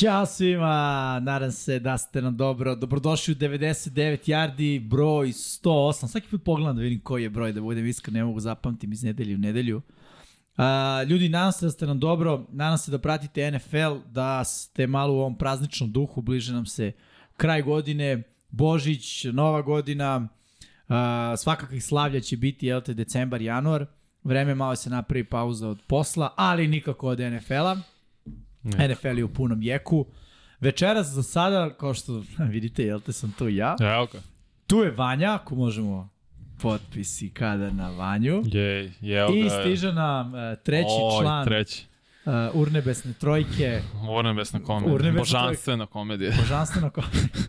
Ćao svima, nadam se da ste nam dobro. Dobrodošli u 99 yardi, broj 108. Svaki put pogledam da vidim koji je broj, da budem iskren, ne mogu zapamtim iz nedelju u nedelju. A, ljudi, nadam se da ste nam dobro, nadam se da pratite NFL, da ste malo u ovom prazničnom duhu, bliže nam se kraj godine, Božić, Nova godina, a, svakakvih slavlja će biti, jel te, decembar, januar. Vreme malo se napravi pauza od posla, ali nikako od NFL-a. Ne. NFL je u punom jeku. Večeras za sada, kao što vidite, jel te sam tu ja. Evo ga. Tu je Vanja, ako možemo potpisi kada na Vanju. Je, evo ga. I stiže nam uh, treći Oj, član treći. uh, Urnebesne trojke, Urnebesna komedija. Urnebesna Božanstvena komedija. božanstvena komedija.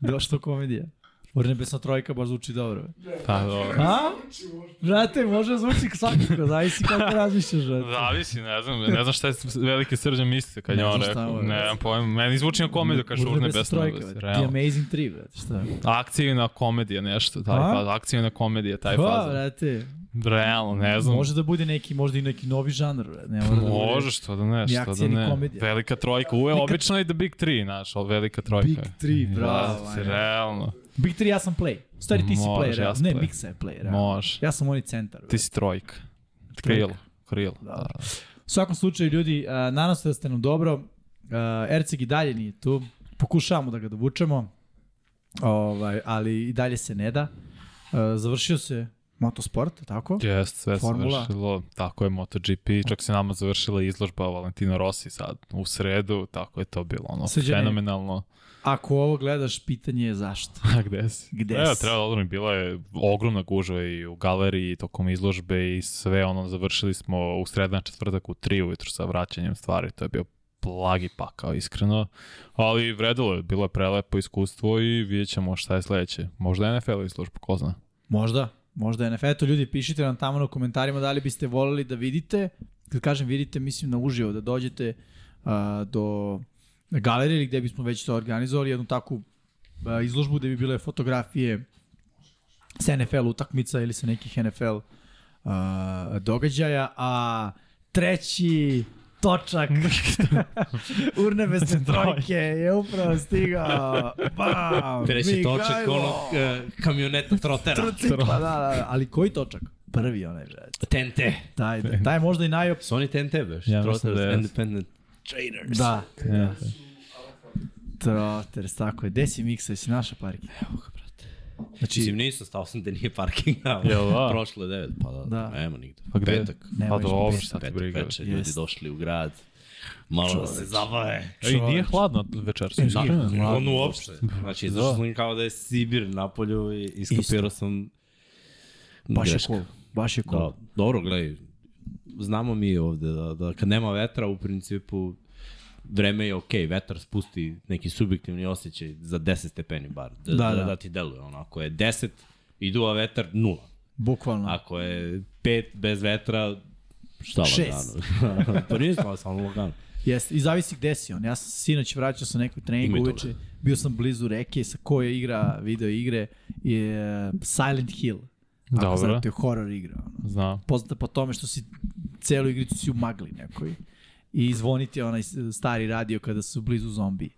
Do što komedija? Urnebesna trojka baš zvuči dobro. Pa, dobro. A? Brate, može zvuči svakako, zavisi kako razmišljaš. brate. Zavisi, ne znam, ne znam šta je veliki srđan misli kad je on rekao. Ne znam pojma, meni zvuči na komediju, kaže Urnebesna. trojka, trojka. The. Amazing 3, brate, šta? Akcijna komedija, nešto, taj A? faz, akcijna komedija, taj Pa, faz. brate, Realno, ne znam. može da bude neki, možda i neki novi žanr. Ne mora da bude Može, što da ne, što da akcija, ne. komedija. Velika trojka, uve, obično je The Big Three, znaš, ali velika trojka. Big Three, bravo, Da, realno. Big 3 ja sam play. Stari ti si Može, player, ja ne, play. Miksa je player. Može. Ja sam oni centar. Ti si trojka. Krilo, krilo. Da. U svakom slučaju, ljudi, uh, nadam se da ste nam dobro. Uh, Erceg i dalje nije tu. Pokušavamo da ga dovučemo, ovaj, ali i dalje se ne da. Uh, završio se motosport, tako? Jest, sve se Formula. završilo, tako je MotoGP, čak se nama završila izložba Valentino Rossi sad u sredu, tako je to bilo ono Srđane. fenomenalno. Ako ovo gledaš, pitanje je zašto. A gde si? Gde Evo, si? treba da odgovorim, bila je ogromna gužva i u galeriji tokom izložbe i sve ono, završili smo u sredan četvrtak u 3 ujutru sa vraćanjem stvari, to je bio blagi pakao, iskreno. Ali vredilo je, bilo je prelepo iskustvo i vidjet ćemo šta je sledeće. Možda NFL izložba, ko zna. Možda, možda je NFL. Eto ljudi, pišite nam tamo na komentarima da li biste voleli da vidite. Kad kažem vidite, mislim na uživo, da dođete uh, do galerije ili gde bismo već to organizovali, jednu takvu uh, izložbu gde bi bile fotografije sa NFL utakmica ili sa nekih NFL uh, događaja, a treći točak urnebesne trojke je upravo stigao. Bam! Treći točak Mihajlo! onog uh, kamioneta trotera. Trocikla, da, da, da, ali koji točak? Prvi onaj, brate. TNT. Taj, taj je možda i najop... Su oni TNT beš? Ja Trotters da. Independent Traders. Da, Ja. Trotters, tako je. Gde si miksa, jesi naša parki? Evo ga, brate. Znači, Mislim, nisam stao sam da nije parkinga. Jel da? Prošlo je devet, pa da, Da. da. nema nigde. Pa gde? Petak. Ne pa dobro, šta ti Petak briga. večer, ljudi došli u grad. Malo da se zabave. Ej, nije hladno večer. su Nije. iskreno. Hladno On uopšte. Znači, izašao sam kao da je Sibir napolju i iskapirao sam baš je cool. Baš je cool. Da, dobro, gledaj, znamo mi ovde da, da kad nema vetra, u principu, vreme je okej, vetar spusti neki subjektivni osjećaj za 10 stepeni bar, da, Da, da, da, da. ti deluje. Ono, ako je 10 i duva vetar, nula. Bukvalno. Ako je 5 bez vetra, šta Šest. lagano. pa nisam, samo lagano. Jeste, i zavisi gde si on. Ja sam sinoć vraćao sa nekog treninga uveče, bio sam blizu reke sa koje igra video igre je Silent Hill. Ako Dobro. znate, horror igra. Ono. Znam. Poznata po tome što si celu igricu si u magli nekoj i zvoniti onaj stari radio kada su blizu zombi.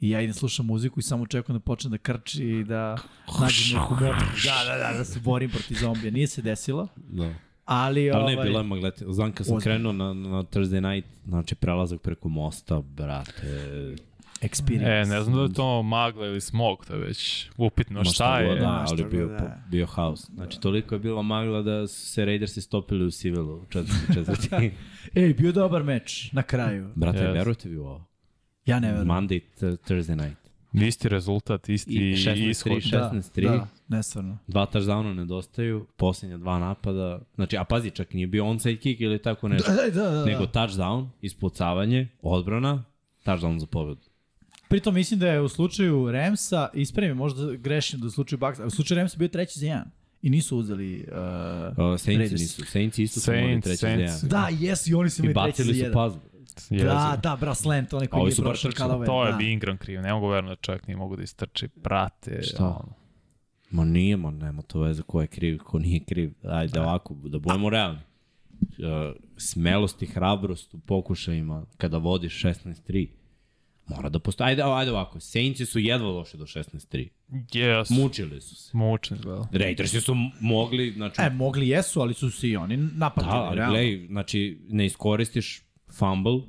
I ja idem slušam muziku i samo čekam da počne da krči i da nađem neku moć. Da, da, da, da se borim protiv zombija. Nije se desilo, Da. ali... Ali ne, ovaj, bila je magleti. Znam kad sam Ozbiljno. krenuo na, na Thursday night, znači prelazak preko mosta, brate, Experience. E, ne znam da je to magla ili smog, to je već upitno Ma šta je. Da, ali bio, da. bio haos. Znači, toliko je bila magla da su se Raidersi stopili u Sivilu u četvrti četvrti. Ej, bio dobar meč na kraju. Brate, Yes. verujete vi u ovo? Ja ne verujem. Monday, th Thursday night. Isti rezultat, isti I 16-3, ishod. 16-3. Da, nesvarno. Dva touchdowna nedostaju, posljednja dva napada. Znači, a pazi, čak nije bio onside kick ili tako nešto. Da, da, da. Nego touchdown, ispucavanje, odbrana, touchdown za pobedu. Pritom mislim da je u slučaju Remsa, ispravim, možda grešim da u slučaju Bucks, a u slučaju Remsa bio treći za jedan. I nisu uzeli uh, Uh, Saints Raiders. nisu. Saints isto su imali Saints, treći za jedan. Da, jesu i oni su I imali treći za bacili su jedan. pazbu. Da, da, bra, slant, onaj koji baš prošao. Kalove. To je da. Ingram kriv, ne mogu verovati da čovjek nije mogu da istrči, prate. Šta? ono. Ma nije, ma nema to veze ko je kriv, ko nije kriv. Ajde ovako, da budemo realni. Uh, smelost i hrabrost u pokušajima kada vodiš 16-3, Mora da postoji. Ajde, ajde ovako, Saintsi su jedva došli do 16-3. Yes. Mučili su se. Mučni, da. Raidersi su mogli, znači... E, mogli jesu, ali su se i oni napatili, da, ali realno. gledaj, znači, ne iskoristiš fumble,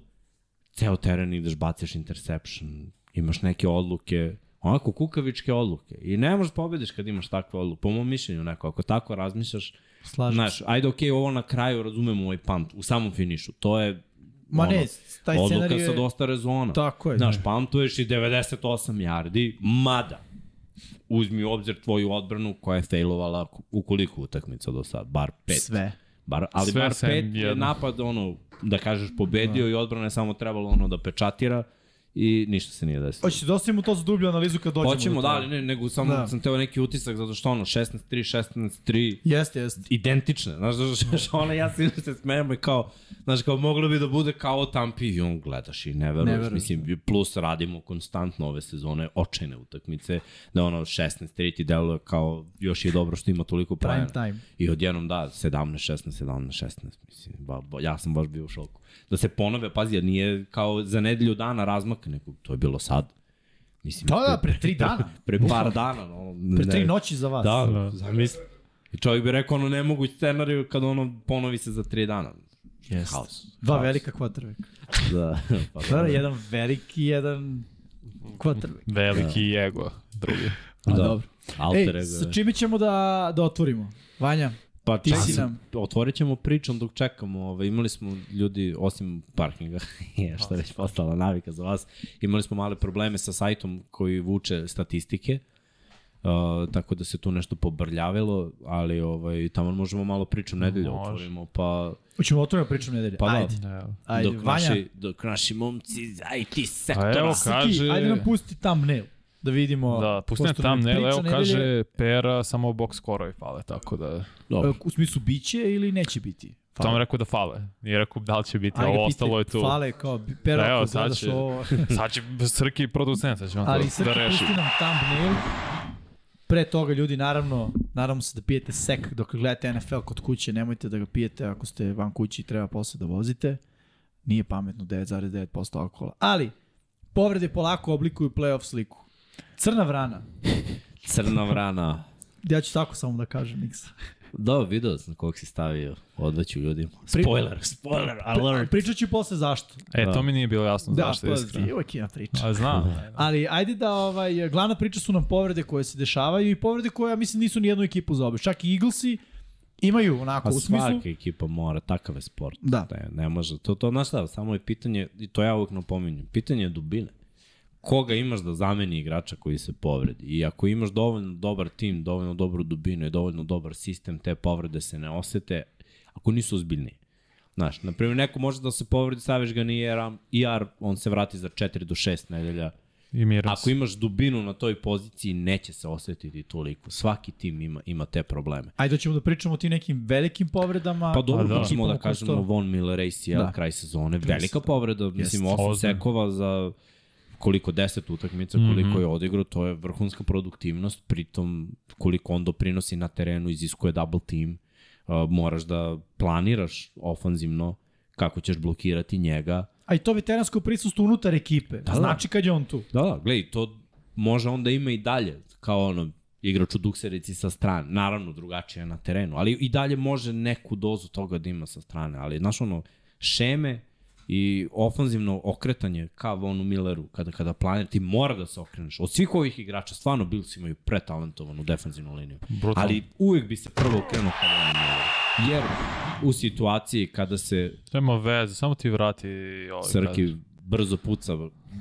ceo teren ideš, baciš interception, imaš neke odluke, onako kukavičke odluke. I ne možeš pobediš kad imaš takve odluke. Po mom mišljenju, neko, ako tako razmišljaš, Slažem se. znaš, ajde, okej, ovo na kraju razumemo ovaj punt, u samom finišu, to je Ma ono, ne, taj odluka scenarij sa je... dosta rezona. Tako je. Znaš, pantuješ i 98 yardi, mada uzmi u obzir tvoju odbranu koja je failovala u koliko utakmica do sad, bar pet. Sve. Bar, ali Sve bar pet je napad, ono, da kažeš pobedio i odbrana je samo trebalo ono da pečatira i ništa se nije desilo. Hoćete da ostavimo to za dublju analizu kad dođemo Hoćemo, da, ali ne, nego samo Da. sam teo neki utisak zato što ono, 16-3, 16-3, Jeste, jeste. identične. Znaš, znaš, ona ja se se smejemo i kao, znaš, kao moglo bi da bude kao Tampi i on gledaš i ne veruješ. Ne. Mislim, plus radimo konstantno ove sezone, očajne utakmice, da ono 16-3 ti deluje kao još je dobro što ima toliko Prime poena. time. I odjednom da, 17-16, 17-16, mislim, ba, ba, ja sam baš bio u šoku. Da se ponove, pazi, jer nije kao za nedelju dana razmak, nego to je bilo sad. Mislim, Da, da, pre tri dana. pre par dana. No, Pre tri ne- noći za vas. Da, da. zamisli. I čovjek bi rekao ono nemoguć scenariju kad ono ponovi se za tri dana. Jeste. Haos. Dva Haos. velika kvotrbeka. Da. pa Da, da, jedan veliki, jedan kvotrbek. Veliki da. ego, drugi. Pa Da. dobro. Alter Ej, ego. sa čime ćemo da, da otvorimo? Vanja, Pa ti si nam- Otvorit ćemo pričom dok čekamo. Ove, imali smo ljudi, osim parkinga, je, što je već postala navika za vas, imali smo male probleme sa sajtom koji vuče statistike. Uh, tako da se tu nešto pobrljavilo, ali ovaj, tamo možemo malo pričom nedelje Može. otvorimo, pa hoćemo otvorimo priču nedelje. Pa da. Ajde. Da. Ajde, dok, Vanja, naši, dok naši momci iz IT sektora evo, Srki, kaže... ajde nam pusti thumbnail. Da vidimo. Da, pustim tam, ne, evo nedelje, kaže Pera, samo box skorovi fale, tako da... Dobro. e, U smislu biće ili neće biti? Fale. Tom rekao da fale. Nije rekao da li će biti, Ajde, ovo ostalo je tu. Fale kao, pero, Da, evo, ako sad gledaš će- ovo. Sad će Srki producent, sad će on Ali to Srki, da reši. pusti nam thumbnail. Pre toga, ljudi, naravno, naravno se da pijete sek dok gledate NFL kod kuće, nemojte da ga pijete ako ste van kući i treba posle da vozite. Nije pametno 9,9% alkohola. Ali, povrede polako oblikuju playoff sliku. Crna vrana. Crna vrana. Ja ću tako samo da kažem, Miksa. Da, video sam kog si stavio. Odveću ljudima. Spoiler, spoiler, alert. Pričat ću posle zašto. E, Da. to mi nije bilo jasno Da, zašto pa, iskreno. uvek ima priča. A znam. Ali ajde da ovaj glavna priča su nam povrede koje se dešavaju i povrede koje ja mislim nisu ni jednu ekipu za obe. Čak i Eaglesi imaju onako Pa u smislu. svaka ekipa mora, takav je sport. Da. Ne, ne može. To, to, znaš šta, samo je pitanje, i to ja uvijek napominjem, pitanje je dubine. Koga imaš da zameni igrača koji se povredi? I ako imaš dovoljno dobar tim, dovoljno dobru dubinu i dovoljno dobar sistem, te povrede se ne osete, ako nisu ozbiljnije. Znaš, na primjer, neko može da se povredi, staviš ga na IR, IR, on se vrati za 4 do 6 nedelja. I miram Ako se. imaš dubinu na toj poziciji, neće se osetiti toliko. Svaki tim ima, ima te probleme. Ajde da ćemo da pričamo o tim nekim velikim povredama. Pa dobro, da. da. možemo da koje kažemo Von Miller ACL Da. da. kraj sezone. Velika povreda, mislim, Jeste. osam Ozbiljno. sekova za koliko, deset utakmica, koliko mm -hmm. je odigrao, to je vrhunska produktivnost, pritom koliko on doprinosi na terenu, iziskuje double team, uh, moraš da planiraš ofanzivno kako ćeš blokirati njega. A i to veteransko prisustvo unutar ekipe. Da, znači kad je on tu. Da, da, gledaj, to može onda ima i dalje, kao ono, igrač u dukserici sa strane. Naravno, drugačije je na terenu, ali i dalje može neku dozu toga da ima sa strane. Ali, znaš, ono, šeme i ofanzivno okretanje ka Vonu Milleru, kada, kada planira, ti mora da se okreneš. Od svih ovih igrača, stvarno Bills imaju pretalentovanu defensivnu liniju. Brutalno. Ali uvek bi se prvo okrenuo ka Vonu Milleru. Jer u situaciji kada se Nema veze, samo ti vrati ovaj Srki brzo puca,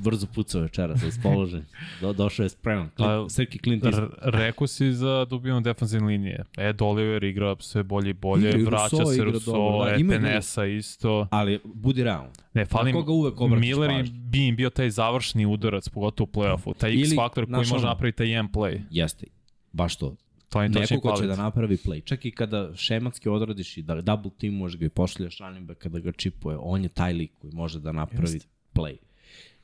brzo puca večeras, raspoložen. Do, došao je spreman. Klin, A, Srki Clint Eastwood. R- rekao si za dubinu defensivne linije. Ed Oliver igra sve bolje i bolje, Igra i vraća Rousseau se dobro, da, Epenesa isto. Ali budi realan. Ne, fali koga uvek Miller im, pažnju? bi im bio taj završni udarac, pogotovo u play-offu. Taj X Ili, faktor koji može napraviti taj jedan play. Jeste. Baš to. To je Neko ko će da napravi play. Čak i kada šematski odradiš i da double teamuješ ga i pošljaš running back kada ga čipuje, on je taj lik koji može da napravi Jeste. Play.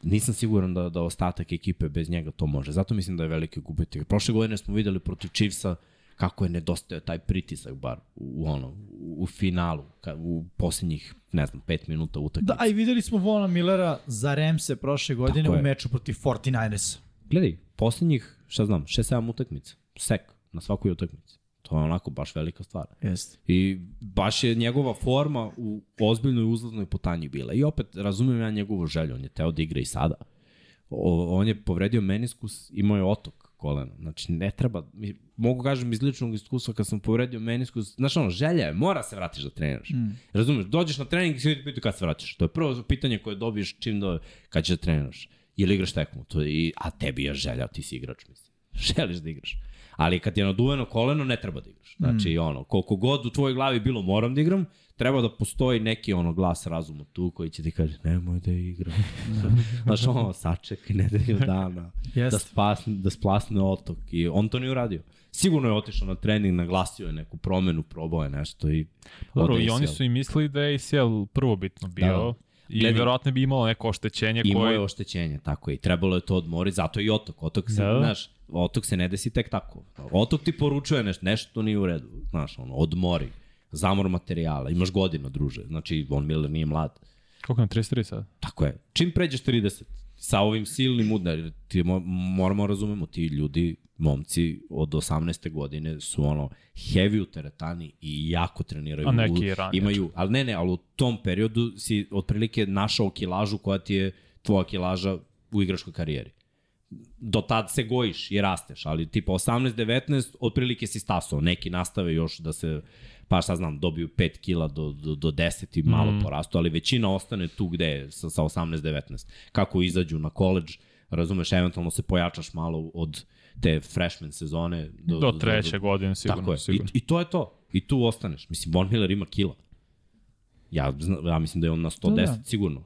Nisam siguran da, da ostatak ekipe bez njega to može. Zato mislim da je veliki gubitnik. Prošle godine smo videli protiv Chiefsa kako je nedostajao taj pritisak bar u, ono, u finalu, ka, u posljednjih, ne znam, pet minuta utakmice. Da, a i videli smo Vona Millera za Remse prošle godine Tako u je. meču protiv 49ersa. Gledaj, posljednjih, šta znam, 6-7 utakmica, sek na svakoj utakmici. To je onako baš velika stvar. Jeste. I baš je njegova forma u ozbiljnoj uzlaznoj putanji bila. I opet, razumem ja njegovu želju, on je teo da igra i sada. O, on je povredio meniskus, imao je otok kolena. Znači, ne treba, mi, mogu kažem iz ličnog iskustva kad sam povredio meniskus, znaš ono, želja je, mora se vratiš da treniraš. Mm. Razumeš, dođeš na trening i svi ti pitaju kad se vraćaš. To je prvo pitanje koje dobiješ čim do, kad ćeš da treniraš. Ili igraš tekmu, to je, a tebi je želja, ti si igrač, mislim. Želiš da igraš. Ali kad je naduveno koleno, ne treba da igraš. Znači, mm. ono, koliko god u tvojoj glavi bilo moram da igram, treba da postoji neki ono glas razuma tu koji će ti kaže nemoj da igram. Znaš, ono, sačekaj nedelju dana Jeste. da, spasne, da splasne otok. I on to nije uradio. Sigurno je otišao na trening, naglasio je neku promenu, probao je nešto i... Dobro, i oni su i mislili da je ACL prvobitno bio. Da. I Gledaj- verovatno bi imalo neko oštećenje Imao koje... je oštećenje, tako je. I trebalo je to odmoriti, zato i otok. Otok se, Da. znaš, otok se ne desi tek tako. Otok ti poručuje nešto, nešto nije u redu. Znaš, ono, odmori. Zamor materijala. Imaš godina, druže. Znači, Von Miller nije mlad. Koliko nam 33 sad? Tako je. Čim pređeš 30, sa ovim silnim udarima, ti mo, moramo razumemo, ti ljudi, momci od 18. godine su ono heavy u teretani i jako treniraju. A neki i ranije. Imaju, ali ne, ne, ali u tom periodu si otprilike našao kilažu koja ti je tvoja kilaža u igračkoj karijeri. Do tad se gojiš i rasteš, ali tipa 18-19 otprilike si stasao. Neki nastave još da se pa šta znam, dobiju 5 kila do, do, do 10 i malo mm. porastu, ali većina ostane tu gde je, sa, sa 18-19. Kako izađu na koleđ, razumeš, eventualno se pojačaš malo od te freshman sezone do, Do treće godine sigurno. Tako je. I, sigurno. I to je to. I tu ostaneš. Mislim, Von Miller ima kila. Ja, zna- ja mislim da je on na 110 Da, da, sigurno.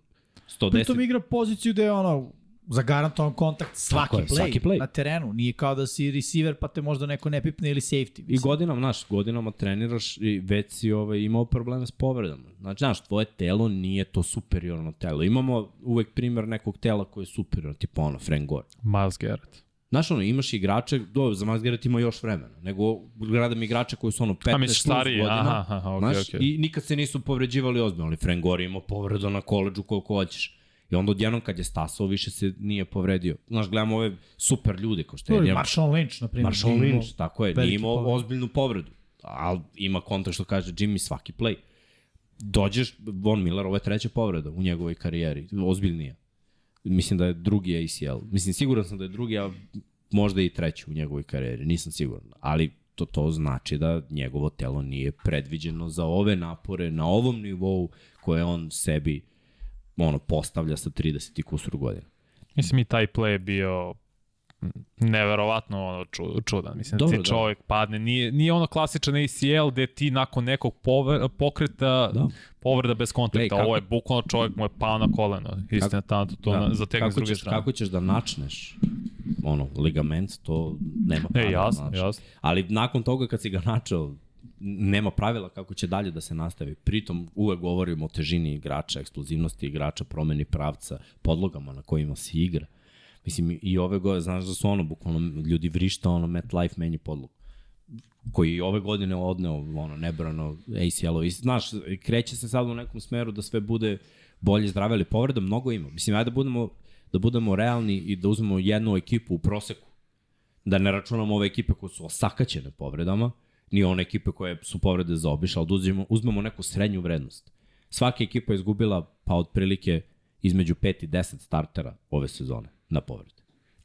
110. Pritom igra poziciju gde je ono zagarantovan kontakt svaki, Tako je, play, svaki play. na terenu. Nije kao da si receiver pa te možda neko ne pipne ili safety. I Mislim. godinama, znaš, godinama treniraš i već si ovaj, imao probleme s povredama. Znači, znaš, tvoje telo nije to superiorno telo. Imamo uvek primer nekog tela koje je superiorno, tipa ono, Frank Gore. Miles Garrett. Znaš, ono, imaš igrače, do, za Garrett ima još vremena, nego gledam igrače koji su ono 15 A misliš plus stariji? godina. Aha, aha, okej, Znaš, okej. I nikad se nisu povređivali ozbiljno, ali Frank Gore je imao povredu na koleđu koliko hoćeš. I onda odjednom kad je stasao, više se nije povredio. Znaš, gledamo ove super ljude kao što je Adrian- Marshall Lynch, na primjer. Marshall Lynch, tako je, nije imao povred. ozbiljnu povredu. Ali ima kontra što kaže Jimmy svaki play. Dođeš, Von Miller, ovo je treća povreda u njegovoj karijeri, ozbiljnija. Mislim da je drugi ACL. Mislim, siguran sam da je drugi, a možda i treći u njegovoj karijeri, nisam siguran. Ali to, to znači da njegovo telo nije predviđeno za ove napore na ovom nivou koje on sebi ono, postavlja sa 30 i kusur godina. Mislim i taj play je bio neverovatno ono ču, čudan. Mislim Dobro, da da. ti čovjek padne. Nije, nije ono klasičan ACL gde ti nakon nekog pover, pokreta Da. povreda bez kontakta. Ovo je bukvalno čovjek mu je pao na koleno. Istina, tamo to da. zategne s kako druge ćeš, strane. Kako ćeš da načneš ono, ligament, to nema E, pravila. jasno, znaš. jasno. Ali nakon toga kad si ga načeo, nema pravila kako će dalje da se nastavi. Pritom uvek govorimo o težini igrača, eksplozivnosti igrača, promeni pravca, podlogama na kojima se igra. Mislim, i ove godine, znaš da su ono, bukvalno ljudi vrišta, ono, MetLife menji podlogu. Koji ove godine odneo ono nebrano ACL-o i znaš kreće se sad u nekom smeru da sve bude bolje zdrave ali povreda mnogo ima. Mislim ajde da budemo da budemo realni i da uzmemo jednu ekipu u proseku. Da ne računamo ove ekipe koje su osakaćene povredama ni one ekipe koje su povrede zaobišle ali da uzmemo, uzmemo neku srednju vrednost. Svaka ekipa je izgubila pa otprilike između 5 i 10 startera ove sezone na povrede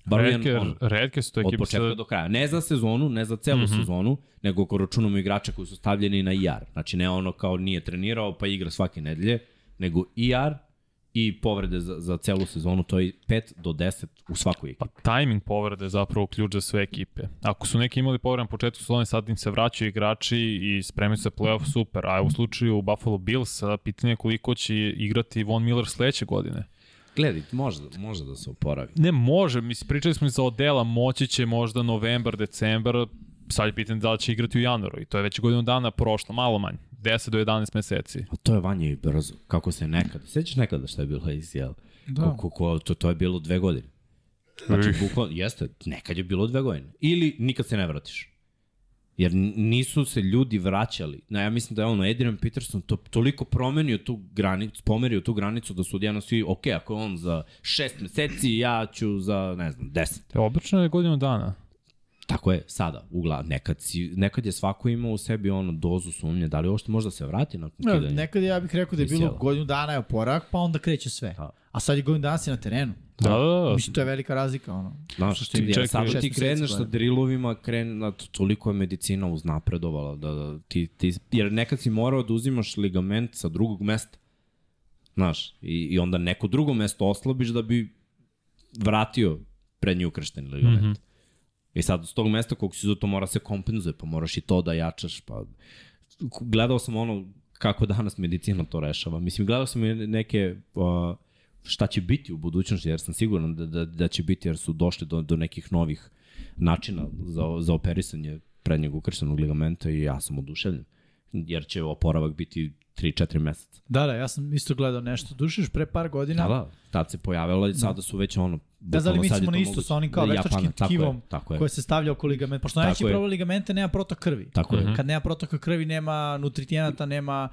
Redke, ono, redke su to od ekipe početka sa... do kraja. Ne za sezonu, ne za celu mm -hmm. sezonu, nego ako računamo igrača koji su stavljeni na IR. Znači ne ono kao nije trenirao pa igra svake nedelje, nego IR i povrede za, za celu sezonu, to je 5 do 10 u svakoj ekipi. Pa timing povrede je zapravo ključ za sve ekipe. Ako su neki imali povred na početku sezone, sad im se vraćaju igrači i spremaju se playoff, super. A u slučaju Buffalo Bills, pitanje je koliko će igrati Von Miller sledeće godine. Gledaj, može, može da se oporavi. Ne može, mislim, pričali smo i za Odela, moći će možda novembar, decembar, sad je pitanje da li će igrati u januaru i to je već godinu dana prošlo, malo manje, 10 do 11 meseci. A to je vanje i brzo, kako se nekada. Sećaš nekada šta je bilo ACL? Da. Ko, ko, ko, to, to je bilo dve godine. Znači, bukvalno, jeste, nekad je bilo dve godine. Ili nikad se ne vratiš. Jer nisu se ljudi vraćali. Na, ja mislim da je ono, Adrian Peterson to, toliko promenio tu granicu, pomerio tu granicu da su odjedno svi, ok, ako je on za šest meseci, ja ću za, ne znam, deset. Obično je godinu dana. Tako je, sada, ugla, nekad, si, nekad je svako imao u sebi ono dozu sumnje, da li uopšte možda se vrati nakon Ja, kidanja? nekad ja bih rekao da je bilo godinu dana je oporak, pa onda kreće sve. Da. A sad je godinu dana si na terenu. Da, da, da. Mislim, to je velika razlika. Ono. Znaš, suštini, jer čekaj, šest ti kreneš sa drillovima, kren, na, toliko je medicina uznapredovala, da, da, ti, ti, jer nekad si morao da uzimaš ligament sa drugog mesta, znaš, i, i onda neko drugo mesto oslabiš da bi vratio prednji ukršteni ligament. Mm -hmm. I sad, s tog mesta kog si to mora se kompenzuje, pa moraš i to da jačaš, pa gledao sam ono kako danas medicina to rešava. Mislim, gledao sam i neke uh, šta će biti u budućnosti, jer sam siguran da, da, da će biti, jer su došli do, do nekih novih načina za, za operisanje prednjeg ukrštenog ligamenta i ja sam oduševljen. Jer će oporavak biti 3-4 meseca. Da, da, ja sam isto gledao nešto. Dušiš pre par godina. Da, da, tad se pojavila i sada su već ono... Da, sad je mislimo to na isto sa onim kao Da, veštačkim Japana, tako je, tkivom tako je. koje se stavlja oko ligamenta. Pošto najveći problem ligamente nema protok krvi. Tako je. Kad nema protoka krvi, nema nutritijenata, nema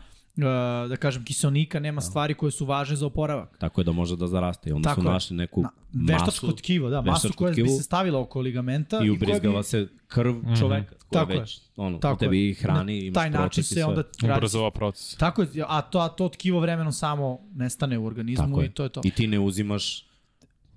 da kažem kiselnika, nema stvari koje su važne za oporavak. Tako je da može da zaraste. I onda Tako su je. našli neku Na, veštačko masu tkivo, da, masu koja bi tkivu se stavila oko ligamenta i koja ubrizgava bi, se krv čoveka koja Tako je. već ono, Tako tebi je. i hrani, Na imaš taj način se onda radi. Ubrzava proces. Tako je, a to, a to tkivo vremenom samo nestane u organizmu Tako i je. to je to. I ti ne uzimaš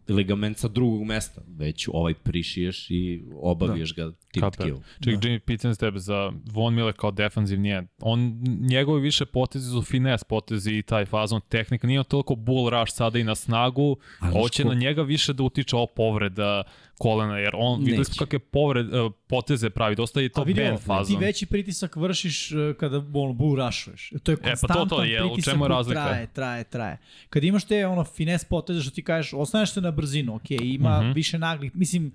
ligament sa drugog mesta, već ovaj prišiješ i obaviješ ga tim Kaper. tkivom. Čekaj, da. Jimmy, pitan s tebe za Von Miller kao defanzivni end. On, njegovi više potezi su finesse potezi i taj fazon tehnika. Nije on toliko bull rush sada i na snagu. Ali Hoće ko- na njega više da utiče ova povreda kolena, jer on, videli smo kakve povred, uh, poteze pravi. Dosta je to A vidi, band ovo, ti veći pritisak vršiš uh, kada ono, bull rushuješ. To je pa to, konstantan to je, u pritisak čemu je razlika? traje, traje, traje. Kad imaš te ono finesse poteze što ti kažeš, oslanjaš se na brzinu, ok, ima uh Mhm. -huh. više naglih, mislim,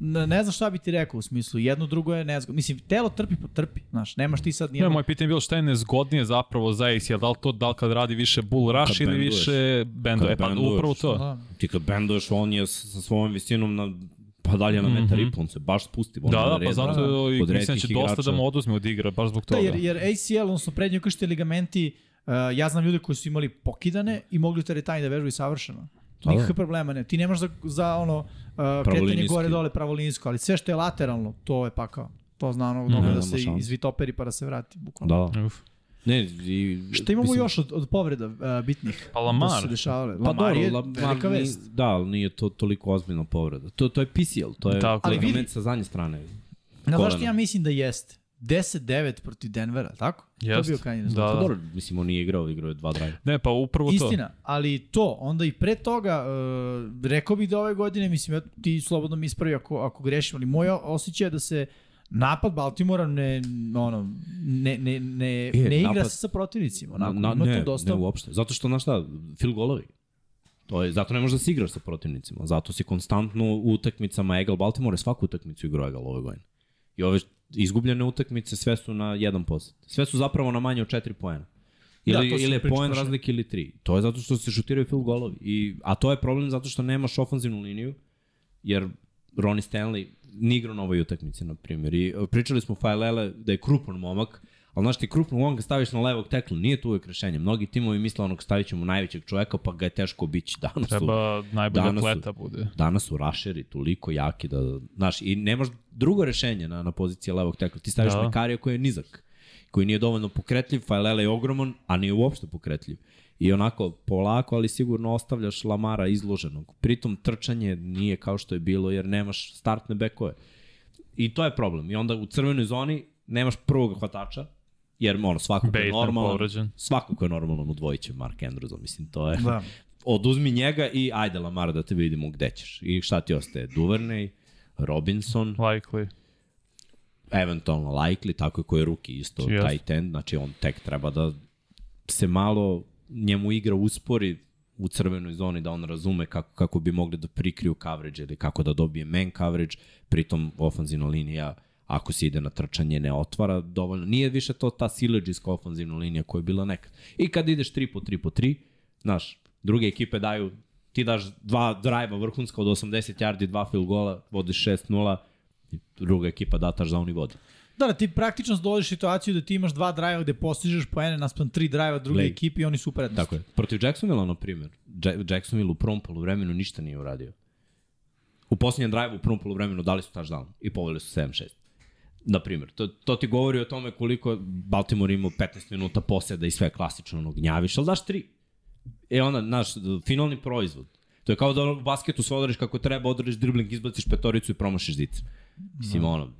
ne, ne znam šta bi ti rekao u smislu, jedno drugo je nezgodno. Mislim, telo trpi trpi, znaš, nemaš ti sad Ne, nijedno... moje pitanje je bilo šta je nezgodnije zapravo za ACL, da li to da li kad radi više bull rush Kad ili benduješ. više bendo? Kad E pa upravo to. Da. Ti kad benduješ, on je sa sa svojom visinom na pa dalje na metar i po, on se baš spusti. Mhm. Da, da, pa zato i kod mislim da će dosta da mu oduzme od igra, baš zbog Da, toga. jer, jer ACL, odnosno prednji ukršteni ligamenti, uh, ja znam ljude koji su imali pokidane i mogli u teretani da vežbaju savršeno. Da, Nikakve da. problema ne. Ti nemaš za, za ono uh, kretanje gore dole pravolinijsko, ali sve što je lateralno, to je pakao. To zna ono mm, Ne, da nema se izvitoperi pa da se vrati. Bukvalno. Da, da. Uf. Ne, i, Šta imamo mislim, još od, od povreda uh, bitnih? Pa Da Lamar. su se dešavale. Pa Lamar dobro, je Lamar velika nije- vest. Da, ali nije to toliko ozbiljna povreda. To, to je PCL, to je Tako. Ali ligament vidi- sa zadnje strane. Na zašto ja mislim da jeste? 10-9 protiv Denvera, tako? To je Jest. bio krajnji Da, rezultat. Pa da. dobro, mislim, on nije igrao, igrao je dva drive. Ne, pa upravo to. Istina, ali to, onda i pre toga, uh, rekao bih da ove godine, mislim, ja, ti slobodno mi ispravi ako, ako grešim, ali moj osjećaj je da se napad Baltimora ne, ono, ne, ne, ne, E, ne igra napad- se sa protivnicima. Onako, Na, ima ne, tu dosta... ne uopšte. Zato što, znaš šta, fil golovi. To je, zato ne možeš da se igraš sa protivnicima. Zato si konstantno u utakmicama Egal. Baltimore svaku utakmicu igrao Egal ove godine. I ove izgubljene utakmice sve su na 1%. Sve su zapravo na manje od 4 poena. Ili, Da, to ili je poen razlike ili 3. To je zato što se šutiraju fil golovi. I, a to je problem zato što nemaš ofanzivnu liniju, jer Ronnie Stanley nije igrao na ovoj utakmici, na primjer. I e, pričali smo Fajlele da je krupan momak, ali znaš ti krupnog momka staviš na levog tekla, nije to uvek rešenje. Mnogi timovi misle onog stavit ćemo najvećeg čoveka, pa ga je teško obići. Danas su, Treba najbolja danas su- pleta bude. danas su rašeri toliko jaki da, znaš, i nemaš drugo rešenje na, na poziciji levog tekla. Ti staviš da. Mekarija koji je nizak, koji nije dovoljno pokretljiv, Fajlele je ogroman, a nije uopšte pokretljiv. I onako, polako, ali sigurno ostavljaš Lamara izloženog. Pritom trčanje nije kao što je bilo, jer nemaš startne bekove. I to je problem. I onda u crvenoj zoni nemaš prvog hvatača, jer ono, svako ko je normalan, povređen. svako ko je normalan udvojit će Mark Andrewsa, mislim, to je... Da. Oduzmi njega i ajde Lamar da te vidimo gde ćeš. I šta ti ostaje? Duvernay, Robinson, Likely. eventualno Likely, tako je koji je ruki isto, Jest. tight end, znači on tek treba da se malo njemu igra uspori u crvenoj zoni da on razume kako, kako bi mogli da prikriju coverage ili kako da dobije man coverage, pritom ofanzivna linija ako se ide na trčanje ne otvara dovoljno. Nije više to ta sileđiska ofanzivna linija koja je bila nekad. I kad ideš 3 po 3 po 3, znaš, druge ekipe daju, ti daš dva drive vrhunska od 80 yardi, dva field gola, vodiš 6-0, i druga ekipa da touchdown i vodi. Da, da, ti praktično dođeš u situaciju da ti imaš dva drajva gde postižeš poene naspram tri drajva druge Glej. ekipe i oni su prednosti. Tako je. Protiv Jacksonville, na primjer, Ja- Jacksonville u prvom polovremenu ništa nije uradio. U posljednjem drive u prvom polovremenu dali su touchdown i poveli su 7-6. Na primjer, to, to ti govori o tome koliko Baltimore imao 15 minuta poseda i sve klasično ono gnjaviš, ali daš tri. E onda, naš, finalni proizvod. To je kao da ono u basketu sve odradiš kako treba, odradiš dribling, izbaciš petoricu i promašiš zice. Mislim, ono,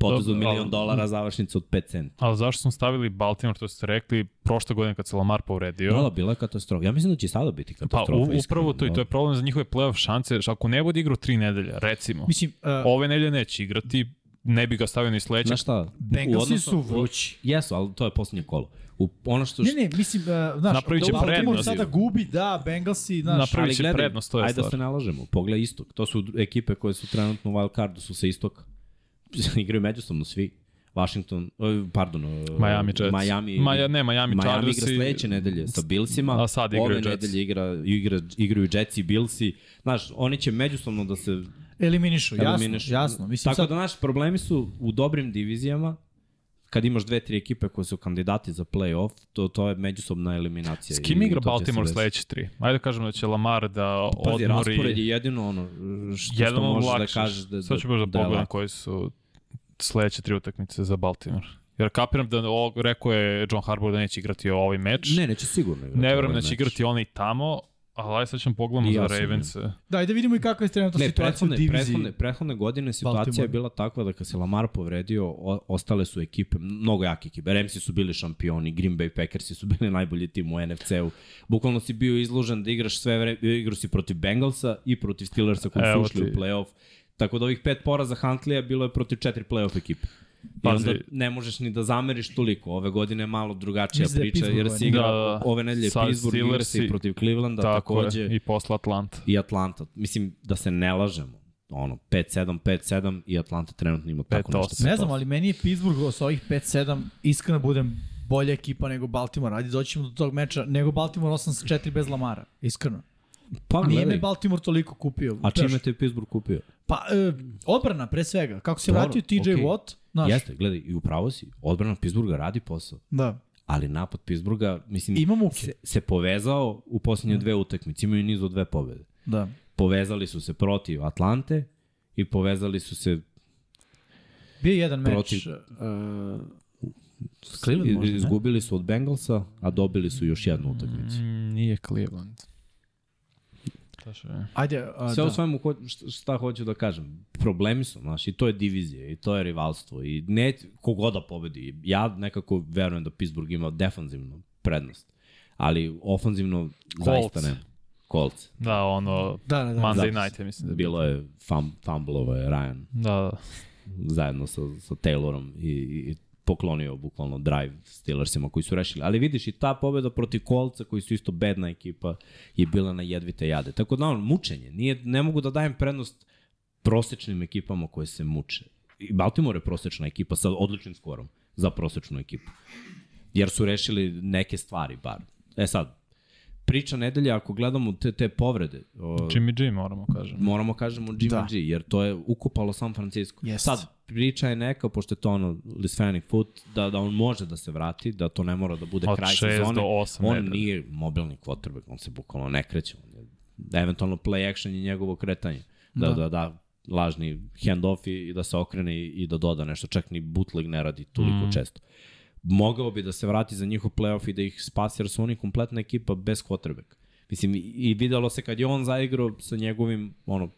potez od milion ali- dolara, završnica od 5 centa. Ali zašto smo stavili Baltimore, to ste rekli, prošle godine kad se Lamar povredio? Da, da, bila je katastrofa. Ja mislim da će i sada biti Pa katastrofa. u, upravo iskreno. to i to je problem za njihove playoff šanse. Ako ne bude igrao tri nedelje, recimo, Mislim, uh, ove nedelje neće igrati, ne bi ga stavio ni sledeće. Znaš šta? Bengalsi u odnosu- su vrući. Jesu, ali to je poslednje kolo. U, ono što... Ne, ne, mislim, uh, znaš, Napravit će da Baltimore prednost. sada gubi, da, Bengalsi, znaš, Napravit ali će prednost, to je ajde da se ne lažemo. Pogledaj istok. To su ekipe koje su trenutno u wild cardu, su sa istoka. Igraju međusobno svi. Washington, pardon, Miami Jets. Miami, Maja, ne, Miami, Miami Chargers igra i- sledeće nedelje sa Billsima, A sad igraju ove Jets. nedelje igra, igra, igraju Jets i Billsi. Znaš, oni će međusobno da se eliminišu, jasno, eliminišu. jasno. Mislim, Tako sad, da naši problemi su u dobrim divizijama, kad imaš dve, tri ekipe koje su kandidati za play-off, to, to je međusobna eliminacija. S kim igra Baltimore sledeće tri? Ajde da kažemo da će Lamar da Pazi, raspored odmori je jedino ono što, jedan što možeš da kažeš da, da, Sad ću baš da, da pogledam koje su sledeće tri utakmice za Baltimore. Jer kapiram da o, rekao je John Harbaugh da neće igrati ovaj meč. Ne, neće sigurno igrati. ne verujem ovaj da će meč. igrati on i tamo, ali ajde sad ćemo pogledamo za ja sam, Ravens. da, ajde vidimo i kakva je trenutno Ne, situacija u diviziji. prethodne, prethodne godine situacija Baltimore. je bila takva da kad se Lamar povredio, o, ostale su ekipe, mnogo jake ekipe. Ramsi su bili šampioni, Green Bay Packersi su bili najbolji tim u NFC-u. Bukvalno si bio izložen da igraš sve vreme, igrao si protiv Bengalsa i protiv Steelersa koji su ušli u playoff. Tako da ovih pet poraza Huntley-a bilo je protiv četiri playoff ekipe. I Pazi. onda ne možeš ni da zameriš toliko. Ove godine je malo drugačija Mislim da je priča, jer si igrao Da, ove nedelje Pittsburgh, igra se i protiv Clevelanda, Tako takođe je, i posle Atlanta. i Atlanta. Mislim da se ne lažemo. Ono, 5-7, 5-7 i Atlanta trenutno ima tako 5-8. nešto. Ne znam, ali meni je Pittsburgh sa ovih 5-7 iskreno budem bolja ekipa nego Baltimore. Ajde, doći ćemo do tog meča. Nego Baltimore 8-4 bez Lamara. Iskreno. Pa, Nije me Baltimore toliko kupio. a čime te je Pittsburgh kupio? Pa, e, odbrana pre svega. Kako se Dobro, vratio TJ okej. Watt, znaš, Jeste, gledaj, i upravo si. Odbrana Pittsburgha radi posao. da. Ali napad Pittsburgha, mislim, Ima muke. se, se povezao u poslednje dve utakmice. Imaju niz od dve pobede. Da. Povezali su se protiv Atlante i povezali su se Bio je jedan meč. Protiv- Uh, s Cleveland možda, izgubili su od Bengalsa, a dobili su još jednu utakmicu. Mm, nije Cleveland. Šta še? Ajde, a, Sve da. u svemu, ho, šta, hoću da kažem, problemi su, znaš, i to je divizija, i to je rivalstvo, i ne, kogoda da pobedi, ja nekako verujem da Pittsburgh ima defanzivnu prednost, ali ofanzivno zaista ne. Colts. Da, ono, Da, da, da. Monday Zato- night, mislim da je bilo. Je fum, fumblovo je Ryan Da, da. zajedno sa, sa Taylorom i, i poklonio bukvalno drive Steelersima koji su rešili. Ali vidiš i ta pobeda protiv Coltsa koji su isto bedna ekipa je bila na jedvite jade. Tako da ono, mučenje. Nije, ne mogu da dajem prednost prosečnim ekipama koje se muče. I Baltimore je prosečna ekipa sa odličnim skorom za prosečnu ekipu. Jer su rešili neke stvari bar. E sad, priča nedelja, ako gledamo te, te povrede, o, Jimmy G moramo kažem. moramo kažemo Jimmy Da. G, jer to je ukupalo San Francisco. Jest. Sad, priča je neka, pošto je to ono Lisfanic foot, da, da on može da se vrati, da to ne mora da bude Od kraj sezone. do on nedelja. nije mobilni quarterback, on se bukvalno ne kreće. On je, da eventualno play action je njegovo kretanje. Da, da, da, da lažni handoff i, i da se okrene i, i da doda nešto. Čak ni bootleg ne radi toliko mm. često. Mogao bi da se vrati za njihov playoff i da ih spasi, jer su oni kompletna ekipa bez quarterback. Mislim, i, videlo se kad je on zaigrao sa njegovim, ono,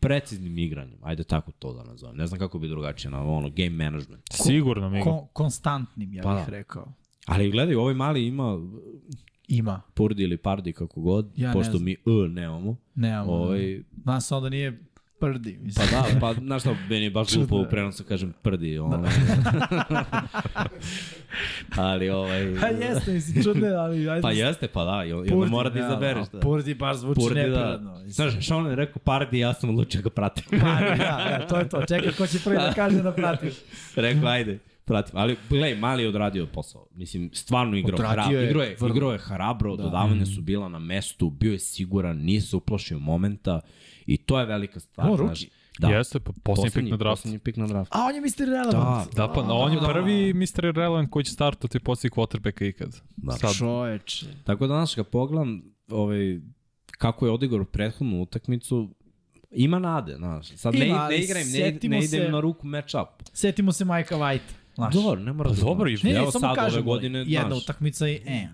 preciznim igranjem, ajde tako to da nazovem. Ne znam kako bi drugačije na ono game management. Sigurno mi. Kon, konstantnim, ja Pa bih da. rekao. Ali gledaj, ovaj mali ima Ima. Purdi ili Pardi kako god, Ja pošto mi E nemamo. Nemamo. Ovaj, Znam samo da nije prdi. pa Mislim. da, pa znaš šta, meni je baš glupo u prenosu kažem Prdi. Ovaj. ali ovaj... Pa jeste, mislim, čudne, ali ajde. Pa jeste, pa da, i on- i onda mora da izabereš. Da. Purdi baš zvuči Purdi, da. neprirodno. mislim. Znaš, Sean je rekao Pardi, ja sam odlučio ga pratim. Pa, da, da, to je to. Čekaj, ko će prvi da kaže da pratiš. rekao, ajde, pratim. Ali, gledaj, Mali je odradio posao. Mislim, stvarno igrao, hrabro, je igrao je, vrlo. igrao je hrabro, da. dodavanja su bila na mestu, bio je siguran, nije se uplašio momenta i to je velika stvar. O, znaš. ruki. Da. Jeste, pa posljednji pik na draftu. Poslednji pik na draft. A on je Mr. Relevant. Da, pa on je Da. prvi Mr. Relevant koji će startati poslije quarterbacka ikad. Da. Sad, Čoveče. Tako da, znaš, kad pogledam ovaj, kako je odigrao prethodnu utakmicu, ima nade, znaš. Sad ne, Ima, ne ali igram, ne, ne idem se- na ruku match up. Setimo se Majka White. Znaš. Dobro, ne mora Pa da dobro, i- Ne, ne, Evo samo sad kažem, ove godine, jedna znaš, utakmica i e.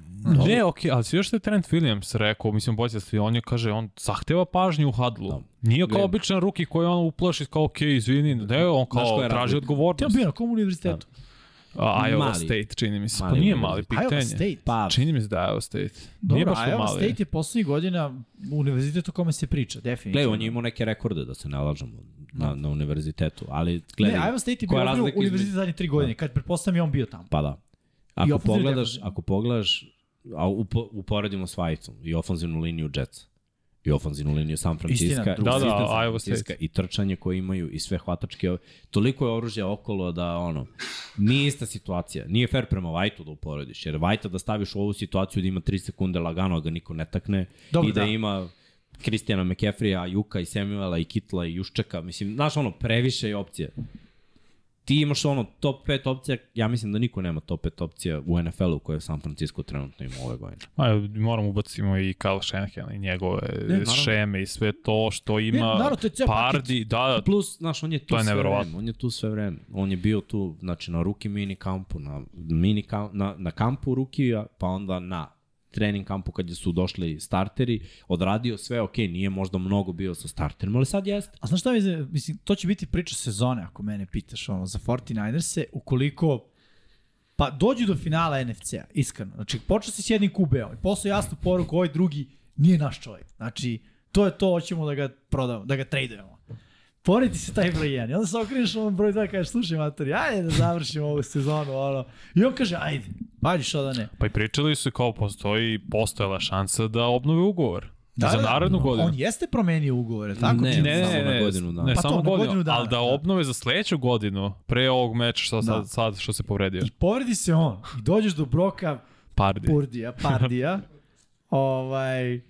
Ne, okej, ali si još što je Trent Williams rekao, mislim, bolje se on je, kaže, on zahteva pažnju u hadlu. Da. Nije kao Ne. običan ruki koji on uplaši kao, okej, izvini, ne, on kao traži razlika? Ti je odgovornost. bio na kom univerzitetu? A, Iowa Mali. State, čini mi se. Mali pa nije mali, Iowa pitanje. State. Pa, Čini mi se da je Iowa State. nije Dobro, baš to Iowa mali. State je poslednjih godina univerzitet o kome se priča, definitivno. gledaj, on je imao neke rekorde, da se ne lažemo, na, na univerzitetu, ali Ne, gledaj, Iowa State je bio univerzitet zadnje tri godine, kad pretpostavljam je on bio tamo. Pa da. Ako pogledaš, ako pogledaš, a upo, uporedimo s Vajtom i ofanzivnu liniju Jetsa i ofanzivnu liniju San Francisco Istina. Da, da, Iowa State. i trčanje koje imaju i sve hvatačke, toliko je oružja okolo da ono, nije ista situacija. Nije fair prema Vajtu da uporediš, jer Vajta da staviš u ovu situaciju da ima 3 sekunde lagano, a ga niko ne takne Dobro, i da, da. ima Kristijana McCaffreya, Juka i Samuela i Kitla i Juščeka, mislim, znaš ono, previše je opcije ti imaš ono top 5 opcija, ja mislim da niko nema top 5 opcija u NFL-u koje San Francisco trenutno ima ove godine. A, moramo ubacimo i Kyle Shanahan i njegove Ne, šeme i sve to što ima Ne, naravno, to je Pardi, da, da, Plus, znaš, on je tu je sve vreme, on je tu sve vreme. On je bio tu, znači, na ruki mini kampu, na, mini kam, na, na kampu rukija, pa onda na trening kampu kad su došli starteri, odradio sve, ok, nije možda mnogo bio sa starterima, ali sad jeste. A znaš šta mi, se- mislim, to će biti priča sezone, ako mene pitaš, ono, za 49ers-e, ukoliko pa dođu do finala NFC-a, iskreno. Znači, počeo si s jednim QB-om i posle jasnu poruku, ovaj drugi nije naš čovjek. Znači, to je to, hoćemo da ga prodamo, da ga tradujemo. Poredi se taj broj 1. I onda se okreneš ovom broj 2 i kažeš, slušaj matori, ajde da završimo ovu sezonu, ono. I on kaže, ajde, pađi što da ne. Pa i pričali su kao postoji, postojala šansa da obnove ugovor. Da, za da, narednu godinu. On jeste promenio ugovore, tako? Ne, čini Ne, ne. Samo ne, na ne, godinu dana. ne Pa samo to, godinu, godinu dana, ali da da. obnove za sledeću godinu, pre ovog meča što sad, Da. sad što se povredio. I povredi se on. I dođeš do Broka Pardi. Purdija, Pardija, ovaj,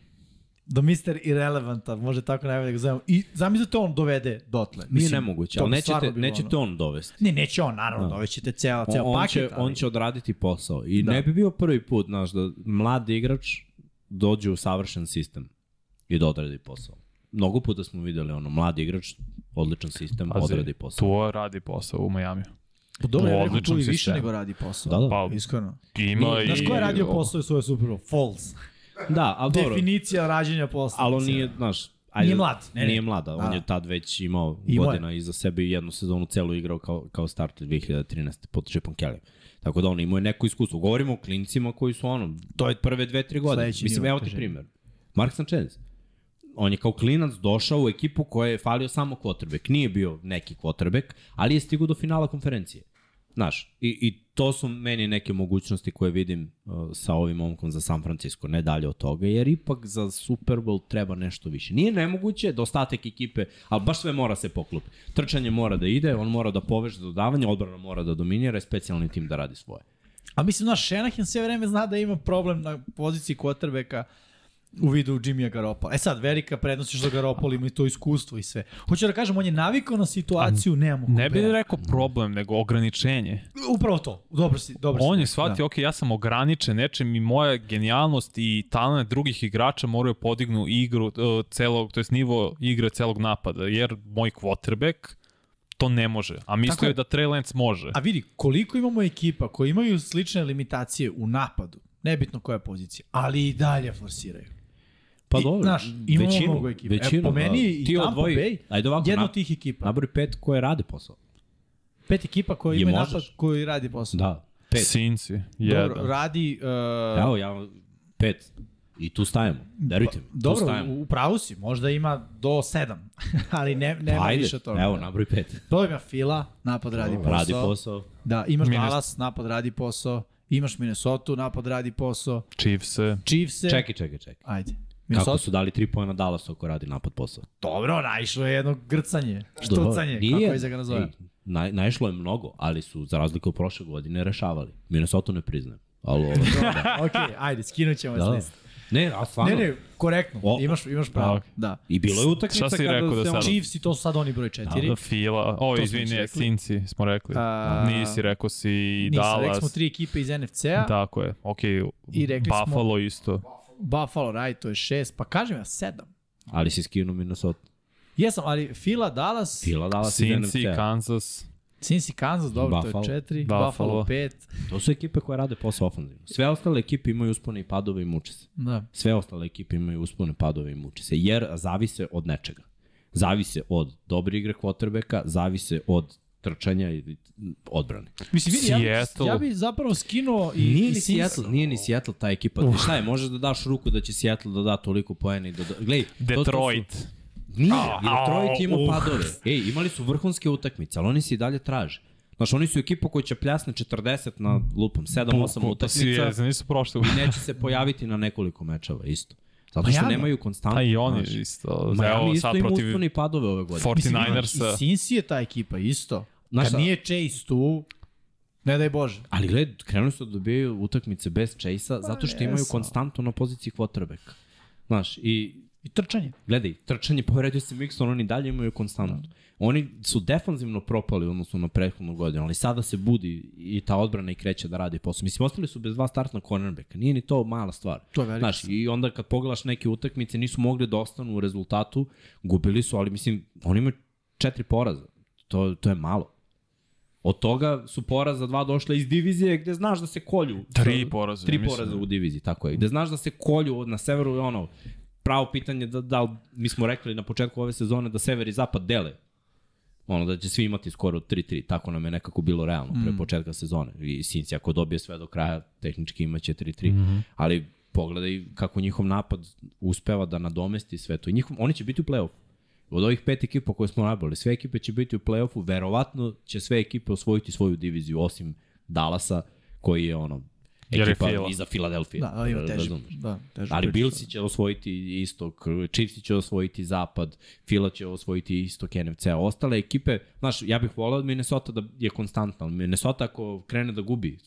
do Mr. Irrelevanta, može tako najbolje da ga zovemo. I zamislite on dovede dotle. Nije nemoguće, to ali nećete, nećete ono. on dovesti. Ne, neće on, naravno, Da. dovećete ceo, ceo on, on, paket. će, ali... on će odraditi posao. I Da. ne bi bio prvi put, znaš, da mlad igrač dođe u savršen sistem i da odradi posao. Mnogo puta smo videli ono, mlad igrač, odličan sistem, Pazi, odradi posao. Tuo radi posao u Majamiju. Pa dobro, ja rekao tu i više nego radi posao. Da, da. Pa, Iskreno. ima i... Znaš ko je radio posao u svoje Super Bowl? False. Da, ali dobro, Definicija rađenja posla. ali on nije, znaš, ajde, Nije mlad, ne. Nije mlad, a on Da. je tad već imao Imao je. godina iza sebe i jednu sezonu celu igrao kao, kao starter 2013. pod Chipom Kelly. Tako da on imao je neko iskustvo. Govorimo o klincima koji su ono, to je prve dve, tri godine. Sledeći Mislim, evo ti primjer. Mark Sanchez. On je kao klinac došao u ekipu koja je falio samo quarterback. Nije bio neki quarterback, ali je stigao do finala konferencije. Znaš, i, i to su meni neke mogućnosti koje vidim uh, sa ovim momkom za San Francisco, ne dalje od toga, jer ipak za Super Bowl treba nešto više. Nije nemoguće da ostatak ekipe, ali baš sve mora se poklopi. Trčanje mora da ide, on mora da poveže dodavanje, odbrana mora da dominira i specijalni tim da radi svoje. A mislim, naš Shanahan sve vreme zna da ima problem na poziciji quarterbacka u vidu Jimmya Garoppolo. E sad, velika prednost je što Garoppolo ima i to iskustvo i sve. Hoću da kažem, on je navikao na situaciju, nemamo Ne bih rekao problem, nego ograničenje. Upravo to, dobro si, dobro si. On je rekao, shvatio, ok, ja sam ograničen nečem i moja genijalnost i talent drugih igrača moraju podignu igru uh, celog, to jest nivo igre celog napada, jer moj quarterback to ne može. A mislio je. je da Trey Lance može. A vidi, koliko imamo ekipa koji imaju slične limitacije u napadu, nebitno koja je pozicija, ali i dalje forsiraju. Pa I, dobro, znaš, imamo većinu, mnogo ekipa. većinu, e, po meni da. i Tampa odvoji- Bay, ajde ovako, jedna na- od tih ekipa. Nabori pet koje rade posao. Pet ekipa koja Je ima napad koji radi posao. Da, pet. Sinci, Dobro, jedan. radi... Uh, Evo, ja, pet. I tu stajemo. Verujte mi, tu Dobro, stajemo. u, pravu si, možda ima do sedam, ali ne, nema Pa ajde, više toga. evo, nabroj pet. To ima Fila, napad radi posao. Radi posao. Da, imaš Minnes- Dallas, napad radi posao. Imaš Minnesota, napad radi posao. Chiefs, Chiefs, Čekaj, čekaj, čekaj. ajde. Kako Minnesota, su dali tri pojena Dallas ako radi napad posao? dobro, naišlo je jedno grcanje, štucanje, Nije, kako je za ga nazove. Na, naišlo je mnogo, ali su, za razliku od prošle godine, rešavali. Minnesota ne priznajem. Ali ovo, da. ok, ajde, skinut ćemo Da. da. s liste. Ne, a stvarno. Ne, ne, korektno. O, imaš, imaš pravo. ok. Da. I bilo je utakmica kada rekao se da on- sad- Chiefs i to su sad oni broj 4. Da, Fila, o, smo izvini. Sinci smo rekli. A- Nisi, rekao si i Nisam, rekli Dallas. smo tri ekipe iz NFC-a. Tako je, ok, I rekli smo- Buffalo isto. Buffalo, right, to je šest. Pa kažem ja, sedam. Ali si skinuo Minnesota. Jesam, ali Fila, Dallas, Fila Sinci, NFC. Kansas, Cincy, Kansas, dobro, to Buffalo. je četiri. Buffalo. Buffalo, pet. To su ekipe koje rade posao ofenzivno. Sve ostale ekipe imaju uspone i padove i muče se. Da. Sve ostale ekipe imaju uspone, padove i muče se. Jer zavise od nečega. Zavise od dobre igre quarterbacka, zavise od trčanja i odbrane. Mislim, vidi, ja, bi, Seattle. ja bi zapravo skinuo i, Nije i ni. Seattle, nije ni Seattle ta ekipa. Uh. Šta je, možeš da daš ruku da će Seattle da da toliko poena i da... da... Glej, to- to su- Detroit. Nije, A, Detroit ima uh. padove. Ej, imali su vrhunske utakmice, ali oni se i dalje traže. Znaš, oni su ekipa koja će pljasne 40 na lupom, 7-8 Pa si utakmica je, nisu prošle. i neće se pojaviti na nekoliko mečeva isto. Zato što Miami. nemaju konstantno. A i oni znaš. isto. Miami Evo isto sad ima protiv usponi padove ove godine. 49ersa. I Cincy je ta ekipa isto. Znaš Kad nije Chase tu, ne daj Bože. Ali gled, krenuli su da dobijaju utakmice bez Chase-a zato što imaju konstantno na poziciji quarterbacka. Znaš, i I trčanje. gledaj, trčanje povredio se Mixon, oni dalje imaju konstantno. Oni su defanzivno propali u odnosu na prethodnu godinu, ali sada se budi i ta odbrana i kreće da radi posao. Mislim, ostali su bez dva startna cornerbacka. Nije ni to mala stvar. To je velika Znaš, i onda kad pogledaš neke utakmice, nisu mogli da ostanu u rezultatu, gubili su, ali mislim, oni imaju četiri poraza. To, to je malo. Od toga su poraza dva došle iz divizije gde znaš da se kolju. Tri poraza, Tri mislim. poraza u diviziji, tako je. Gde znaš da se kolju na severu je ono, pravo pitanje da, da mi smo rekli na početku ove sezone da sever i zapad dele. Ono, da će svi imati skoro 3-3, tako nam je nekako bilo realno pre početka sezone. I Sinci ako dobije sve do kraja, tehnički imaće 3-3. Mm -hmm. Ali pogledaj kako njihov napad uspeva da nadomesti sve to. I njihov, oni će biti u play-offu. Od ovih pet ekipa koje smo nabrali, sve ekipe će biti u play-offu, verovatno će sve ekipe osvojiti svoju diviziju, osim Dallasa, koji je ono, je ekipa Fila. iza Filadelfije. Da, ali ima teži. razumeš? Da, teži Ali. Billsi će osvojiti istok, Chiefs će osvojiti zapad, Fila će osvojiti istok NFC, a ostale ekipe, znaš, ja bih volao od Minnesota da je konstantna, Minnesota ako krene da gubi,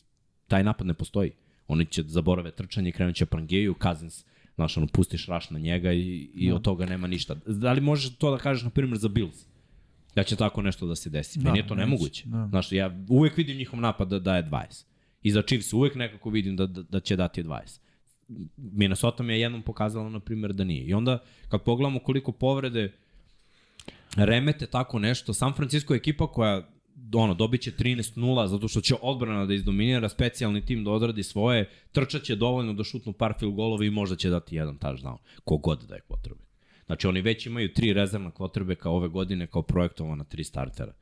taj napad ne postoji. Oni će da zaborave trčanje, krenut će Prangeju, Cousins, znaš, ono, pustiš raš na njega i, i od toga nema ništa. Da li možeš to da kažeš, na primjer, za Bills? Da će tako nešto da se desi. Da, Meni je to nemoguće. da. Znaš, ja uvek vidim njihov napad da daje 20. I za Chiefs uvek nekako vidim da, da, da će dati 20. Minnesota mi je jednom pokazala, na primjer, da nije. I onda, kad pogledamo koliko povrede remete tako nešto, San Francisco je ekipa koja ono, dobit će 13-0 zato što će odbrana da izdominira, specijalni tim da odradi svoje, trčat će dovoljno da šutnu par field golova i možda će dati jedan touchdown, kogod da je quarterback. Znači oni već imaju tri rezervna quarterbacka ove godine kao projektovana tri startera.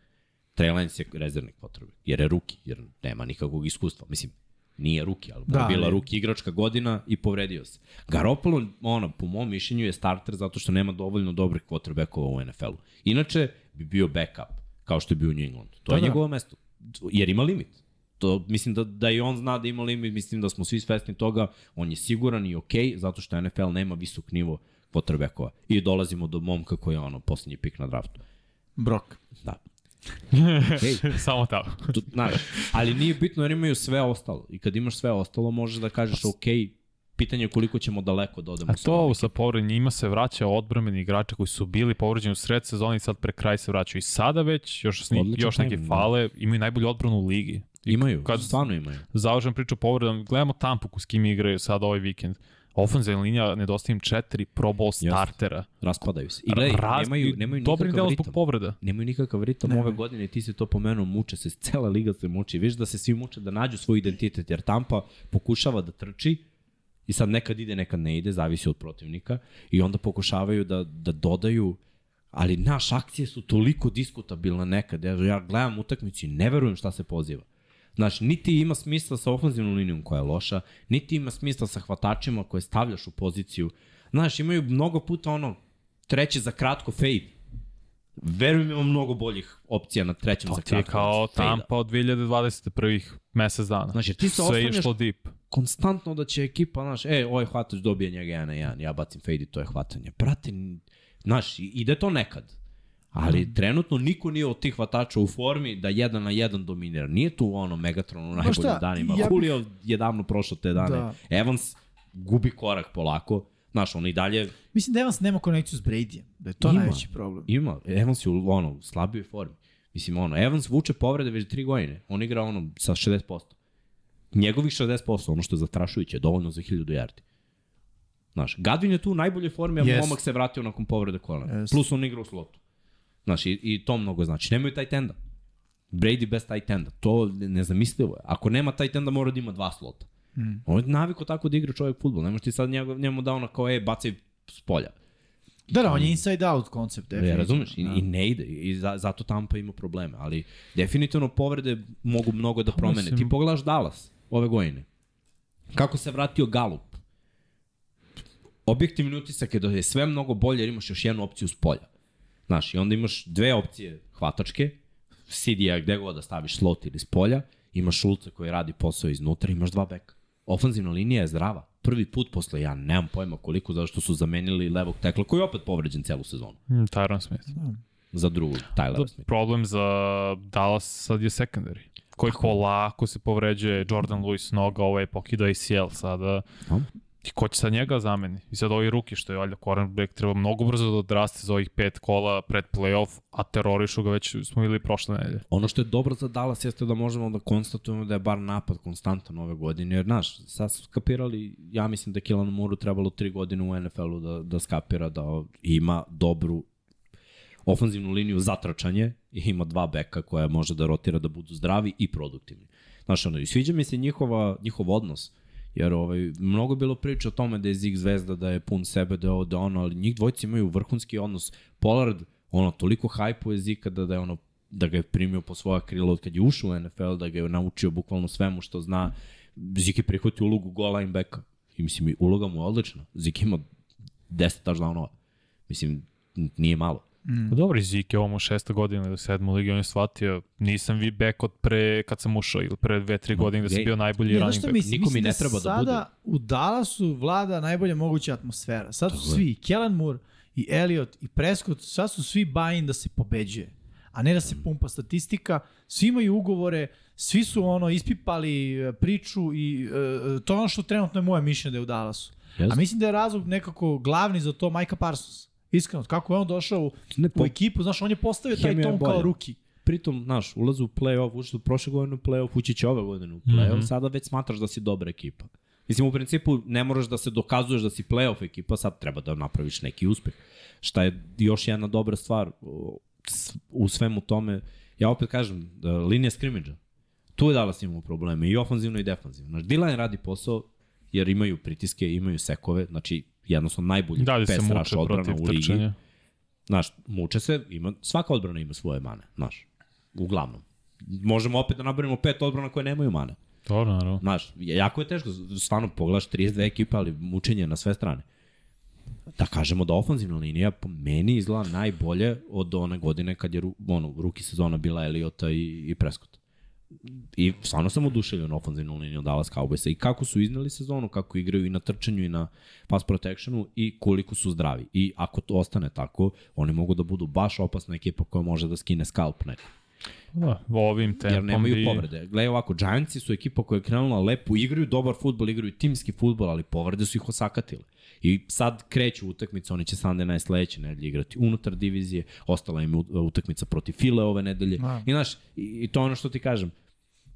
Trey Lance je rezervni quarterback, jer je ruki, jer nema nikakvog iskustva. Mislim, nije ruki, ali da, bila ruki igračka godina i povredio se. Garoppolo, ono, po mom mišljenju je starter zato što nema dovoljno dobrih quarterbackova u NFL-u. Inače, bi bio backup, kao što je bio u New Englandu. To Da, je da. njegovo mesto. Jer ima limit. To, mislim da, da i on zna da ima limit, mislim da smo svi svesni toga. On je siguran i okej, okay, zato što NFL nema visok nivo quarterbackova. I dolazimo do momka koji je ono, poslednji pik na draftu. Brok. Da. Hej, Samo tako. tu, znaš, ali nije bitno jer imaju sve ostalo. I kad imaš sve ostalo, možeš da kažeš, ok, pitanje je koliko ćemo daleko da odemo A to sa povrednim njima se vraća odbrambeni igrača koji su bili povređeni u sred sezoni i sad pre kraj se vraćaju. I sada već, još, sni, Odličan još neke da. fale, imaju najbolju odbranu u ligi. I Imaju, kad stvarno imaju. završam priču o povredama, gledamo Tampuku s kim igraju sad ovaj vikend. Ofenzivna linija nedostaje im četiri Pro Bowl startera. Raspadaju se. I gledaj, Raz- nemaju, nemaju Dobrim nikakav ritam. zbog povreda. Nemaju nikakav ritam ove godine, ti si to pomenuo, muče se, cela liga se muči. Viš da se svi muče da nađu svoj identitet, jer Tampa pokušava da trči i sad nekad ide, nekad ne ide, zavisi od protivnika i onda pokušavaju da, da dodaju ali naš akcije su toliko diskutabilne nekad. Ja, ja gledam utakmicu i ne verujem šta se poziva. Znaš, niti ima smisla sa ofenzivnom linijom koja je loša, niti ima smisla sa hvatačima koje stavljaš u poziciju. Znaš, imaju mnogo puta ono treće za kratko fade. Verujem ima mnogo boljih opcija na trećem To za ti je kratko. kao. Tampa od 2020. prvih mesec dana. Jer ti se Sve je oslanjaš- išlo deep. Konstantno da će ekipa, znaš, e, ovaj hvatač dobije njega jedan na jedan, ja bacim fade i to je hvatanje. Brate, n- znaš, ide to nekad. Ali mm. trenutno niko nije od tih hvatača u formi da jedan na jedan dominira. Nije tu ono Megatron u najboljim šta, danima. ja Julio je davno prošao te dane. Da. Evans gubi korak polako. Znaš, on i dalje Mislim da Evans nema konekciju s Bradyjem, da je to Ima. najveći problem. ima. Evans je u ono, slabijoj formi. Mislim, ono, Evans vuče povrede već tri godine. On igra ono sa 60%. Njegovih 60%, ono što je zastrašujuće, je dovoljno za 1000 yardi. Znaš, Gadvin je tu u najboljoj formi, a Jest. momak se vratio nakon povrede kolena. Jest. Plus on igra u slotu. Znaš, i, i to mnogo znači. Nemaju taj tenda. Brady bez taj tenda. To nezamislivo je. Ako nema taj tenda, mora da ima dva slota. Mm. On je naviko tako da igra čovjek futbol. Nemaš ti sad njega, njemu da ono kao, e, bacaj s polja. Da, da, on je inside out koncept, Ja, definitivno. razumeš, i, i ne ide, i za, zato Tampa ima probleme, ali definitivno povrede mogu mnogo da promene. mislim- Ti pogledaš Dallas ove godine. Kako se vratio Galup? Objektivni utisak je da je sve mnogo bolje jer imaš još jednu opciju s polja. Znaš, i onda imaš dve opcije hvatačke, CD-a gde god da staviš slot ili s polja, imaš Šulca koji radi posao iznutra, imaš dva beka. Ofanzivna linija je zdrava. Prvi put posle, ja nemam pojma koliko, zato što su zamenili levog tekla, koji je opet povređen celu sezonu Mm, Tyron Smith. za drugu Tyler Smith. Problem za Dallas sad je secondary koji polako se povređuje Jordan Lewis noga, ovaj pokida ACL sada. I ko će sad njega zameni? I sad ovi ruki što je valjda cornerback treba mnogo brzo da odraste za ovih pet kola pred playoff, a terorišu ga već smo videli prošle nedelje. Ono što je dobro za Dallas jeste da možemo da konstatujemo da je bar napad konstantan ove godine, jer znaš, sad su skapirali, ja mislim da je Kilanu Muru trebalo tri godine u NFL-u da, da skapira da ima dobru ofanzivnu liniju za trčanje i ima dva beka koja može da rotira da budu zdravi i produktivni. Znaš, ono, i sviđa mi se njihova, njihov odnos, jer ovaj, mnogo je bilo priče o tome da je Zig zvezda, da je pun sebe, da je ovo, da ono, ali njih dvojica imaju vrhunski odnos. Pollard, ono, toliko hajpuje Zika da, da je ono, da ga je primio po svoja krila od kad je ušao u NFL, da ga je naučio bukvalno svemu što zna. Zik je prihvatio ulogu goal linebacka. I mislim, uloga mu je odlična. Zik ima 10 touchdownova. Mislim, nije malo. Mm. Dobro, Zeke je ovo mu šesta godina ili sedma ligi, on je shvatio, nisam vi back od pre, kad sam ušao, ili pre dve, tri godine da sam bio najbolji Ne, running back. mislim? Niko mi ne da treba da sada u Dallasu vlada najbolja moguća atmosfera. Sad su svi, i Kellen Moore, i Elliot, i Prescott, sad su svi buy-in da se pobeđuje. A ne da se pumpa statistika. Svi imaju ugovore, svi su ono ispipali e, priču i e, to je ono što trenutno je moje mišljenje da je u Dallasu. Jeste. A mislim da je razlog nekako glavni za to Micah Parsons. Iskreno, kako je on došao Ne, u po- ekipu, znaš, on je postavio taj ton kao ruki. Pritom, znaš, ulazu u play-off, ušli u prošle godine u play-off, ući će ove godine u play-off, mm. -hmm. sada već smatraš da si dobra ekipa. Mislim, u principu ne moraš da se dokazuješ da si play-off ekipa, sad treba da napraviš neki uspeh. Šta je još jedna dobra stvar u svemu tome, ja opet kažem, da, linija skrimidža, tu je Dallas imamo probleme, i ofanzivno i defanzivno. Znači, D-line radi posao, jer imaju pritiske, imaju sekove, znači jednostavno najbolji Da muče rush odbrana u ligi. trčanja? Znaš, muče se, ima, svaka odbrana ima svoje mane, znaš, uglavnom. Možemo opet da nabrimo pet odbrana koje nemaju mane. Dobro, naravno. Znaš, jako je teško, stvarno pogledaš 32 ekipa, ali mučenje na sve strane. Da kažemo da ofanzivna linija po meni izgleda najbolje od one godine kad je ono, ruki sezona bila Eliota i, i Prescott. I stvarno sam oduševljen ofanzivnom linijom Dallas Cowboysa i kako su izneli sezonu, kako igraju i na trčanju i na pass protectionu i koliko su zdravi. I ako to ostane tako, oni mogu da budu baš opasna ekipa koja može da skine skalp neko. Da, ovim tempom Jer nemaju bi... povrede. Gledaj ovako, Giantsi su ekipa koja je krenula lepo, igraju dobar futbol, igraju timski futbol, ali povrede su ih osakatile. I sad kreću utakmice, oni će Sunday night sledeće nedelje igrati unutar divizije, ostala im utakmica protiv File ove nedelje. Da. I znaš, i, to ono što ti kažem,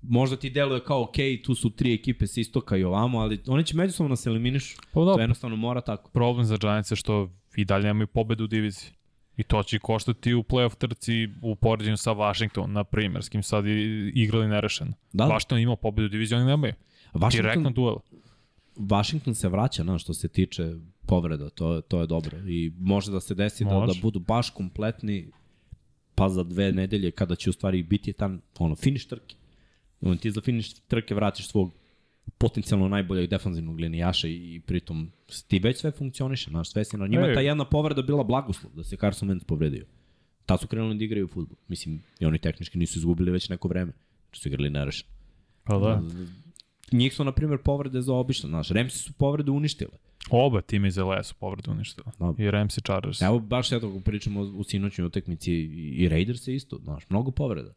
možda ti deluje kao ok, tu su tri ekipe s istoka i ovamo, ali oni će međusobno da se eliminišu. Pa da, To jednostavno mora tako. problem za Giants je što i dalje nemaju pobedu u diviziji. I to će koštati u playoff trci u poređenju sa Washington, na primjer, s kim sad i igrali nerešeno. Da. Washington ima pobedu u diviziji, oni nemaju. Direktno duel. Washington se vraća, na što se tiče povreda, to, je- to je dobro. I može da se desi da, da Može. budu baš kompletni pa za dve nedelje kada će u stvari biti tam ono, finiš trke. On ti za finiš trke vratiš svog potencijalno najboljeg defanzivnog linijaša i, pritom ti već sve funkcioniše, znaš, sve si na njima. Ej. ta jedna povreda bila blagoslov da se Carson Wentz povredio. Ta su krenuli da igraju futbol. Mislim, i oni tehnički nisu izgubili već neko vreme. Što su igrali nerešeno. Pa da. Njih su, na primjer, povrede za obično. Znaš, Remsi su povrede uništile. Oba tima iz LA su povredu uništila. Da. I Rams i Chargers. Evo baš eto ako pričamo u sinoćnoj utakmici i i Raiders je isto, znaš, mnogo povreda.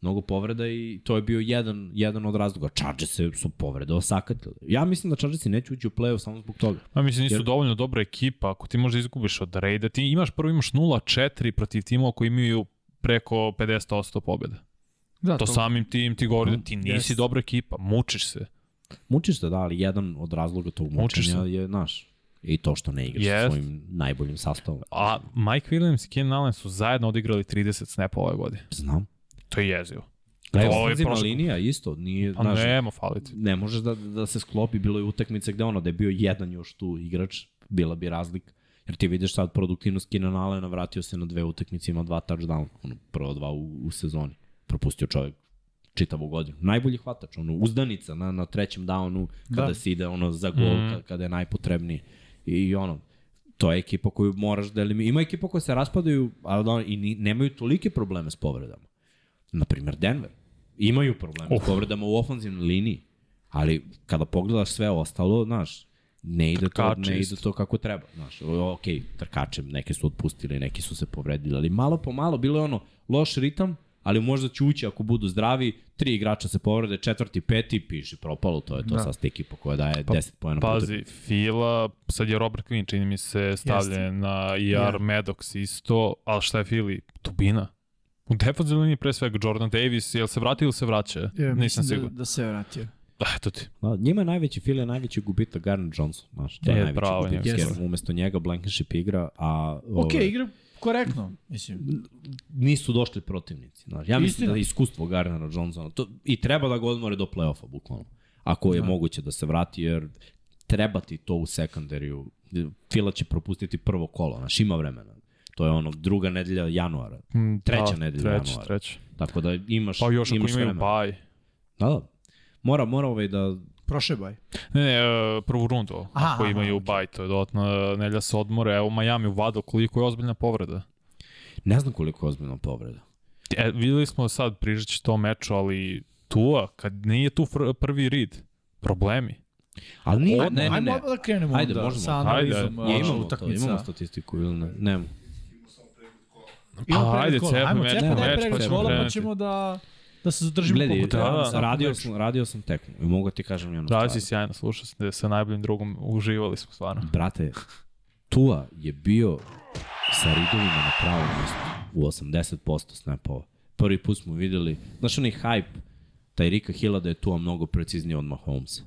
mnogo povreda i to je bio jedan, jedan od razloga. Chargersi su povrede osakatili. Ja mislim da Chargersi neće ući u play-off samo zbog toga. Ma mislim, nisu Jer- dovoljno dobra ekipa, ako ti možda izgubiš od Raida, ti imaš prvo imaš 0-4 protiv timova koji imaju preko 50% pobjede. Da, To samim tim ti govori da ti nisi Jeste. dobra ekipa, mučiš se. Mučiš se, da, ali jedan od razloga tog mučenja je, naš, i to što ne igraš sa Jest. svojim najboljim sastavom. A Mike Williams i Keenan Allen su zajedno odigrali 30 snapova ove godine. Znam. To je jezivo. To je ofenzivna prošlo- linija isto, nije, Pa znaš, nema faliti. ne možeš da, da se sklopi, bilo je utakmice gde ono, da je bio jedan još tu igrač, bila bi razlika. Jer ti vidiš sad produktivnost Keenan Allena, vratio se na dve utakmice, ima dva touchdown, ono, prvo dva u, u sezoni. Propustio čovjek čitavu godinu. Najbolji hvatač, ono, uzdanica na, na trećem downu, kada Da. se ide ono, za gol, mm. kada je najpotrebniji. I ono, to je ekipa koju moraš da eliminiš. Ima ekipa koja se raspadaju, ali da, i ni, nemaju tolike probleme s povredama. Naprimer, Denver. Imaju probleme Uf. s povredama u ofanzivnoj liniji. Ali kada pogledaš sve ostalo, znaš, ne ide, to, Trkači ne ide to kako treba. Znaš, ok, trkače, neke su otpustili, neki su se povredili, ali malo po malo bilo je ono loš ritam, ali možda će ući ako budu zdravi, tri igrača se povrede, četvrti, peti, piše propalo, to je to Da. da. sad ekipa koja daje Pa, 10 pojena. Pazi, Fila, sad je Robert Quinn, čini mi se, stavljen Jeste. na IR Ja. yeah. Maddox isto, ali šta je Fili? Tubina. U defensivnoj liniji pre svega Jordan Davis, jel se vrati ili se vraća? Ja, Nisam mislim siguran. Da, da se vratio. Da. Eto ti. Da, njima je najveći fil je najveći gubitak Garner Johnson, znaš, to je, Je, najveći bravo, gubitak, jer umesto njega Blankenship igra, a Ok, ove, igra korektno, mislim. nisu došli protivnici. Znaš. Ja mislim Istina. da iskustvo Garnera Johnsona, to, i treba da ga odmore do play-offa, bukvalno. Ako je Da. moguće da se vrati, jer treba ti to u sekundariju. Fila će propustiti prvo kolo, znaš, ima vremena. To je ono druga nedelja januara. Mm, Treća nedelja treća, januara. Treća. Tako da imaš, Pa još ako imaš imaju vremena. baj. Da, da. Mora, mora ovaj da... Prošle baj. Ne, ne, e, prvu rundu, Aha, ako aha, imaju okej. baj, to je dodatna nelja se odmore. Evo Miami uvadao koliko je ozbiljna povreda. Ne znam koliko je ozbiljna povreda. E, videli smo sad prižeći to meču, ali Tua, kad nije tu fr- prvi rid, problemi. Ali nije, Ajde, ne, ne, ajmo ne. da krenemo Ajde, onda možemo. sa Ajde, analizom ajde. Uh, imamo to, imamo statistiku ili ne? Imamo Pa, ajde, Ajmo, meč pa ćemo pa krenuti. ćemo da, da se zadržimo Gledaj, koliko treba. da, da, svakom radio, sam, radio sam tekmu i mogu ti kažem jednu Da, stvar. si sjajno, slušao sam da sa najboljim drugom uživali smo stvarno. Brate, Tua je bio sa ridovima na pravom mjestu u 80% snapova. Prvi put smo videli, znaš onaj hype, taj Rika Hilla da je Tua mnogo precizniji od Mahomesa.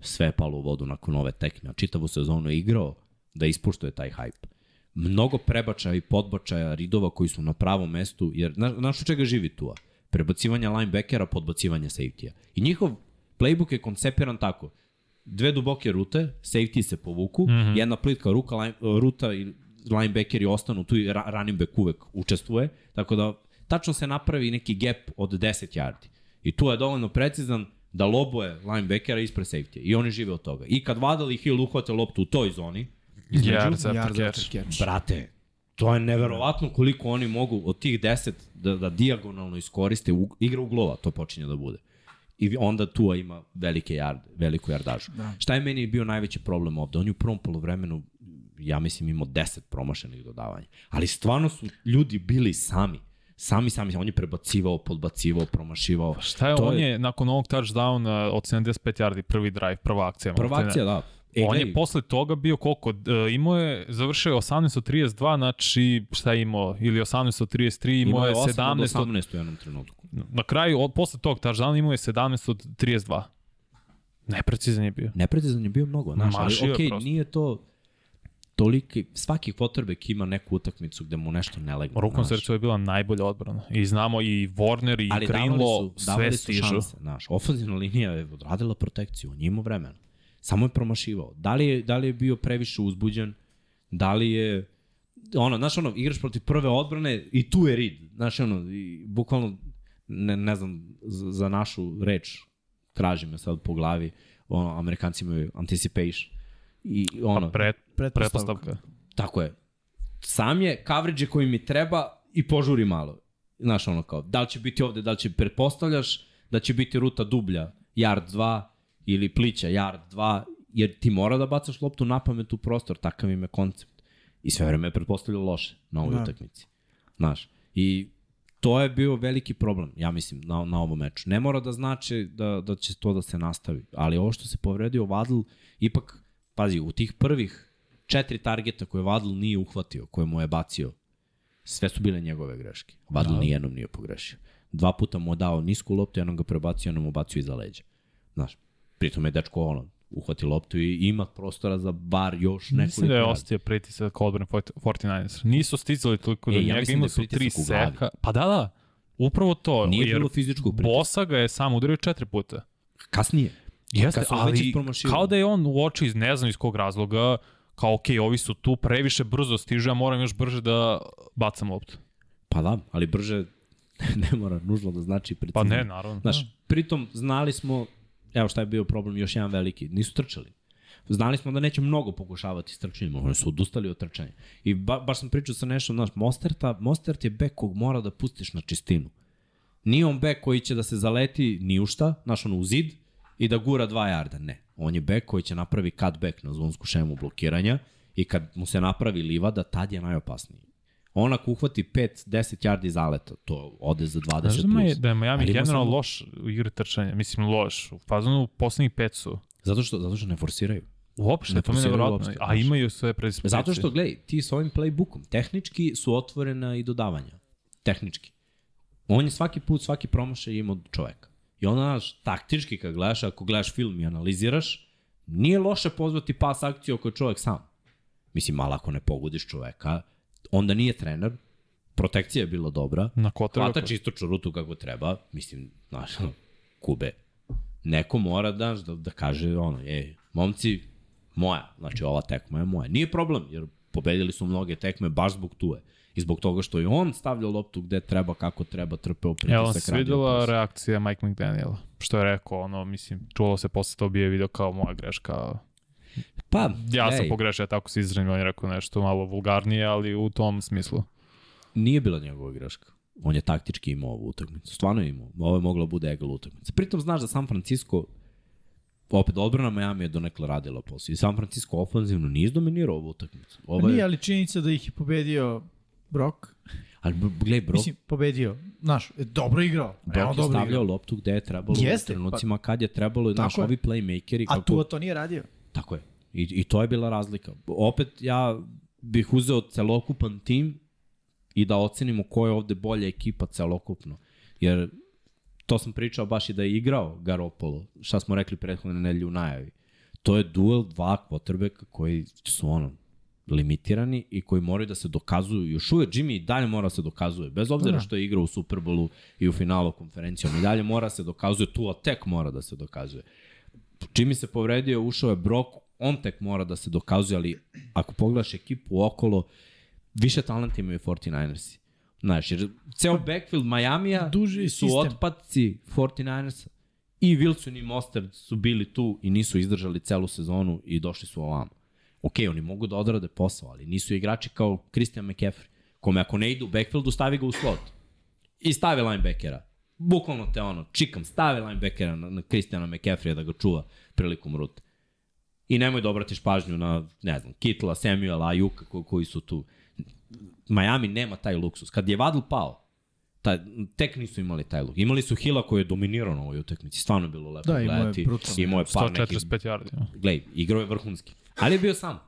Sve je palo u vodu nakon ove tekme. a Čitavu sezonu je igrao da ispuštuje taj hype. Mnogo prebačaja i podbačaja ridova koji su na pravom mestu, jer znaš, od čega živi Tua? Prebacivanja linebackera, podbacivanja safety-a. I njihov playbook je koncepiran tako dve duboke rute, safety se povuku, mm -hmm. jedna plitka ruka, line, ruta i linebackeri ostanu tu i running back uvek učestvuje, tako da tačno se napravi neki gap od 10 yardi. I tu je dovoljno precizan da lobuje linebackera ispred safety. I oni žive od toga. I kad Vadal i Hill uhvate loptu u toj zoni, između, Yard after Yard catch. brate, to je neverovatno koliko oni mogu od tih 10 da, da dijagonalno iskoriste. U, igra uglova, to počinje da bude. I onda Tua ima velike jarde, veliku jardažu. Da. Šta je meni bio najveći problem ovde? On je u prvom polovremenu, ja mislim, imao 10 promašenih dodavanja. Ali stvarno su ljudi bili sami. Sami, sami. On je prebacivao, podbacivao, promašivao. Šta je, To on je, nakon ovog touchdowna od 75 yardi prvi drive, prva akcija. Prva maltene. akcija, da. E, on gledaj, je posle toga bio koliko? E, imao je, završio je 18 od 32, znači šta je imao? Ili 18 od 33, imao, imao je je 8 17 od od... 18 u jednom trenutku. Na kraju, od, posle tog touchdowna imao je 17 od 32. Neprecizan je bio. Neprecizan je bio mnogo, znaš, ali Mašio je okej, prosto. nije to toliki, svaki quarterback ima neku utakmicu gde mu nešto ne legne. Rukom srcu je bila najbolja odbrana. I znamo i Warner i ali Greenlaw, sve davali su stižu. šanse, znaš. Ofenzivna linija je odradila protekciju, imao vremena. Samo je promašivao. Da li je, da li je bio previše uzbuđen? Da li je ono, znaš ono, igraš protiv prve odbrane i tu je rid. Znaš ono, i bukvalno, ne, ne znam, za, za našu reč, traži me sad po glavi, ono, amerikanci imaju anticipation. I ono, Pa pret, Pretpostavka. pretpostavka. Tako je. Sam je coverage koji mi treba i požuri malo. Znaš ono kao, da li će biti ovde, da li će, pretpostavljaš da će biti ruta dublja, yard 2 ili plića yard 2, jer ti mora da bacaš loptu na pamet u prostor, takav im je koncept. I sve vreme je pretpostavljao loše na ovoj Da. utakmici. Znaš, i to je bio veliki problem, ja mislim, na, na ovom meču. Ne mora da znači da, da će to da se nastavi, ali ovo što se povredio Vadl, ipak, pazi, u tih prvih četiri targeta koje Vadl nije uhvatio, koje mu je bacio, sve su bile njegove greške. Vadl da. nijednom nije pogrešio. Dva puta mu je dao nisku loptu, jednom ga prebacio, jednom mu bacio iza leđa. Znaš, pritom je dečko ono, uhvati loptu i ima prostora za bar još nekoliko Mislim da je ostio pritisak odbrane 49ers. Nisu stizali toliko do E, ja njega, da imali je su tri pritisak seka. Pa da, da. Upravo to. Nije jer bilo fizičkog pritiska. Bosa ga je sam udario četiri puta. Kasnije. Jeste, ali kao da je on uoči iz ne znam iz kog razloga, kao ok, ovi su tu, previše brzo stižu, ja moram još brže da bacam loptu. Pa da, ali brže ne mora nužno da znači Pa precizno. ne, naravno. Znaš, pritom znali smo, evo šta je bio problem, još jedan veliki, nisu trčali. Znali smo da neće mnogo pokušavati s trčanjem, oni su odustali od trčanja. I ba, baš sam pričao sa nešto, znaš, Mosterta, Mostert je bek kog mora da pustiš na čistinu. Nije on bek koji će da se zaleti ni u šta, znaš, ono u zid i da gura dva jarda, ne. On je bek koji će napravi cutback na zvonsku šemu blokiranja i kad mu se napravi livada, tad je najopasniji. On ako uhvati 5-10 yardi zaleta, to ode za 20 Znaš da, plus. Maj- da je Miami Ali generalno samo- loš u igri trčanja, mislim loš. U fazonu poslednjih pet su. Zato što, zato što ne forsiraju. Uopšte, Ne to mi je nevjerojatno. A imaju sve predispozicije. Zato što, gledaj, ti s ovim playbookom, tehnički su otvorena i dodavanja. Tehnički. On je svaki put, svaki promašaj ima od čoveka. I onda, znaš, taktički kad gledaš, ako gledaš film i analiziraš, nije loše pozvati pas akciju ako je čovek sam. Mislim, malo ako ne pogodiš čoveka, onda nije trener, protekcija je bila dobra, Na kotrbe. hvatač istoču rutu kako treba, mislim, znaš, kube. Neko mora da, da, da kaže ono, ej, momci, moja, znači ova tekma je moja. Nije problem, jer pobedili su mnoge tekme baš zbog tuje. I zbog toga što je on stavljao loptu gde treba, kako treba, trpeo Evo pritisak. se radio videla reakcija Mike McDaniela. Što je rekao, ono, mislim, čulo se posle to bio video kao moja greška. Pa, Ja sam ej, pogrešio, tako se izranim, on je rekao nešto malo vulgarnije, ali u tom smislu. Nije bila njegova greška. On je taktički imao ovu utakmicu. Stvarno je imao. Ovo je mogla bude egal utakmica. Pritom znaš da San Francisco opet odbrana Miami je donekle radila posao. I San Francisco ofanzivno nije izdominirao ovu utakmicu. Ovo Pa Nije, je, ali činjenica da ih je pobedio Brock. ali gledaj, bro, Mislim, pobedio. Znaš, dobro igrao. Brock je dobro stavljao igrao. loptu gde je trebalo Jeste, u trenucima kad je trebalo, znaš, ovi playmakeri. A Kako, Tua to nije radio. Tako je. I, I to je bila razlika. Opet ja bih uzeo celokupan tim i da ocenimo ko je ovde bolja ekipa celokupno. Jer to sam pričao baš i da je igrao Garopolo, šta smo rekli prethodne nedelje u najavi. To je duel dva quarterbacka koji su ono, limitirani i koji moraju da se dokazuju. Još uvek Jimmy i dalje mora da se dokazuje. Bez obzira Da. što je igrao u Superbowlu i u finalu konferencijom. I dalje mora da se dokazuje. Tua tek mora da se dokazuje. Jimmy se povredio, ušao je Brock, on tek mora da se dokazuje, ali ako pogledaš ekipu okolo, više talenta imaju 49ersi. Znaš, jer ceo backfield Majamija Duži su sistem. otpadci 49ersa. I Wilson i Mostard su bili tu i nisu izdržali celu sezonu i došli su ovamo. Ok, oni mogu da odrade posao, ali nisu igrači kao Christian McCaffrey, kome ako ne ide u backfieldu, stavi ga u slot. I stavi linebackera. Bukvalno te ono, čikam, stavi linebackera na, na Christiana McCaffreya da ga čuva prilikom rute. I nemoj da obratiš pažnju na, ne znam, Kitla, Samuela, Ajuka ko, koji su tu. Miami nema taj luksus. Kad je Vadl pao, ta, tek nisu imali taj luk. Imali su Hila koji je dominirao na ovoj utakmici. Stvarno je bilo lepo Da, gledati. brutalno. Imao je par nekih 145 yardi. ja. glej, igrao je vrhunski. Ali je bio sam.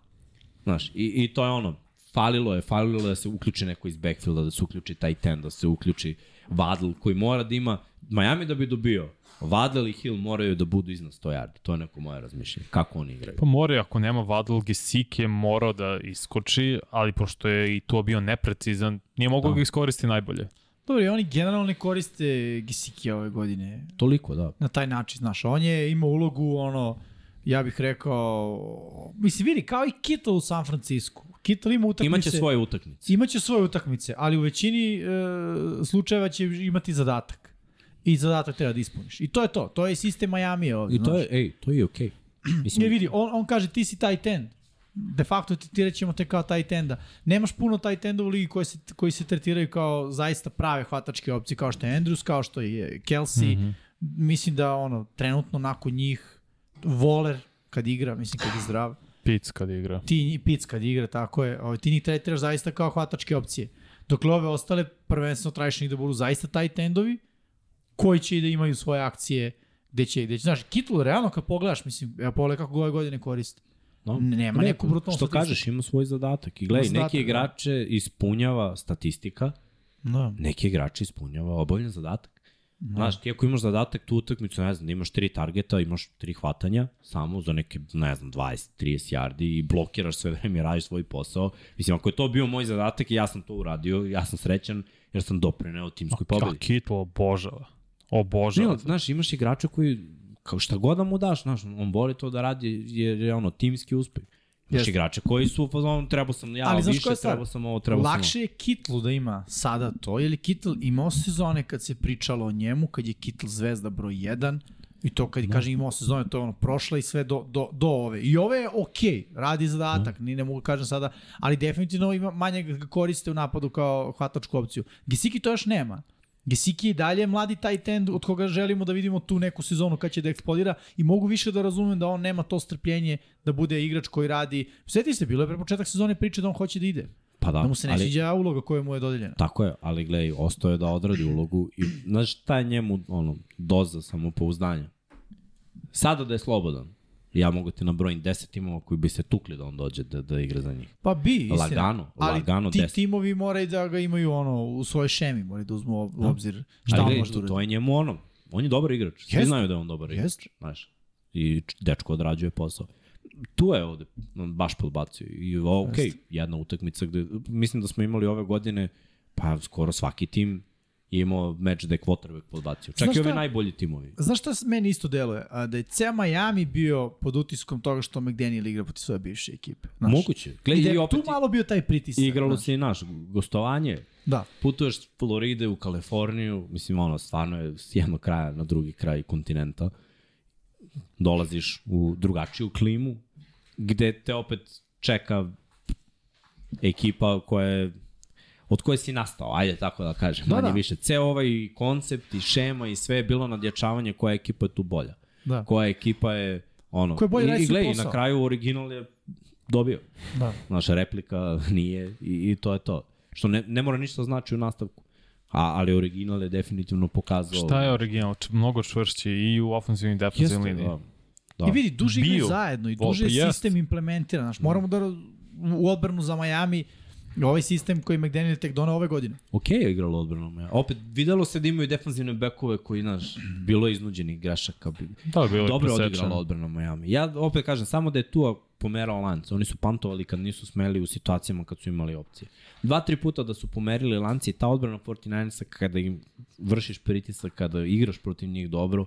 Znaš, i, i to je ono, falilo je, falilo je da se uključi neko iz backfielda, da se uključi taj ten, da se uključi Vadl koji mora da ima, Miami da bi dobio, Vadl i Hill moraju da budu iznad 100 yardi. To je neko moje razmišljanje. Kako oni igraju? Pa mora, ako nema Vadl, Gesik je morao da iskoči, ali pošto je i to bio neprecizan, nije mogao Da. ga iskoristi najbolje. Dobro, oni generalno ne koriste Gisiki ove godine Toliko, da. na taj način, znaš. On je imao ulogu, ono, ja bih rekao, mislim, vidi, kao i Kittle u San Francisco. Kittle ima utakmice. Imaće svoje utakmice. Imaće svoje utakmice, ali u većini e, slučajeva će imati zadatak. I zadatak treba da ispuniš. I to je to. To je sistem Miami ovde. I to je, ej, to je okej. Okay. Mislim, Ne vidi, on, on kaže ti si tight end. De facto ti trećemo te kao tight enda. Nemaš puno tight enda u ligi koji se, koji se tretiraju kao zaista prave hvatačke opcije, kao što je Andrews, kao što je Kelsey. Mm -hmm. Mislim da ono, trenutno nakon njih Voler kad igra, mislim kad je zdrav, Pic kad igra. ti Pitts kad igra, tako je, ovaj, ti njih tretiraš zaista kao hvatačke opcije. Dokle ove ostale prvenstveno tražiš njih da budu zaista tight endovi, koji će i da imaju svoje akcije, gde će, gde će, znaš, Kittle, realno kad pogledaš, mislim, evo pogledaj kako ove godine koriste. No. Nema neku brutalnu Što statistiku. kažeš, ima svoj zadatak. I gledaj, zadatak, neki igrače ispunjava statistika, Da. neki igrači ispunjava obavljen zadatak. Znaš, ti ako imaš zadatak tu utakmicu, ne znam, da imaš tri targeta, imaš tri hvatanja, samo za neke, ne znam, 20-30 yardi i blokiraš sve vreme i radiš svoj posao. Mislim, ako je to bio moj zadatak i ja sam to uradio, ja sam srećan jer sam doprineo timskoj pobedi. Kittle obožava. Ne, Obožava. ali, znaš, imaš igrača koji, kao šta god da mu daš, znaš, on voli to da radi jer je ono, timski uspeh. Imaš Jeste. igrače koji su u fazonu, trebao sam ja Ali više, je trebao sam ovo, trebao sam ovo. Lakše je Kittle da ima sada to, ili Kittle imao sezone kad se pričalo o njemu, kad je Kittle zvezda broj 1, i to kad kažem imao sezone, to je ono prošla i sve do, do, do ove. I ove je okej, radi zadatak, ni ne mogu kažem sada, ali definitivno ima manje ga koriste u napadu kao hvatačku opciju. Gesiki to još nema. Gesiki je dalje mladi tight end od koga želimo da vidimo tu neku sezonu kad će da eksplodira i mogu više da razumem da on nema to strpljenje da bude igrač koji radi. Sjeti se, bilo je pre početak sezone priče da on hoće da ide. Pa da, Da mu se ne ali, sviđa uloga koja mu je dodeljena. Tako je, ali gledaj, ostao je da odradi ulogu i znaš šta je njemu ono, doza samopouzdanja. Sada da je slobodan, ja mogu ti nabrojim 10 timova koji bi se tukli da on dođe da, da igra za njih. Pa bi, istina. Lagano, Ali lagano ti 10. timovi moraju da ga imaju ono, u svojoj šemi, moraju da uzmu u obzir šta Ali on može da to, je njemu ono, on je dobar igrač. Svi znaju da je on dobar igrač. Jeste. Znaš, I dečko odrađuje posao. Tu je ovde baš podbacio. I ovo, ok, jedna utakmica gde, mislim da smo imali ove godine, pa skoro svaki tim je imao meč da je quarterback podbacio. Čak i šta? najbolji timovi. Znaš šta meni isto deluje? A, da je ceo Miami bio pod utiskom toga što McDaniel igra protiv svoje bivše ekipe. Znaš. Moguće. I Gledaj, da i je opet tu malo bio taj pritisak. igralo znaš. se i naš gostovanje. Da. Putuješ s Floride u Kaliforniju, mislim ono, stvarno je s jednog kraja na drugi kraj kontinenta. Dolaziš u drugačiju klimu, gde te opet čeka ekipa koja je od koje si nastao, ajde tako da kažem, Da, da, manje da. više. Ceo ovaj koncept i šema i sve je bilo nadjačavanje koja ekipa je tu bolja. Da. Koja ekipa je ono... Koja bolje I, i na kraju original je dobio. Da. Naša replika nije i, i to je to. Što ne, ne mora ništa znači u nastavku. A, ali original je definitivno pokazao... Šta je original? Č- Mnogo čvršći i u ofenzivnoj i defensivnoj Jeste, liniji. da. I vidi, duže igraju Bio. zajedno i duže je sistem implementiran. Znaš, moramo da u odbranu za Miami ovaj sistem koji McDaniel tek donao ove godine. Ok je igralo odbranom. Ja. Opet, videlo se da imaju defanzivne bekove koji, znaš, bilo je iznuđenih grešaka. Bi... Da, bilo je Dobro odigrala odbrana Miami. Ja opet kažem, samo da je tu pomerao lance. Oni su pantovali kad nisu smeli u situacijama kad su imali opcije. Dva, tri puta da su pomerili lance i ta odbrana 49 kada im vršiš pritisak, kada igraš protiv njih dobro,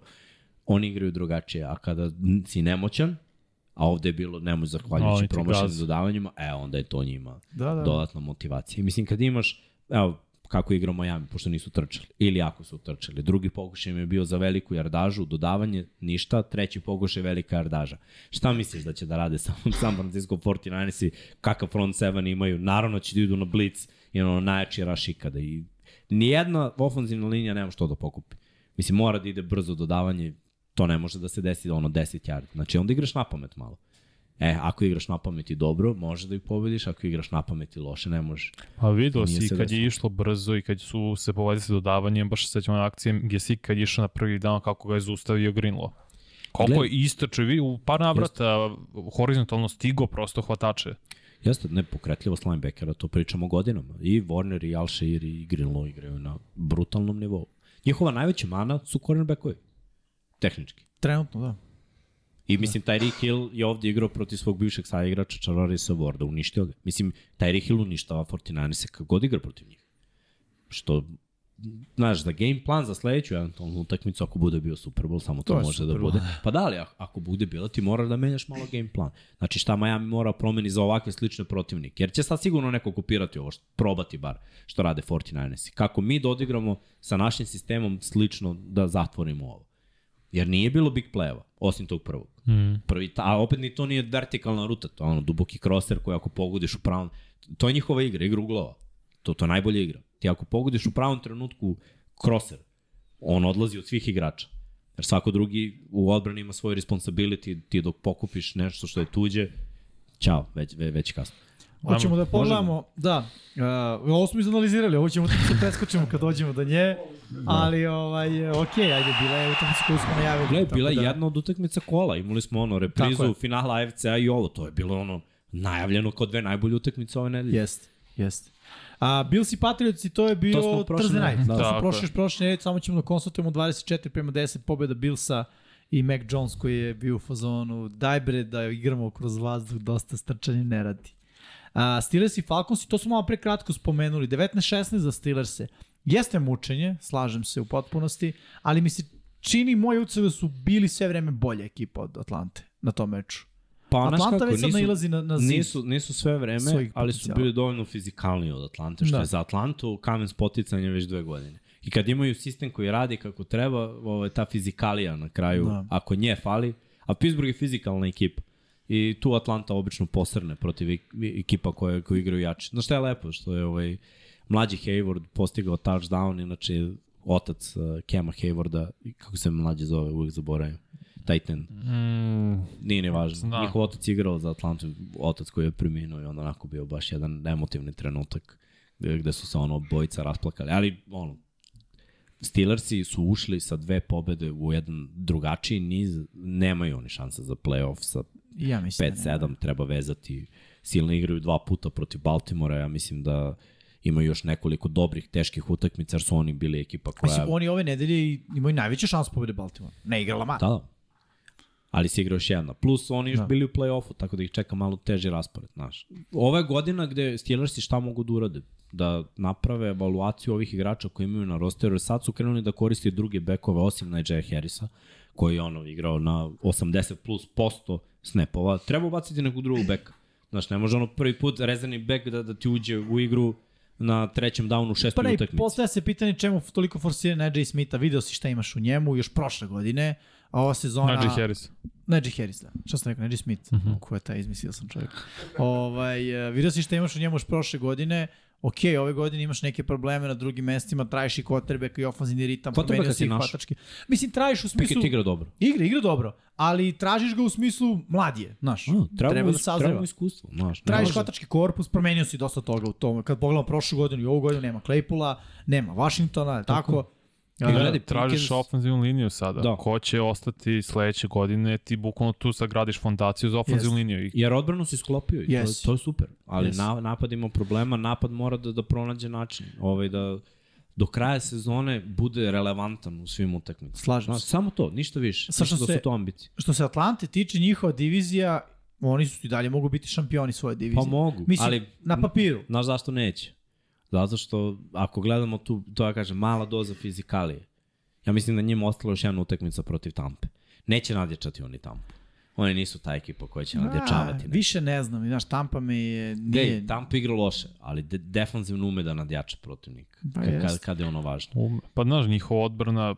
oni igraju drugačije. A kada si nemoćan, a ovde je bilo nemoć Oni zahvaljujući promašenim dodavanjima, e, onda je to njima Da, da. dodatna motivacija. I mislim, kad imaš, evo, kako je igrao Miami, pošto nisu trčali, ili ako su trčali. Drugi pokušaj im je bio za veliku jardažu, dodavanje, ništa, treći pokušaj velika jardaža. Šta misliš da će da rade sa San Francisco 49ersi, kakav front seven imaju? Naravno će da idu na blitz i ono najjači rush ikada. I nijedna ofenzivna linija nema što da pokupi. Mislim, mora da ide brzo dodavanje, to ne može da se desi ono 10 yard. Znači, onda igraš na pamet malo. E, ako igraš na pamet i dobro, može da ih pobediš, ako igraš na pamet i loše, ne možeš. Pa vidio si kad desilo. je išlo brzo i kad su se povedali sa dodavanjem, baš se sećamo na akcije Gesik kad je išao na prvi dan kako ga je zaustavio Greenlaw. Koliko Gle- je istrčao, vi u par navrata horizontalno stigo prosto hvatače. Jeste, nepokretljivost linebackera, to pričamo godinama. I Warner, i Alshire, i Greenlaw igraju na brutalnom nivou. Njihova najveća mana su cornerbackovi. Tehnički. Trenutno, da. I mislim, Tyreek Hill je ovdje igrao protiv svog bivšeg saigrača Charorisa Warda, uništio ga. Mislim, Tyreek Hill uništava 49 kako god igra protiv njih. Što, znaš, za game plan za sledeću eventualnu utakmicu, ako bude bio Super Bowl, samo to, To može da bude. Pa da li, ako- bude bila, ti moraš da menjaš malo game plan. Znači, šta Miami mora promeni za ovakve slične protivnike? Jer će sad sigurno neko kopirati ovo, što, probati bar, što rade 49 Kako mi da odigramo sa našim sistemom slično da zatvorimo ovo? Jer nije bilo big play-eva, osim tog prvog. Mm. Prvi, ta, a opet ni to nije vertikalna ruta, to je ono duboki crosser koji ako pogodiš u pravom, to je njihova igra, igra uglova. To, to je najbolja igra. Ti ako pogodiš u pravom trenutku crosser, on odlazi od svih igrača. Jer svako drugi u odbrani ima svoj responsibility, ti dok pokupiš nešto što je tuđe, ćao, već, već, već kasno. Hoćemo da pogledamo, da, uh, ovo smo izanalizirali, ovo ćemo da preskočimo kad dođemo do nje, ali ovaj, ok, ajde, bila je utakmica koju smo najavili. Gle, bila je da- jedna od utakmica kola, imali smo ono reprizu finala AFC-a i ovo, to je bilo ono najavljeno kao dve najbolje utakmice ove nedelje. Jeste, jeste. A Bills i Patriots to je bio To Thursday night. da. Da, to smo Tako prošli nedelje, samo ćemo da konstatujemo 24 prema 10 pobjeda Billsa i Mac Jones koji je bio u fazonu daj bre da igramo kroz vazduh, dosta strčanje ne radi. A, Steelers i Falcons, i to smo malo pre kratko spomenuli, 19-16 za Steelers-e. Jeste mučenje, slažem se u potpunosti, ali mi se čini moj uceg da su bili sve vreme bolja ekipa od Atlante na tom meču. Pa, Atlanta kako, već sad nisu- nailazi na, na zid. Nisu, nisu sve vreme, ali su bili dovoljno fizikalniji od Atlante, što Da. je za Atlantu kamen spoticanja već dve godine. I kad imaju sistem koji radi kako treba, ovo je ta fizikalija na kraju, da. ako nje fali, a Pittsburgh je fizikalna ekipa. I tu Atlanta obično posrne protiv ek- ekipa koje, koje igraju jače. Znaš šta je lepo? Što je ovaj, mlađi Hayward postigao touchdown, inače otac uh, Kema Haywarda, kako se mlađi zove, uvijek zaboravim. Titan. Mm, Nije ni važno. Da. Njihov otac igrao za Atlantu, otac koji je preminuo i onda onako bio baš jedan emotivni trenutak gde, gde su se ono bojica rasplakali. Ali ono, Steelersi su ušli sa dve pobede u jedan drugačiji niz, nemaju oni šanse za playoff sa Ja mislim da ne. 5-7, treba vezati, silno igraju dva puta protiv Baltimora, ja mislim da imaju još nekoliko dobrih, teških utakmica, jer su oni bili ekipa koja... Mislim, oni ove nedelje imaju najveće šans pobede Baltimore. Ne igra Lamar. Da, da. Ali si igrao još jedna. Plus oni još Da. da. bili u play-offu, tako da ih čeka malo teži raspored, znaš. Ova je godina gde Steelersi šta mogu da urade? Da naprave evaluaciju ovih igrača koji imaju na rosteru. Sad su krenuli da koriste druge bekove, osim Najee Harrisa, koji je ono igrao na 80 plus posto snapova. Treba ubaciti nekog drugog beka. Znaš, ne može ono prvi put rezervni bek da, da ti uđe u igru na trećem downu u Pa šestoj ne, utakmici. postaje se pitanje čemu toliko forsira Najee Smitha. Video si šta imaš u njemu još prošle godine, a ova sezona... Najee Harris. Najee Harris, da. Šta sam rekao? Najee Smith. Uh -huh. Ko je taj, izmislio sam čovjek. ovaj, e, video si šta imaš u njemu još prošle godine. Ok, ove godine imaš neke probleme na drugim mestima, trajiš i kotrbek i ofanzivni ritam, promenio si ih hvatački. Mislim, trajiš u smislu... Pickett igra dobro. Igra, igra dobro, ali tražiš ga u smislu mladije, znaš. A, treba, treba da treba iskustvo. Znaš, Tražiš hvatački korpus, promenio si dosta toga u tom. Kad pogledamo prošlu godinu i ovu godinu, nema Claypoola, nema Washingtona, je tako? I A, gledaj, Tražiš Pickens- ofenzivnu liniju sada. Da. Ko će ostati sledeće godine, ti bukvalno tu sagradiš fondaciju za ofenzivnu Jest. liniju. I Jer odbranu si sklopio i to, Jesi. to je super. Ali Jesi. na, napad ima problema, napad mora da, da pronađe način. Ovaj, da do kraja sezone bude relevantan u svim utakmicama. Slažem se. Samo to, ništa više. Sa što da se- su to ambicije. Što se Atlante tiče, njihova divizija, oni su i dalje mogu biti šampioni svoje divizije. Pa mogu, Mislim, ali na papiru. znaš zašto neće? Zato što ako gledamo tu, to ja kažem, mala doza fizikalije. Ja mislim da njima ostalo još jedna utakmica protiv Tampe. Neće nadječati oni Tampu. Oni nisu ta ekipa koja će nadječavati. A, više ne znam, znaš, Tampa mi je... Nije, Gej, Tampa igra loše, ali de defanzivno ume da nadjača protivnika. Pa Ka- kad, kada je ono važno. Ume. Pa znaš, njihova odbrana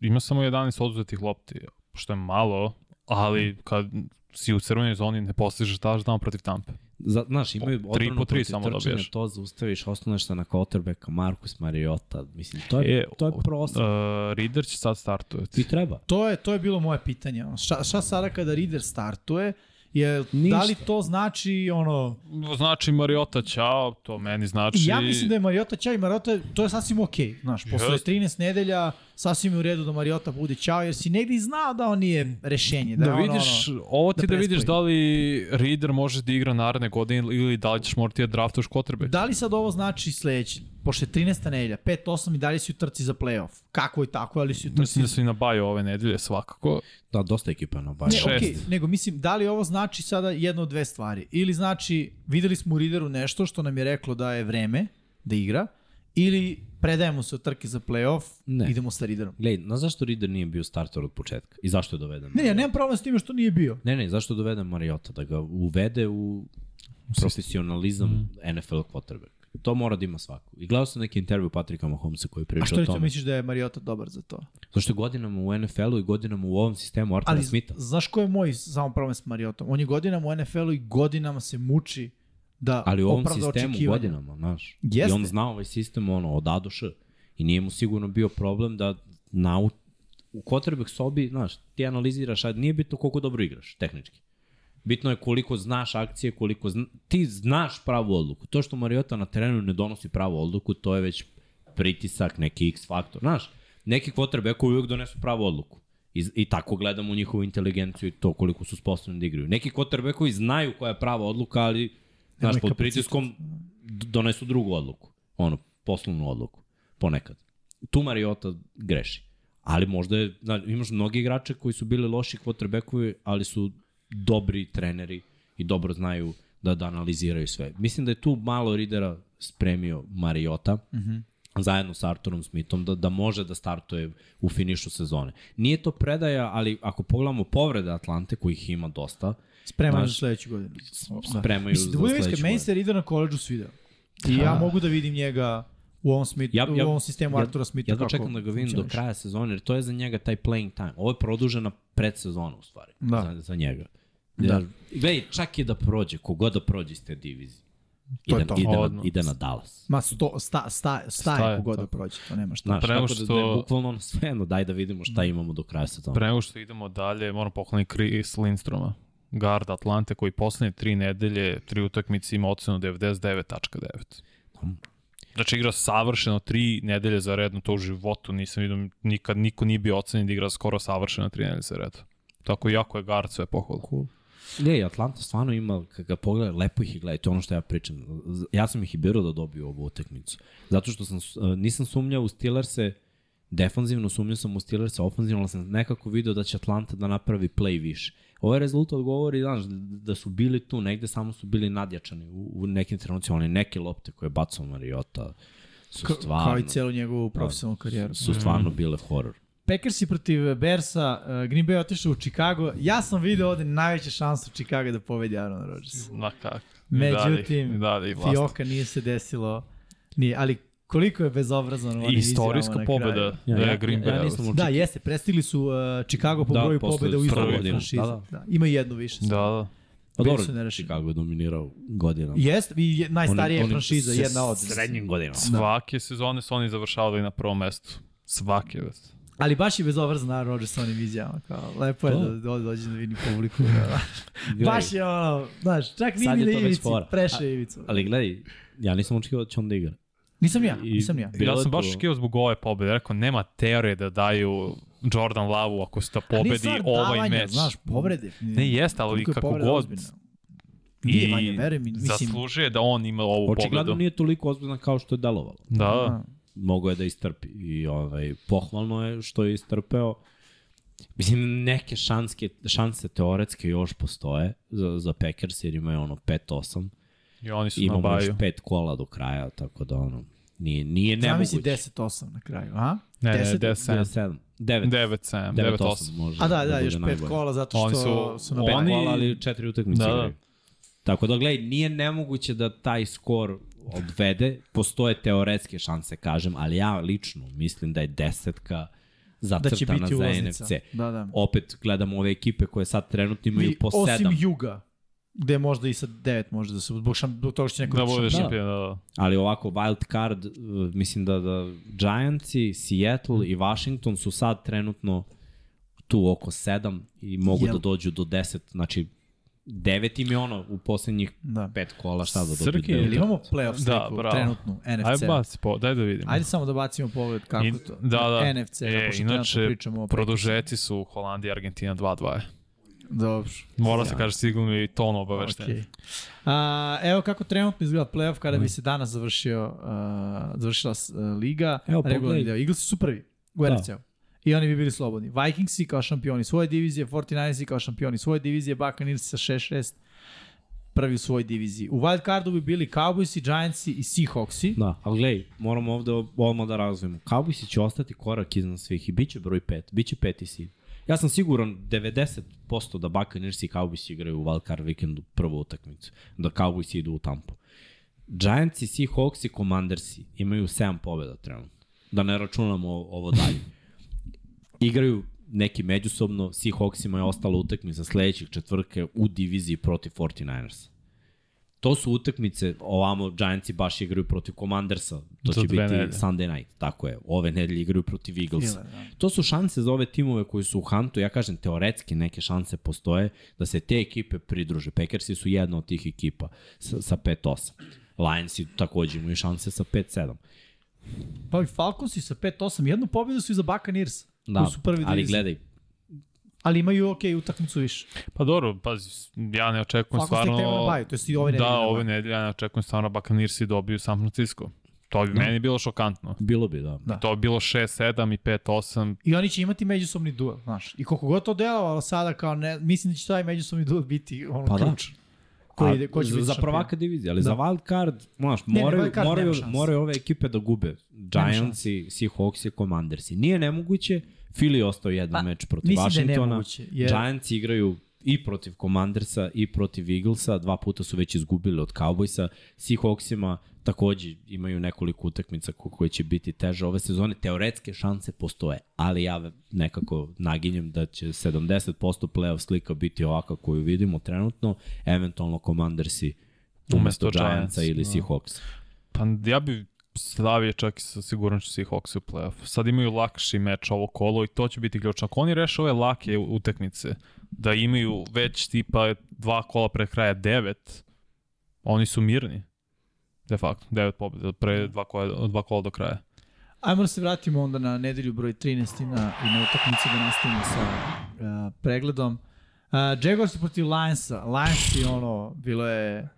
ima samo 11 oduzetih lopti, što je malo, ali kad si u crvenoj zoni ne postižeš touchdown protiv Tampe. Za, znaš, imaju tri odbranu po tri samo trčanja, dobijaš. to zaustaviš, ostaneš se na quarterbacka, Marcus Mariota, mislim, to je, E, to je prostor. Uh, Reader će sad startovati. I treba. To je, to je bilo moje pitanje. ono, Šta, šta sada kada Reader startuje? Je, da Ništa. li to znači ono... Znači Mariota, ćao, to meni znači... Ja mislim da je Mariota ćao i Mariota, to je sasvim okej. Okay, znaš, posle Jest. 13 nedelja sasvim je u redu da Mariota bude ćao, jer si negdje znao da on nije rešenje. Da, Da je ono, vidiš, ono, ovo ti da da, vidiš da li Reader može da igra naredne godine ili da li ćeš morati da draftuješ quarterback. Da li sad ovo znači sledeće? Pošto je 13. nedelja, 5-8 i dalje si u trci za playoff. Kako i tako, ali si u trci Mislim da su i na baju ove nedelje svakako. Da, dosta ekipa na Ne, baš. Šest. okej, nego mislim, da li ovo znači sada jedno od dve stvari? Ili znači, videli smo u Rideru nešto što nam je reklo da je vreme da igra, ili predajemo se od trke za playoff, Ne. idemo sa Riderom. Glej, na zašto Reader nije bio starter od početka? I zašto je doveden? Ne, ja nemam problem s time što nije bio. Ne, ne, zašto je doveden Mariota? Da ga uvede u profesionalizam mm. NFL quarterback. To mora da ima svako. I gledao sam neki intervju Patrika Mahomesa koji priča A što o li to tome. misliš da je Mariota dobar za to? Zašto godinama u NFL-u i godinama u ovom sistemu Artura Ali Smitha. znaš ko je moj samo problem s Mariotom? On je godinama u NFL-u i godinama se muči da Ali u ovom sistemu godinama, znaš. Jeste. I on zna ovaj sistem ono, od A do Š. I nije mu sigurno bio problem da nau... u quarterback sobi, znaš, ti analiziraš, a nije bitno koliko dobro igraš, tehnički. Bitno je koliko znaš akcije, koliko zna... ti znaš pravu odluku. To što Mariota na terenu ne donosi pravu odluku, to je već pritisak, neki X faktor. Znaš, neki quarterbackovi uvijek donesu pravu odluku. I, I tako gledamo njihovu inteligenciju i to koliko su sposobni da igraju. Neki quarterbackovi znaju koja je prava odluka, ali znaš, pod kapacitet. pritiskom donesu drugu odluku. Ono, poslovnu odluku. Ponekad. Tu Mariota greši. Ali možda je, znaš, imaš mnogi igrače koji su bili loši quarterbackovi, ali su dobri treneri i dobro znaju da, da analiziraju sve. Mislim da je tu malo Ridera spremio Mariota, mm -hmm. zajedno sa Arturom Smithom, da, da može da startuje u finišu sezone. Nije to predaja, ali ako pogledamo povrede Atlante, kojih ima dosta, Spremaju Znaš, za sledeću godinu. spremaju Mislim, da za sledeću iskren, meni se Rider na koleđu svideo. I ja mogu da vidim njega u ovom, Smith, Ja- ja- u ovom sistemu ja- Artura Smitha. Ja kako čekam da ga vidim do kraja sezone, jer to je za njega taj playing time. Ovo je produžena predsezona u stvari, Da. za, za njega. Da. Da. Gledaj, čak i da prođe, kogod da prođe iz te divizije. To je Ide, to. ide, na, ide na Dallas. Ma, sto, sta, sta, staje Staje, kogod da prođe, to nema šta. Znaš, Pre nego tako da, što- da je bukvalno ono sve jedno, daj da vidimo šta imamo do kraja sezona. Pre nego što idemo dalje, moram pokloniti Chris Lindstroma, guard Atlante koji poslednje tri nedelje, tri utakmice ima ocenu 99.9. Znači igra savršeno tri nedelje za redno, to u životu nisam vidio, nikad niko nije bio ocenjen da igra skoro savršeno tri nedelje za redno. Tako jako je guard sve pohvala. Cool. Ne, Atlanta stvarno ima, kad ga pogleda, lepo ih je gledati, to ono što ja pričam. Ja sam ih i birao da dobiju ovu utakmicu. Zato što sam, nisam sumnjao u Steelers-e defanzivno, sumnjao sam u Steelers-e ofenzivno, ali sam nekako video da će Atlanta da napravi play više. Ovaj rezultat govori, znaš, da su bili tu, negde samo su bili nadjačani u, u nekim trenucima, ali neke lopte koje je bacao Mariota su Ka- stvarno, Kao i celu njegovu profesionalnu karijeru. su stvarno bile horor. Packersi protiv Bersa, uh, Green Bay otišao u Chicago. Ja sam video ovde najveća šansa Chicago da pobedi Aaron Rodgers. Ma kako. Međutim, da, da, i vlast. Fioka nije se desilo. Nije, ali koliko je bezobrazan onim Istorijska na pobeda da je Green Bay. ja nisam Da, jeste, prestigli su uh, Chicago po Da, broju pobeda u istoriji franšize. Da, Da, da. da. Ima jednu više. Da, da. Pa dobro. Chicago je dominirao godinama. Jeste, i je- najstarija Oni- oni franšiza, s- jedna od. Srednjim godinama. Svake sezone su oni završavali na prvom mestu. Svake, već. Ali baš je bezobrazan Aaron Rodgers sa onim izjavama. Kao, lepo je To. da, da dođe da vidi publiku. Da. baš je ono, znaš, čak nije ni je na ivici, preše ivicu. Ali gledaj, ja nisam očekivao da će on da igra. Nisam ja, I- nisam ja. Bilo Ja sam baš očekivao zbog ove pobede. Rekao, nema teorije da daju Jordan Lavu ako se da pobedi ovaj davanja, meč. Znaš, povrede. Ne jeste, ali je kako god. ozbiljna. Nije manje, veruj mi. Mislim, zaslužuje da on ima ovu Očigledno pobedu. nije toliko ozbiljna kao što je delovalo. Da. Mogo je da istrpi i ovaj, pohvalno je što je istrpeo. Mislim, neke šanske, šanse teoretske još postoje za, za Packers jer imaju ono 5-8. I oni su na Imamo još baju. pet kola do kraja, tako da ono, nije, nije Zamisli nemoguće. 10-8 na kraju, a? Ne, ne, 10, 10-7. 7. 9. 9-7, 9-8. 9-8 može. A da, da, bude još pet najbolje. kola zato Oni što su- su, na Pet Oni- kola, ali četiri utakmice Da, da. igraju. Tako da, gledaj, nije nemoguće da taj skor odvede. Postoje teoretske šanse, kažem, ali ja lično mislim da je desetka da će zacrtana biti za ulaznica. NFC. Da, da. Opet gledamo ove ekipe koje sad trenutno imaju I, po osim sedam, Juga, gde možda i sa 9 može da se, zbog, šam, zbog toga što će neko Da bude šampion. da, da. ali ovako wild card, uh, mislim da, da Giantsi, Seattle i Washington su sad trenutno tu oko 7 i mogu Jel- da dođu do 10, znači 9 im je ono u poslednjih Da. pet kola šta da dobiju. Srki, Ili imamo playoff Da, sliku bravo. trenutnu NFC. Ajde baci po, daj da vidimo. Ajde samo da bacimo pogled kako I- to. Da, da. NFC, da, E, pošto trenutno inače, pričamo o produžeci su Holandija i Argentina 2-2. Dobro. Mora se kaže sigurno i ton obaveštenja. Okay. A, evo kako trenutno izgleda playoff kada bi se danas završio, uh, završila s- uh, liga. Evo, regularni pogledaj. deo. Eaglesi su prvi u Da. NFC-u. I oni bi bili slobodni. Vikingsi kao šampioni svoje divizije, 49ersi kao šampioni svoje divizije, Buccaneersi sa 6-6 prvi u svojoj diviziji. U wild cardu bi bili Cowboysi, Giantsi i Seahawksi. Da, ali gledaj, moramo ovde odmah da razvijemo. Cowboysi će ostati korak iznad svih i bit će broj 5, bit će peti seed. Ja sam siguran 90% da Buccaneers i Cowboys igraju u wildcard vikendu prvu utakmicu, da Cowboys idu u Tampu. Giantsi, Seahawks i Commandersi imaju 7 pobjeda trenutno. Da ne računamo ovo dalje. Igraju neki međusobno, Seahawksima je ostala utakmica sledećeg četvrke u diviziji protiv 49ers. To su utakmice, ovamo Giantsi baš igraju protiv Commandersa, to Za će biti nedelje. Sunday night, tako je. Ove nedelje igraju protiv Eaglesa. Ile, da. To su šanse za ove timove koji su u Huntu, ja kažem teoretski neke šanse postoje da se te ekipe pridruže. Packersi su jedna od tih ekipa sa, sa 5-8. Lionsi takođe imaju šanse sa 5-7. Pa i Falconsi sa 5-8, jednu pobedu su iza Buccaneers. Da, koji su prvi ali gledaj, Ali imaju, ok, utakmicu više. Pa dobro, pazi, ja ne očekujem Falcons tek stvarno... treba na baju, to jest i ove nedelje Da, na baju. ove nedelje ja ne očekujem stvarno Buccaneersi dobiju San Francisco. To bi meni bilo šokantno. bilo bi, da. Da. To bi bilo 6-7 i 5-8. I oni će imati međusobni duel, znaš. I koliko god to delovalo sada, kao ne, mislim da će taj međusobni duel biti ono Pa da. ključ. Ko, ide, ko će za, biti za prvaka divizije, ali Da. da. za wild card, znaš, ne, moraju, wild card moraju, moraju ove ekipe da gube. Giants i Seahawks i Commandersi. Nije nemoguće, Philly je ostao jedan Pa, meč protiv mislim da je Washingtona. nemoguće, jer- Giants igraju i protiv Commandersa i protiv Eaglesa, dva puta su već izgubili od Cowboysa. Seahawksima takođe imaju nekoliko utakmica ko- koje će biti teže ove sezone. Teoretske šanse postoje, ali ja nekako naginjem da će 70% playoff slika biti ovaka koju vidimo trenutno, eventualno Commandersi umesto Umesto Giantsa Giants, ili da. Seahawks. Pa ja bi stavio čak i sa sigurnošću Seahawks u playoff. Sad imaju lakši meč ovo kolo i to će biti ključno. Ako oni reše ove lake utekmice, da imaju već tipa dva kola pre kraja devet, oni su mirni. De facto, devet pobjeda, pre dva kola, dva kola do kraja. Ajmo da se vratimo onda na nedelju broj 13 i na, i na utakmicu da nastavimo sa uh, pregledom. Uh, Jaguars protiv Lionsa. Lions je ono, bilo je...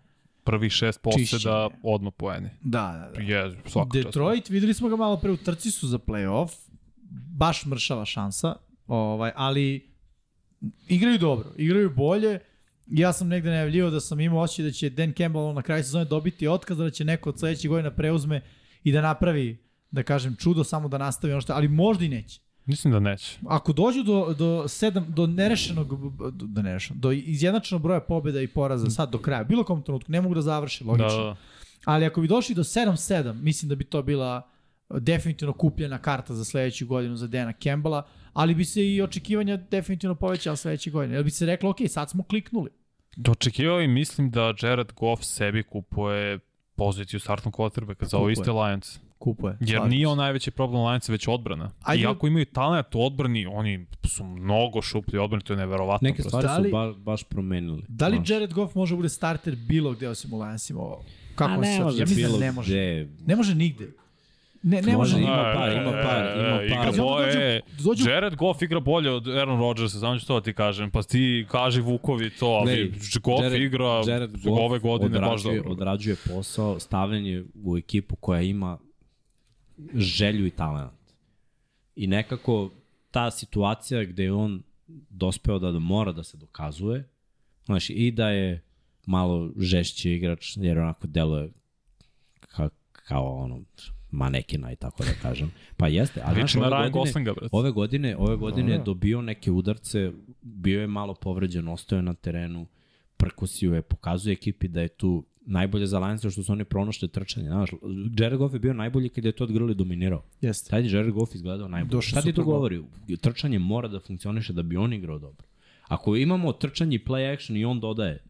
Prvih šest poseda, odmah poeni. Da, da, da. Je, svaka čast. Detroit, videli smo ga malo pre u trci su za playoff, baš mršava šansa, ovaj, ali igraju dobro, igraju bolje. Ja sam negde najavljivao da sam imao osjećaj da će Dan Campbell na kraju sezone dobiti otkaz, da će neko od sledećeg godina preuzme i da napravi, da kažem, čudo, samo da nastavi ono što, ali možda i neće. Mislim da neće. Ako dođu do, do, sedam, do nerešenog, do, do, nerešenog, do izjednačenog broja pobjeda i poraza sad do kraja, bilo kom trenutku, ne mogu da završe, Da, logično. da. Ali ako bi došli do 7-7, mislim da bi to bila definitivno kupljena karta za sledeću godinu za Dana Campbella, ali bi se i očekivanja definitivno povećala sledeće godine. Jer bi se reklo, ok, sad smo kliknuli. Dočekivao i mislim da Jared Goff sebi kupuje poziciju startnog quarterbacka za ovo iste Lions. Kupuje. Jer slažem nije se. on najveći problem Lions, već odbrana. Ajde- I ako imaju talent u odbrani, oni su mnogo šuplji odbrani, to je neverovatno. Neke prosto. stvari Da li- su ba, baš promenili. Da li. Jared Goff može bude starter bilo gde osim u Lionsima? Kako A se ne sad- može ja mislim bilo da ne može. gde. Ne može nigde. Ne, ne može, ima par, ima par, ima par. Igra bolje, dođu- dođu- Jared Goff igra bolje od Aaron Rodgersa, samo ću to ti kažem. Pa ti kaži Vukovi to, ali Gledaj, Goff Jared- igra Jared Goff ove godine baš odrađuje, dobro. Odrađuje posao, stavljen je u ekipu koja ima želju i talent. I nekako ta situacija gde je on dospeo da, da mora da se dokazuje, znaš, i da je malo žešći igrač, jer onako deluje ka, kao ono, manekina i tako da kažem. Pa jeste, ali znaš, ove godine, Goslinga, brate. ove godine, ove godine je Da. dobio neke udarce, bio je malo povređen, ostao je na terenu, prkosio je, pokazuje ekipi da je tu najbolje za Lions što su oni pronašli trčanje. Znaš, Jared Goff je bio najbolji kad je to odgrli dominirao. Jeste. Tad je Jared Goff izgledao najbolje. Došao Šta ti to govori? Trčanje mora da funkcioniše da bi on igrao dobro. Ako imamo trčanje i play action i on dodaje,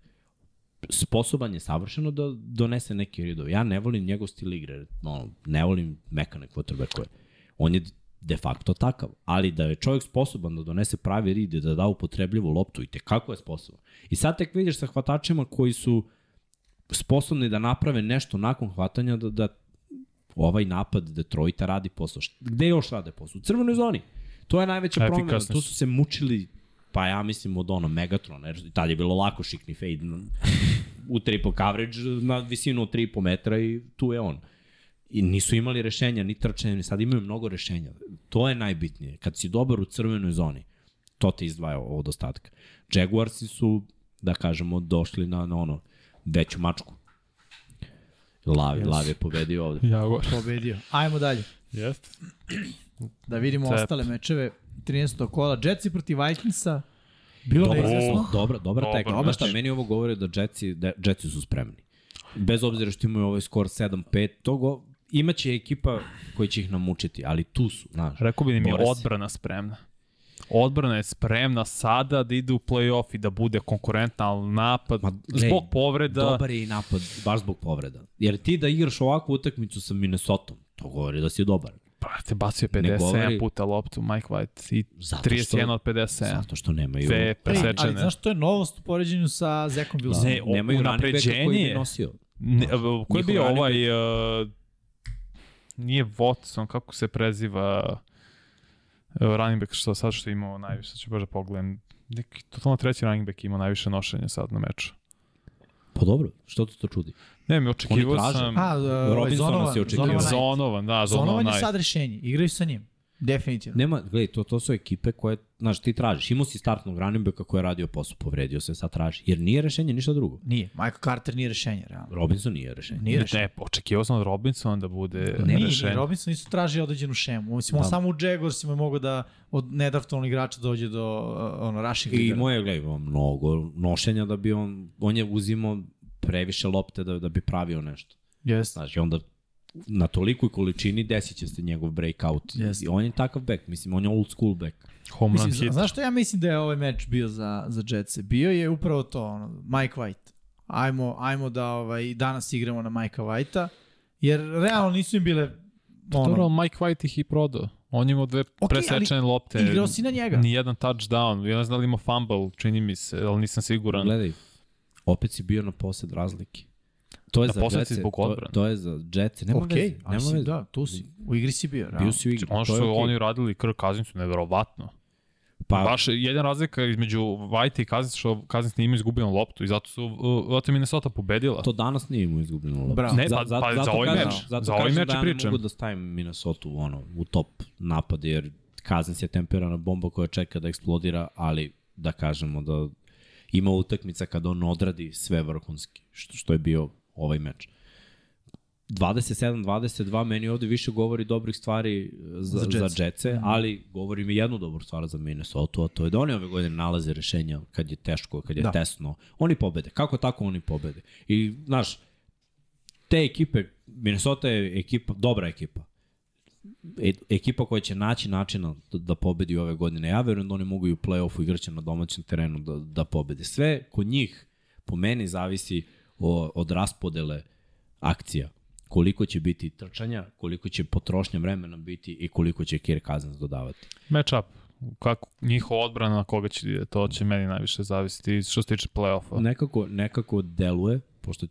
sposoban je savršeno da donese neki ridov. Ja ne volim njegov stil igre, no, ne volim mekane quarterbackove. On je de facto takav, ali da je čovjek sposoban da donese pravi rid i da da upotrebljivu loptu i te kako je sposoban. I sad tek vidiš sa hvatačima koji su sposobni da naprave nešto nakon hvatanja da, da ovaj napad Detroita radi posao. Gde još rade posao? U crvenoj zoni. To je najveća promena. Tu su. se mučili pa ja mislim od ono Megatrona, jer tad je bilo lako šikni fade u triple coverage na visinu od 3,5 metra i tu je on. I nisu imali rešenja, ni trčanja, ni sad imaju mnogo rešenja. To je najbitnije. Kad si dobar u crvenoj zoni, to te izdvaja od ostatka. Jaguarsi su, da kažemo, došli na, na ono, veću mačku. Lav, Jesu. Lav je pobedio ovde. Jaguar. Pobedio. Ajmo dalje. Jeste. Da vidimo Cep. ostale mečeve. 13. kola. Jetsi protiv Vikingsa. Bilo Dobro, neizvesno. dobra, dobra Dobar tekma. meč. Šta, meni ovo govori da Jetsi, da Jetsi su spremni. Bez obzira što imaju ovaj skor 7-5, to go, imaće ekipa koji će ih namučiti, ali tu su, znaš. Rekao bi da im je odbrana spremna. Odbrana je spremna sada da ide u play-off i da bude konkurentna, ali napad, Ma, glej, zbog povreda, Dobar je i napad, baš zbog povreda. Jer ti da igraš ovakvu utakmicu sa Minnesota, to govori da si dobar. brate, bacio je Ne 57 govori- puta loptu Mike White i Zato 31 od 57. Zato što nemaju... Ali, presečene. ali znaš, to je novost u poređenju sa Zekom Wilsonom. Ne, o- nemaju backa koji bi nosio. Ne, a, ko je bio ovaj... Uh, nije Watson, kako se preziva uh, running back što sad što je imao najviše, sad ću baš da pogledam. Neki totalno treći running back imao najviše nošenja sad na meču. Pa dobro, što te to čudi? Ne, mi očekivao Oni traže. sam... A, uh, Robinsona si očekivao. Zonovan, Zonovan, da, Zonovan, Zonovan je sad rešenje. Igraju sa njim. Definitivno. Nema, gledaj, to, to su ekipe koje, znaš, ti tražiš. Imao si startnog running backa koji je radio posao, povredio se, sad traži. Jer nije rešenje ništa drugo. Nije. Michael Carter nije rešenje, realno. Robinson nije rešenje. Nije rešenje. Ne, očekivao sam od Robinsona da bude Ne, ne, nije, rešenje. Robinson nisu tražili određenu šemu. Mislim, on Da. samo u Jaguarsima je mogo da od nedraftovanog igrača dođe do uh, ono, rushing I moje, gledaj, ima mnogo nošenja da bi on, on je uzimao previše lopte da, da bi pravio nešto. Jeste. Znaš, i onda na tolikoj količini desit će se njegov breakout. Jeste. I on je takav back, mislim, on je old school back. Home run Mislim, hit. znaš što ja mislim da je ovaj meč bio za, za Jetse? Bio je upravo to, ono, Mike White. Ajmo, ajmo da ovaj, danas igramo na Mike'a Whitea, jer realno nisu im bile Dobro, ono, Mike White ih i prodao. On je imao dve ali presečene lopte. igrao si na njega. Nijedan touchdown. Ja ne znam da li ima fumble, čini mi se, ali nisam siguran. Gledaj, opet si bio na posed razlike. To je Na za si Jetse, zbog to, odbrane. to je za Jetsi, nema Ok, veze, nema si, veze. da, tu si. U igri si bio. Bio si u igri. Ono to što je okej. oni radili Kirk Cousinsu, neverovatno. Pa, Baš jedan razlika između White i Cousins, što Cousins nije imao izgubljenu loptu i zato su uh, zato Minnesota pobedila. to danas nije imao izgubljeno loptu. Bravo. Ne, pa- pa za ovaj meč. Zato Za ovaj meč da ja pričam. ne mogu da stavim Minnesota u, ono, u top napad, jer Cousins je temperana bomba koja čeka da eksplodira, ali da kažemo da ima utakmica kada on odradi sve vrhunski, što, što je bio ovaj meč. 27-22 meni ovde više govori dobrih stvari za, Za za, Jets. za Jetse, ali govori mi jednu dobru stvar za Minnesota, a to je da oni ove godine nalaze rešenja kad je teško, kad je Da. tesno. Oni pobede. Kako tako oni pobede? I, znaš, te ekipe, Minnesota je ekipa, dobra ekipa. E, ekipa koja će naći načina da, da pobedi ove godine. Ja verujem da oni mogu i u play-offu igraće na domaćem terenu da, da pobede. Sve kod njih, po meni, zavisi o, od raspodele akcija. Koliko će biti trčanja, koliko će potrošnja vremena biti i koliko će Kirk Cousins dodavati. Match up. Kako njihova odbrana na koga će ide, to će meni najviše zavisiti što se tiče play-offa. Nekako, nekako deluje, pošto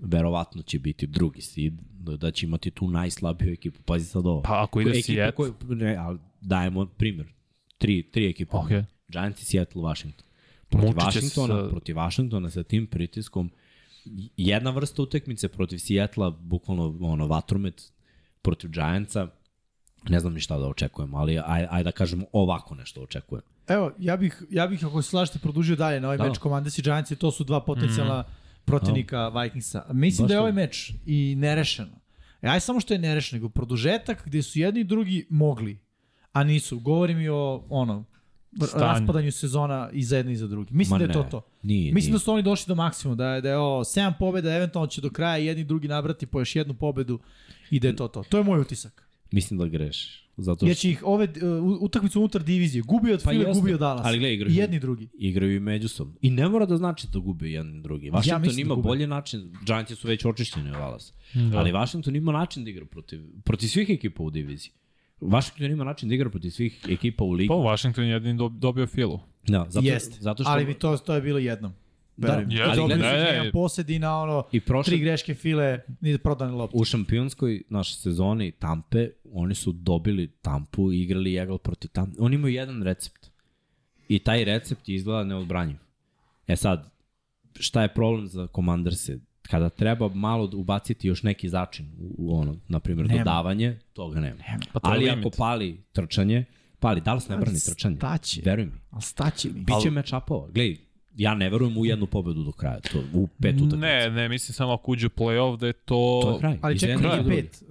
verovatno će biti drugi seed, da, će imati tu najslabiju ekipu. Pazi sad ovo. Pa ako ide Ekipa Seattle, koju- ne, ali dajemo primjer. Tri, tri ekipe. Ok. Giants i Seattle, Washington. Protiv Mučit će se Washingtona, sa- protiv Washingtona sa tim pritiskom jedna vrsta utekmice protiv Seattle, bukvalno ono, vatromet protiv Giantsa, ne znam ni šta da očekujem, ali aj, aj da kažemo ovako nešto očekujem. Evo, ja bih, ja bih ako se slažete, produžio dalje na ovaj Da. meč Commanders i Giants to su dva potencijalna protivnika Vikingsa. Mislim Baš da je ovaj meč i nerešeno. E, aj samo što je nerešeno, nego produžetak gde su jedni i drugi mogli, a nisu. Govorim i o ono, Stanju. raspadanju sezona i za jedni i za drugi. Mislim Ma da je to ne, to. Nije, Mislim nije. da su oni došli do maksimuma, da je, da je ovo 7 pobjeda, eventualno će do kraja jedni drugi nabrati po još jednu pobedu i da je to to. To je moj utisak. Mislim da grešiš. Zato Jer što će ih ove uh, utakmice unutar divizije, gubi od Pa File, jeste, gubi od Dallas. ali gledaj, igraš- I jedni drugi. igraju i međusobno. I ne mora da znači da gube jedan i drugi. Washington mislim da ima gube. bolji način, Giantsi su već očišćeni od Dallas. Da. Ali Washington ima način da igra protiv, protiv svih ekipa u diviziji. Washington ima način da igra protiv svih ekipa u ligi. pa Washington je jedin dob- dobio filu. Da, zato, Jeste, zato što... ali bi to, to je bilo jednom. Da, Verujem. jeste, ali ne, jedan ne. posed i na ono I prošle, tri greške file, ni prodane lopte. u šampionskoj naš sezoni Tampe, oni su dobili Tampu i igrali Eagle protiv Tampe. Oni imaju jedan recept. I taj recept je izgleda neodbranjiv. E sad, šta je problem za Commanderse? Kada treba malo ubaciti još neki začin u, u ono, na primjer, Nema. dodavanje, toga nema. Pa to Ali limit. ako pali trčanje, pali, da li se ne brani trčanje? staće. Veruj mi. Ali staće mi. Biće meč upova. Gledaj, ja ne verujem u jednu pobedu do kraja, to u pet utakmica. Ne, ne, mislim samo ako uđe u play-off da je to... To je kraj. Ali čekaj, nije pet. Uh,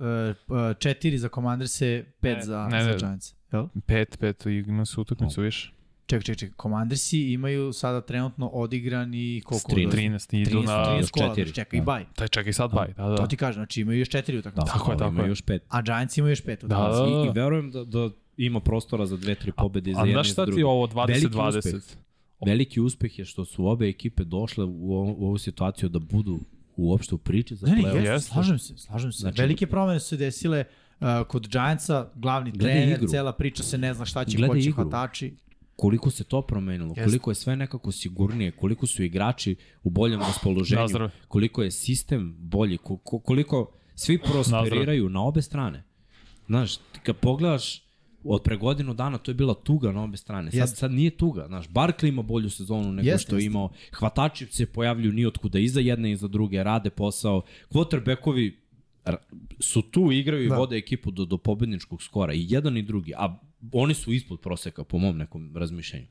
uh, četiri za Commanderse, pet Ne, za, ne, za ne. Giants. Jel? Pet, pet, ima se utakmicu više. Čekaj, čekaj, čekaj. Commandersi imaju sada trenutno odigrani koliko? S 13. 13 idu 13, na... 13 još kola, četiri. znači čekaj i Da. baj. Taj čekaj sad baj, da, da. To ti kažem, znači imaju još četiri utakmice. Tako je, tako je. još pet. A Giants imaju još pet Da, utakmica. da, I, da. I verujem da, da ima prostora za dve, tri pobede i za A jedne znaš i za šta ti druge. je ovo Veliki 20-20? uspeh. Veliki uspeh je što su obe ekipe došle u, ovu, u ovu situaciju da budu uopšte u priči za Ne, ne, play-off. jeste, Jeste. slažem se, slažem se. Znači- Velike promene su se desile uh, kod Giantsa, glavni trener, igru. cela priča se ne zna šta će, ko će igru. hvatači. Koliko se to promenilo, Jeste. koliko je sve nekako sigurnije, koliko su igrači u boljem raspoloženju, Nazdrav. koliko je sistem bolji, ko- ko- koliko svi prosperiraju na obe strane. Znaš, kad pogledaš od pre godinu dana to je bila tuga na obe strane. Sad, Jeste. sad nije tuga. Znaš, Barkley ima bolju sezonu nego Jeste, što je imao. Hvatači se pojavljuju nijotkuda i za jedne i za druge, rade posao. Quarterbackovi su tu, igraju i Da. vode ekipu do, do pobedničkog skora. I jedan i drugi. A oni su ispod proseka po mom nekom razmišljanju.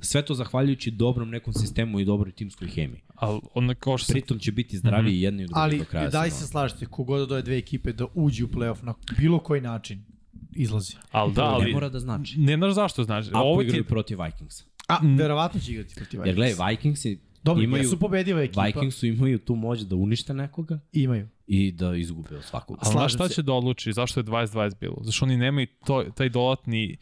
Sve to zahvaljujući dobrom nekom sistemu i dobroj timskoj hemiji. Ali onda kao što Pritom će biti zdraviji mm -hmm. jedni i drugi Ali do kraja. da li sezone. se slažete, kogod od ove dve ekipe da uđe u playoff na bilo koji način, izlazi. Ali da, ne ali... mora da znači. Ne znaš zašto znači. Ako Ovo ti... igraju protiv Vikingsa. A, verovatno će igrati protiv Jer Vikings. gledaj, Vikingsi Dobro, imaju, jesu pobediva ekipa. Vikingsu imaju tu moć da unište nekoga Imaju. i da izgube od svakog. Ali znaš šta će da odluči? Zašto je 20-20 bilo? Zašto oni nemaju to, taj dodatni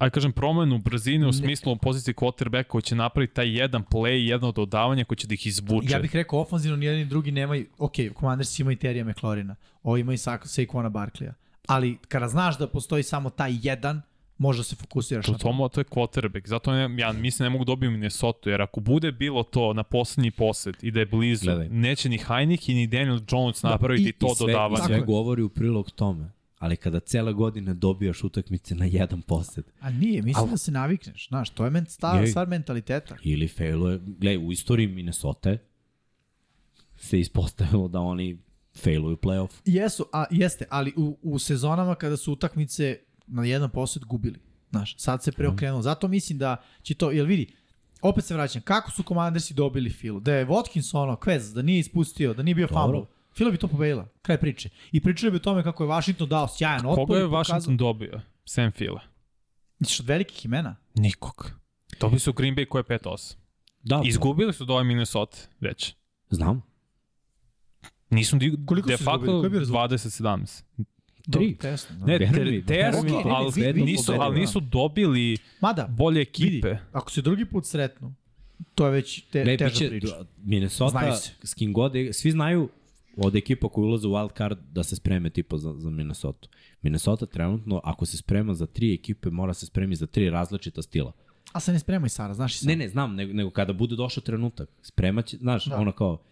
aj kažem promenu brzine u smislu u poziciji quarterbacka koji će napraviti taj jedan play, jedno dodavanje koji će da ih izvuče. Ja bih rekao, ofanzivno nijedan ni drugi nemaju, ok, Commanders imaju Terija McLaurina, ovo imaju Sa- Saquona Barkleya, ali kada znaš da postoji samo taj jedan, možda se fokusiraš To, na to. to, to je quarterback. Zato ne, ja mislim ne mogu dobiti Minnesota, jer ako bude bilo to na poslednji posed i da je blizu, Gledaj. neće ni Heinik i ni Daniel Jones napraviti i- to I sve, dodavanje. I sve je. govori u prilog tome. Ali kada cele godine dobijaš utakmice na jedan posed A nije, mislim da se navikneš, znaš, to je men, stvar, Jej. stvar mentaliteta. ili failuje, gledaj, u istoriji Minnesota se ispostavilo da oni failuju playoff. Jesu, a jeste, ali u, u sezonama kada su utakmice na jedan posed gubili. Znaš, sad se preokrenulo. Zato mislim da će to, jel vidi, opet se vraćam, kako su komandersi dobili filu? Da je Watkins ono, kvez, da nije ispustio, da nije bio fumble. Fila bi to pobedila, kraj priče. I pričali bi o tome kako je Washington dao sjajan otpor. Koga je i pokazao- Washington dobio? Sam Fila. Misliš od velikih imena? Nikog. Dobili su Green Bay koje je 5-8. Da, Izgubili su do ove Minnesota već. znam. Nisu di, Koliko de su facto izgubili? Koji je bio rezultat? 20-17. Dobro, Tri. tesno, da. Ne, Veruj te, mi, tesno, mi, ali, vidi, vidi, nisu, vidi, ali da. nisu dobili Mada, bolje vidi, ekipe. ako se drugi put sretnu, to je već te, Ne, teža biće, priča. Minnesota, s kim god, svi znaju od ekipa koji ulaze u wild card da se spreme tipa za, za Minnesota. Minnesota trenutno, ako se sprema za tri ekipe, mora se spremi za tri različita stila. A se ne spremaj Sara, znaš i sam. Ne, ne, znam, nego, nego kada bude došao trenutak, spremaće, znaš, da. ono kao,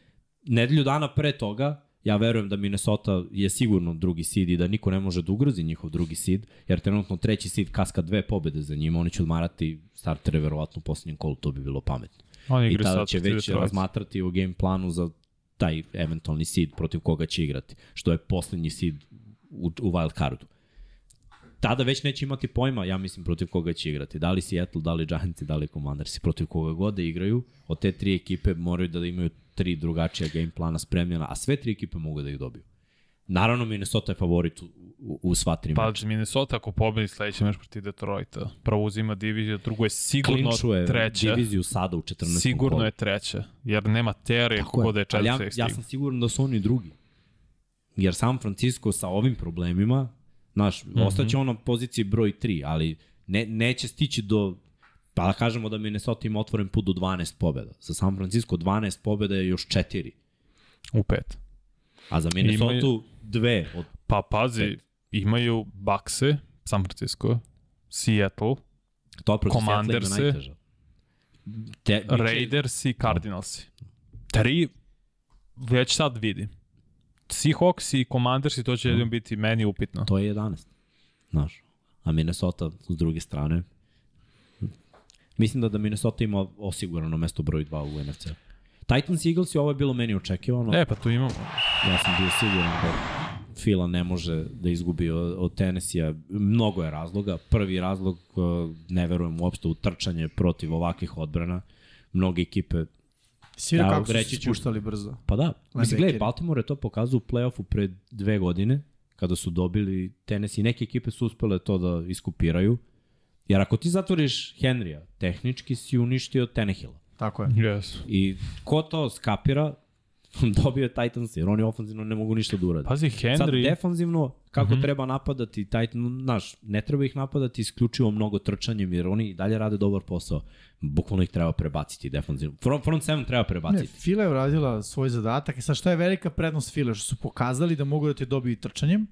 nedelju dana pre toga, ja verujem da Minnesota je sigurno drugi seed i da niko ne može da ugrozi njihov drugi seed, jer trenutno treći seed kaska dve pobede za njima, oni će odmarati startere verovatno u posljednjem kolu, to bi bilo pametno. Oni I tada će već razmatrati o game planu za taj eventualni seed protiv koga će igrati, što je poslednji seed u, u wild cardu. Tada već neće imati pojma, ja mislim, protiv koga će igrati. Da li Seattle, da li Giants, da li Commandersi, protiv koga god da igraju, od te tri ekipe moraju da imaju tri drugačija game plana spremljena, a sve tri ekipe mogu da ih dobiju. Naravno, Minnesota je favorit u, u, u sva tri Pa. Minnesota ako pobedi sledeći meč protiv Detroita, prvo uzima diviziju, drugo je sigurno Klinčuje treća. diviziju sada u 14. Sigurno kolu. je treća, jer nema Tako kako da je ali ja, ja sam siguran da su oni drugi. Jer San Francisco sa ovim problemima, znaš, mm. -hmm. ostaće on na poziciji broj 3, ali ne, neće stići do, pa da kažemo da Minnesota ima otvoren put do 12 pobjeda. Za San Francisco 12 pobjeda je još 4. u pet. A za Minnesota Imaju- dve od Pa pazi, imaju Bakse, San Francisco, Seattle, to protiv najteža. Te, Raiders i Cardinals. Tri, već sad vidim. Seahawks i Commanders i to će jedino biti meni upitno. To je 11. Znaš. A Minnesota s druge strane Mislim da da Minnesota ima osigurano mesto broj 2 u NFC. Titans Eagles i ovo je bilo meni očekivano. E, pa tu imamo. Ja sam bio siguran da Fila ne može da izgubi od, od Tennessee-a. Mnogo je razloga. Prvi razlog, uh, ne verujem uopšte u trčanje protiv ovakvih odbrana. Mnoge ekipe, Svira Ja, kako su reći se ću- spuštali brzo. pa da. Mislim, gledaj, Baltimore je to pokazao u play-offu pred dve godine, kada su dobili Tennessee. Neke ekipe su uspele to da iskupiraju. Jer ako ti zatvoriš Henrya, tehnički si uništio Tannehilla. Tako je. Yes. I ko to skapira, Dobio je Titans, jer oni ofenzivno ne mogu ništa da urade. Pazi, Sad Henry, defanzivno, kako mm -hmm. treba napadati Titan, znaš, ne treba ih napadati isključivo mnogo trčanjem, jer oni i dalje rade dobar posao. Bukvalno ih treba prebaciti defanzivno. Front, front 7 treba Ne, prebaciti. Fila je uradila svoj zadatak. I sad šta je velika prednost Fila? Što su pokazali da mogu da te dobiju i trčanjem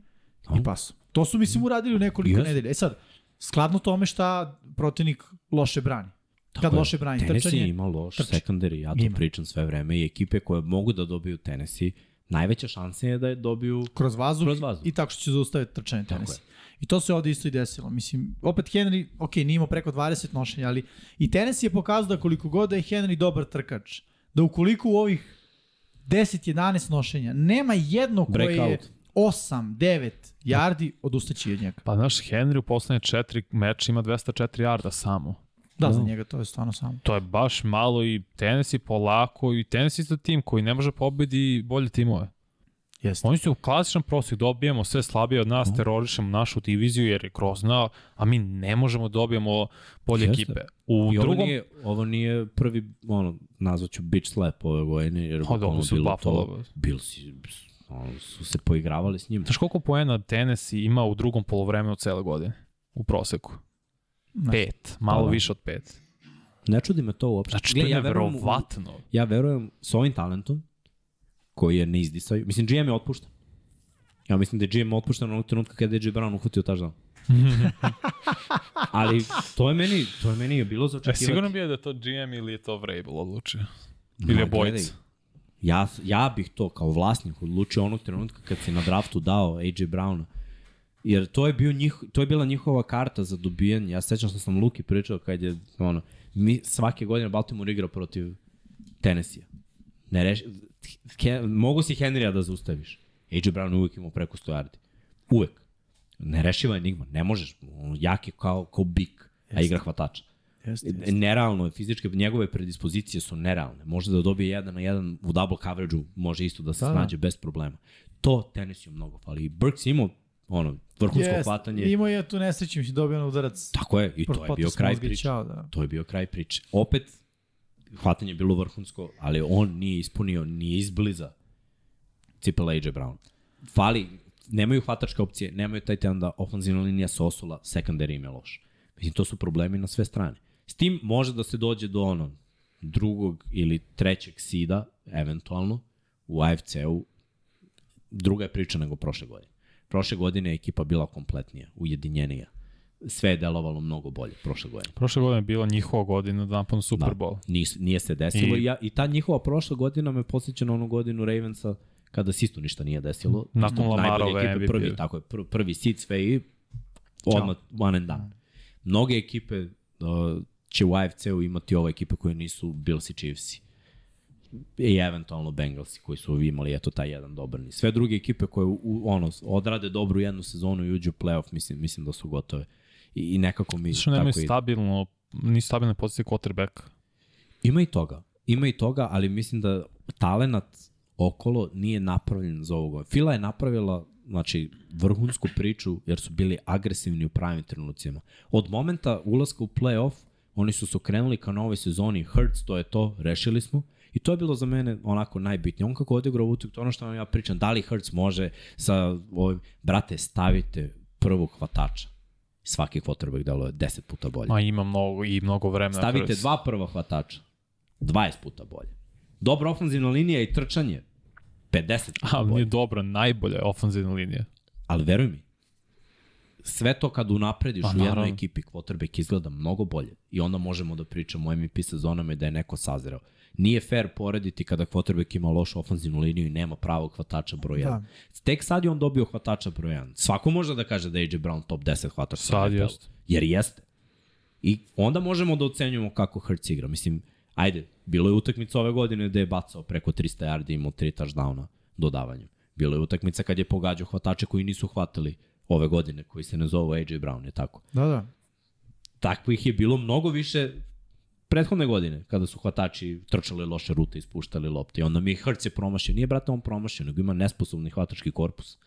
i pasom. To su, mislim, uradili u nekoliko Jeste. nedelja. E sad, skladno tome šta protivnik loše brani. Kad Tako je. loše brani Tennessee trčanje, ima loš trči. secondary, ja to Ima. pričam sve vreme i ekipe koje mogu da dobiju Tennessee, najveća šansa je da je dobiju kroz vazduh, Kroz vazduh. i tako što će zaustaviti trčanje tenisa. I to se ovde isto i desilo. Mislim, opet Henry, ok, nije imao preko 20 nošenja, ali i tenis je pokazao da koliko god da je Henry dobar trkač, da ukoliko u ovih 10-11 nošenja nema jedno koje je Breakout. 8, 9 yardi, odustaći od njega. pa znaš, Henry u poslednje četiri meča ima 204 jarda samo. Da, za njega to je stvarno samo. To je baš malo i tenis i polako i tenis isto tim koji ne može pobedi bolje timove. Jeste. Oni su u klasičan prosjek, dobijemo sve slabije od nas, terorišemo našu diviziju jer je grozna, a mi ne možemo da dobijemo bolje Jeste. ekipe. U I ovo, drugom, nije, ovo nije prvi, ono, nazvaću bitch slap ove godine, jer Pa bukvalno dobro su bilo to, bil si, ono, su se poigravali s njim. znaš koliko poena tenis ima u drugom polovremenu cele godine? U proseku. Ne. Pet, malo Pa da. više od pet. Ne čudi me to uopšte. Znači, to Gle, je verujem u- nevjerovatno. Ja verujem s ovim talentom, koji je ne izdisaju, mislim, GM je otpušten. Ja mislim da je GM otpušten onog trenutka kada je AJ Brown uhvatio touchdown. Ali to je meni, to je meni bilo za E, očekivati. sigurno bi je da je to GM ili je to Vrabel odlučio. Ili je gledaj, bojica. Ja, ja bih to kao vlasnik odlučio onog trenutka kad si na draftu dao AJ Browna. Jer to je, bio njih, to je bila njihova karta za dobijanje. Ja se sećam što sam Luki pričao kad je ono, mi svake godine Baltimore igra protiv Tennessee. Ne reš, ke, mogu si Henrya da zaustaviš. AJ Brown uvijek imao preko 100 yardi. Uvek. Nerešiva enigma. Ne možeš. On, jak je kao, kao bik, a igra hvatača. Jeste, E, Nerealno je, fizičke, njegove predispozicije su nerealne. Može da dobije jedan na jedan u double coverage-u, može isto da se Da, da. snađe bez problema. To Tennessee mnogo fali. Burks imao ono, vrhunsko Jest. hvatanje. Imao je tu nesreću, mislim, dobio na udarac. Tako je, i to je bio kraj priče. da. To je bio kraj priče. Opet, hvatanje je bilo vrhunsko, ali on nije ispunio, nije izbliza cipela AJ Brown. Fali, nemaju hvatačke opcije, nemaju taj ten da ofenzivna linija se osula, secondary im je loš. Mislim, to su problemi na sve strane. S tim može da se dođe do ono drugog ili trećeg sida, eventualno, u AFC-u. Druga je priča nego prošle godine. Prošle godine je ekipa bila kompletnija, ujedinjenija. Sve je delovalo mnogo bolje prošle godine. Prošle godine je bila njihova godina da naponu Super Bowl. Nije, nije se desilo I, ja, i ta njihova prošla godina me posjeća na onu godinu Ravensa kada se isto ništa nije desilo. Nakon Lamarove ekipe, MVP. Prvi, tako je, pr, prvi sit sve i odmah one and done. Mnoge ekipe uh, će u AFC-u imati ove ekipe koje nisu Bills i Chiefs i eventualno Bengalsi koji su imali eto taj jedan dobar niz. Sve druge ekipe koje u, ono, odrade dobru jednu sezonu i uđu u playoff, mislim, mislim da su gotove. I, i nekako mi Što nemaju tako ide. stabilno, ni stabilne pozicije quarterbacka. Ima i toga. Ima i toga, ali mislim da talenat okolo nije napravljen za ovoga. Fila je napravila znači, vrhunsku priču jer su bili agresivni u pravim trenucima. Od momenta ulaska u playoff, oni su se okrenuli ka novoj sezoni, Hurts, to je to, rešili smo. I to je bilo za mene onako najbitnije. On kako odigrao utak, to ono što vam ja pričam, da li Hurts može sa ovim, brate, stavite prvog hvatača. Svaki quarterback delo je 10 puta bolje. Ma ima mnogo i mnogo vremena. Stavite dva prva hvatača. 20 puta bolje. Dobra ofenzivna linija i trčanje. 50 puta Ali nije bolje. dobra, najbolja je ofenzivna linija. Ali veruj mi, sve to kad unaprediš Pa, u jednoj ekipi, quarterback izgleda mnogo bolje. I onda možemo da pričamo o MVP sezonama i da je neko sazreo. Nije fair porediti kada quarterback ima lošu ofenzivnu liniju i nema pravog hvatača broj 1. Da. Tek sad je on dobio hvatača broj 1. Svako može da kaže da je AJ Brown top 10 hvatač. Sad jeste. Jer jeste. I onda možemo da ocenjujemo kako Hurts igra. Mislim, ajde, bilo je utakmica ove godine gde je bacao preko 300 yardi i imao 3 touchdowna dodavanjem. Bilo je utakmica kad je pogađao hvatače koji nisu hvatali ove godine, koji se ne AJ Brown, je tako. Da, da. Takvih je bilo mnogo više prethodne godine, kada su hvatači trčali loše rute i spuštali lopte. I onda mi Hurts je promašio. Nije, brate, on promašio, nego ima nesposobni hvatački korpus.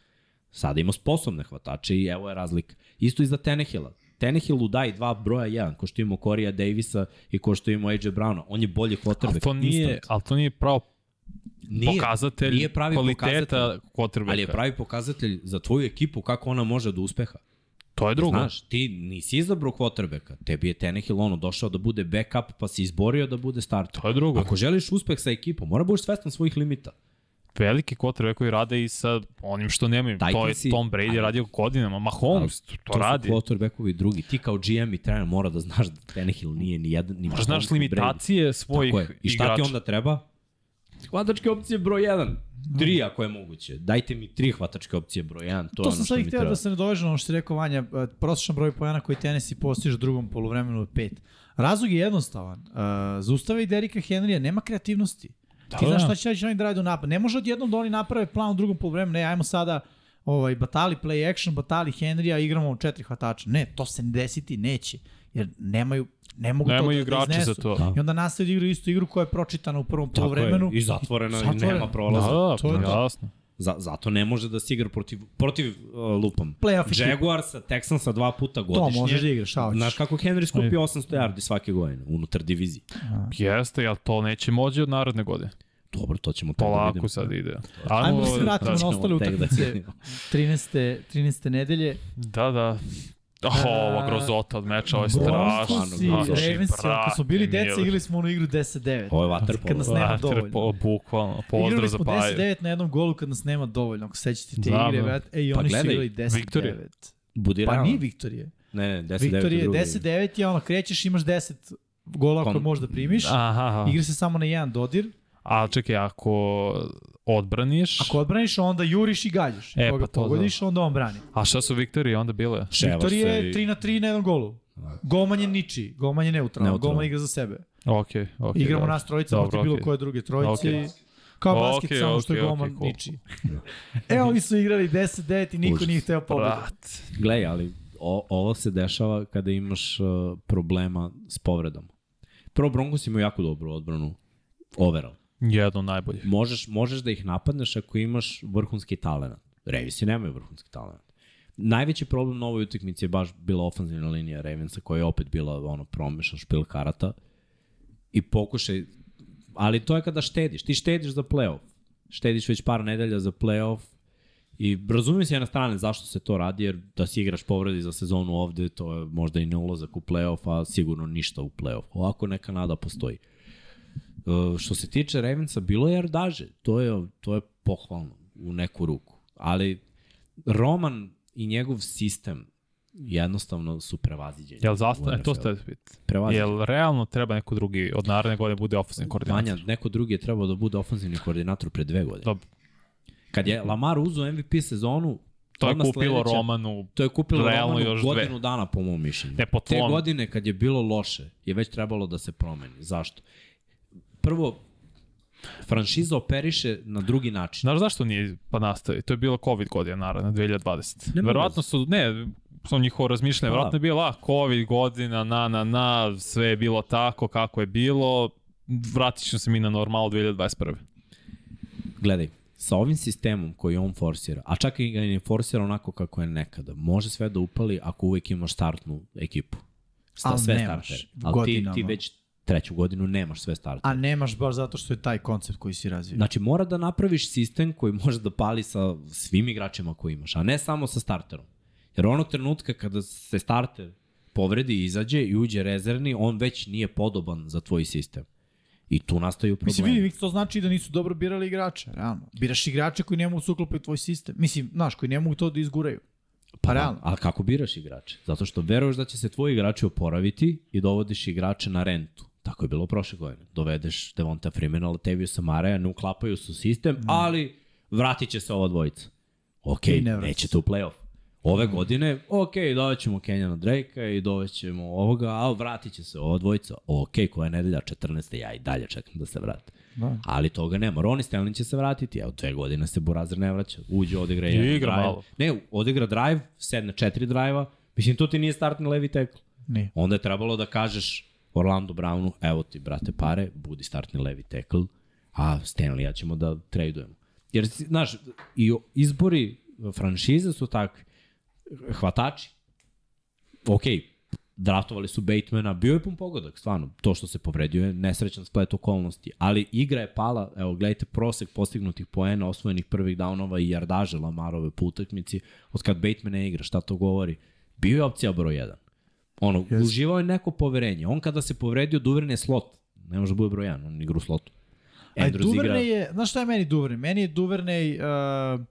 Sada ima sposobne hvatače i evo je razlika. Isto i za Tenehila. Tenehillu daj dva broja jedan, ko što imamo Corija Davisa i ko što imamo AJ Browna. On je bolji Ali quarterback. to nije, ali to nije pravo Nije, pokazatelj nije pravi kvaliteta quarterbacka. ali je pravi pokazatelj za tvoju ekipu kako ona može do uspeha. To je drugo. Znaš, ti nisi izabrao quarterbacka, tebi je Tenehill ono došao da bude backup, pa si izborio da bude starter. To je drugo. Ako želiš uspeh sa ekipom, mora budeš svestan svojih limita. veliki quarterback koji rade i sa onim što nemaju. To je Titansi- Tom Brady radio godinama, Mahomes to, to To radi. su quarterbackovi drugi. Ti kao GM i trener mora da znaš da Tenehill nije ni jedan, ni Mahomes, znaš ni Brady. limitacije svojih je. I šta igrača. ti onda treba? Hvatačke opcije broj 1. Tri ako je moguće. Dajte mi tri hvatačke opcije broj 1. To, To je sam ono sad i htio da se ne doveže na ono što si rekao Vanja, e, prosječan broj pojena koji Tennessee postiže u drugom polovremenu je pet. Razlog je jednostavan. Uh, zaustavi Derika Henrya, nema kreativnosti. Da, Ti znaš da. šta će će oni da rade u napad. Ne može odjednom da oni naprave plan u drugom polovremenu. Ne, ajmo sada ovaj, batali play action, batali Henrya, igramo četiri hvatača. Ne, to se ne desiti neće. Jer nemaju, ne mogu Nemaju to da, da igrače iznesu. za to. I onda nastavi da igraju istu igru koja je pročitana u prvom Tako polovremenu. je. I zatvorena, i nema prolaza. Da, da, To je to. jasno. Za, zato ne može da se igra protiv, protiv uh, lupom. Playoff. Jaguarsa, Texansa dva puta godišnje. možeš da igraš, šta hoćeš. Znaš kako Henry skupi 800 yardi svake godine unutar divizije. Jeste, ali to neće moći od naredne godine. Dobro, to ćemo tek da Polako vidimo. sad ide. Ajmo da se vratimo na ćemo ostale da utakmice. vidimo. 13. 13. nedelje. Da, da. Oh, ova grozota od meča, ovo je strašno. Znači, Ravensi, ako smo bili deca, igrali smo onu igru 10-9. Ovo je waterpolo. Kad nas nema Vater, dovoljno. po, bukvalno. Pozdrav Igrali za smo Paju. 10-9 na jednom golu kad nas nema dovoljno. Ako sećate te Znam, igre, da. brate. E, i Pa oni su gledaj, igrali 10-9. Viktorija. Budi Pa nije Viktorije. Ne, ne, 10 Viktorije 10-9 je ono, krećeš, imaš 10 gola koje Kon- možeš da primiš. Aha, aha. Igra se samo na jedan dodir. A čekaj, ako odbraniš... Ako odbraniš, onda juriš i gađaš. E, Koga pa to da. pogodiš, onda on brani. A šta su Viktorije onda bile? Viktorije je 3 na 3 na jednom golu. Golman je niči, golman je neutralan, Neutralan. golman igra za sebe. Okej, okej. Igramo dobro. nas trojica Dobro, protiv bilo koje druge trojice. I Kao basket, Okej, samo što je okej, golman okej, cool. niči. E, oni su igrali 10-9 i niko Užas. nije hteo pobedu. Glej, ali o, ovo se dešava kada imaš uh, problema s povredama. Prvo, Broncos imaju jako dobru odbranu. Overall. Jedno najbolje. Možeš, možeš da ih napadneš ako imaš vrhunski talent. Ravisi nemaju vrhunski talent. Najveći problem na ovoj utakmici je baš bila ofanzivna linija Ravensa koja je opet bila ono promešan špil karata i pokušaj ali to je kada štediš. Ti štediš za playoff. Štediš već par nedelja za playoff i razumijem se jedna strane zašto se to radi jer da si igraš povredi za sezonu ovde to je možda i ne ulazak u playoff a sigurno ništa u playoff. Ovako neka nada postoji. Uh, što se tiče Ravensa, bilo je yardaže. To je, to je pohvalno u neku ruku. Ali Roman i njegov sistem jednostavno su prevaziđeni. Jel zastane, to NFL-u. ste. Prevaziđeni. Jel realno treba neko drugi od naredne godine bude ofensivni koordinator? Vanja, neko drugi je trebao da bude ofenzivni koordinator pre dve godine. Dobro. Kad je Lamar uzeo MVP sezonu, To je kupilo sledeća- Romanu. To je kupilo Realno Romanu još dve. godinu dana po mom mišljenju. Ne, po Te godine kad je bilo loše je već trebalo da se promeni. Zašto? Prvo, franšiza operiše na drugi način. Znaš zašto nije pa nastavi? To je bilo COVID godina, naravno, 2020. Nema Verovatno su, ne, samo njihovo razmišljanje, Pa. verovatno je bilo, ah, COVID godina, na, na, na, sve je bilo tako kako je bilo, vratit ćemo se mi na normalu 2021. Gledaj, sa ovim sistemom koji on forsira, a čak i ga ne forsira onako kako je nekada, može sve da upali ako uvek imaš startnu ekipu. Sta, Ali sve nemaš startere. Ali ti, godinama. ti već treću godinu nemaš sve startere. A nemaš baš zato što je taj koncept koji si razvio. Znači, mora da napraviš sistem koji može da pali sa svim igračima koji imaš, a ne samo sa starterom. Jer onog trenutka kada se starter povredi i izađe i uđe rezervni, on već nije podoban za tvoj sistem. I tu nastaju problemi. Mislim, vidi, to znači da nisu dobro birali igrače, realno. Biraš igrače koji ne mogu se uklopiti u tvoj sistem. Mislim, znaš, koji ne mogu to da izguraju. Pa realno. A kako biraš igrače? Zato što veruješ da će se tvoji igrači oporaviti i dovodiš igrače na rentu. Tako je bilo prošle godine. Dovedeš Devonta Freemana, Latevio Samaraja, ne uklapaju su sistem, mm. ali vratit će se ova dvojica. Ok, ne vraća nećete u playoff. Ove godine, ok, dovećemo Kenjana Drakea i dovećemo ovoga, a vratit će se ova dvojica. Ok, koja je nedelja 14. ja i dalje čekam da se vrate. Da. Ali toga nema. Ronnie Stanley će se vratiti, a od dve godine se Burazir ne vraća. Uđe, odigra jedan igra drive. malo. Ne, odigra drive, sedne četiri drive-a. Mislim, to ti nije startni levi tackle. Nije. Onda je trebalo da kažeš Orlando Brownu, evo ti, brate, pare, budi startni levi tackle, a Stanleya ćemo da tradujemo. Jer, znaš, i izbori franšize su takvi. Hvatači, ok, draftovali su Batemana, bio je pun pogodak, stvarno, to što se povredio je nesrećan splet okolnosti, ali igra je pala, evo, gledajte prosek postignutih poena, osvojenih prvih downova i jardaže Lamarove po utakmici, od kad Bateman ne igra, šta to govori? Bio je opcija broj 1. Ono, yes. uživao je neko poverenje. On kada se povredio, Duvern je slot. Ne može da bude broj 1, on igra u slotu. Aj, Duverne igra... je, znaš šta je meni Duverne? Meni je Duverne uh,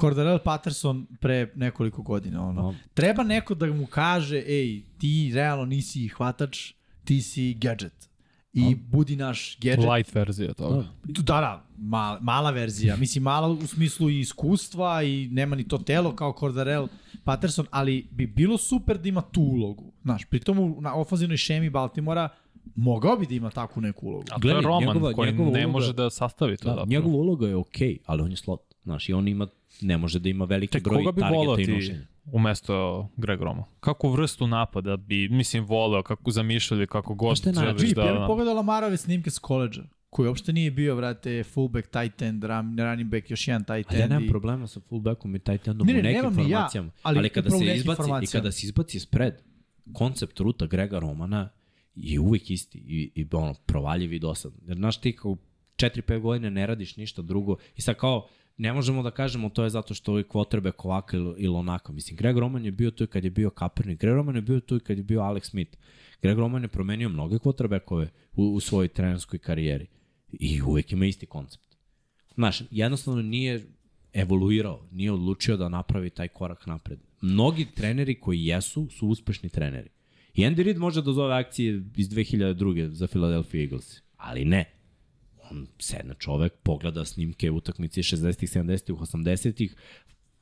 Cordarel Patterson pre nekoliko godina. Ono. No. Treba neko da mu kaže, ej, ti realno nisi hvatač, ti si gadget. I no. budi naš gadget. Light verzija toga. Da, da, mala, mala verzija. Mislim, mala u smislu i iskustva i nema ni to telo kao Cordarel Patterson, ali bi bilo super da ima tu ulogu. Znaš, pritom na ofanzivnoj šemi Baltimora mogao bi da ima takvu neku ulogu. A to je Roman njegova, koji njegova ne uloga, može da sastavi to. Da, njegova uloga je okej, okay, ali on je slot. Znaš, i on ima, ne može da ima veliki Te, broj targeta i nošenja. Umesto Greg Roma? Kako vrstu napada bi, mislim, voleo, kako zamišljali, kako god pa želiš da... Ja bih pogledala Marove snimke s koleđa koji uopšte nije bio, vrate, fullback, tight end, running back, još jedan tight end. Ali ja nemam i... problema sa fullbackom i tight endom ne, ne, u nekim formacijama. Ja, ali, ali kada se izbaci, i kada se izbaci spread, koncept ruta Grega Romana je uvek isti i, i ono, provaljiv i dosadan. Jer znaš ti kao 4-5 godine ne radiš ništa drugo i sad kao ne možemo da kažemo to je zato što je quarterback ovako ili, onako. Mislim, Greg Roman je bio tu kad je bio Kaepernick, Greg Roman je bio tu kad je bio Alex Smith. Greg Roman je promenio mnoge quarterbackove u, u svojoj trenerskoj karijeri i uvek ima isti koncept. Znaš, jednostavno nije evoluirao, nije odlučio da napravi taj korak napred. Mnogi treneri koji jesu, su uspešni treneri. I Andy Reid može da zove akcije iz 2002. za Philadelphia Eagles, ali ne. On sedne čovek, pogleda snimke utakmice 60-ih, 70-ih, 80-ih,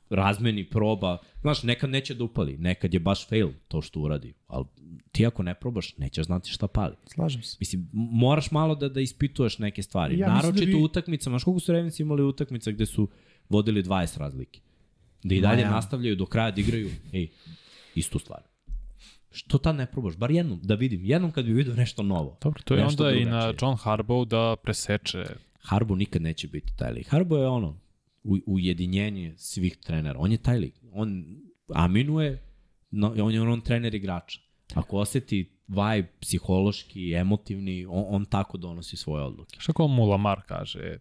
razmeni, proba. Znaš, nekad neće da upali, nekad je baš fail to što uradi, ali ti ako ne probaš, nećeš znati šta pali. Slažem se. Mislim, moraš malo da, da ispituješ neke stvari. Ja, da Naročito da bi... utakmicama, znaš koliko su Ravens imali utakmica gde su vodili 20 razlike? Da i dalje Ma, ja. nastavljaju do kraja da igraju, ej, istu stvar. Što tad ne probaš? Bar jednom, da vidim. Jednom kad bi vidio nešto novo. Dobro, to je onda drugačije. i na John Harbaugh da preseče. Harbaugh nikad neće biti taj lik. Harbaugh je ono, u, ujedinjenje svih trenera. On je taj lik. On aminuje, no, on je on, on trener igrača. Ako oseti vibe psihološki, emotivni, on, on tako donosi svoje odluke. Šta ko mu Lamar kaže?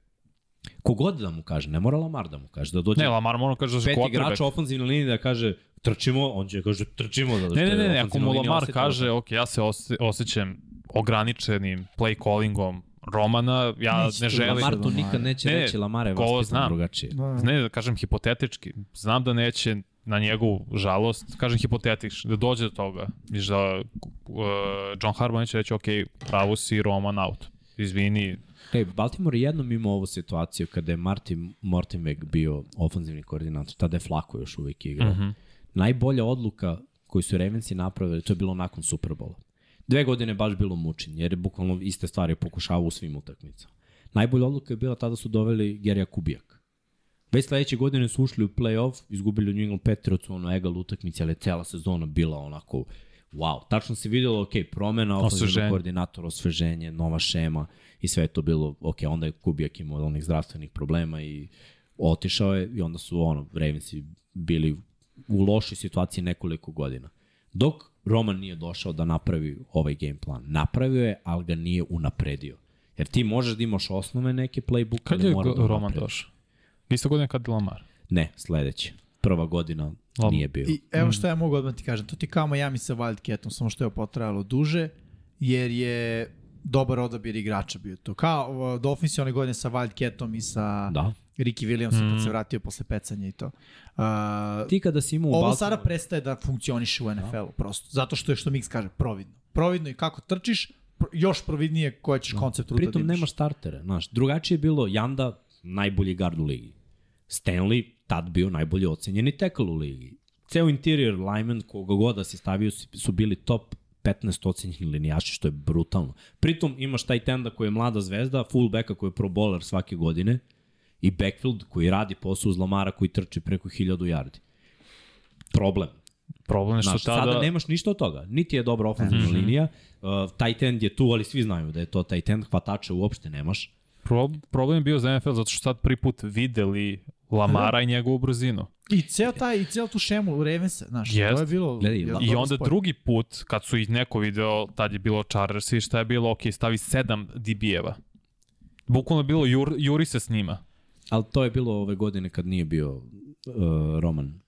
Kogod da mu kaže, ne mora Lamar da mu kaže. Da dođe ne, Lamar mora kaže da se pet igrača ofenzivne linije da kaže trčimo, on će kaže trčimo. Da, ne, ne, ne, ne ako mu Lamar kaže, ok, ja se osjećam ograničenim play callingom Romana, ja neće ne želim... Lamar to nikad neće ne, reći, Lamar je vaspitan drugačije. Da. Ne, da kažem hipotetički, znam da neće na njegovu žalost, kažem hipotetički, da dođe do toga, viš da uh, John Harbaugh neće reći, ok, pravo si Roman out, izvini. Ej, Baltimore jednom imao ovu situaciju kada je Martin Mortenweg bio ofenzivni koordinator, tada je Flako još uvek igrao. Uh mhm. -huh. Najbolja odluka koju su Ravensi napravili, to je bilo nakon Superbola. Dve godine baš bilo mučenje, jer je bukvalno iste stvari pokušavao u svim utakmicama. Najbolja odluka je bila tada su doveli Gerija Kubijak. Već sledeće godine su ušli u play-off, izgubili u New England Patriots ono egal utakmici, ali cela sezona bila onako wow. Tačno se videlo, ok, promena, ofenzivnog koordinator, osveženje, nova šema i sve je to bilo, ok, onda je Kubijak imao onih zdravstvenih problema i otišao je i onda su ono, Ravensi bili u lošoj situaciji nekoliko godina. Dok Roman nije došao da napravi ovaj game plan. Napravio je, ali ga nije unapredio. Jer ti možeš da imaš osnove neke playbook, Kad je mora da Roman došao? Isto godina kad je Lamar? Ne, sledeće. Prva godina Lam. nije bio. I evo što ja mogu odmah ti kažem. To ti kao Miami sa Wildcatom, samo što je potrajalo duže, jer je dobar odabir igrača bio to. Kao Dolphins one godine sa Wildcatom i sa da. Ricky Williamsom mm. kad se mm. vratio posle pecanja i to. Uh, Ti kada si imao Ovo Baltimore... sada prestaje da funkcioniše u NFL-u da. prosto. Zato što je što Mix kaže providno. Providno i kako trčiš, još providnije koje ćeš da. koncept ruta Pritom da nemaš startere. Znaš, drugačije je bilo Janda, najbolji gard u ligi. Stanley, tad bio najbolji ocenjeni tackle u ligi. Ceo interior lineman, koga god da si stavio, su bili top 15 ocenjeni linijaši, što je brutalno. Pritom imaš taj tenda koji je mlada zvezda, fullbacka koji je pro bowler svake godine, i backfield koji radi posao uz Lamara koji trči preko 1000 yardi. Problem. Problem je što Znaš, tada... Sada nemaš ništa od toga. Niti je dobra ofenzivna mm -hmm. linija. Uh, tight end je tu, ali svi znaju da je to tight end. Hvatača uopšte nemaš. Pro, problem je bio za NFL zato što sad prvi put videli Lamara da. i njegovu brzinu. I ceo taj, i ceo tu šemu Ravensa, znaš, Jest. to je bilo... Gledaj, jedan I onda sport. drugi put, kad su ih neko video, tad je bilo Chargers i šta je bilo, ok, stavi 7 DB-eva. Bukvalno je bilo, jur, juri se s njima. Ali to je bilo ove godine kad nije bio uh, Roman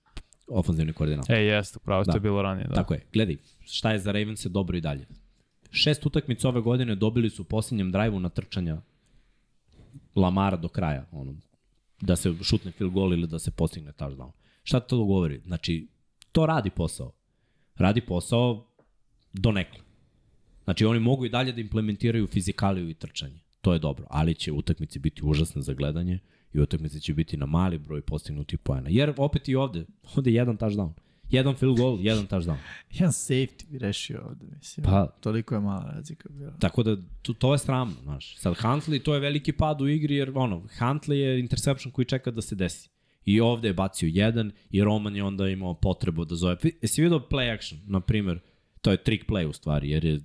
ofenzivni koordinator. E, jeste, pravo, da. to je bilo ranije, da. Tako je. Gledaj, šta je za Ravens dobro i dalje. Šest utakmica ove godine dobili su u posljednjem drajvu na trčanja Lamara do kraja. Ono, da se šutne field goal ili da se postigne touchdown. Šta to govori? Znači, to radi posao. Radi posao do nekle. Znači, oni mogu i dalje da implementiraju fizikaliju i trčanje. To je dobro, ali će utakmice biti užasne za gledanje i utakmice će biti na mali broj postignutih poena. Jer opet i ovde, ovde je jedan touchdown. Jedan field goal, jedan touchdown. Jedan safety bi rešio ovde, mislim. Pa- Toliko je mala razlika bila. Tako da to, to je sramno, znaš. Sad Huntley, to je veliki pad u igri, jer ono, Huntley je interception koji čeka da se desi. I ovde je bacio jedan i Roman je onda imao potrebu da zove. Jesi vidio play action, na primer, to je trick play u stvari, jer je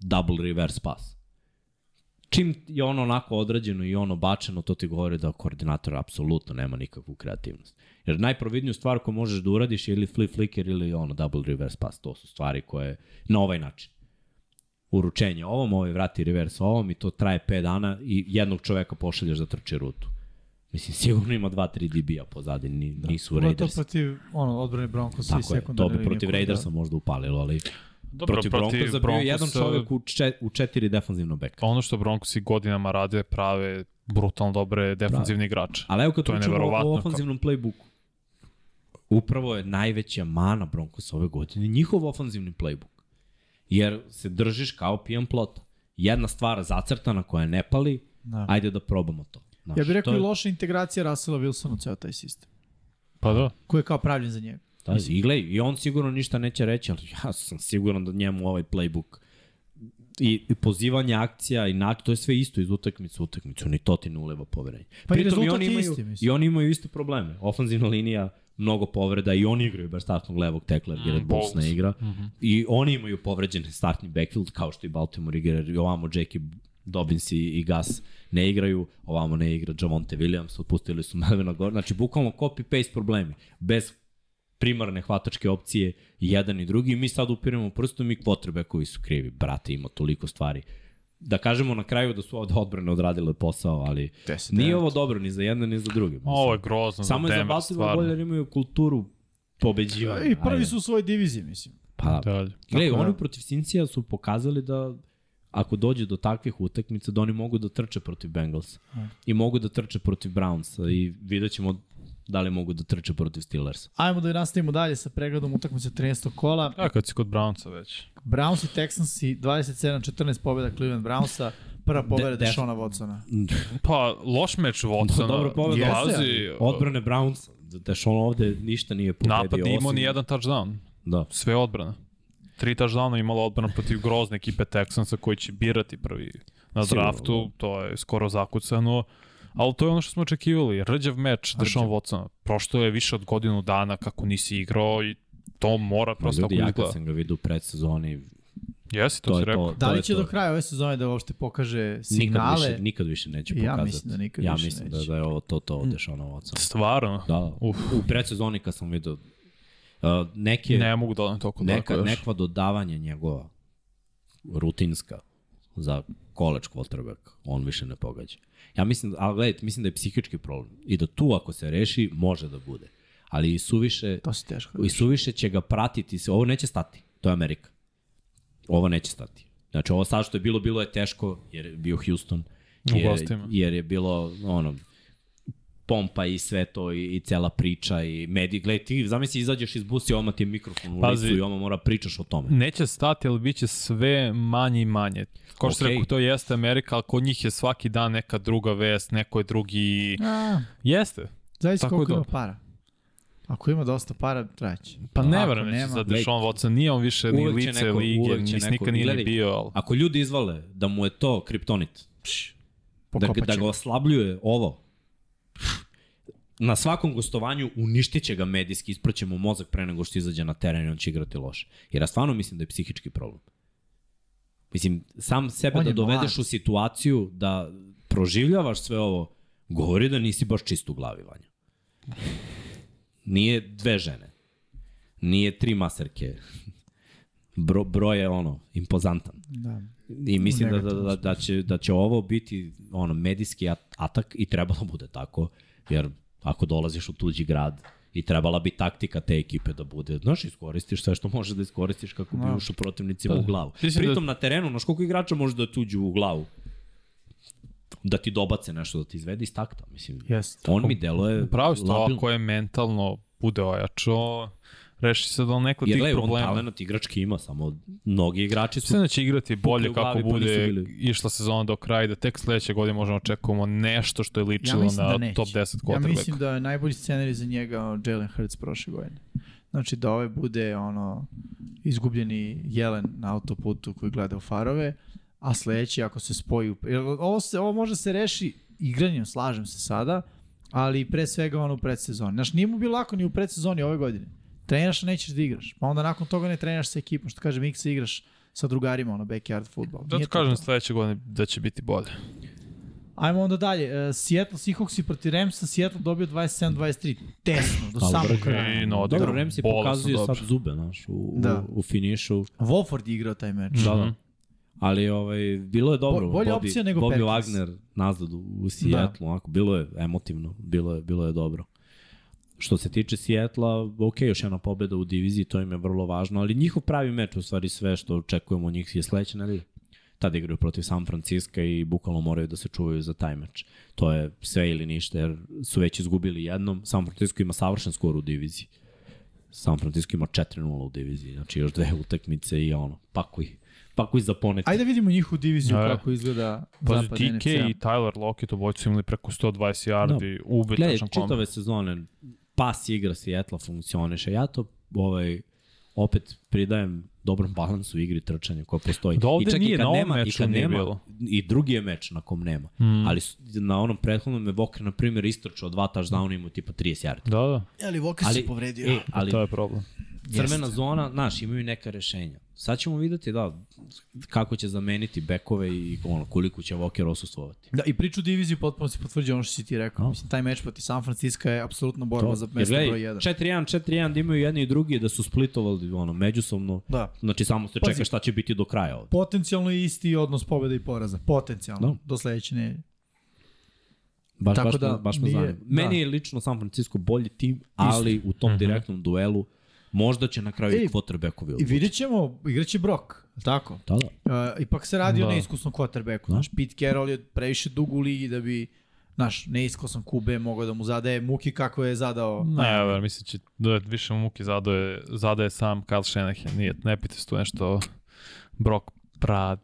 double reverse pass. Čim je ono onako odrađeno i ono bačeno, to ti govori da koordinator apsolutno nema nikakvu kreativnost. Jer najprovidniju stvar koju možeš da uradiš je ili flip flicker ili ono double reverse pass. To su stvari koje na ovaj način uručenje ovom, ovaj vrati reverse ovom i to traje 5 dana i jednog čoveka pošalješ da trči rutu. Mislim, sigurno ima 2-3 DB-a pozadi, ni, da. nisu Raiders. protiv ono, odbrane Broncos i Tako je, to sekundarne bi protiv koje Raidersa da- možda upalilo, ali Dobro, protiv Broncosa bio je jedan čovek u, če, u četiri defanzivno beka. Ono što Broncosi godinama rade, prave brutalno dobre defanzivni igrače. Ali evo kad To je pričamo o, o ofanzivnom playbooku, upravo je najveća mana Broncosa ove godine njihov ofanzivni playbook. Jer se držiš kao pijan plota. Jedna stvar zacrtana koja ne pali, Da. ajde da probamo to. Znaš, Ja bih rekao to i je- loša integracija Russella Wilsona u ceo taj sistem. Pa da. Koji je kao pravljen za njega. Da, i glej, i on sigurno ništa neće reći, ali ja sam siguran da njemu ovaj playbook i, i pozivanje akcija i način, to je sve isto iz utakmice u utakmicu, ni to ti ne uleva poverenje. Pa i Pritom rezultat oni je imaju, isti, mislim. I oni imaju iste probleme. Ofanzivna linija, mnogo povreda i oni igraju bez startnog levog tekla, jer Garrett Bowles ne igra. Mm -hmm. I oni imaju povređene startni backfield, kao što i Baltimore igra, i ovamo Jackie Dobbins i, i Gus ne igraju, ovamo ne igra Javonte Williams, otpustili su Melvina Gordon, znači bukvalno copy-paste problemi, bez primarne hvatačke opcije jedan i drugi mi sad upiramo prstom i kvotrbe koji su krivi. Brate, ima toliko stvari. Da kažemo na kraju da su ovde odbrane odradile posao, ali 10, nije ovo dobro ni za jedne ni za druge. mislim. Ovo je grozno Samo za je za Baltimore jer imaju kulturu pobeđivanja. I prvi Ajde. su u svojoj diviziji, mislim. Pa, Dalje. Gledaj, da- oni protiv Cincija su pokazali da ako dođe do takvih utakmica, da oni mogu da trče protiv Bengals. I mogu da trče protiv Brownsa i vidjet ćemo da li mogu da trče protiv Steelers. Ajmo da nastavimo dalje sa pregledom utakmice 13. kola. A kad si kod Brownca već. Browns i Texansi 27-14 pobjeda Cleveland Brownsa. Prva pobjeda De- Dešona Watsona. Pa, loš meč Watsona. Dobro pobeda. Pazi, Odbrane Browns, da što on ovde ništa nije pobedio. napad nije imao ni jedan touchdown. Da. Sve odbrana. Tri touchdowna imala odbrana protiv grozne ekipe Texansa koji će birati prvi na draftu. To je skoro zakucano. Ali to je ono što smo očekivali. Rđav meč Deshaun Watsona. Prošlo je više od godinu dana kako nisi igrao i to mora prosto ljudi, tako ja kad izgleda. sam ga vidio u predsezoni, Jesi, to, to si je rekao. to. Da li će to. do kraja ove sezone da uopšte pokaže Nikad signale? više, nikad više neće Ja pokazati. mislim da nikad ja više mislim neće. da, da je ovo to to od Dešona Watsona. Stvarno. Da, Uf. u predsezoni kad sam vidio uh, neke, Ne mogu da odem toliko neka, daleko još. nekva dodavanja njegova rutinska za college quarterback, on više ne pogađa. Ja mislim, ali gledajte, mislim da je psihički problem i da tu ako se reši, može da bude. Ali i suviše, To se teško. i suviše će ga pratiti, se, ovo neće stati, to je Amerika. Ovo neće stati. Znači ovo sad što je bilo, bilo je teško, jer je bio Houston, jer, jer je bilo, ono, pompa i sve to i, i cela priča i mediji. Gledaj, ti zamisli izađeš iz busa i odmah ti je mikrofon u Pazi. licu i odmah mora pričaš o tome. Neće stati, ali bit će sve manje i manje. Kao što okay. Rekao, to jeste Amerika, ali kod njih je svaki dan neka druga vest, neko je drugi... A, Jeste. zavisi koliko je ima para. Ako ima dosta para, trajeće. Pa ne Ako verujem nema- za Deshaun Watson, nije on više ni lice neko- lige, neko- nikad nije ni gledaj, bio, ali... Ako ljudi izvale da mu je to kriptonit, da, Pokopat da će ga ga. oslabljuje ovo, na svakom gostovanju uništit će ga medijski, ispraće mu mozak pre nego što izađe na teren i on će igrati loše. Jer ja stvarno mislim da je psihički problem. Mislim, sam sebe On da dovedeš mlad. u situaciju da proživljavaš sve ovo, govori da nisi baš čist u glavi, Vanja. Nije dve žene. Nije tri maserke. Bro, broj je ono, impozantan. Da. I mislim da, da, da, da, će, da će ovo biti ono, medijski at- atak i trebalo bude tako, jer ako dolaziš u tuđi grad i trebala bi taktika te ekipe da bude, znaš, iskoristiš sve što možeš da iskoristiš kako bi Da. ušao protivnicima u glavu. Mislim da- Pritom na terenu, znaš koliko igrača može da ti uđu u glavu? Da ti dobace nešto, da ti izvede iz takta, mislim. Jeste. On mi deluje Pravo ste, labilno. ako je mentalno bude ojačo, reši se da neko Jer tih gledaj, on problema. talent igrački ima, samo mnogi igrači su Mislim da će igrati bolje kako glavi, pa bude bili. išla sezona do kraja i da tek sledeće godine možemo očekujemo nešto što je ličilo mislim na da top 10 Ja quarterback. mislim da je najbolji scenarij za njega Jalen Hurts prošle godine. Znači da ovaj bude ono izgubljeni jelen na autoputu koji gleda u farove, a sledeći ako se spoji... u- jer Ovo, se, ovo može se reši igranjem, slažem se sada, ali pre svega ono u predsezoni. Znaš, nije mu bilo lako ni u predsezoni ove godine. Treniraš, a nećeš da igraš. Pa onda nakon toga ne treniraš sa ekipom. Što kaže Miksa, igraš sa drugarima, ono, backyard futbol. Zato kažem sledeće godine da će biti bolje. Ajmo onda dalje. Uh, Seattle Seahawks i protiv Ramsa. Seattle dobio 27-23. Tesno, do samog kraja. I no, Dobro, bola su pokazuje sad zube, znaš, u, Da. da. u, u finišu. Wolford je igrao taj meč. Da, Mhm. da. Ali ovaj, bilo je dobro. Bo- bolja Bobby, opcija nego Bobby Packers. Wagner nazad u, u Seattle, da. onako, bilo je emotivno, bilo je, bilo je dobro. Što se tiče Sijetla, ok, još jedna pobeda u diviziji, to im je vrlo važno, ali njihov pravi meč, u stvari sve što očekujemo od njih je sledeće nedelje. Tad igraju protiv San Francisco i bukvalno moraju da se čuvaju za taj meč. To je sve ili ništa, jer su već izgubili jednom. San Francisco ima savršen skor u diviziji. San Francisco ima 4-0 u diviziji, znači još dve utakmice i ono, pakuj, pakuj za ponet. Ajde da vidimo njihovu diviziju Ajde. kako izgleda Pazi, zapad NFC-a. i Tyler Lockett obojica su imali preko 120 yardi, Gledaj, ubitačan komad. čitave sezone pas igra Seattle funkcioniše. Ja to ovaj, opet pridajem dobrom balansu u igri trčanja koja postoji. Da ovde I čak nije, i kad na ovom nema, i meču kad nije nema, bilo. I drugi je meč na kom nema. Mm. Ali na onom prethodnom je Vokre, na primjer, istrčao dva touchdowna imao tipa 30 yardi. Da, da, Ali Ali, se povredio. e, ali to je problem. Crvena zona, znaš, imaju neka rešenja. Sad ćemo videti da, kako će zameniti bekove i ono, koliko će Voker osustvovati. Da, i priču diviziju potpuno se potvrđuje ono što si ti rekao. No. Mislim, taj meč protiv San Francisco je apsolutno borba za Jer mesto gledaj, broj 1. 4-1, 4-1 da imaju jedni i drugi da su splitovali ono, međusobno. Da. Znači samo se Pazi. čeka šta će biti do kraja ovde. Potencijalno je isti odnos pobjeda i poraza. Potencijalno. Da. Do sledeće nedelje. Baš, Tako baš, da, baš me nije- zanima. Meni da. je lično San Francisco bolji tim, ali u tom direktnom duelu možda će na kraju i quarterbackovi I odlučiti. vidjet ćemo, igraće Brock, tako? Da, da. Uh, ipak se radi o Da. neiskusnom quarterbacku. Da. Znaš, Pete Carroll je previše dug u ligi da bi Znaš, neiskusan QB mogao da mu zadaje muki kako je zadao. Ne, ja mislim će da je više muke zadaje, zadaje sam Kyle Shanahan. Nije, ne pite se tu nešto Brock Prad.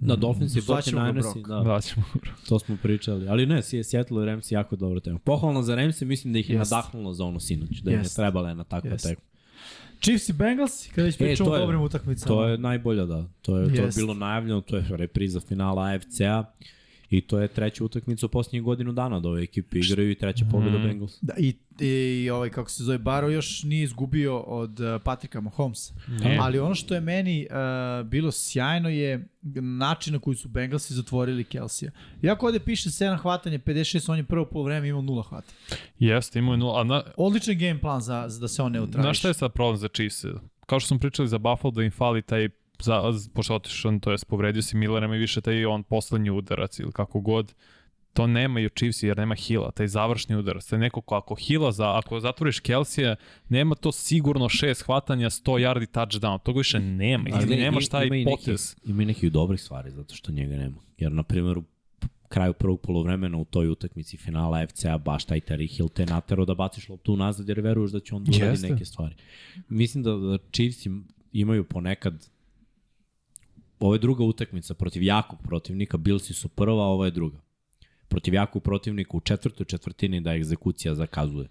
Da, Dolphins i Zvaćemo ga 49ersi, Brock. da, Da, ćemo. to smo pričali. Ali ne, Seattle i Rams jako dobro tema. Pohvalno za Rams mislim da ih je Jest. nadahnulo za ono sinoć, da im je trebala jedna takva Jest. tekma. Chiefs i Bengals, kada već E, pričamo to o dobrim utakmicama. To je najbolja, da. To je, to je bilo najavljeno, to je repriza finala AFC-a i to je treća utakmica u posljednjih godinu dana da ove ekipe igraju i treća pobjeda Mm. Bengals. Da, i, i ovaj, kako se zove, Baro još nije izgubio od uh, Patrika Mahomesa. Nije. Ali ono što je meni uh, bilo sjajno je način na koji su Bengalsi zatvorili Kelsija. Iako ovde piše 7 hvatanje, 56, on je prvo polovreme imao 0 hvatanja. Jeste, imaju nula. A na, Odličan game plan za, za da se on ne utraviš. Znaš šta je sad problem za Chiefs? Kao što smo pričali za Buffalo da im fali taj za, pošto otišao, to je povredio se Miller, nema više taj on poslednji udarac ili kako god. To nemaju Chiefs jer nema Hila, taj završni udarac. To je neko ko ako Hila, za, ako zatvoriš Kelsija, nema to sigurno šest hvatanja, 100 yardi touchdown. Toga više nema. Ili ne, nemaš taj ima i potez. Nekih, ima i nekih dobrih stvari zato što njega nema. Jer, na primjer, u kraju prvog polovremena u toj utakmici finala FC-a baš taj Terry Hill te natero da baciš loptu nazad jer veruješ da će on da uradi neke stvari. Mislim da, da Chiefs im- imaju ponekad ovo je druga utakmica protiv jakog protivnika, Billsi su prva, ovo je druga. Protiv jakog protivnika u četvrtoj četvrtini da egzekucija zakazuje.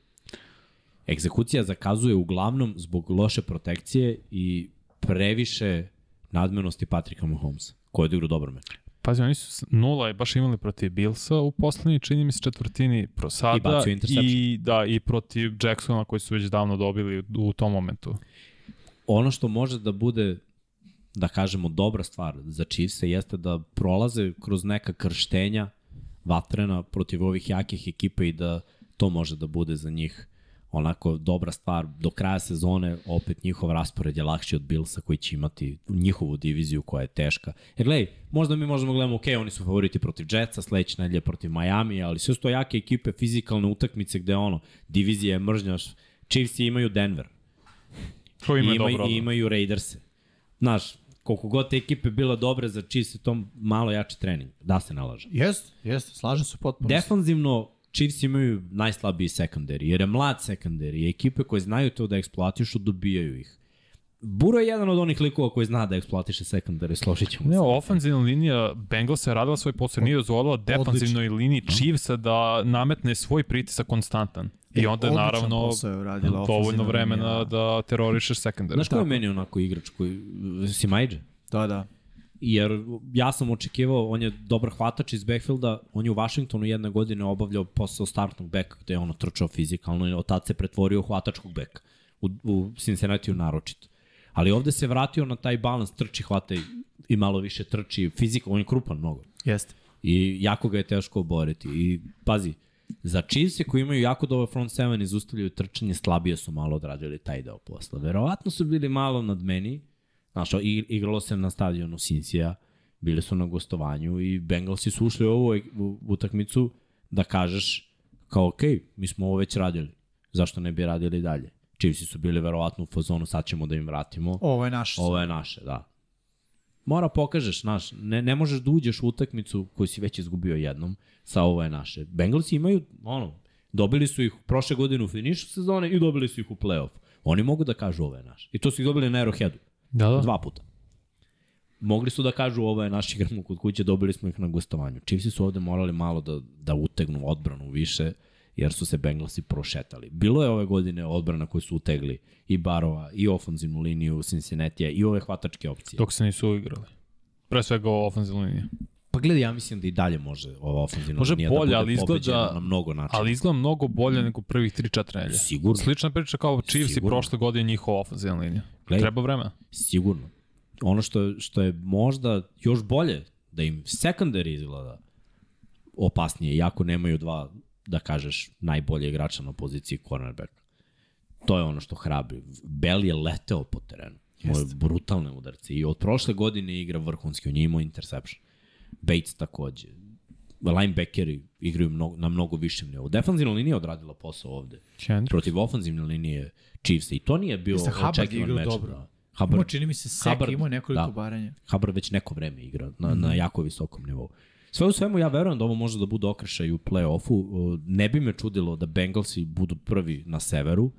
Egzekucija zakazuje uglavnom zbog loše protekcije i previše nadmenosti Patrika Mahomesa, koji je odigrao dobar meč. Pazi, oni su nula je baš imali protiv Billsa u poslednji, čini mi se četvrtini pro sada. I. I, da, i protiv Jacksona koji su već davno dobili u tom momentu. Ono što može da bude da kažemo dobra stvar za Chiefs jeste da prolaze kroz neka krštenja vatrena protiv ovih jakih ekipa i da to može da bude za njih onako dobra stvar. Do kraja sezone opet njihov raspored je lakši od Billsa koji će imati njihovu diviziju koja je teška. Jer gledaj, možda mi možemo gledamo, ok, oni su favoriti protiv Jetsa, sledeće nedelje protiv Miami, ali sve su to jake ekipe, fizikalne utakmice gde ono, divizija je mržnja, Chiefs imaju Denver, Ko ima I dobro. imaju, i imaju Raiderse. Znaš, koliko god te ekipe bila dobre za Chiefs je to malo jači trening, da se nalaže. Jeste, jeste, slažem se potpuno. Defanzivno, Chiefs imaju najslabiji secondary, jer je mlad secondary, i ekipe koje znaju to da eksploatišu, dobijaju ih. Buro je jedan od onih likova koji zna da eksploatiše secondary, složit ćemo Ne, se. ofenzivna linija Bengalsa je radila svoj posao, nije dozvolila defanzivnoj liniji Chiefsa da nametne svoj pritisak konstantan. I onda je naravno je dovoljno vremena linija. da terorišeš secondary. Znaš ko je meni onako igrač koji, si Majđe? Da, da. Jer ja sam očekivao, on je dobar hvatač iz backfielda, on je u Washingtonu jedne godine obavljao posao startnog beka gde je ono trčao fizikalno i od tad se pretvorio u hvatačkog beka. U, u Cincinnati naročito. Ali ovde se vratio na taj balans, trči, hvata i, i malo više trči, fizika, on je krupan mnogo. Jeste. I jako ga je teško oboriti. I pazi, za Chiefs koji imaju jako dobar front seven i trčanje, slabije su malo odradili taj deo posla. Verovatno su bili malo nad meni, znaš, igralo se na stadionu Sinsija, bili su na gostovanju i Bengalsi su ušli u ovu utakmicu da kažeš kao, ok, mi smo ovo već radili, zašto ne bi radili dalje? Chiefsi su bili verovatno u fazonu, sad ćemo da im vratimo. Ovo je naš. Ovo je naše, da. Mora pokažeš, znaš, ne, ne možeš da uđeš u utakmicu koju si već izgubio jednom, sa ovo je naše. Bengalsi imaju, ono, dobili su ih prošle godine u finišu sezone i dobili su ih u playoff. Oni mogu da kažu ovo je naš. I to su ih dobili na Arrowheadu. Da, da. Dva puta. Mogli su da kažu ovo je naš igramo kod kuće, dobili smo ih na gostovanju. Chiefsi su ovde morali malo da, da utegnu odbranu više, jer su se Bengalsi prošetali. Bilo je ove godine odbrana koje su utegli i Barova, i ofanzivnu liniju Cincinnati i ove hvatačke opcije. Dok se nisu igrali. Pre svega ofenzivna linija. Pa gledaj, ja mislim da i dalje može ova ofenzivna Može linija bolje, da bude izgleda- na mnogo načina. Ali izgleda mnogo bolje nego prvih 3-4 nelje. Sigurno. Slična priča kao Chiefs i prošle godine njihova ofenzivna linija. Gledaj. Treba vremena. Sigurno. Ono što, što je možda još bolje, da im secondary izgleda opasnije, iako nemaju dva, da kažeš, najbolje igrača na poziciji cornerback. To je ono što hrabri. Bell je leteo po terenu. Imao je brutalne udarce. I od prošle godine igra vrhunski. On je imao interception. Bates takođe. Linebackeri igraju mnogo, na mnogo višem nivou. Defanzivna linija je odradila posao ovde. Kendrick. Protiv ofenzivne linije Chiefs. I to nije bio Jeste, očekivan meč. dobro. Da. Imao Hubbard, čini mi se sek, Hubbard, imao nekoliko da. baranja. Hubbard već neko vreme igra na, mm. na jako visokom nivou. Sve u svemu ja verujem da ovo može da bude okrešaj u play-offu. Ne bi me čudilo da Bengalsi budu prvi na severu,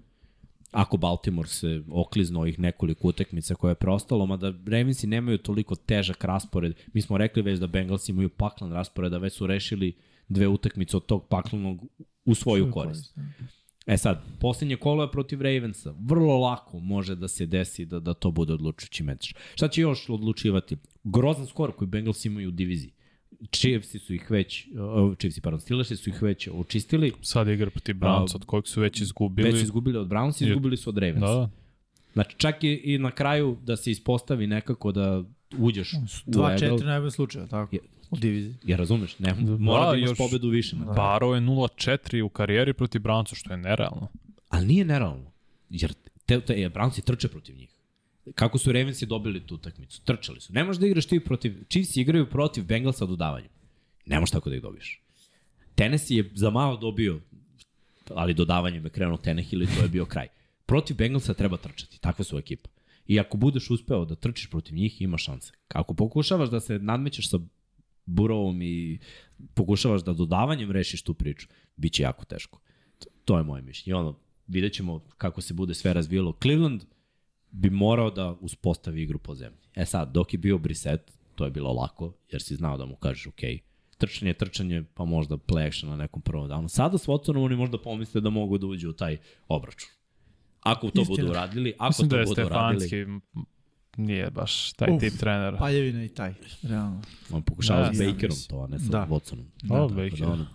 ako Baltimore se oklizno ovih nekoliko utekmica koje je preostalo, mada Ravensi nemaju toliko težak raspored. Mi smo rekli već da Bengalsi imaju paklan raspored, a već su rešili dve utakmice od tog paklanog u svoju korist. E sad, posljednje kolo je protiv Ravensa. Vrlo lako može da se desi da, da to bude odlučujući meč. Šta će još odlučivati? Grozan skor koji Bengals imaju u diviziji. Chiefsi su ih već, uh, Chiefsi, pardon, Steelersi su ih već očistili, Sad igra protiv Browns, od kojeg su već izgubili. već su izgubili od Browns i izgubili su od Ravensa. Da, da. Znači, čak i, i na kraju da se ispostavi nekako da uđeš u Dva, Eagle. četiri najbolje slučaja, tako? Je- U diviziji. Ja razumeš, ne, mora da imaš još- pobedu više. Kraju. Baro je 0-4 u karijeri protiv Brownsa, što je nerealno. Ali nije nerealno. Jer te, te, je, Brownsi trče protiv njih. Kako su Ravensi dobili tu utakmicu? Trčali su. Ne možeš da igraš ti protiv... Chiefs igraju protiv Bengalsa u dodavanju. Ne možeš tako da ih dobiješ. Tennessee je za malo dobio, ali dodavanjem je krenuo Tannehill i to je bio kraj. Protiv Bengalsa treba trčati. Takva su ekipa. I ako budeš uspeo da trčiš protiv njih, ima šanse. Ako pokušavaš da se nadmećeš sa Burovom i pokušavaš da dodavanjem rešiš tu priču, bit će jako teško. To- je moje mišljenje. Ono, vidjet ćemo kako se bude sve razvijelo. Cleveland bi morao da uspostavi igru po zemlji. E sad, dok je bio Brissett, to je bilo lako, jer si znao da mu kažeš, ok, trčanje, trčanje, pa možda play action na nekom prvom downu. Sada s Watsonom oni možda pomisle da mogu da uđu u taj obračun. Ako to Istina. budu uradili, ako Mislim to da je budu uradili, Stefanski m, nije baš taj Uf, tip trenera. Paljevina i taj, realno. on pokušava Da, s ja Bakerom to, a ne sa Da. Watsonom. Da, Tako Baker. ono,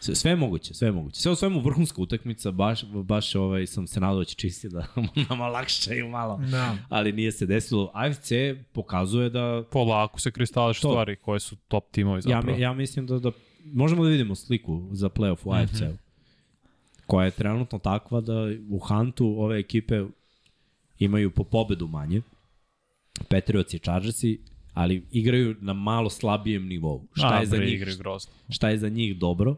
Sve, sve je moguće, sve je moguće. Sve u svemu vrhunska utakmica, baš, baš ovaj, sam se nadao da će čisti da nama lakšaju malo. Da. Ali nije se desilo. AFC pokazuje da Polako se kristališ To. stvari koje su top timovi Ja, zapravo. mi, ja mislim da, da možemo da vidimo sliku za playoff u AFC-u. koja je trenutno takva da u Huntu ove ekipe imaju po pobedu manje. Patriots i Chargersi, ali igraju na malo slabijem nivou. Šta A, je za njih šta je za njih dobro?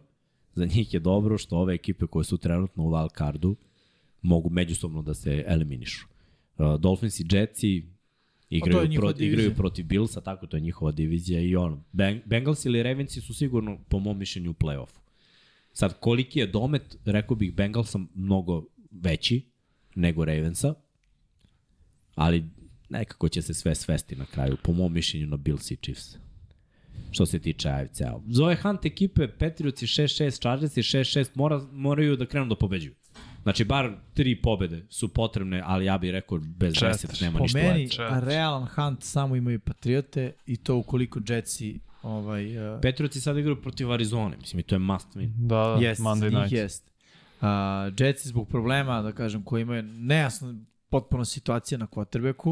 Za njih je dobro što ove ekipe koje su trenutno u wild cardu mogu međusobno da se eliminišu. Uh, Dolphins i Jetsi igraju, proti, igraju protiv Billsa, tako to je njihova divizija i ono. Beng, Bengals ili Ravensi su sigurno, po mom mišljenju, u play-offu. Sad, koliki je domet, rekao bih Bengalsa mnogo veći nego Ravensa, ali nekako će se sve svesti na kraju, po mom mišljenju, na Bills i Chiefs što se tiče AFC-a. Za ove Hunt ekipe, Patriots i 6-6, Chargers i 6-6 mora, moraju da krenu da pobeđuju. Znači, bar tri pobede su potrebne, ali ja bih rekao bez Četiri. 10 nema Po ništa meni, leče. leče. realan hunt samo imaju Patriote i to ukoliko Jetsi ovaj, uh, Patriotsi sad igraju protiv Arizone, mislim, i to je must win. Da, da, Jest, Monday night. jest. Uh, Jetsi zbog problema, da kažem, koji imaju nejasna potpuno situacija na quarterbacku,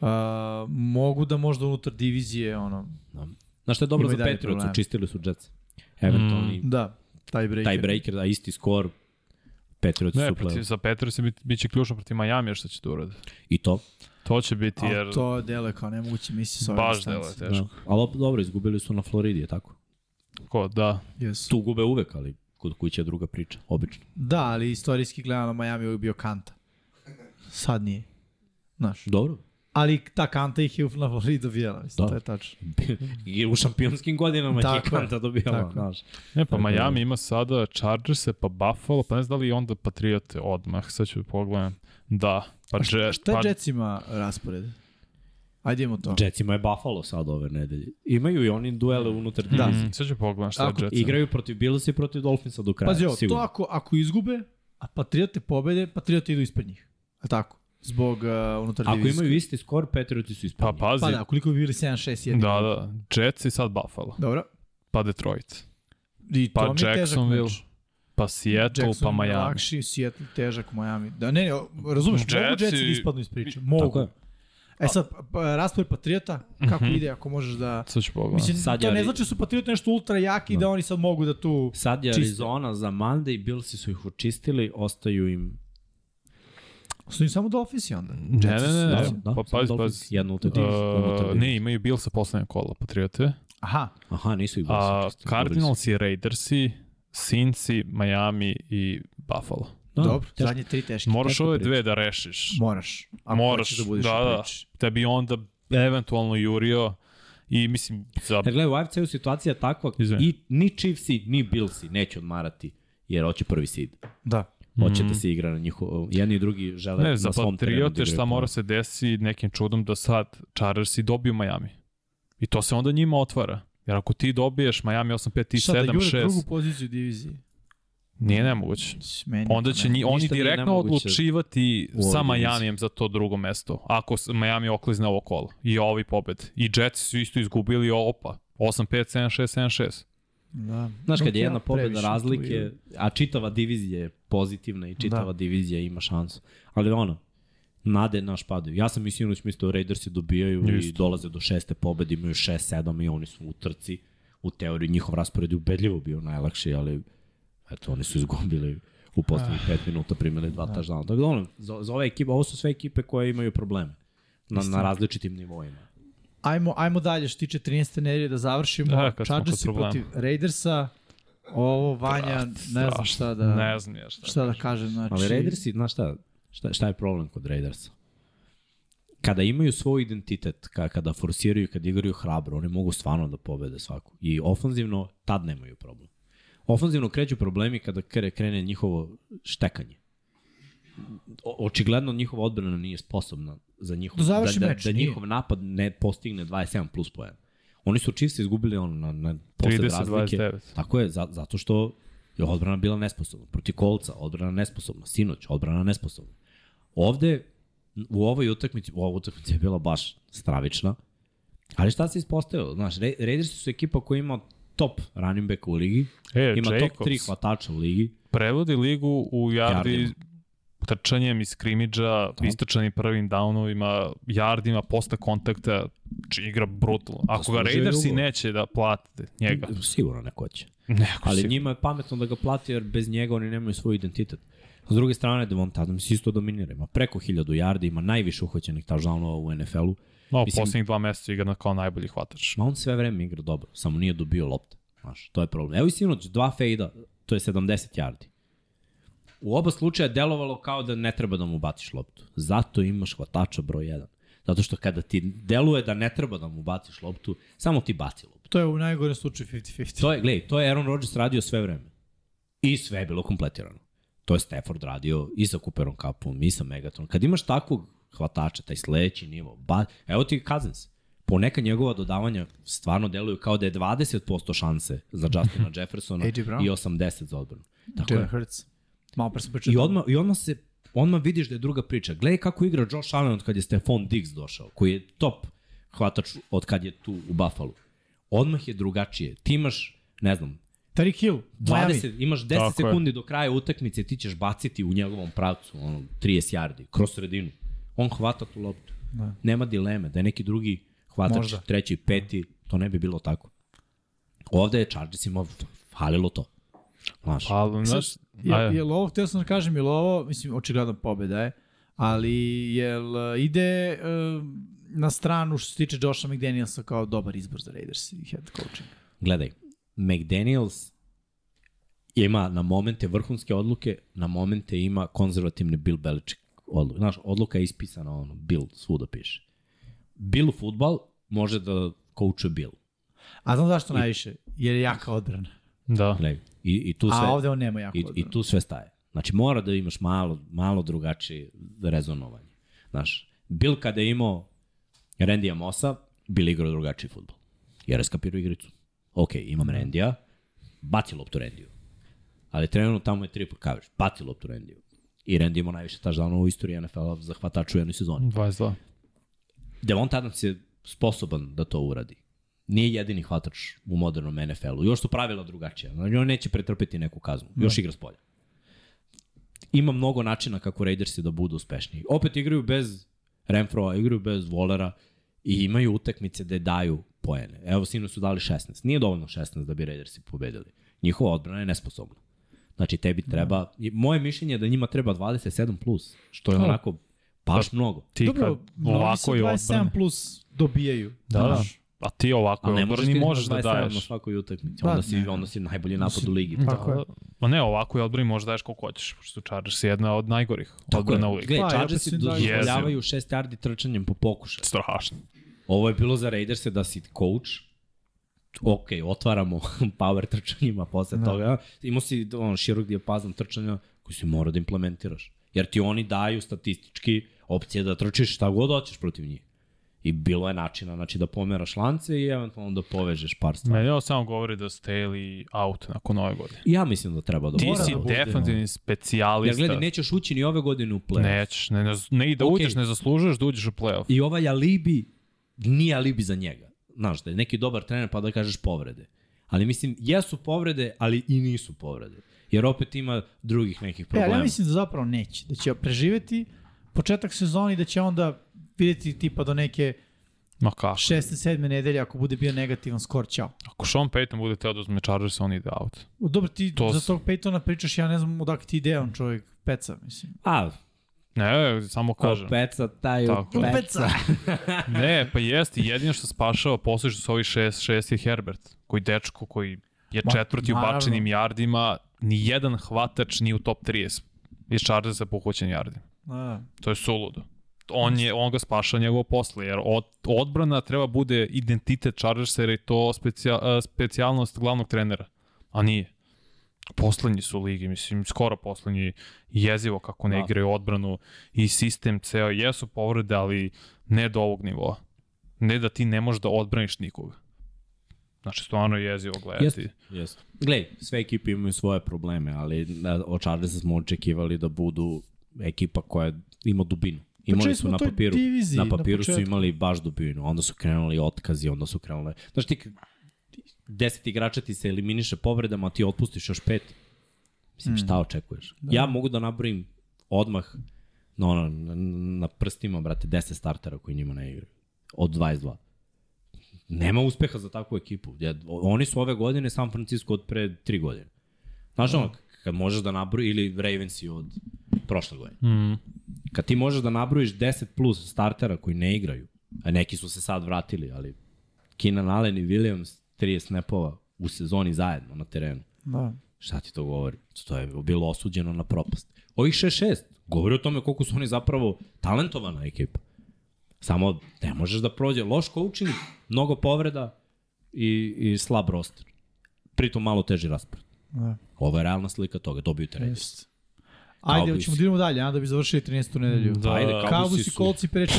uh, mogu da možda unutar divizije, ono, Znaš što je dobro Imaju za Patriots, očistili su Jets. Eventualni mm. da, taj breaker. taj breaker, a isti skor, Patriots Ne, su protiv, play za Patriots bit, bit će ključno protiv Miami što će da urade. I to. To će biti jer to deluje kao nemoguće misli sa ove baš delo je Da. teško. Ali opet dobro, izgubili su na Floridi, je tako? Ko, da. Jesu. Tu gube uvek, ali kod kuće je druga priča, obično. Da, ali istorijski gledano Miami je uvijek bio kanta. Sad nije. Znaš. Dobro. Ali ta kanta ih je na Floridi dobijala, mislim, Da. to je tačno. I u šampionskim godinama Tako je je. kanta dobijala, Tako je. znaš. Ne, pa Tako da- Miami ima sada Chargerse, pa Buffalo, pa ne znam da li onda Patriote odmah, sad ću da pogledam. Da, pa, Jet, Šta je pa Jetsima raspored? Ajde imamo to. Jetsima je Buffalo sad ove nedelje. Imaju i oni duele unutar Da. divizije. Mm, sad ću pogledam šta je Ako Jetsima. Igraju protiv Billsa i protiv Dolphinsa do kraja. Pazi ovo, to sigurno. ako, ako izgube, a Patriote pobede, Patriote idu ispred njih. A tako? Zbog uh, unutar Ako imaju isti skor, Patrioti su ispred Pa pazi, Pa da, koliko bi bili 7-6 jedni. da, da, Jets i sad Buffalo, Dobro. pa Detroit, I Pa to Jacksonville, pa Seattle, pa Jacksonville Miami. lakši, Seattle težak, Miami. Da, ne, ne, razumeš, mogu Jetsi- Jetsi da ispadnu iz priče. Mogu. Tako je. E sad, pa, raspored Patriota, kako ide ako možeš da... Sad ću pogledam. Mislim, Sad to je ne znači da su Patrioti nešto ultra jaki i da oni sad mogu da tu... Sad je Čiste. Arizona za Monday, Billsi su ih očistili, ostaju im... Su im samo Dolphins i onda. Ne, ne, ne, ne, Da, pa da, pazi, samo Dolphins, pazi. Jedna utakmica. Uh, ne, imaju Bills sa poslednje kola, Patriote. Aha, Aha, nisu ih Billsi A očistili. Cardinals i Raidersi, Cincy, Miami i Buffalo. Da, dobro, teško. zadnje tri teške. Moraš ove dve da rešiš. Moraš. Ako Moraš, da budeš da, u da. Da bi onda eventualno jurio i mislim za Jer gledaj, u AFC-u situacija je takva Izvini. i ni Chiefsi, ni Billsi neće odmarati jer hoće prvi seed. Da. Hoće da se igra na njihov... Jedni i drugi žele ne, na za svom terenu da Patriote igraju šta mora se desi nekim čudom da sad Chargersi dobiju Miami. I to se onda njima otvara. Jer ako ti dobiješ Miami 8-5 i Šta, da jure 7-6, drugu poziciju u diviziji? nije nemoguće. Meni Onda će ne- oni direktno odlučivati sa. Majamijem za to drugo mesto. Ako Miami oklizne ovo kolo. I ovi pobed. I Jets su isto izgubili opa. 8-5, 7-6, 7-6. Da. Znaš, kad je jedna pobjeda razlike, a čitava divizija je pozitivna i čitava Da. divizija ima šansu. Ali ono, nade naš padaju. Ja sam mislio da mislio Raidersi dobijaju i Isto. dolaze do šeste pobede, imaju 6-7 i oni su u trci. U teoriji njihov raspored je ubedljivo bio najlakši, ali eto, oni su izgubili u poslednjih 5 minuta primili dva touchdowna. Tako da ono, za, za ove ekipe, ovo su sve ekipe koje imaju probleme na, na različitim nivoima. Ajmo, ajmo dalje, što tiče 13. nerije da završimo. Da, kad smo kod Chargersi protiv Raidersa. Ovo, Vanja, ne znam šta da, Ne znam ja šta. šta da kažem. Znači, Ali Raidersi, znaš šta, šta, šta je problem kod Raidersa? Kada imaju svoj identitet, ka- kada forsiraju, kada igraju hrabro, oni mogu stvarno da pobede svaku. I ofanzivno tad nemaju problem. Ofanzivno kreću problemi kada kre- krene njihovo štekanje. O, očigledno njihova odbrana nije sposobna za njihov, Da da, da, meč, da nije. njihov napad ne postigne 27 plus poena. Oni su Chiefs izgubili on na, na posled razlike. 30-29. Tako je, za, zato što je odbrana bila nesposobna. Proti kolca, odbrana nesposobna. Sinoć, odbrana nesposobna. Ovde, u ovoj utakmici, ova utakmica je bila baš stravična, ali šta se ispostavilo? Znaš, Ra- Raiders su ekipa koja ima top running back u ligi, E, ima Jacobs top 3 hvatača u ligi, prevodi ligu u yardi Jardima. Trčanjem iz skrimidža, istočanim prvim downovima, yardima, posta kontakta, Znači, igra brutalno. Ako ga Raidersi neće da platite njega, Sigurno neko će. neko Ali si- njima je pametno da ga plati jer bez njega oni nemaju svoj identitet. S druge strane, Devonta Adams isto dominira. Ima preko 1000 yardi, ima najviše uhoćenih touchdownova u NFL-u. No, Mislim- poslednjih dva meseca igra na kao najbolji hvatač. Ma on sve vreme igra dobro, samo nije dobio lopte. Znaš, to je problem. Evo i sinoć, dva fejda, to je 70 yardi. U oba slučaja delovalo kao da ne treba da mu baciš loptu. Zato imaš hvatača broj 1. Zato što kada ti deluje da ne treba da mu baciš loptu, samo ti baci loptu. To je u najgorem slučaju 50-50. To je, gledaj, to je Aaron Rodgers radio sve vreme. I sve je bilo kompletirano. To je Stafford radio i sa Cooperom Cupom, i sa Megatronom. Kad imaš takvog hvatača, taj sledeći nivo, ba, evo ti Cousins. Poneka njegova dodavanja stvarno deluju kao da je 20% šanse za Justina Jeffersona i 80 za odbranu. Tako Jalen je. Hurts. Malo pre sam pričao. I odmah, I odmah se odmah vidiš da je druga priča. Gledaj kako igra Josh Allen od kad je Stefan Diggs došao, koji je top hvatač od kad je tu u Buffalo. Odmah je drugačije. Ti imaš, ne znam, Tariq Hill, 20, Miami. imaš 10 Tako je. sekundi do kraja utakmice, ti ćeš baciti u njegovom pravcu, ono, 30 yardi, kroz sredinu. On hvata tu loptu. Da. Nema dileme, da je neki drugi hvatač, Možda. treći, peti, to ne bi bilo tako. Ovde je Chargersima falilo to. Znaš, Pa, znaš, Je, je ovo, htio sam da kažem, je ovo, mislim, očigledno pobjeda je, ali jel e, ide e, na stranu što se tiče Josha McDanielsa kao dobar izbor za Raiders i head coaching? gledaj, McDaniels ima na momente vrhunske odluke, na momente ima konzervativni Bill Belichick odluke. Znaš, odluka je ispisana, ono, Bill, svuda piše. Bill u futbal može da koučuje Bill. A znam zašto najviše? Jer je jaka odbrana. da. Gledaj, i, i tu sve... A ovde on nema jaku I, odbranu. I tu sve staje. Znači mora da imaš malo, malo drugačije rezonovanje. Znaš, Bill kada je imao Randija Mosa, Bill igrao drugačiji futbol. Jer je skapirao igricu. Ok, imam Randija, baci loptu Randiju. Ali trenutno tamo je triple coverage, baci loptu Randiju. I Randy imao najviše touchdownova u istoriji NFL-a za hvataču u jednoj sezoni. 22. Devonta Adams je sposoban da to uradi. Nije jedini hvatač u modernom NFL-u. Još su pravila drugačija. Znači, on neće pretrpeti neku kaznu. Još igra s polja. Ima mnogo načina kako Raidersi da budu uspešniji. Opet igraju bez Renfroa, igraju bez Volera i imaju utakmice da daju poene. Evo, sinu su dali 16. Nije dovoljno 16 da bi Raidersi pobedili. Njihova odbrana je nesposobna. Znači, tebi treba... i Moje mišljenje je da njima treba 27+, plus, što je Da. onako baš mnogo. Ti Dobro, kad ovako je 27 odbrana. plus dobijaju. Da, da. A ti ovako je ne možeš možeš da 27 na daješ. svakoj utakmici. Pa, Onda si, ne. onda si najbolji napad u ligi. Tako je. Ma ne, ovako je odbrani možeš da daješ koliko hoćeš, pošto su Chargers jedna od najgorih odbrana u ligi. Gle, Pa, su im dali- dozvoljavaju 6 yardi trčanjem po pokušaju. Strašno. Ovo je bilo za Raiderse da si coach, ok, otvaramo power trčanjima posle Da. da. toga. Imao si on, širok dijapazan trčanja koji si mora da implementiraš. Jer ti oni daju statistički opcije da trčiš šta god hoćeš protiv njih. I bilo je načina znači, da pomeraš lance i eventualno da povežeš par stvari. Meni ovo samo govori da Staley out nakon ove godine. Ja mislim da treba da Ti Mora si da bude, definitivni specijalista. gledaj, nećeš ući ni ove godine u play Nećeš, ne, ne, ne i da Okej. uđeš, ne zaslužuješ da uđeš u playoff. I ovaj alibi nije alibi za njega. Znaš, da je neki dobar trener pa da kažeš povrede. Ali mislim, jesu povrede, ali i nisu povrede. Jer opet ima drugih nekih E, problema. ali ja mislim da zapravo neće. Da će preživeti početak sezoni i da će onda videti tipa do neke Ma kako? šeste, sedme nedelje ako bude bio negativan skor, ćao. Ako Sean Payton bude teo da uzme Chargers, on ide out. Dobro, ti To za tog Peytona pričaš, ja ne znam odakle ti ide on čovjek, peca, mislim. A, Ne, samo kažem. peca, taj Tako. od Peca. Ne, pa jeste, jedino što spašava posle što su ovi šest, šest je Herbert, koji dečko koji je Ma, četvrti u naravno. bačenim jardima, ni jedan hvatač ni u top 30 iz Chargersa po uhoćenim jardima. Da. To je suludo. On, je, on ga spaša njegovo posle, jer od, odbrana treba bude identitet Chargersa, jer je to specijal, a, specijalnost glavnog trenera, a nije. Poslednji su ligi, mislim, skoro poslednji, jezivo kako ne Da. igraju odbranu i sistem ceo, jesu povrede, ali ne do ovog nivoa. Ne da ti ne možeš da odbraniš nikoga. Znači, stvarno je jezivo gledati. Jeste, jeste. Glej, sve ekipe imaju svoje probleme, ali od Chargersa smo očekivali da budu ekipa koja ima dubinu. Imali su na papiru, diviziji na na papiru su početku. imali baš dubinu, onda su krenuli otkazi, onda su krenule... Znaš ti, deset igrača ti se eliminiše povredama, a ti otpustiš još pet, mislim, šta očekuješ? Da. Ja mogu da nabrojim odmah no, ono, na, na prstima, brate, 10 startera koji njima ne igraju. Od 22. Nema uspeha za takvu ekipu. Ja, oni su ove godine San Francisco od pre tri godine. Znaš ono, kad možeš da nabroji, ili Ravensi od prošle godine. Mm. Kad ti možeš da nabrojiš 10 plus startera koji ne igraju, a neki su se sad vratili, ali Keenan Allen i Williams 30 snapova u sezoni zajedno na terenu. Da. Šta ti to govori? To je bilo osuđeno na propast. Ovih 6-6 govori o tome koliko su oni zapravo talentovana ekipa. Samo ne možeš da prođe loš coaching, mnogo povreda i, i slab roster. Pritom malo teži raspored. Da. Ovo je realna slika toga, dobiju te. Ajde, Cowboys. hoćemo da idemo dalje, a da bi završili 13. nedelju. Da, Ajde, da. Cowboys i su- Colts i 54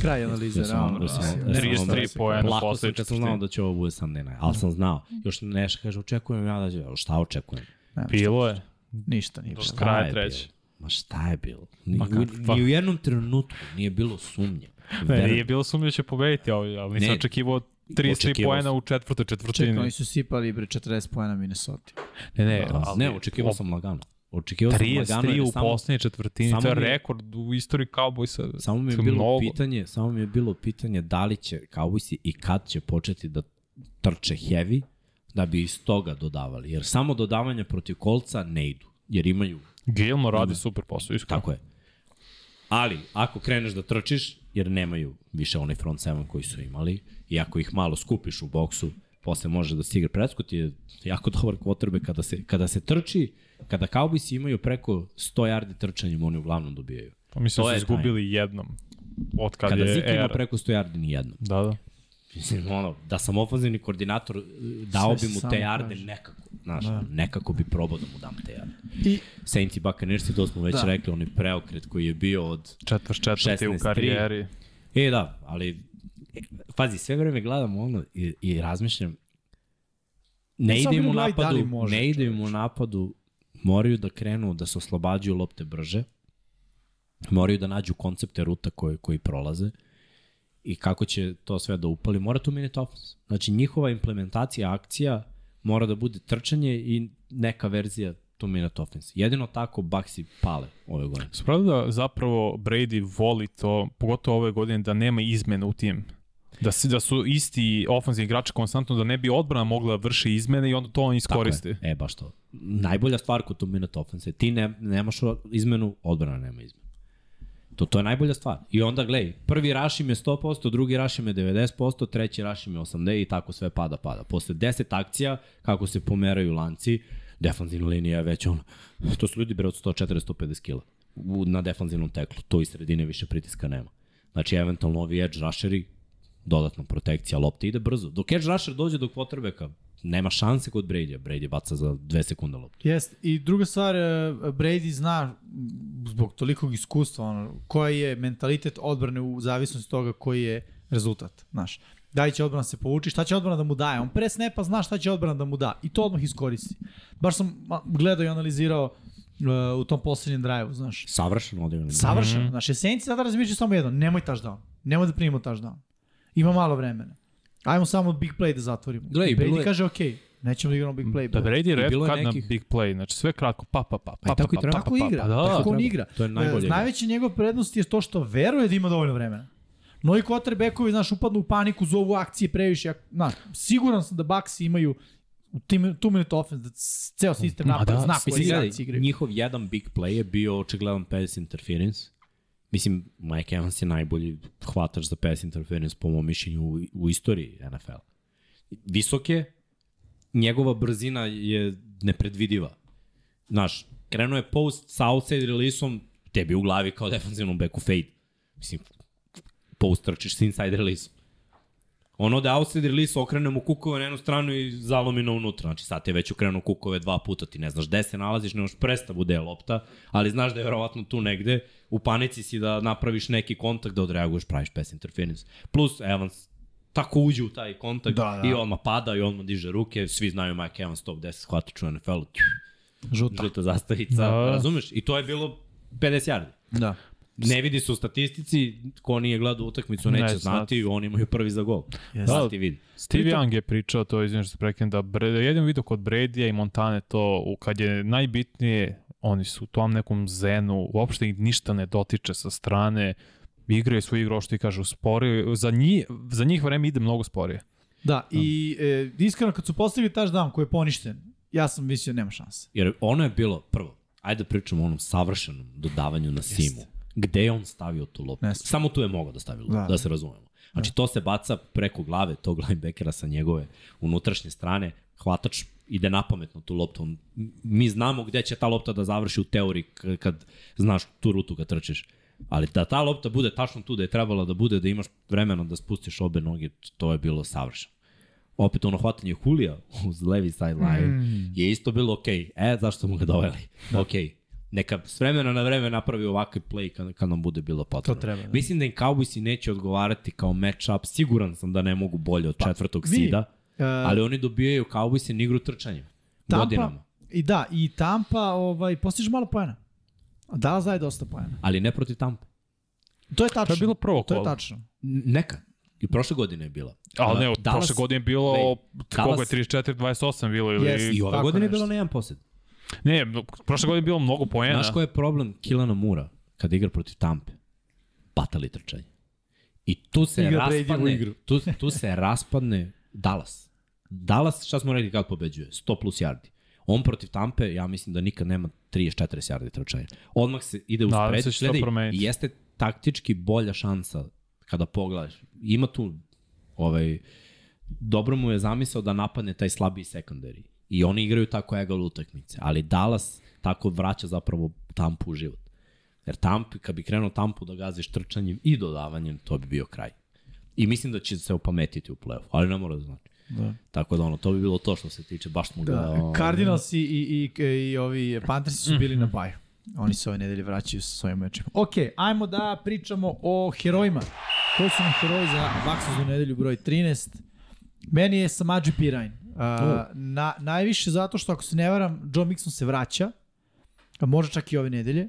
kraj analize, Ja sam- ja sam- sam- 33 poena Plako sam posle kad sam znao da će ovo bude Sunday night, ali sam znao. Još nešto kaže, očekujem ja da će, šta očekujem? Bilo je. Ništa nije Do bilo. kraja treće. bilo? Ma šta je bilo? Ni, Ma ni, u jednom trenutku nije bilo sumnje. Ne, nije bilo sumnje da će pobediti, ali, ali nisam očekivao 33 Očekivao poena sam. u četvrtoj Čekaj, četvrtini. oni su sipali bre 40 pojena Minnesota. Ne, ne, Da, ali ne, očekivao sam lagano. Očekivao sam lagano. 33 jer u samo- poslednjoj četvrtini, to je mi rekord u istoriji Cowboysa. Samo mi je bilo mnogo. pitanje, samo mi je bilo pitanje da li će Cowboysi i kad će početi da trče heavy da bi iz toga dodavali. Jer samo dodavanja protiv kolca ne idu. Jer imaju, Gilmore radi super posao, iskreno. tako je. Ali, ako kreneš da trčiš, jer nemaju više onaj front seven koji su imali, i ako ih malo skupiš u boksu, posle može da stigra. Prescott je jako dobar quarterback kada se, kada se trči, kada Cowboysi imaju preko 100 yardi trčanjem, oni uglavnom dobijaju. Pa mislim da je su izgubili jednom od kad Kada je Zik ima era. preko 100 yardi, ni jednom. Da, da. Mislim, ono, da sam ofenzivni koordinator, dao Sve bi mu te jarde nekako. Znaš, da. nekako bi probao da mu dam te jarde. I Saints i Buccaneers, to smo već Da. rekli, onaj preokret koji je bio od... Četvrt četvrti u 16-3. karijeri. E, da, ali... Pazi, sve vreme gledam ono i, i razmišljam, ne ide im u napadu, može, ne ide im u napadu, moraju da krenu da se oslobađaju lopte brže, moraju da nađu koncepte ruta koji, koji prolaze i kako će to sve da upali, mora tu minute offense. Znači njihova implementacija akcija mora da bude trčanje i neka verzija tu minute offense. Jedino tako Baxi pale ove godine. Spravo da zapravo Brady voli to, pogotovo ove godine, da nema izmene u tim. Da, si, da su isti ofenzivni igrači konstantno, da ne bi odbrana mogla da vrši izmene i onda to on iskoristi. Tako je. E, baš to. Najbolja stvar kod tu minute offense je ti ne, nemaš izmenu, odbrana nema izmenu. To, to je najbolja stvar. I onda, gledaj, prvi rush im je 100%, drugi rush im je 90%, treći rush im je 80% i tako sve pada, pada. Posle 10 akcija, kako se pomeraju lanci, defanzivna linija je već ono, to su ljudi bre od 140-150 kila na defanzivnom teklu, to iz sredine više pritiska nema. Znači, eventualno ovi edge rusheri, dodatna protekcija, lopta ide brzo. Dok edge rusher dođe do quarterbacka, nema šanse kod Brady-a. Brady baca za dve sekunde loptu. Jest. I druga stvar, e, Brady zna zbog tolikog iskustva ono, koji je mentalitet odbrane u zavisnosti toga koji je rezultat. Znaš, da li će odbrana se povuči, šta će odbrana da mu daje. On pre snepa zna šta će odbrana da mu da i to odmah iskoristi. Baš sam gledao i analizirao uh, u tom poslednjem drive-u, znaš. Savršeno odigran. Savršeno. Mm -hmm. Znači, Saints sada razmišljaju samo jedno, nemoj touchdown. Nemoj da primimo touchdown. Ima malo vremena. Ajmo samo big play da zatvorimo. Gle, I bilo Brady je- kaže, ok, nećemo da igramo big play. Da. Brady je kad nekih- na big play, znači sve kratko, pa, pa, pa, pa, Pa pa, pa, pa, Tako pa, igra. pa, da, tako on treba. igra. To je najbolje E, igra. Najveća njegova prednost je to što veruje da ima dovoljno vremena. Mnogi quarterbackovi, znaš, upadnu u paniku, zovu akcije previše. Znaš, siguran sam da Bucks imaju u tim, two minute offense, da ceo sistem Ma napada, da, zna koji igraju. njihov jedan big play je bio očigledan pass interference. Mislim, Mike Evans je najbolji hvatač za pass interference po mom mišljenju u, u istoriji NFL. Visok je, njegova brzina je nepredvidiva. Znaš, krenuo je post sa outside releaseom, tebi u glavi kao defensivnom backu fade. Mislim, post trčiš s inside releaseom. Ono da outside release okrene mu kukove na jednu stranu i zalomi na unutra. Znači sad te već okrenuo kukove dva puta, ti ne znaš gde se nalaziš, ne možeš predstavu gde je lopta, ali znaš da je verovatno tu negde, u panici si da napraviš neki kontakt, da odreaguješ, praviš pass interference. Plus Evans tako uđe u taj kontakt Da, da. i odmah pada i odmah diže ruke, svi znaju Mike Evans top 10 hvatač u NFL-u, Žuta. žuta zastavica, Da. razumeš? I to je bilo 50 yardi. Da. Ne vidi se u statistici, ko nije gledao utakmicu neće Ne, znati, oni imaju prvi za gol. Yes. Da, ti vidi. Steve Young je pričao to, izvinjam što se prekinem, da Bre- jedino video kod Bradya i Montane to, kad je najbitnije, oni su u tom nekom zenu, uopšte ih ništa ne dotiče sa strane, igraju svoju igru, što ti kažu, sporije, za njih, za njih vreme ide mnogo sporije. Da, i e, iskreno kad su postavili touchdown koji je poništen, ja sam mislio nema šanse. Jer ono je bilo, prvo, ajde da pričamo o onom savršenom dodavanju na simu. Gde je on stavio tu loptu? Jeste. Samo tu je mogao da stavi loptu, Da. da, da se razumemo. Znači, to se baca preko glave tog linebackera sa njegove unutrašnje strane. Hvatač ide napametno tu loptu. Mi znamo gde će ta lopta da završi u teoriji kad znaš tu rutu kad trčiš. Ali da ta lopta bude tačno tu da je trebala da bude, da imaš vremena da spustiš obe noge, to je bilo savršeno. Opet ono hvatanje Hulija uz levi sideline mm. je isto bilo okej. E, zašto mu ga doveli? Da. Okej. Neka s vremena na vreme napravi ovakvi play kad, kad nam bude bilo potrebno. To treba, da. Mislim da im Cowboysi neće odgovarati kao match-up. Siguran sam da ne mogu bolje od četvrtog Pa, vidi, sida. E, ali oni dobijaju Cowboysi na igru trčanja. Tampa, Godinama. I da, i Tampa ovaj, postiže malo pojena. Dallas daje dosta pojena. Ali ne protiv Tampa. To je tačno. To je bilo prvo To je kolo. tačno. Neka. I prošle godine je bila. Ali ne, Dallas- prošle godine je bilo, Ej, koliko je Dallas- 34-28 bilo ili... Yes. I ove godine je nešto. bilo na jedan posjed. Ne, prošle godine je bilo mnogo poena. Znaš ko je problem Kilana Mura kada igra protiv Tampe? Batali trčanje. I tu se Igra raspadne, igru. tu, tu se raspadne Dallas. Dallas, šta smo rekli kad pobeđuje? 100 plus yardi. On protiv Tampe, ja mislim da nikad nema 30-40 yardi trčanja. Odmah se ide u Nadam spred. se da Gledaj, promeniti. Jeste taktički bolja šansa kada pogledaš. Ima tu ovaj, dobro mu je zamisao da napadne taj slabiji sekundari. I oni igraju tako egal utakmice. Ali Dallas tako vraća zapravo Tampu u život. Jer Tamp, kad bi krenuo Tampu da gaziš trčanjem i dodavanjem, to bi bio kraj. I mislim da će se opametiti u play-off, ali ne mora da znači. Da. Tako da ono, to bi bilo to što se tiče, baš smo ga... Da, ovaj, Cardinals i, i, i, i ovi Panthersi su bili na baju. Oni se ove nedelje vraćaju sa svojim mečima. Ok, ajmo da pričamo o herojima. Koji su nam heroji za Vaksuznu nedelju broj 13? Meni je Samađi Pirajn. Uh, na, najviše zato što, ako se ne varam, Joe Mixon se vraća, može čak i ove nedelje.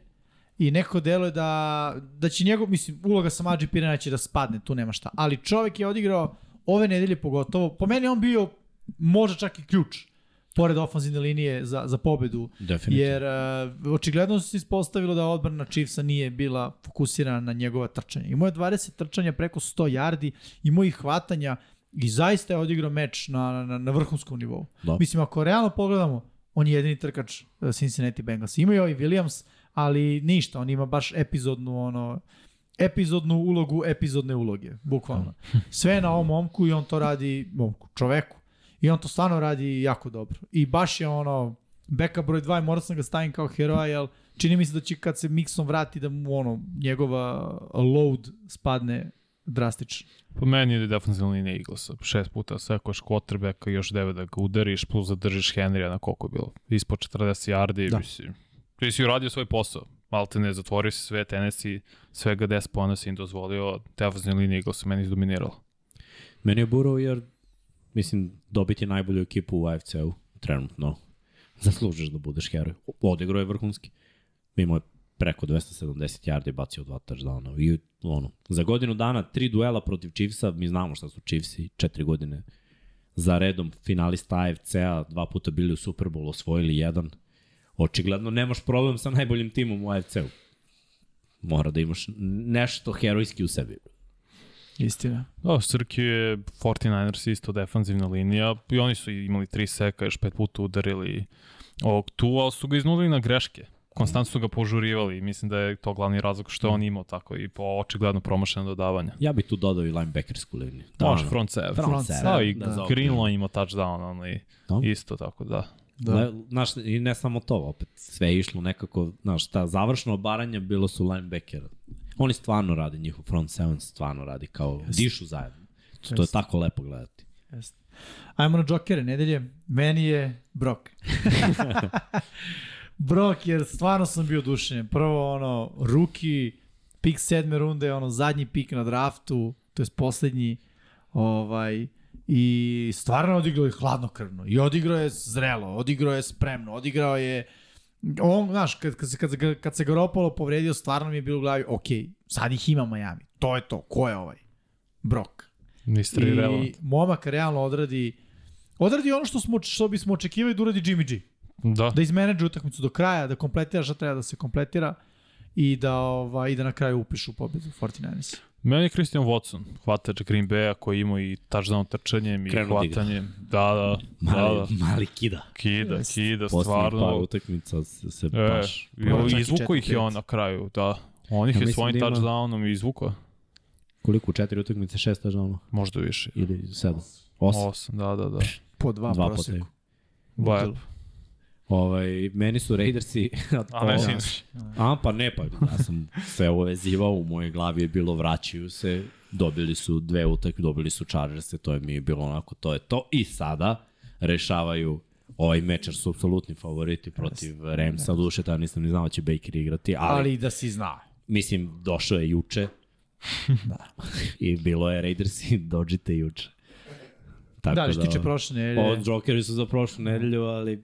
I neko deluje da, da će njegov, mislim, uloga Samađi Pirajna će da spadne, tu nema šta. Ali čovek je odigrao ove nedelje pogotovo. Po meni je on bio možda čak i ključ pored ofenzivne linije za, za pobedu. Definitivno. Jer uh, očigledno se ispostavilo da odbrana Chiefsa nije bila fokusirana na njegova trčanja. Imao je 20 trčanja preko 100 yardi, imao ih hvatanja i zaista je odigrao meč na, na, na vrhunskom nivou. Da. Mislim, ako realno pogledamo, on je jedini trkač uh, Cincinnati Bengals. Ima i ovaj Williams, ali ništa, on ima baš epizodnu ono epizodnu ulogu epizodne uloge, bukvalno. Sve na ovom momku i on to radi, momku, čoveku. I on to stvarno radi jako dobro. I baš je ono, beka broj 2 i morao sam ga stavim kao heroja, jer čini mi se da će kad se Mixon vrati da mu ono, njegova load spadne drastično. Po meni je defensivna linija Eaglesa. Šest puta sve koš quarterbacka i još devet da ga udariš, plus zadržiš Henrya na koliko je bilo. Ispod 40 yardi, Da. da. mislim. Ti si uradio svoj posao. Malte ne zatvorio si sve tenesi, svega 10 pojena si im dozvolio, defensivna linija Eaglesa meni izdominirala. Meni je Burrow jer, mislim, dobiti najbolju ekipu u AFC-u trenutno. Zaslužiš da budeš heroj. Odigrao je vrhunski. Imao je preko 270 yardi, bacio dva touchdowna. I ono, za godinu dana tri duela protiv Chiefsa, mi znamo šta su Chiefsi, četiri godine za redom finalista AFC-a, dva puta bili u Superbowlu, osvojili jedan. Očigledno nemaš problem sa najboljim timom u AFC-u. Mora da imaš nešto herojski u sebi. Istina. Da, Srki je 49ers isto defensivna linija i oni su imali tri seka, još pet puta udarili ovog tu, ali su ga iznuli na greške. Konstantno su ga požurivali i mislim da je to glavni razlog što je on imao tako i po očigledno promašeno dodavanja. Ja bih tu dodao i linebackersku liniju. Da, Može, front seven. Front Front seven. Da, i Da, da, Greenlaw ima touchdown, Da. isto tako da. Da. Da. Znaš, i ne samo to, opet sve je išlo nekako, znaš, ta završno obaranje bilo su linebackera. Oni stvarno rade, njihov front seven stvarno radi kao Jeste. dišu zajedno. To je Jeste. tako lepo gledati. Jeste. Ajmo na džokere nedelje. Meni je Brok. Brok, jer stvarno sam bio dušenjen. Prvo, ono, ruki, pik sedme runde, ono, zadnji pik na draftu, to je poslednji, ovaj, i stvarno odigrao je hladnokrvno. I odigrao je zrelo, odigrao je spremno, odigrao je on, znaš, kad, kad, kad, kad se Garopolo povredio, stvarno mi je bilo u glavi, ok, sad ih ima Miami. To je to. Ko je ovaj? Brok. Mystery I relevant. momak realno odradi odradi ono što smo što bismo očekivali da uradi Jimmy G. Da. Da izmenadžuje utakmicu do kraja, da kompletira šta treba da se kompletira i da, ovaj, i da na kraju upišu pobedu 49ers. Meni je Christian Watson, hvatač Green Bay-a koji ima i touchdown trčanjem i da igra. hvatanjem. Da, da, Mali, da, da. mali kida. Kida, Jest. kida, Poslednjih par stvarno. utakmica se, se E, baš... I izvuko ih je on na kraju, da. On ih Ja je svojim da ima- touchdownom izvukao. Koliko? Četiri utakmice, šest touchdownova? Možda više. Ili sedam? Osam? Osam, da, da, da. Po dva, Dva dva po. Ovaj, meni su Raidersi... a ne sinoć. A, pa ne, pa ja sam sve uvezivao, u mojoj glavi je bilo vraćaju se, dobili su dve utakme, dobili su Chargers, to je mi bilo onako, to je to. I sada rešavaju ovaj meč, jer su apsolutni favoriti protiv Ramsa, yes. duše tada nisam ni znao da će Baker igrati, ali, ali da si zna. mislim, došao je juče Da. i bilo je Raidersi, dođite juče. Tako da, što tiče prošle nedelje. Ovo Jokeri su za prošlu nedelju, ali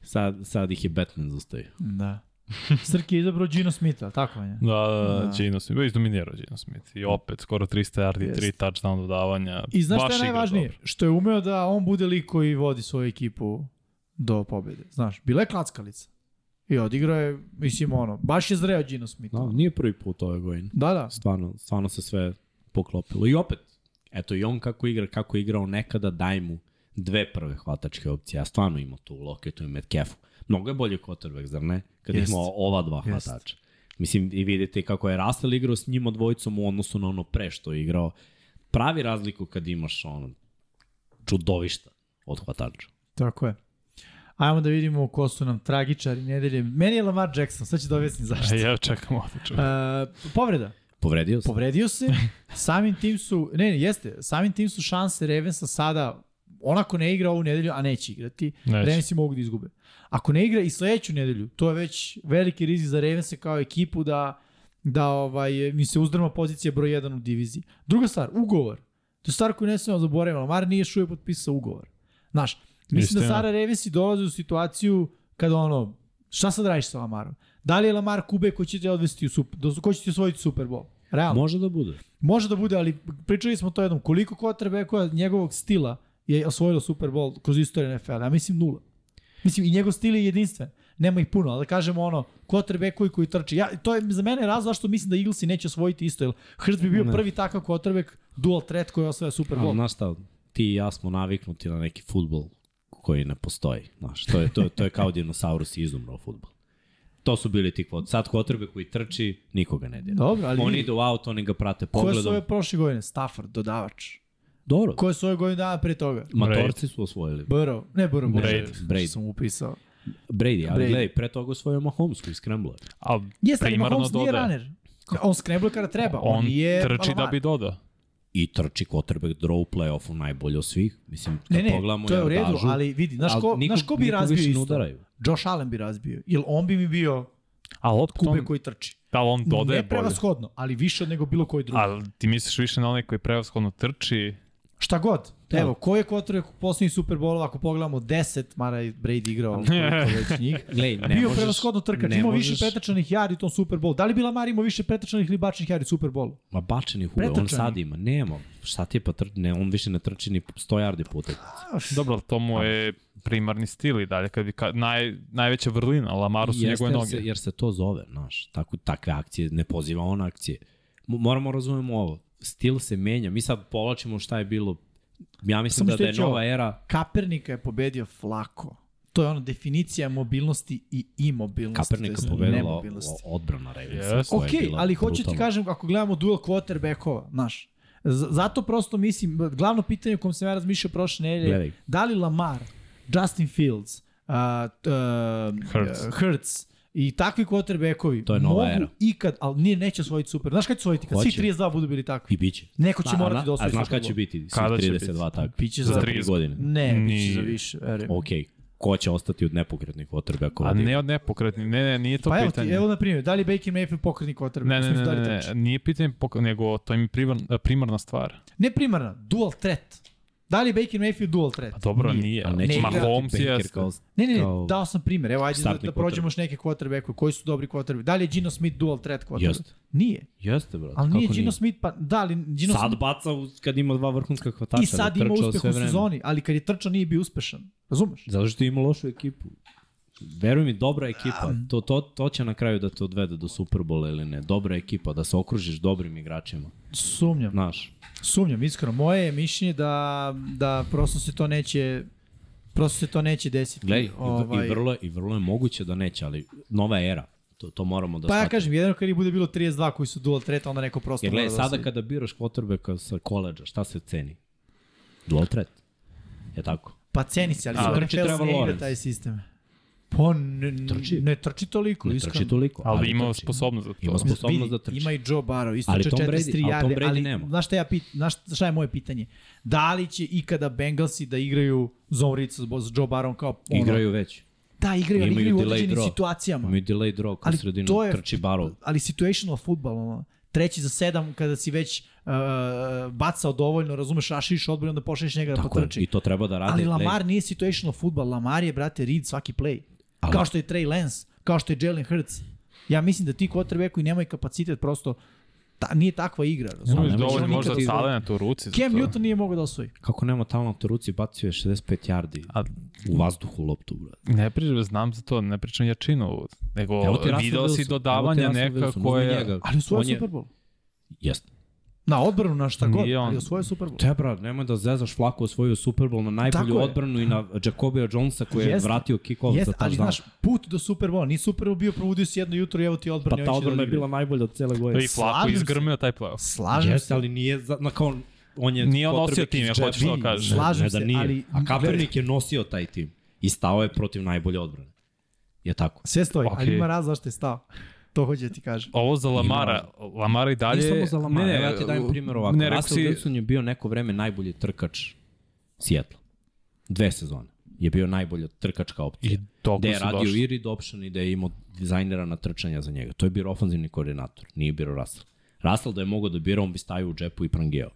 sad, sad ih je Batman zustavio. Da. Srki je izabrao Gino Smitha, tako je? Da, da, Da. da, Gino Smith, izdominirao Gino Smith. I opet, skoro 300 yardi, Jest. 3 touchdown dodavanja. I znaš Baš šta je najvažnije? dobro. Što je umeo da on bude lik koji vodi svoju ekipu do pobede. Znaš, bila je klackalica. I odigrao je, mislim, ono, baš je zreo Gino Smith. No, nije prvi put ove godine. Da, da. Stvarno, stvarno se sve poklopilo. I opet, eto i on kako igra, kako je igrao nekada, daj mu dve prve hvatačke opcije. Ja stvarno ima tu Loketu i Metcalfu. Mnogo je bolji quarterback, zar ne? Kad Jest. ima ova dva Jest. hvatača. Mislim, i vidite kako je Russell igrao s njima dvojicom u odnosu na ono pre što je igrao. Pravi razliku kad imaš ono čudovišta od hvatača. Tako je. Ajmo da vidimo ko su nam tragičari nedelje. Meni je Lamar Jackson, sad ću da objasnim zašto. E, ja čekam ovde, čujem. Uh, povreda. Povredio se? Povredio se, samim tim su, ne, ne, jeste, samim tim su šanse Ravensa sada, onako ne igra ovu nedelju, a neće igrati, Neće. Ravensi mogu da izgube. Ako ne igra i sledeću nedelju, to je već veliki rizik za Ravense kao ekipu da, da ovaj, mi se uzdrma pozicija broj 1 u diviziji. Druga stvar, ugovor. To je stvar koju ne smemo zaboraviti. Lamar nije uvijek potpisao ugovor. Znaš, mislim da Istina. sada Ravensi dolaze u situaciju kada ono, šta sad radiš sa Lamarom? Da li je Lamar Kube koji će te odvesti u super, do- ko će ti osvojiti Super Bowl? Realno. Može da bude. Može da bude, ali pričali smo to jednom. Koliko quarterbacka njegovog stila je osvojilo Super Bowl kroz istoriju NFL? Ja mislim nula. Mislim, i njegov stil je jedinstven. Nema ih puno, ali da kažemo ono, quarterbackovi koji trči. Ja, to je za mene razlog zašto mislim da Eaglesi neće osvojiti isto. Jer Hurts bi bio Ne. prvi takav quarterback dual threat koji osvaja Super Bowl. znaš šta, ti i ja smo naviknuti na neki futbol koji ne postoji. Znaš, to je, to, to je kao dinosaurus izumrao futbol. To su bili ti kvot. Sad kvotrbe koji trči, nikoga ne dira. Dobro, ali Oni idu u auto, oni ga prate ko je pogledom. svoje prošle godine? Stafford, dodavač. Dobro. Ko je svoje godine dana pre toga? Matorci su osvojili. Burrow. Ne Burrow, Brady. Brady. Sam upisao. Brady, ali Brady. gledaj, pre toga osvojio Mahomes koji skrembler. A Jeste, ali primarno Mahomes nije runner. On skrembuje kada treba. On, On nije trči da bi dodao. I trči quarterback draw u play-offu najbolje od svih. Mislim, kad Ne, ne, pogledamo to je u redu, yardažu, ali vidi, znaš ko, nikog- znaš ko bi razbio ne isto? udaraju. Josh Allen bi razbio. Ili on bi mi bio Ali opet kube on, koji trči. da on dodaje ne bolje. prevashodno, ali više od nego bilo koji drugi. Ali ti misliš više na onaj koji prevashodno trči, Šta god. Da. Evo, ko je kvotrek u poslednjih Super Bowl, ako pogledamo 10, mara je Brady igrao koliko već njih. Gledaj, ne bio možeš- prevashodno trkač, imao više možeš- pretrčanih jari u tom Super Bowl. Da li bi Lamar imao više pretrčanih ili bačenih jari u Super Bowlu? Ma bačenih uve, on sad ima. Nema. Šta ti je pa trči? Ne, on više ne trči ni 100 yardi puta. dobro, to mu je primarni stil i dalje, kad bi ka, naj, najveća vrlina, Lamaru su njegove jer noge. se, jer se to zove, znaš. Tako, takve akcije, ne poziva on akcije. Mo- Moramo razumemo ovo. Stil se menja. Mi sad povlačimo šta je bilo. Ja mislim Samo da, da je nova era. Kapernika je pobedio Flako. To je ono definicija mobilnosti i imobilnosti. Kapernika jest pobedila odbrana Ravensa. Yes. je Ok, ali hoću ti kažem, ako gledamo duel quarterbackova, znaš, zato prosto mislim, glavno pitanje o kom sam ja razmišljao prošle nedelje, da li Lamar, Justin Fields, uh, uh, Hurts. Hurts i takvi quarterbackovi To je nova mogu era. ikad, ali nije neće osvojiti super. Znaš kad će osvojiti? Kad Hoće. svi 32 budu bili takvi. I bit će. Neko će A- morati da a, osvoji A znaš kada će biti? Kada će 32 tako. Biće za za 3 godine. Ne, biće Nije. za više, verujem. Ok. Ko će ostati od nepokretnih quarterbackova? A ne od nepokretni, ne, ne, nije to Pa evo, pitanje. ti, evo na primjer, da li Baker Mayfield pokretni quarterback? ne, ne, ne, da ne, ne, nije pitanje, pok- nego to im je primarna, primarna stvar. Ne primarna, dual threat. Da li je Baker Mayfield dual threat? Pa dobro, nije. Ali nije. neće Ne, igrati Mahomes kao, Ne, ne, ne, kao dao sam primjer. Evo, ajde da, da prođemo još neke quarterbackove. Koji su dobri quarterback? Da li je Gino Smith dual threat quarterback? Jeste. Nije. Jeste, brate. Ali nije kako Gino Smith, pa da li Gino Sad Smith baca u- kad ima dva vrhunska hvatača. i sad da ima uspeh sve u sezoni, ali kad je trčao nije bio uspešan. Razumeš? Zato što ima lošu ekipu. Veruj mi, dobra ekipa. To, to, to će na kraju da te odvede do Superbola ili ne. Dobra ekipa, da se okružiš dobrim igračima. Sumnjam. Znaš, Sumnjam, iskreno. Moje je mišljenje da, da prosto se to neće prosto se to neće desiti. gledaj, ovaj... i, vrlo, je- i vrlo je moguće da neće, ali nova era. To, to moramo da Pa ja shvatimo. kažem, jedino kad ih bude bilo 32 koji su dual threat, onda neko prosto Jer gledaj, da sada osvoji. kada biraš quarterbacka sa koleđa, šta se ceni? Dual threat. Je tako? Pa ceni se, ali A, su NFL ne igra taj sistem. Pa ne, Trči. ne trči toliko, Ne iskreno. trči toliko. Ali ima trči. sposobnost za to. Ima sposobnost da trči. Ima i Joe Burrow, isto Ali trče Tom 43 Brady- ali Tom yarde, Brady ali nema. znaš šta, ja pit, znaš šta je moje pitanje? Da li će ikada Bengalsi da igraju zone read sa Joe Burrow kao ono, Igraju već. Da, igraju, ali igraju u određenim draw. situacijama. Imaju delay draw kroz Ali sredinu, to je- trči barov. ali situational football, ono, treći za sedam, kada si već uh, bacao dovoljno, razumeš, raširiš odbranu, onda pošliš njega da Tako je, potrči. i to treba da rade. Ali Lamar nije situational football, Lamar je, brate, read svaki play. Ali- Kao što je Trey Lance, kao što je Jalen Hurts. Ja mislim da ti quarterbackovi nemaju kapacitet prosto ta, nije takva igra, razumeš? Imaš ne može dovoljno možda talenta u ruci Cam to. Newton nije mogao da osvoji. Kako nema talent u ruci, bacio je 65 yardi A u vazduhu loptu, brate. ne pričam, znam za to, ne pričam jačinu, nego video si dodavanja neka koje... Ali osvojio On je- Super Bowl. Jeste. Na odbranu, na šta god, on. ali osvojio Super Bowl. Te, brat, nemoj da zezaš Flaku osvojio Super Bowl na najbolju Tako je. odbranu i na Jacobia Jonesa koji je Jeste. vratio kick-off za Jeste, ali znaš, put do Super Bowla, nije Super Bowl bio, probudio si jedno jutro i evo ti Pa odbrana. ta odbrana je bila najbolja od cele godine. I se. izgrmio taj playoff. Slažem Jeste, se. ali nije, za, na, kao, on je Nije on nosio tim, ja hoću to da Ne, kažem. Slažem ne da se, nije. ali- A Kaepernick je nosio taj tim i stao je protiv najbolje odbrane. Je tako. Sve stoji, ali Okej. ima raz zašto je stao. To hoću da ti kažem. Ovo za Lamara, Lamara i dalje... Nije samo za Lamar, Ne, ne, ja ti dajem primjer ovako. Ne, Russell si, Wilson je bio neko vreme najbolji trkač Seattle. Dve sezone. Je bio najbolja trkačka opcija. i Gde je radio došli. i read option i da je imao dizajnirana trčanja za njega. To je bio ofanzivni koordinator, nije bio Russell. Russell da je mogao da bira, on bi stavio u džepu i prangeo.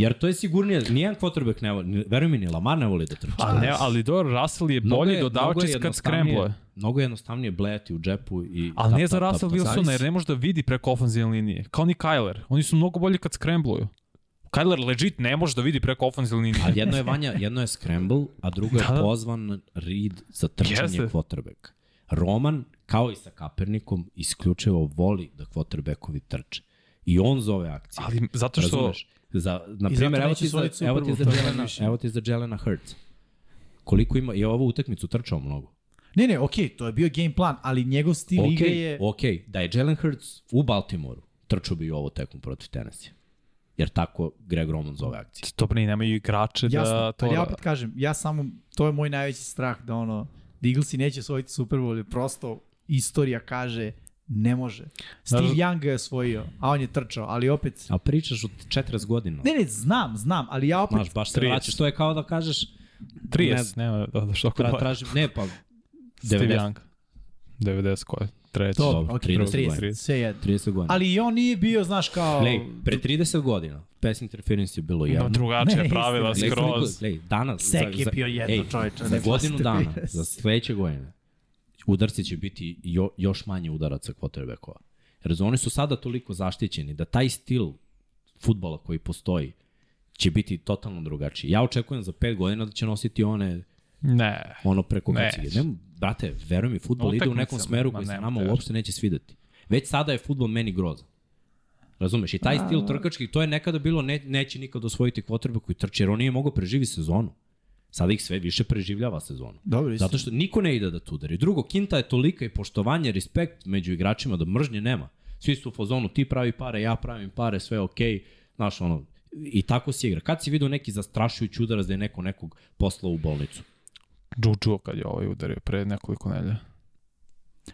Jer to je sigurnije, nijedan quarterback ne voli, veruj mi, ni Lamar ne voli da trči. A ne, ali dobro, Russell je bolji je- dodavač mnogo je kad skrembluje. Mnogo je jednostavnije blejati u džepu i... Ali ne tap, za tap, Russell. Wilsona, jer ne može da vidi preko ofenzivne linije. Kao ni Kyler. Oni su mnogo bolji kad skrembluju. Kyler legit ne može da vidi preko ofenzivne linije. Ali jedno je Vanja, jedno je scramble, a drugo je Da, da. pozvan read za trčanje Jeste. quarterback. Roman, kao i sa Kapernikom, isključivo voli da quarterbackovi trče. I on zove akcije. Ali zato što... Razumeš? Za, na I primjer, evo ti, za, evo ti za to Jelena, evo ti za Jelena Hurts. Koliko ima, je ovu utakmicu trčao mnogo. Ne, ne, okej, to je bio game plan, ali njegov stil Ok, igre je... ok, da je Jalen Hurts u Baltimoru, trčao bi i ovo tekmu protiv Tennessee. Jer tako Greg Roman zove akcije. To bre, nemaju igrače da Jasno, to... ali ja opet kažem, ja samo, to je moj najveći strah, da ono, da Eaglesi neće osvojiti Super Bowl, prosto istorija kaže ne može. Steve Znaš- Young ga je osvojio, a on je trčao, ali opet... A pričaš od 40 godina. Ne, ne, znam, znam, ali ja opet... Znaš, baš se 30. vraćaš. To je kao da kažeš... 30, nema da, da što Tra, kod tražim, ne, pa... Steve 90. Young. 90 koje? Treći. to, dobro, ok, 30 30, godina. sve jedno. 30 godina. Ali i on nije bio, znaš, kao... Glej, pre 30 godina pass interference je bilo jedno. No, drugačije Ne, pravila skroz. Glej, danas... Sek je bio jedno, ej, čoveče, Za ne godinu dana, za sledeće godine, udarci će biti jo, još manje udaraca quarterbackova. Jer oni su sada toliko zaštićeni da taj stil futbola koji postoji će biti totalno drugačiji. Ja očekujem za 5 godina da će nositi one Ne. ono preko Ne. kacige. Ne, brate, veruj mi, futbol ide u nekom smeru koji se nama uopšte neće svideti. Već sada je futbol meni grozan. Razumeš? I taj stil trkački, to je nekada bilo, ne, neće nikad osvojiti kvotrbe koji trči, jer on nije mogao preživi sezonu. Sada ih sve više preživljava sezonu. Dobro, istina. Zato što niko ne ide da tu udari. Drugo, kinta je tolika i poštovanje, respekt među igračima da mržnje nema. Svi su u fazonu, ti pravi pare, ja pravim pare, sve je okej. Okay. Znaš, ono, i tako se igra. Kad si vidio neki zastrašujući udarac da je neko nekog poslao u bolnicu? Juju kad je ovaj udario pre nekoliko nedelja.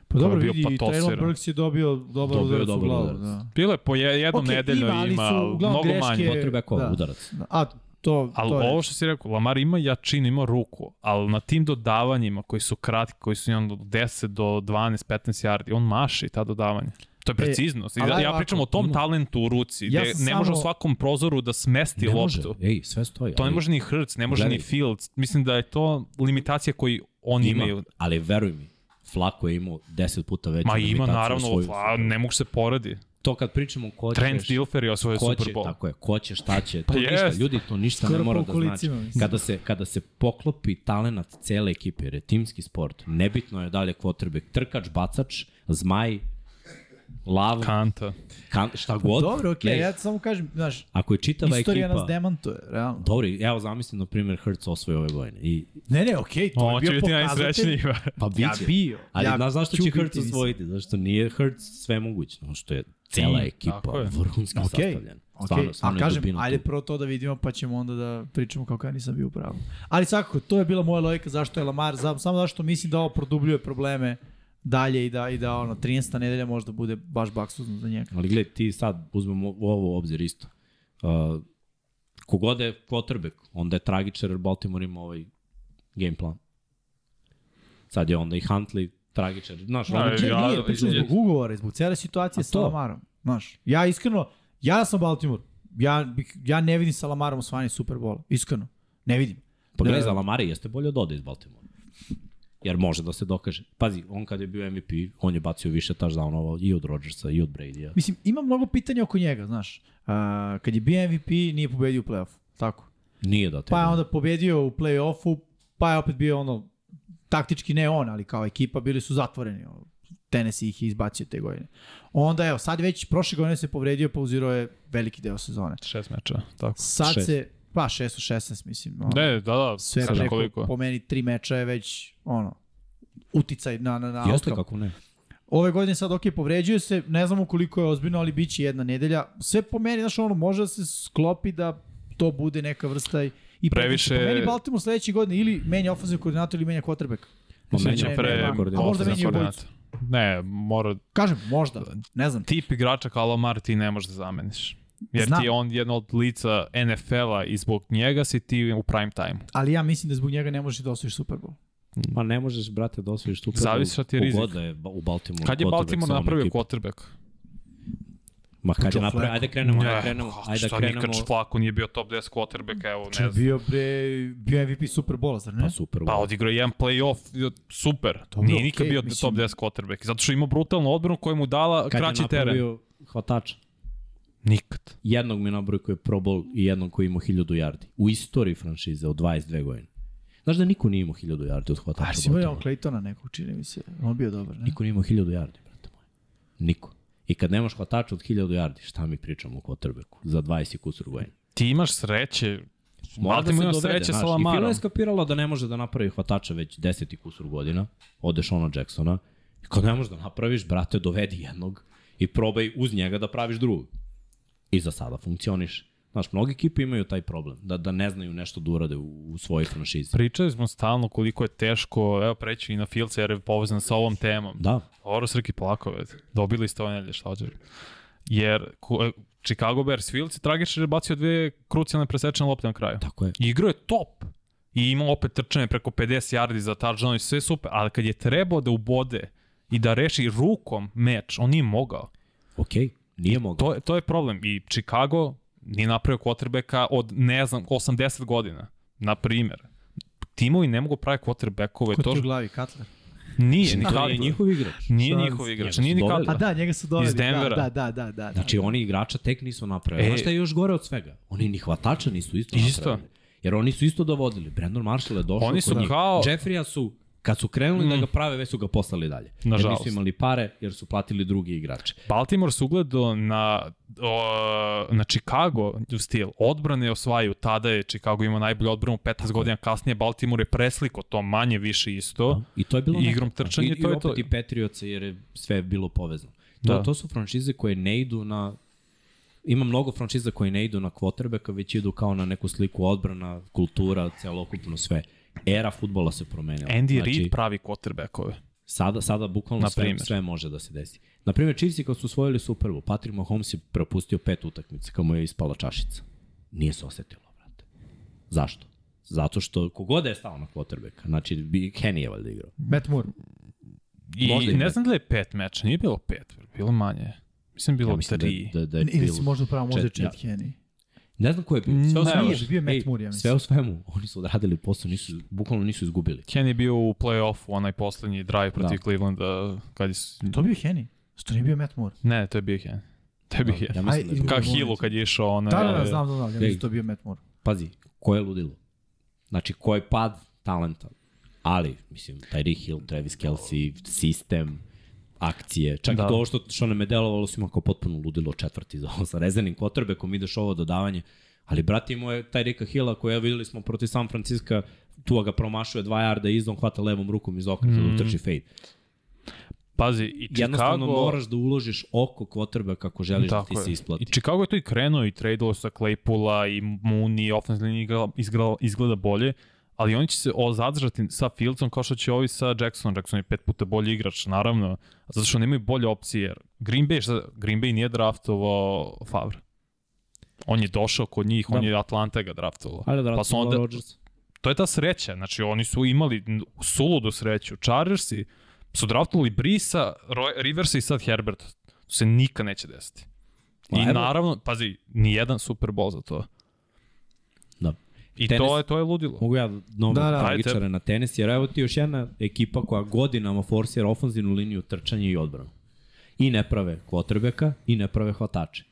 Pa dobro, bio vidi, i patosiran. Traylon Burks je dobio dobar Dobio udarac u dobar glavu. udarac. Da. Bilo je po je- jednom Okej, nedeljno ima, ali ima, mnogo greške- manje. Potrebe kao Da. udarac. A, to, Ali to je ovo što si rekao, Lamar ima jačinu, ima ruku, ali na tim dodavanjima koji su kratki, koji su od 10 do 12, 15 yardi, on maši ta dodavanja. To je preciznost. I ali ja, ja pričam o tom talentu u ruci, Ja gde ne može u svakom prozoru da smesti Ne može. loptu. Ej, sve stoji. To ne ali može ni Hurts, ne može Gledaj. ni Fields. Mislim da je to limitacija koju oni ima, imaju. Ali veruj mi, Flako je imao 10 puta veću Ma ima naravno, svoju. a ne mogu se poredi. To kad pričamo ko će... Trent Dilfer je osvojio ko će, Super Bowl. Tako je, ko će, šta će, to Pa ništa, jest. ljudi to ništa Skoro ne mora da znači. mislim. Kada se, kada se poklopi talenat cele ekipe, jer je timski sport, nebitno je dalje quarterback, trkač, bacač, zmaj, lav, Kanta. kan, šta god. Dobro, okej, Ne, ja ti samo kažem, znaš, Ako je čitava istorija ekipa... nas demantuje, realno. Dobro, evo zamislim, na primjer, Hertz osvoje ove godine. I, Ne, ne, okej, to je On će bio biti pokazatelj. najsrećniji. pa Ja biće. bio. Ali ja znaš zašto će Hertz osvojiti? Zašto nije Hertz sve moguće. No, što je cela ekipa vrhunski Okej, sastavljena. okej. Stvarno, stvarno A kažem, ajde prvo to da vidimo, pa ćemo onda da pričamo kako ja nisam bio u pravu. Ali svakako, to je bila moja logika zašto je Lamar, za- samo zašto mislim da ovo produbljuje probleme dalje i da, i da ono, 13. nedelja možda bude baš baksuzno za njega. Ali gledaj, ti sad uzmemo u ovo u obzir isto. Uh, kogod je quarterback, onda je tragičar jer Baltimore ima ovaj game plan. Sad je onda i Huntley tragičar. Znaš, Da, je- Ne, ja- nije, pričam zbog ugovora, zbog cele situacije sa? Lamarom. Znaš, ja iskreno, ja sam Baltimore, ja, ja ne vidim sa Lamarom osvajanje Super Bowl, iskreno, ne vidim. pa gledaj, Da. za Lamari jeste bolje od ode iz Baltimore. Jer može da se dokaže. Pazi, on kad je bio MVP, on je bacio više touchdownova i od Rodgersa i od Brady-a. Mislim, ima mnogo pitanja oko njega, znaš. A, kad je bio MVP, nije pobedio u play-offu, tako. Nije da te... Pa je onda pobedio u play-offu, pa je opet bio ono, taktički ne on, ali kao ekipa bili su zatvoreni. Tennessee ih je izbacio te godine. Onda evo, sad već prošle godine se povredio, pauzirao je veliki deo sezone. Šest meča, tako. Sad Šest. se, pa 6 od 16 mislim. Ono, Ne, da, da, sve sad preko, koliko. po meni tri meča je već ono, uticaj na, na, na Jeste outcome. kako ne. Ove godine sad ok, povređuje se, ne znamo koliko je ozbiljno, ali bit će jedna nedelja. Sve po meni, znaš, ono, može da se sklopi da to bude neka vrsta i i Previše- previše... Po meni Baltimore sledeće godine ili menja ofenzivni koordinator ili menja quarterback. Ma Mislim, menja pre a možda menja i koordinatora. Ne, mora, Kažem, možda, ne znam. tip igrača kao Lamar ti ne možeš da zameniš. Jer Znam. ti je on jedno od lica NFL-a i zbog njega si ti u prime time. Ali ja mislim da zbog njega ne možeš da osvojiš Super Bowl. Ma ne možeš, brate, da osvojiš Super Bowl. Zavisi šta ti je rizik. Da je u Baltimore. Kad je Baltimore napravio quarterback? Ma kad je napravio, ajde krenemo, Ne, ajde krenemo, ajde šta krenemo. nikad Flako nije bio top 10 quarterback, evo, ne je znam. bio, bre, bio MVP Super Bowl, zar ne? Pa Super Bowl. Pa odigrao je jedan playoff, super. Dobro, Nije nikad okej, bio mislim- top 10 quarterback. Zato što ima brutalnu odbranu koja mu dala kad kraći je teren. napravio hvatača. Nikad. Jednog mi je nabroj koji je Pro Bowl i jednog koji je imao 1000 yardi. U istoriji franšize od 22 godine. Znaš da niko nije imao 1000 yardi od hvatača A si imao? Claytona nekog, čini mi se. On je bio dobar, ne? Niko nije imao 1000 yardi, brate moj. Niko. I kad nemaš hvatača od 1000 yardi, šta mi pričamo o quarterbacku za 20 i kusur godina? Ti imaš sreće, Mora da se dovede, sreće znaš. sa I Lamarom. Fila je skapirala da ne može da napravi hvatača već 10 i kusur godina, ode Shona Jacksona. I kad ne možeš da napraviš, brate, dovedi jednog i probaj uz njega da praviš drugog. I za sada funkcioniš. Znaš, mnogi ekipe imaju taj problem, da, da ne znaju nešto da urade u, u svojoj franšizi. Pričali smo stalno koliko je teško, evo preći i na Filca jer je povezan sa ovom temom. Da, Oro Srki Plakove, dobili ste ove nedelje, šta hoćeš? Jer ko, Chicago Bears Fields je tragično jer je bacio dve krucijalne presečene lopte na kraju. tako je. I igrao je top. I imao opet trčanje preko 50 yardi za touchdown i sve super, ali kad je trebao da ubode i da reši rukom meč, on nije mogao. Okej, nije mogao. To, to je problem. I Chicago nije napravio quarterbacka od, ne znam, 80 godina, na primjer. Timovi ne mogu praviti quarterbackove. Ko To, ti u glavi, Cutler? nije, ni To je Cutler. njihov igrač. Nije njihov igrač, nije ni doveli. A Cutler. da, njega su doveli. Iz Denvera. Da, da, da, da. da. Znači, oni igrača tek nisu napravili. E. Znaš šta je još gore od svega? Oni ni hvatača nisu isto, Isto. napravili. Jer oni su isto dovodili. Brandon Marshall je došao. Oni su kod njih. kao- Jeffrija su, kad su krenuli mm. da ga prave, već su ga poslali dalje. Jer Nažalost. nisu imali pare, jer su platili drugi igrače. Baltimore se ugledao na, o, na Chicago u stil. Odbrane osvajaju, tada je Chicago imao najbolju odbranu, 15 godina kasnije Baltimore je presliko to manje više isto. I to je bilo Igrom nekako. trčanja, I, to i je opet to. i Patriots jer je sve bilo povezano. To, Da. to su franšize koje ne idu na ima mnogo franšiza koje ne idu na quarterbacka, već idu kao na neku sliku odbrana, kultura, celokupno sve. Era futbola se promenila. Andy Reid pravi quarterbackove. Sada, sada bukvalno Na sve, sve može da se desi. Na primjer, Chiefs kad su osvojili Super Bowl, Patrick Mahomes je propustio pet utakmica kao mu je ispala čašica. Nije se osetilo, brate. Zašto? Zato što kogod da je stao na quarterbacka, znači Kenny je valjda igrao. Matt Moore. I Možda i ne znam da li je pet meča, nije bilo pet, bilo manje. Mislim bilo Ja mislim da, tri. da, da je Ili bilo... si možda pravo možda čet- ja. Henry. Ne znam ko je bio. Sve u Ne, svemu, nije, bio je Matt Moore, ja mislim. Sve u svemu, oni su odradili posao, nisu, bukvalno nisu izgubili. Ken je bio u play-offu, onaj poslednji drive protiv Da. Clevelanda. Kad je... To bio Henny. Što nije bio Matt Moore? Ne, to je bio Ken. To je bio Ken. Ja mislim da je Aj, bio. Kao. Hillu kad je išao onaj... Da, da, da, znam, znam, znam. Ja mislim da to bio Matt Moore. Pazi, ko je ludilo? Znači, ko je pad talenta? Ali, mislim, Tyreek Hill, Travis Kelsey, sistem, akcije, čak Da. i to što, što nam je delovalo svima kao potpuno ludilo četvrti za ovo sa rezervnim kotrbekom, ideš ovo dodavanje, ali brati imao je Tyreeka Hilla koja videli smo protiv San Francisco, tu ga promašuje dva jarda izdom, hvata levom rukom iz okreta mm. da utrči fade. Pazi, i Jednostavno Chicago... moraš da uložiš oko quarterbacka kako želiš da ti Tako se je. isplati. I Chicago je to i krenuo i tradealo sa Claypoola i Mooney, ofenzivna liga izgleda, izgleda bolje, ali oni će se zadržati sa Fieldsom kao što će ovi sa Jacksonom. Jackson je pet puta bolji igrač, naravno, zato što nemaju bolje opcije. jer Green Bay, šta, Green Bay nije draftovao Favre. On je došao kod njih, Da. on je Atlanta ga draftovao. Ali da pa su onda, Rodgers. to je ta sreća, znači oni su imali suludu sreću. Chargersi su draftovali Brisa, Roy, Riversa i sad Herberta. To se nikad neće desiti. I naravno, pazi, ni jedan Super Bowl za to. Da. I Tenis- to je to je ludilo. Mogu ja novog Da, da, da. tragičara na tenis, jer evo ti još jedna ekipa koja godinama forsira ofanzivnu liniju trčanja i odbranu. I ne prave kvotrbeka i ne prave hvatače.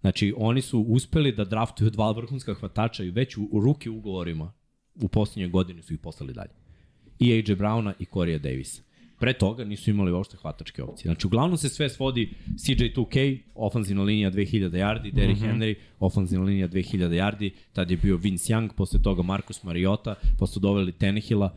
Znači, oni su uspeli da draftuju dva vrhunska hvatača i već u, u ruke ugovorima u posljednje godine su ih poslali dalje. I AJ Browna i Corey Davisa. Pre toga nisu imali uopšte hvatačke opcije. Znači, uglavnom se sve svodi CJ2K, ofanzivna linija 2000 yardi, Derrick mm -hmm. Henry, ofanzivna linija 2000 yardi, tad je bio Vince Young, posle toga Marcus Mariota, posle doveli Tenehila,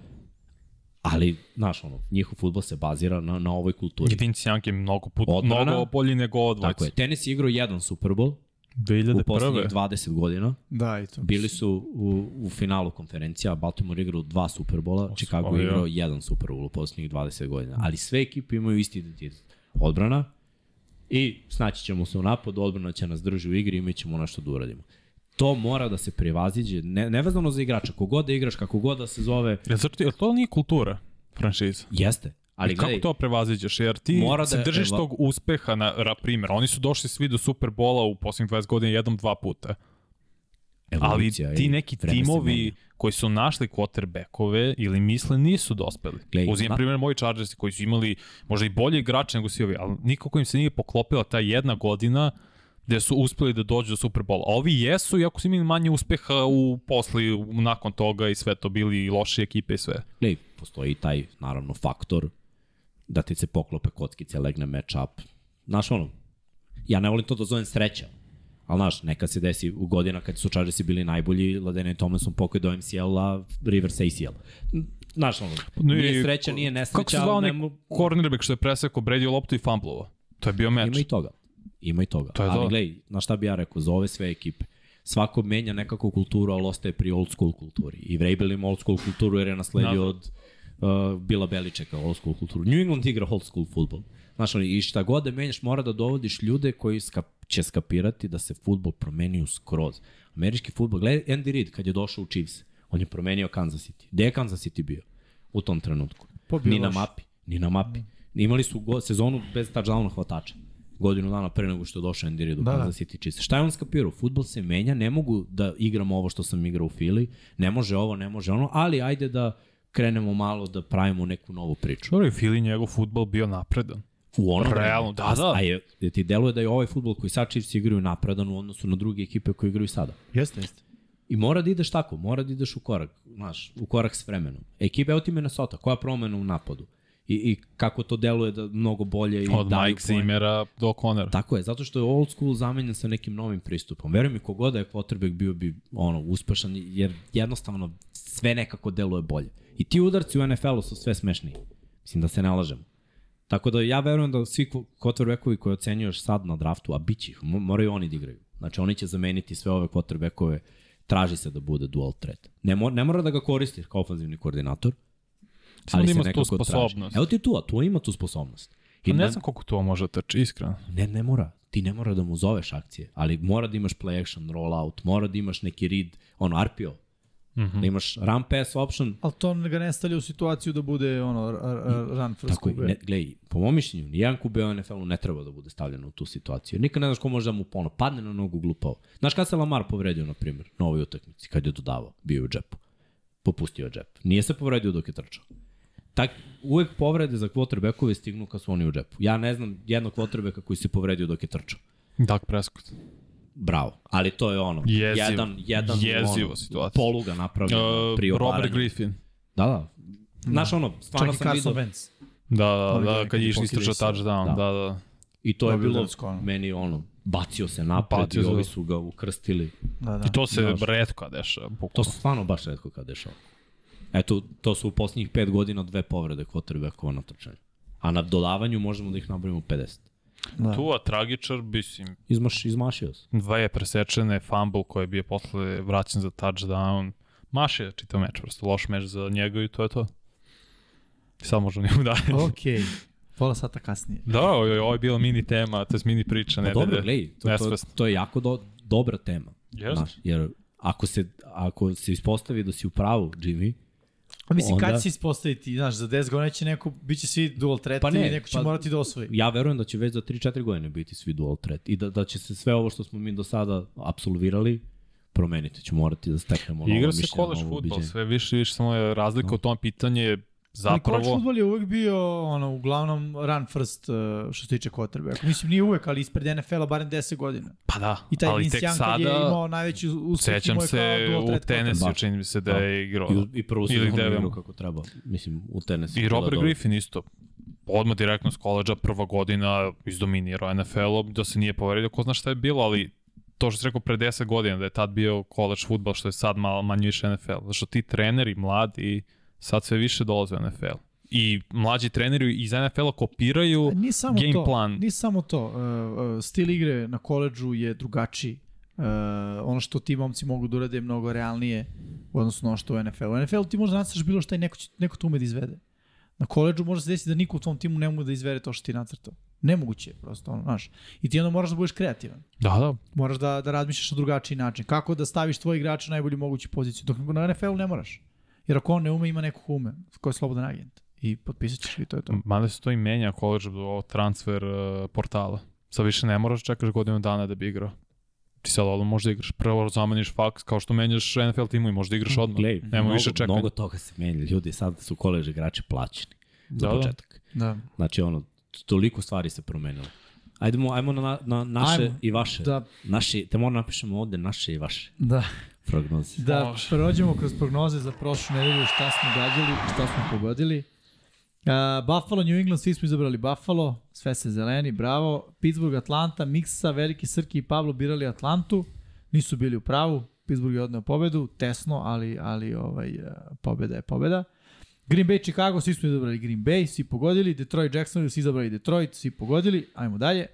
ali, znaš, ono, njihov futbol se bazira na, na ovoj kulturi. I Vince Young je mnogo, put, Odbrana. mnogo bolji nego ovo dvojica. Tako je. Tenis je igrao jedan Super Bowl u 2001. poslednjih 20 godina. Da, i to. Bili su u, u finalu konferencija, Baltimore igrao dva Superbola, Chicago je Osvojio. igrao jedan Superbol u poslednjih 20 godina. Ali sve ekipe imaju isti identitet. Odbrana i snaći ćemo se u napadu, odbrana će nas drži u igri i mi ćemo nešto da uradimo. To mora da se prevaziđe, ne, nevezano za igrača, kogod da igraš, kako god da se zove, Jel, zato, jel to nije kultura franšiza? jeste. Ali I kako gledaj, to prevaziđeš? Jer ti Mora se da- držiš eva- tog uspeha, na, na primjer. Oni su došli svi do Superbola u posljednjih 20 godina jednom, dva puta. Ali evolucija ti i neki timovi koji su našli quarterbackove ili misle nisu dospeli. Glej, Uzimam na- primjer moji Chargersi koji su imali možda i bolje igrače nego svi ovi, ali nikako im se nije poklopila ta jedna godina gde su uspeli da dođu do Superbola. A ovi jesu, iako su imali manje uspeha u posli, u- nakon toga i sve to bili i loše ekipe i sve. Glej, postoji taj, naravno, faktor da ti se poklope kockice, legne match up. Znaš, ono, ja ne volim to da zovem sreća, ali znaš, nekad se desi u godina kad su Chargersi bili najbolji, Ladene Tomlinson pokoj do MCL-a, Rivers ACL. Znaš, ono, nije sreća, nije nesreća, Kako se zvao onaj ne mo- cornerback što je presekao Brady loptu i fumblovo? To je bio meč. Ima i toga. Ima i toga. To je ali to. gledaj, na šta bi ja rekao, za ove sve ekipe, svako menja nekako kulturu, ali ostaje pri old school kulturi. I Vrabel ima old school kulturu jer je nasledio Da. od uh, Bila Beličeka old school kulturu. New England igra old school futbol. Znaš, i šta god da menjaš, mora da dovodiš ljude koji skap, će skapirati da se futbol promenio skroz. Američki futbol, gledaj Andy Reid kad je došao u Chiefs, on je promenio Kansas City. Gde je Kansas City bio u tom trenutku? Pa bio Ni na mapi, ni na mapi. Imali su go, sezonu bez touchdowna hvatača godinu dana pre nego što je došao Andy Reid u da, da. Kansas City Chiefs. Šta je on skapirao? Futbol se menja, ne mogu da igram ovo što sam igrao u Fili, ne može ovo, ne može ono, ali ajde da krenemo malo da pravimo neku novu priču. Dobro je Fili njegov futbol bio napredan. U ono Realno, da, da. A je, ti deluje da je ovaj futbol koji sad Chiefs igraju napredan u odnosu na druge ekipe koje igraju sada. Jeste, jeste. I mora da ideš tako, mora da ideš u korak, znaš, u korak s vremenom. Ekipa, evo ti Minnesota, koja promena u napadu? I, i kako to deluje da mnogo bolje i Od Mike. Zimmera do Conora. Tako je, zato što je old school zamenjen sa nekim novim pristupom. Veruj mi, kogoda da je quarterback bio bi ono, uspešan, jer jednostavno sve nekako deluje bolje. I ti udarci u NFL-u su sve smešniji. Mislim da se ne lažemo. Tako da ja verujem da svi quarterbackovi koji ocenjuješ sad na draftu, a bit će ih, mo- moraju oni da igraju. Znači oni će zameniti sve ove quarterbackove, traži se da bude dual threat. Ne, mora, ne mora da ga koristiš kao ofenzivni koordinator, Samo ali da se ima tu nekako traži. Evo ti tu, a tu ima tu sposobnost. I Pa ne znam koliko to može trči, iskreno. Ne, ne mora. Ti ne mora da mu zoveš akcije, ali mora da imaš play action, roll out, mora da imaš neki read, ono, RPO. Mhm. Da imaš run pass option, Ali to ga ne stavlja u situaciju da bude ono, run first Tako QB. ne, gledaj, po mom mišljenju, nijedan QB u NFL-u ne treba da bude stavljen u tu situaciju. Nikad ne znaš ko može da mu ono, padne na nogu glupao. Znaš kada se Lamar povredio, na primjer, na ovoj utakmici, kad je dodavao, bio je u džepu. Popustio je džep. Nije se povredio dok je trčao. Tak, uvek povrede za quarterbackove stignu kad su oni u džepu. Ja ne znam jednog quarterbacka koji se povredio dok je trčao. Dak Prescott. Bravo. Ali to je ono, Jezivo. jedan, jedan Jezivo ono, situacija. poluga napravljena Uh, pri Robert obaranju. Griffin. Da, da. Znaš ono, stvarno Čak sam vidio, Wentz. Da, da, veliki da, kad je išli istraža touchdown, Da. da, da. i to je bilo meni ono, bacio se napred Bacio i ovi su ga ukrstili. Da, da. I to se Znaš. redko dešava, To bukvalno. se stvarno baš redko kad dešava. Eto, to su u posljednjih pet godina dve povrede quarterbackova na trčanju. A na dodavanju možemo da ih nabrojimo 50. da. Tu, a tragičar, mislim, Izmaš, izmašio se. dve presečene, fumble koji je bio posle vraćen za touchdown. Maš je čitav meč, prosto loš meč za njega i to je to. I sad možemo njemu dalje. Okej. Pola sata kasnije. Da, ovo je, ovo je bila mini tema, to je mini priča. Pa Ne, dobro, gledaj, to, to, to je jako do, dobra tema. Jeste. Znaš, jer ako se, ako se ispostavi da si u pravu, Jimmy, mislim, Onda- kad će se ispostaviti, znaš, za 10 godina će neko, bit će svi dual threat Pa ne, i neko će pa- morati da osvoji. ja verujem da će već za 3-4 godine biti svi dual threat i da, da će se sve ovo što smo mi do sada absolvirali promeniti. Ću morati da steknemo novo Igra se mišljenje, college futbol, sve više i više, samo je razlika u tom pitanju je Ali college zapravo... futbol je uvek bio, ono, uglavnom run first uh, što se tiče quarterbacka. Mislim, nije uvek, ali ispred NFL-a barem 10 godina. Pa da, I taj ali Vince tek Young kad je sada... imao najveći uspeh Sećam se u Tennessee, Baš. čini mi se da Da. je igrao. I, i sezonu Devenu. igrao kako treba. Mislim, u tenis. I Robert Griffin isto. Odmah direktno s koleđa, prva godina izdominirao NFL-om, da se nije povredio, ko zna šta je bilo, ali to što si rekao pre 10 godina, da je tad bio college futbol, što je sad malo manje više NFL. Zato što ti treneri, mladi, sad sve više dolaze u NFL. I mlađi treneri iz NFL-a kopiraju Nije samo game to, plan. Nije samo to. Uh, uh, stil igre na koleđu je drugačiji. Uh, ono što ti momci mogu da urade je mnogo realnije u odnosu na ono što u NFL. U NFL ti možda nacrtaš bilo šta i neko, će, neko to ume da izvede. Na koleđu može se desiti da niko u tom timu ne mogu da izvede to što ti nacrtao. Nemoguće je prosto, ono, znaš. I ti onda moraš da budeš kreativan. Da, da, Moraš da, da razmišljaš na drugačiji način. Kako da staviš tvoj igrač u najbolju moguću poziciju. Dok na NFL-u ne moraš. Jer ako on ne ume, ima neko ko ume, ko je slobodan agent. I potpisat ćeš i to je to. mada se to i menja college do transfer uh, portala. Sad više ne moraš čekaš godinu dana da bi igrao. Ti sad odmah možda igraš, prvo zameniš faks, kao što menjaš NFL timu i možda igraš odmah. Glej, Nema mnogo, više čekanja. mnogo toga se menja. Ljudi, sad su koleđ igrači plaćeni. Za Da, da. početak. Da. Znači, ono, toliko stvari se promenilo. Ajdemo, ajmo na, na naše Ajmo. i vaše. Da. Naši, te moramo napišemo ovde naše i vaše Da. Prognoze. Da, prođemo kroz prognoze za prošlu nedelju šta smo gađali, šta smo pogodili. Uh, Buffalo, New England, svi smo izabrali Buffalo, sve se zeleni, bravo. Pittsburgh, Atlanta, Miksa, Veliki Srki i Pablo birali Atlantu, nisu bili u pravu, Pittsburgh je odneo pobedu, tesno, ali, ali ovaj, uh, pobeda je pobeda. Green Bay, Chicago, svi smo izabrali Green Bay, svi pogodili. Detroit, Jacksonville, svi izabrali Detroit, svi pogodili. Ajmo dalje.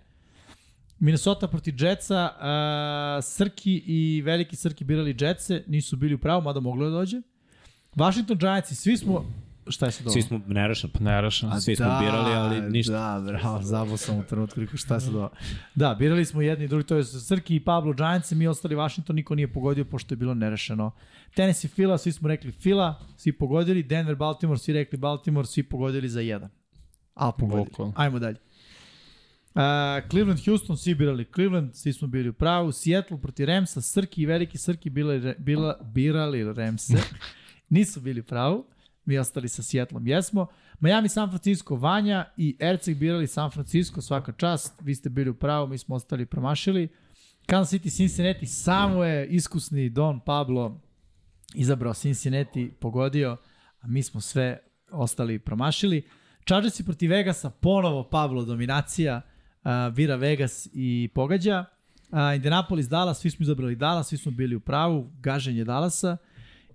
Minnesota protiv Jetsa, uh, Srki i Veliki Srki birali Jetse, nisu bili u pravu, mada moglo da dođe. Washington Giants, svi smo, šta je sad ovo? Svi smo nerešeni. Nerešeno. Svi smo birali, ali ništa. Da, bravo, zabao sam u trenutku, rekao šta je sad ovo. Da, birali smo jedni i drugi, to je Srki i Pablo Giants, mi ostali Washington, niko nije pogodio, pošto je bilo nerešeno. Tennessee Fila, svi smo rekli Fila, svi pogodili, Denver Baltimore, svi rekli Baltimore, svi pogodili za jedan. Ali pogodili. Bukvalno. Ajmo dalje. Uh, Cleveland, Houston, svi birali Cleveland, svi smo bili u pravu. Seattle proti Ramsa, Srki i veliki Srki bila, bila, birali Ramse. Nisu bili u pravu. Mi ostali sa Seattlom jesmo. Miami, San Francisco, Vanja i Erceg birali San Francisco, svaka čast. Vi ste bili u pravu, mi smo ostali promašili. Kansas City, Cincinnati, samo je iskusni Don Pablo izabrao Cincinnati, pogodio, a mi smo sve ostali promašili. Chargersi protiv Vegasa, ponovo Pablo dominacija, uh, vira Vegas i pogađa. Uh, Indianapolis, Dallas, svi smo izabrali Dallas, svi smo bili u pravu, gaženje Dallasa.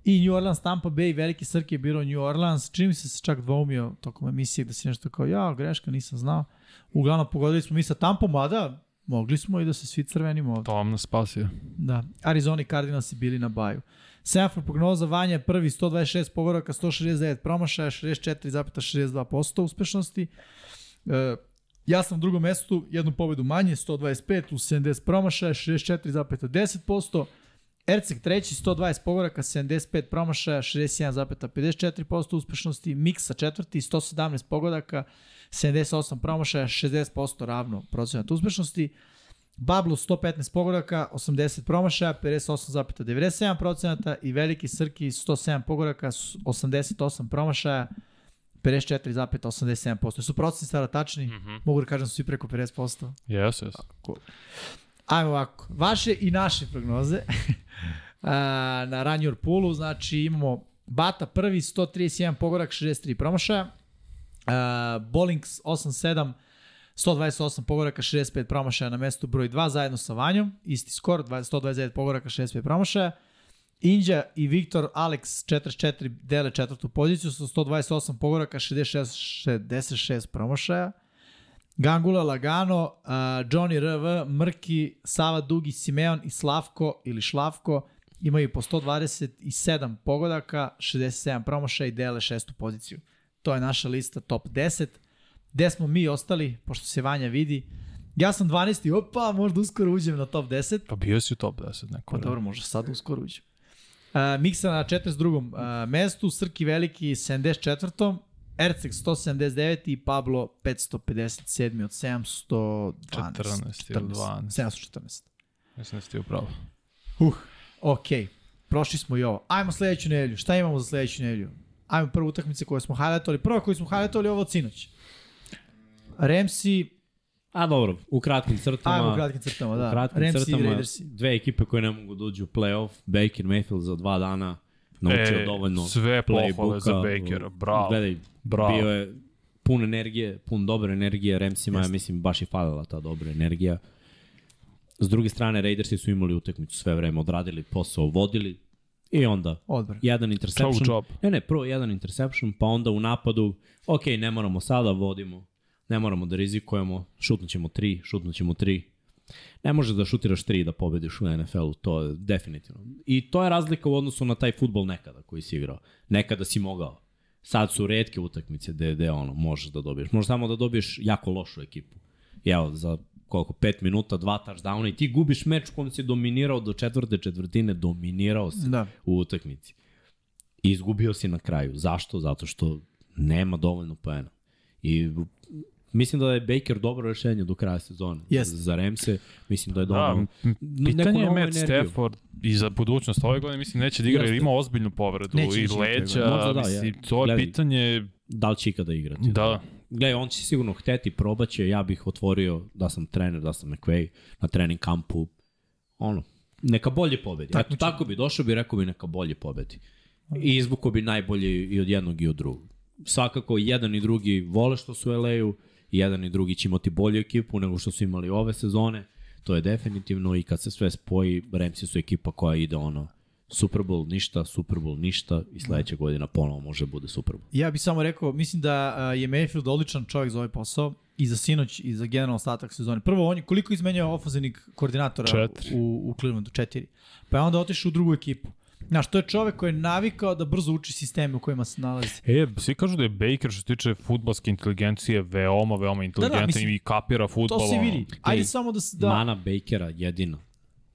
I New Orleans, Tampa Bay, veliki Srki je birao New Orleans. Čini mi se se čak dvoumio tokom emisije da si nešto kao, ja, greška, nisam znao. Uglavnom pogodili smo mi sa Tampom, mada mogli smo i da se svi crvenimo ovde. To vam nas spasio. Da, Arizona i Cardinals bili na baju. Semafor prognoza Vanja prvi 126 pogodaka, 169 promašaja, 64,62% uspešnosti. E, ja sam u drugom mestu, jednu pobedu manje, 125 plus 70 promašaja, 64,10%. Erceg treći, 120 pogoraka, 75 promašaja, 61,54% uspešnosti. Miksa četvrti, 117 pogodaka, 78 promašaja, 60% ravno procenat uspešnosti. Bablu 115 pogodaka, 80 promašaja, 58,97% i Veliki Srki 107 pogodaka, 88 promašaja, 54,87%. Su procenti stara tačni? Mm -hmm. Mogu da kažem da su svi preko 50%. Jes, jes. Cool. Ajmo ovako. Vaše i naše prognoze na Ranjor Pulu. Znači imamo Bata prvi, 131 pogodak, 63 promašaja. Uh, Bolings 87, 128 pogoraka, 65 promašaja na mestu broj 2 zajedno sa Vanjom. Isti skor, 129 pogoraka, 65 promašaja. Inđa i Viktor Alex 44 dele četvrtu poziciju sa 128 pogoraka, 66, 66 promašaja. Gangula Lagano, uh, Johnny RV, Mrki, Sava Dugi, Simeon i Slavko ili Šlavko imaju po 127 pogodaka, 67 promašaja i dele šestu poziciju. To je naša lista top 10. Gde smo mi ostali, pošto se Vanja vidi, Ja sam 12. Opa, možda uskoro uđem na top 10. Pa bio si u top 10 neko. Pa dobro, možda sad uskoro uđem. Uh, Miksa na 42. Uh, mestu, Srki Veliki 74. Erceg 179 i Pablo 557 od 712. 14 ili 12. 714. Mislim da ste upravo. Uh, ok. Prošli smo i ovo. Ajmo sledeću nedelju. Šta imamo za sledeću nedelju? Ajmo prvu utakmice koje smo highlightovali. Prva koju smo highlightovali ovo od sinoć. Remsi... A dobro, u kratkim crtama. Ajmo u kratkim crtama, da. U kratkim Ramsey crtama, Raidersi. dve ekipe koje ne mogu da uđu u playoff. Baker Mayfield za dva dana naučio E, dovoljno sve pohvale za Bakera, bravo. Gledaj, Bravo. bio je pun energije, pun dobre energije. Ramsima, ja mislim, baš i falila ta dobra energija. S druge strane, Raidersi su imali utakmicu sve vreme, odradili posao, vodili i onda Odbran. jedan interception. Ne, ne, prvo jedan interception, pa onda u napadu, ok, ne moramo sada, vodimo, ne moramo da rizikujemo, šutnut ćemo tri, šutnut ćemo tri. Ne može da šutiraš tri da pobediš u NFL-u, to je definitivno. I to je razlika u odnosu na taj futbol nekada koji si igrao. Nekada si mogao. Sad su redke utakmice gde, gde ono, možeš da dobiješ. Možeš samo da dobiješ jako lošu ekipu. I evo, za koliko, 5 minuta, dva touchdowna i ti gubiš meč u kom si dominirao do četvrte četvrtine, dominirao si Da. u utakmici. I izgubio si na kraju. Zašto? Zato što nema dovoljno poena. I mislim da je Baker dobro rešenje do kraja sezone. Jeste. Za Remse mislim da je Da, dobro. m- pitanje je Matt energiju. Stafford i za budućnost ove godine mislim neće da igra jer ima ozbiljnu povredu Neće i leđa. Možda da, mislim, ja. to je Gledaj. pitanje, Da li će ikada igrati? da, Gledaj, on će sigurno hteti, probaće, ja bih otvorio da sam trener, da sam McVay na trening kampu, ono, neka bolje pobedi. Eto, Takmičenje. tako bi došao bi, rekao bi neka bolje pobedi. I izvuko bi najbolje i od jednog i od drugog. Svakako, jedan i drugi vole što su u LA-u, i jedan i drugi će imati bolju ekipu nego što su imali ove sezone, to je definitivno i kad se sve spoji, Ramsey su ekipa koja ide ono, Super Bowl ništa, Super Bowl ništa i sledeća godina ponovo može da bude Super Bowl. Ja bih samo rekao, mislim da je Mayfield odličan čovjek za ovaj posao i za sinoć i za generalno ostatak sezone. Prvo, on je koliko izmenjao ofenzivnih koordinatora Četiri. u, u Clevelandu? Četiri. Pa je onda otišao u drugu ekipu. Znaš, to je čovek koji je navikao da brzo uči sisteme u kojima se nalazi. E, svi kažu da je Baker što se tiče futbalske inteligencije veoma, veoma inteligentan mislim, i kapira futbol. To se vidi. Ajde Ej, samo da... s- da Mana Bakera jedina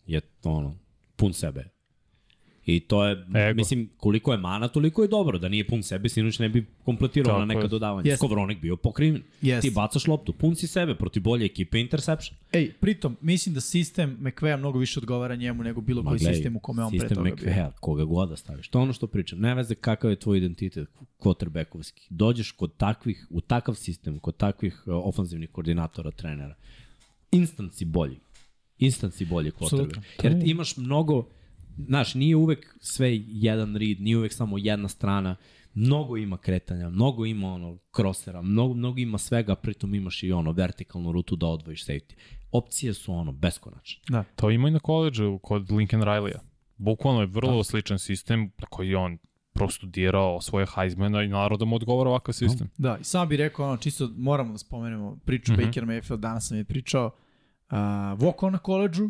je ono, pun sebe. I to je, Ego. Mislim, koliko je mana, toliko je dobro. Da nije pun sebe, sinoć ne bi kompletirao na neka je. dodavanja. Jeste. Skowronek bio pokriven. Jeste. Ti bacaš loptu, pun si sebe protiv bolje ekipe, interception. Ej, pritom, mislim da sistem McVeya mnogo više odgovara njemu nego bilo koji gledaj, sistem u kome on pre sistem toga bio. McVeya, koga god da staviš. To je ono što pričam. Ne veze kakav je tvoj identitet quarterbackovski. Dođeš kod takvih, u takav sistem, kod takvih uh, ofanzivnih koordinatora, trenera. Instant si bolji. Instant si bolji quarterback. Jer ti imaš mnogo, znaš, nije uvek sve jedan read, nije uvek samo jedna strana. Mnogo ima kretanja, mnogo ima ono krosera, mnogo, mnogo ima svega, pritom imaš i ono vertikalnu rutu da odvojiš safety. Opcije su ono beskonačne. Da. To ima i na koleđu kod Lincoln Riley-a. Bukvalno je vrlo da. sličan sistem na koji je on prostudirao svoje Heismana i naravno da mu odgovara ovakav sistem. Da, i samo bih rekao, ono, čisto moramo da spomenemo priču mm. -hmm. Baker Mayfield, danas sam je pričao, uh, vokao na koleđu,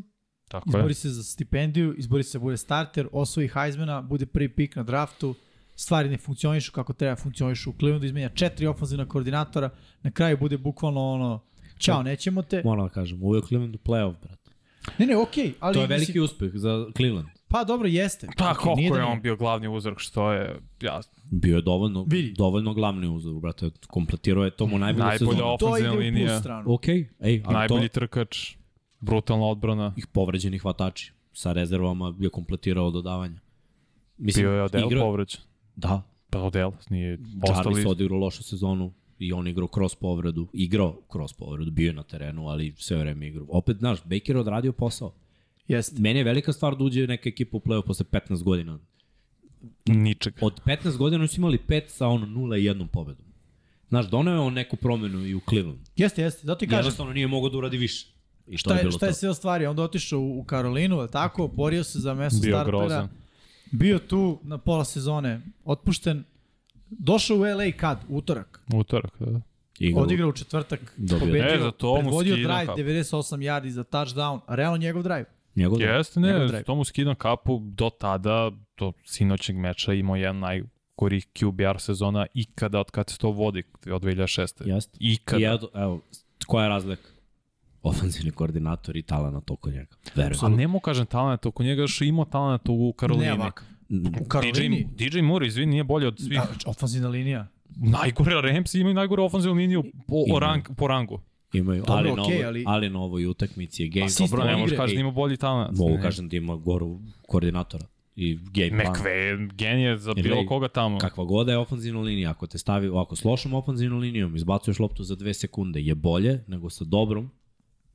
Tako izbori je. se za stipendiju, izbori se da bude starter, osvoji Heismana, bude prvi pik na draftu, stvari ne funkcionišu kako treba funkcionišu u Clevelandu, izmenja četiri ofenzivna koordinatora, na kraju bude bukvalno ono, ćao, nećemo te. Moram da kažem, ovo je u playoff, brate. Ne, ne, okej, okay, ali... To je veliki mislim, uspeh za Cleveland. Pa dobro, jeste. Pa koliko nije da je nije. on bio glavni uzrok, što je, ja, Bio je dovoljno, Vidi. dovoljno glavni uzor, brate. Kompletirao je to mu najbolju Najbolja sezonu. To ide ofenzivna u linija. plus stranu. Ok, ej, najbolji to, trkač, brutalna odbrana. ih povređeni hvatači. Sa rezervama je kompletirao dodavanja. Mislim, Bio je Odell igra- povređen. Da, Pa Odell nije ostali. se odigrao lošu sezonu i on igrao kroz povredu. Igrao kroz povredu, bio je na terenu, ali sve vreme igrao. Opet, znaš, Baker je odradio posao. Jeste. Meni je velika stvar da uđe neka ekipa u play-off posle 15 godina. Ničeg. Od 15 godina su imali 5 sa ono 0 i jednom pobedom. Znaš, doneo je on neku promenu i u Cleveland. Jeste, jeste. Zato ti kažem. Jednostavno nije mogao da uradi više. I Šta je je, bilo šta je sve ostvario? Onda otišao u, u Karolinu, je tako? Borio se za mesto Bio startera. grozan. Bio tu na pola sezone, otpušten. Došao u LA kad? Utorak. Utorak, da. Igrao. Odigrao u četvrtak, Dobio. pobedio, E, za to predvodio skidam drive, kapu. 98 yardi za touchdown, a realno njegov drive. Njegov da. Jeste, Njegov ne, drive. to mu skidam kapu do tada, do sinoćeg meča imao jedan najgorih QBR sezona ikada od kad se to vodi, od 2006. Jeste. Ikada. I evo, evo, koja je razlika? Ofanzivni koordinator i talent oko njega. Verujem. A ne mu kažem talent, oko njega još je imao talent u Karolini. Ne ovako. Mm, U Karolini, DJ, DJ Moore, izvini, nije bolje od svih. da, ofanzivna linija. Najgore Ramsi imaju najgore ofenzivnu liniju po, Imaju. rang, po rangu. Imaju, Dobro, ali, na okej, ovoj, ali- ali na ovoj utakmici je game. Asist Dobro, ne možeš kažeš Ej, da ima bolji talent. Mogu Ne. kažem da ima goru koordinatora i game plan. McVay je genije za Ili- bilo koga tamo. Kakva god je ofanzivna linija, ako te stavi ovako s lošom ofanzivnom linijom, izbacuješ loptu za dve sekunde, je bolje nego sa dobrom,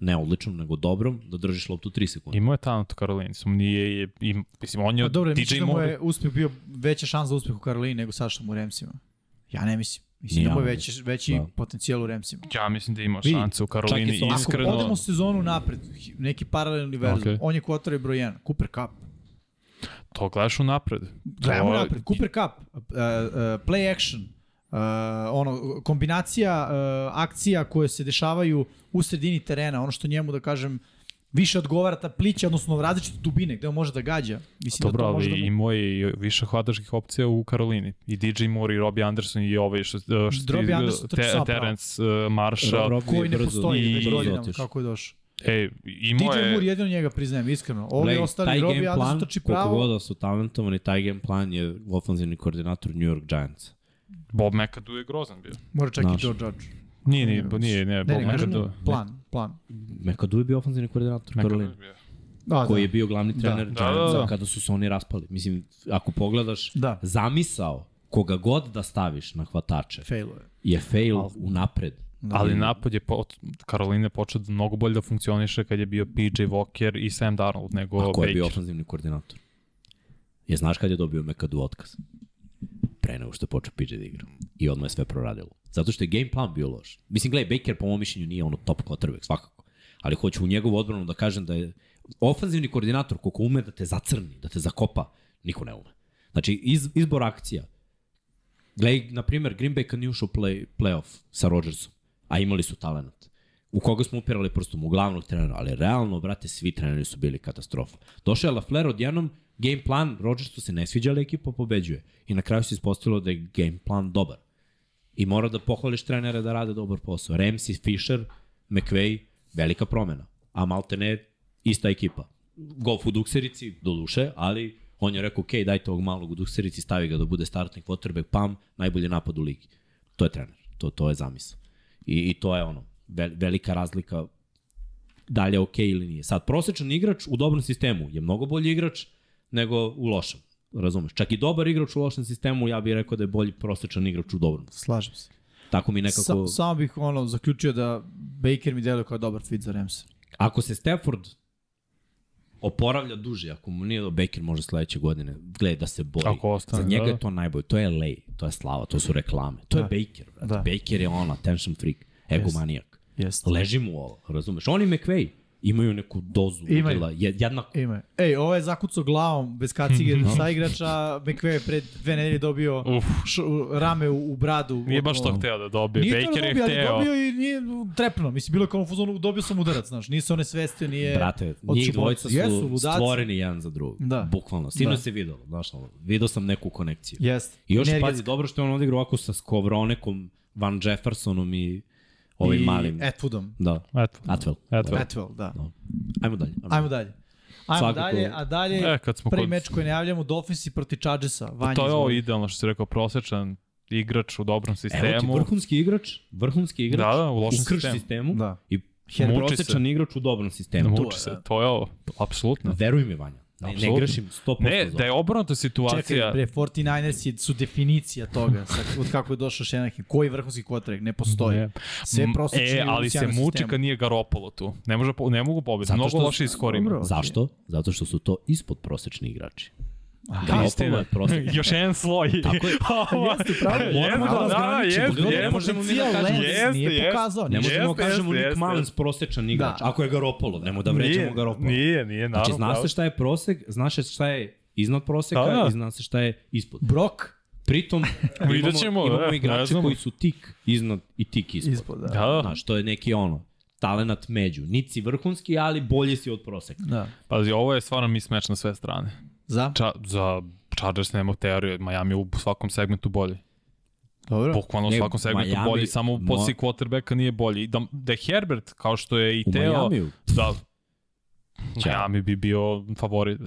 ne odličnom, nego dobrom, da držiš loptu 3 sekunde. Imao je talent u Karolini, samo nije, je, im, mislim, on je Pa dobro, DJ da mu je uspeh bio veća šansa za uspeh u Karolini nego sad što mu Remsima. Ja ne mislim. Mislim Ni da mu je ja veći, veći Da. potencijal u Remsima. Ja mislim da ima šanse u čak Karolini, ovako iskreno. Ako odemo sezonu napred, neki paralelni univerzum, okay. on je quarterback broj 1, Cooper Cup. To gledaš u napred. Gledamo napred, Cooper Cup, uh, uh, play action, uh, ono, kombinacija uh, akcija koje se dešavaju u sredini terena, ono što njemu, da kažem, više odgovara ta plića, odnosno različite dubine gde on može da gađa. Mislim Dobro, da to može ali da mu... i više hvatačkih opcija u Karolini. I DJ Moore, i Robbie Anderson, i ovaj što, što Robbie Anderson pravo. Terence uh, Marshall. Rob- koji ne brzo- postoji i- već godinama, kako je došao. Ej, imao DJ je... Moore jedino njega priznajem, iskreno. Ovi Gledaj, ostali, Robbie Anderson trči koliko pravo. god da su talentovani, taj game plan je ofanzivni koordinator New York Giants. Bob McAdoo je grozan bio. Mora čak i Naš. Joe Judge. Nije, nije, nije, nije, Ne, Bob ne, McAdoo. plan, plan. McAdoo je bio ofanzivni koordinator McAdoo Karolina. je bio. Da, koji je da. bio glavni trener Da, da, da, Giantsa da. kada su se oni raspali. Mislim, ako pogledaš, Da. zamisao koga god da staviš na hvatače Failuje. je fail u napred. Ali napad je, po, Karolina je počeo da mnogo bolje da funkcioniše kad je bio PJ Walker i Sam Darnold nego A ko je bio Baker. ofanzivni koordinator? Je znaš kad je dobio McAdoo otkaz? Pre nego što počeo PJ da igra. I odmah je sve proradilo. Zato što je game plan bio loš. Mislim, gledaj, Baker po mom mišljenju nije ono top quarterback, svakako. Ali hoću u njegovu odbranu da kažem da je ofanzivni koordinator koliko ume da te zacrni, da te zakopa, niko ne ume. Znači, iz, izbor akcija. Gledaj, na primjer, Green Bay kad nije ušao play, playoff sa Rodgersom, a imali su talent. U koga smo upirali prstom? U glavnog trenera, ali realno, brate, svi treneri su bili katastrofa. Došao je LaFleur odjednom, game plan, Rodgersu se ne sviđa, ali ekipa pobeđuje. I na kraju se ispostavilo da je game plan dobar. I mora da pohvališ trenere da rade dobar posao. Ramsey, Fisher, McVay, velika promena. A Maltene, ista ekipa. Golf u dukserici, do duše, ali on je rekao, ok, dajte ovog malog u dukserici, stavi ga da bude startni quarterback, pam, najbolji napad u ligi. To je trener, to, to je zamisao. I, I to je ono, vel, velika razlika da li je okej ili nije. Sad, prosečan igrač u dobrom sistemu je mnogo bolji igrač nego u lošem. Razumeš? Čak i dobar igrač u lošem sistemu, ja bih rekao da je bolji prosečan igrač u dobrom. Slažem se. Tako mi nekako... Sa, samo bih ono zaključio da Baker mi deluje kao dobar fit za Ramsa. Ako se Stafford oporavlja duže, ako mu nije do Baker može sledeće godine, gledaj da se bori. Ako ostane, Za njega da. je to najbolje. To je LA, to je slava, to su reklame. To Da. je Baker. Brate. Da. Baker je on, attention freak, egomanijak. Jeste. Leži mu ovo, razumeš? Oni McVay imaju neku dozu Imaju. udjela, je- jednako. Ima je. Ej, ovo je zakucao glavom bez kacige sa igrača. McVay je pred dve nedelje dobio Uf, š, rame u, u bradu. nije baš to hteo da dobije. Nije to Baker da je dobio, ali hteo. dobio i nije trepno. Mislim, bilo je kao u fuzonu, dobio sam udarac, znaš. Nije se one svestio, nije... Brate, njih dvojica su Jesu, ludaci. stvoreni jedan za drugog. Da. Bukvalno. Sino Da. se videlo, znaš, video sam neku konekciju. Jeste. I još Energetska. pazi, dobro što je on odigrao ovako sa Skowronekom, Van Jeffersonom i ovim I malim. Atwoodom. Da. Eto. Atwell. Eto. Atwell, da. Ajmo dalje. Ajmo dalje. Ajmo Svakako- dalje, a dalje E, kad smo prvi kod- meč koji najavljamo, Dolphinsi proti Chargersa. Vanja, To je ovo idealno što si rekao, prosečan igrač u dobrom Evo ti sistemu. vrhunski igrač, vrhunski igrač Da, da, u lošem krš sistemu. sistemu Da. i Muči prosječan igrač u dobrom sistemu. Muči je, se, da. to je ovo, apsolutno. Veruj mi, Vanja. Ne, ne grešim 100% Ne, da je obrnuta Čekaj, situacija, bre, 49ersi su definicija toga, sa, od kako je došao Šenahin. Koji vrhunski kotrek? Ne postoji. Ne. Sve prosječni E, ali se muči kad nije Garopolo tu. Ne, može, ne mogu pobediti, mnogo loše iskorima. Dobro. Zašto? Zato što su to ispod prosečni igrači. Aha, Garoppolo Istina. Još jedan sloj. Tako je. Jeste, pravo, Jeste, moramo da, da, razgraničiti, jeste, ne jeste. možemo mi da kažemo- Jeste, nije jeste. pokazao. Ne možemo Jeste, da kažemo jeste, Nick jeste. Mullins prosječan igrač. Da. Ako je Garoppolo, nemoj da vrećamo Nije, Garoppolo. nije, nije, naravno. Znači, zna se šta je prosek, zna se šta je iznad proseka Da, da. i zna se šta je ispod. Brok Pritom, imamo, ćemo, imamo ne igrače koji su tik iznad i tik ispod. ispod. Da. Da, da. Znaš, to je neki ono, talenat među. Niti si vrhunski, ali bolji si od proseka. da. Pazi, ovo je stvarno mismeč na sve strane. Za? Ča, za Chargers nema teorije, Miami u svakom segmentu bolji. Dobro. Bukvalno u svakom segmentu Miami- bolji, samo u mo- poziciji quarterbacka nije bolji. Da, da je Herbert, kao što je i U Teo, Majamiju, da, Ćao. Miami bi bio favorit.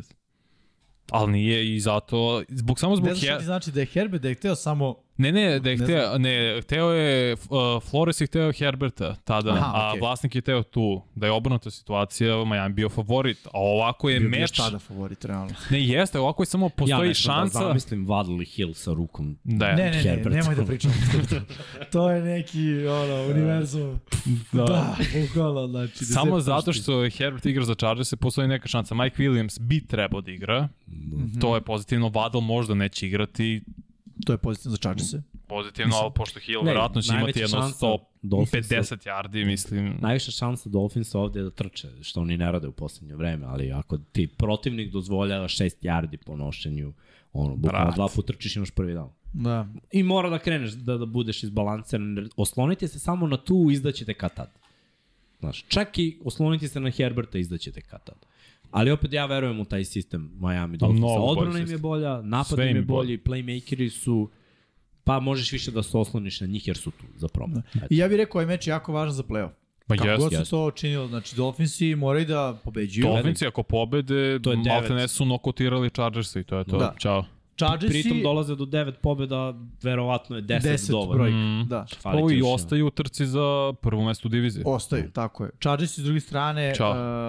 Ali nije i zato, zbog, samo zbog Ne znam šta Her... ti znači da je Herbert, da je hteo samo... Ne, ne, da je Ne hteo, ne, hteo je, uh, Flores je hteo Herberta tada, Aha, a okej. vlasnik je hteo tu. Da je obrnuta situacija, Miami bio favorit, a ovako je Bio meč... tada favorit, realno. Ne, jeste, ovako je samo ja postoji nešto šansa... da zamislim Vadli Hill sa rukom. Da je. Ne, ne, ne, Herbert. nemoj da pričamo. to je neki, ono, univerzum. Da. Da, bukvalno, znači. da Samo zato što je Herbert igra za Chargers, postoji neka šansa. Mike Williams bi trebao da igra, Mhm. to je pozitivno. Waddle možda neće igrati, To je pozitivno za Chargers-e. pozitivno, ali pošto Hill Ne, verovatno će imati jedno šansa 150 yardi, mislim. Najviša šansa Dolphinsa ovde je da trče, što oni ne rade u poslednje vreme, ali ako ti protivnik dozvoljava 6 yardi po nošenju, ono, bukvalno dva puta trčiš imaš prvi down. Da. I mora da kreneš da, da budeš izbalansiran. Oslonite se samo na tu, izdaćete kad tad. Znaš, čak i oslonite se na Herberta, izdaćete kad tad. Ali opet ja verujem u taj sistem Miami Dolphinsa. mnogo bolji Odbrana im je bolja, napad im je bolji, playmakeri su pa možeš više da se osloniš na njih jer su tu za promet. Eto. I ja bih rekao, ovaj meč je jako važan za play-off. Ma Kako jest, god se jest. to činilo, znači Dolphinsi moraju da pobeđuju. Dolphinsi ako pobede, To je devet. Maltene su nokotirali Chargersa i to je to. Da. Ćao. Chargersi, Pritom dolaze do 9 pobjeda, verovatno je 10, 10 dovoljno. brojka. Mm. Da. Fali ti Ovo i ostaju u trci za prvo mesto u diviziji. Ostaju, tako je. Chargersi s druge strane, uh,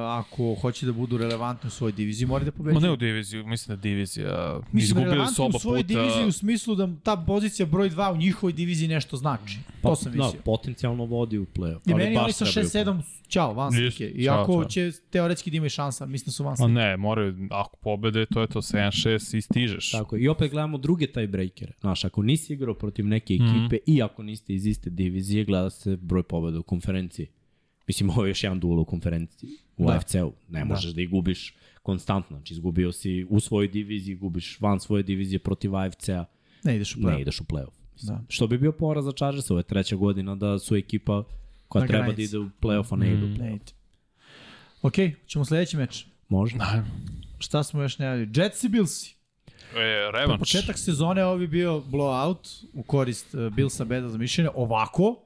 ako hoće da budu relevantni u svojoj diviziji, moraju da Ma pobeđuju. ne u diviziju, mislim da divizija Mislim, izgubili relevantni su oba u svojoj puta. diviziji u smislu da ta pozicija broj 2 u njihovoj diviziji nešto znači. To sam da, mislio. potencijalno vodi u play-off. I ali meni baš oni sa trebaju 6-7, ćao, van slike. Iako ćao. će teoretski da imaju šansa, mislim da su van slike. ne, moraju, ako pobede, to je to 7-6 i stižeš. Tako. I opet gledamo druge tiebreakere. Znaš, ako nisi igrao protiv neke Mhm. ekipe mm. i ako niste iz iste divizije, gleda se broj pobeda u konferenciji. Mislim, ovo je još jedan duel u konferenciji, u Da. da. AFC-u. Ne možeš da ih gubiš konstantno. Znači, izgubio si u svojoj diviziji, gubiš van svoje divizije protiv AFC-a, Ne ideš u ne play-off. ideš u play-off. Mislim. Da. Što bi bio poraz za Chargers, ovo je treća godina da su ekipa koja treba granici. da ide u play-off, a ne ide u Ne play-off. Ok, ćemo sledeći meč. Može? Da. Šta smo još najavili? Jets i Billsi. E, Po revanš. početak sezone ovo bi bio blowout u korist uh, Billsa beda za mišljenje. Ovako,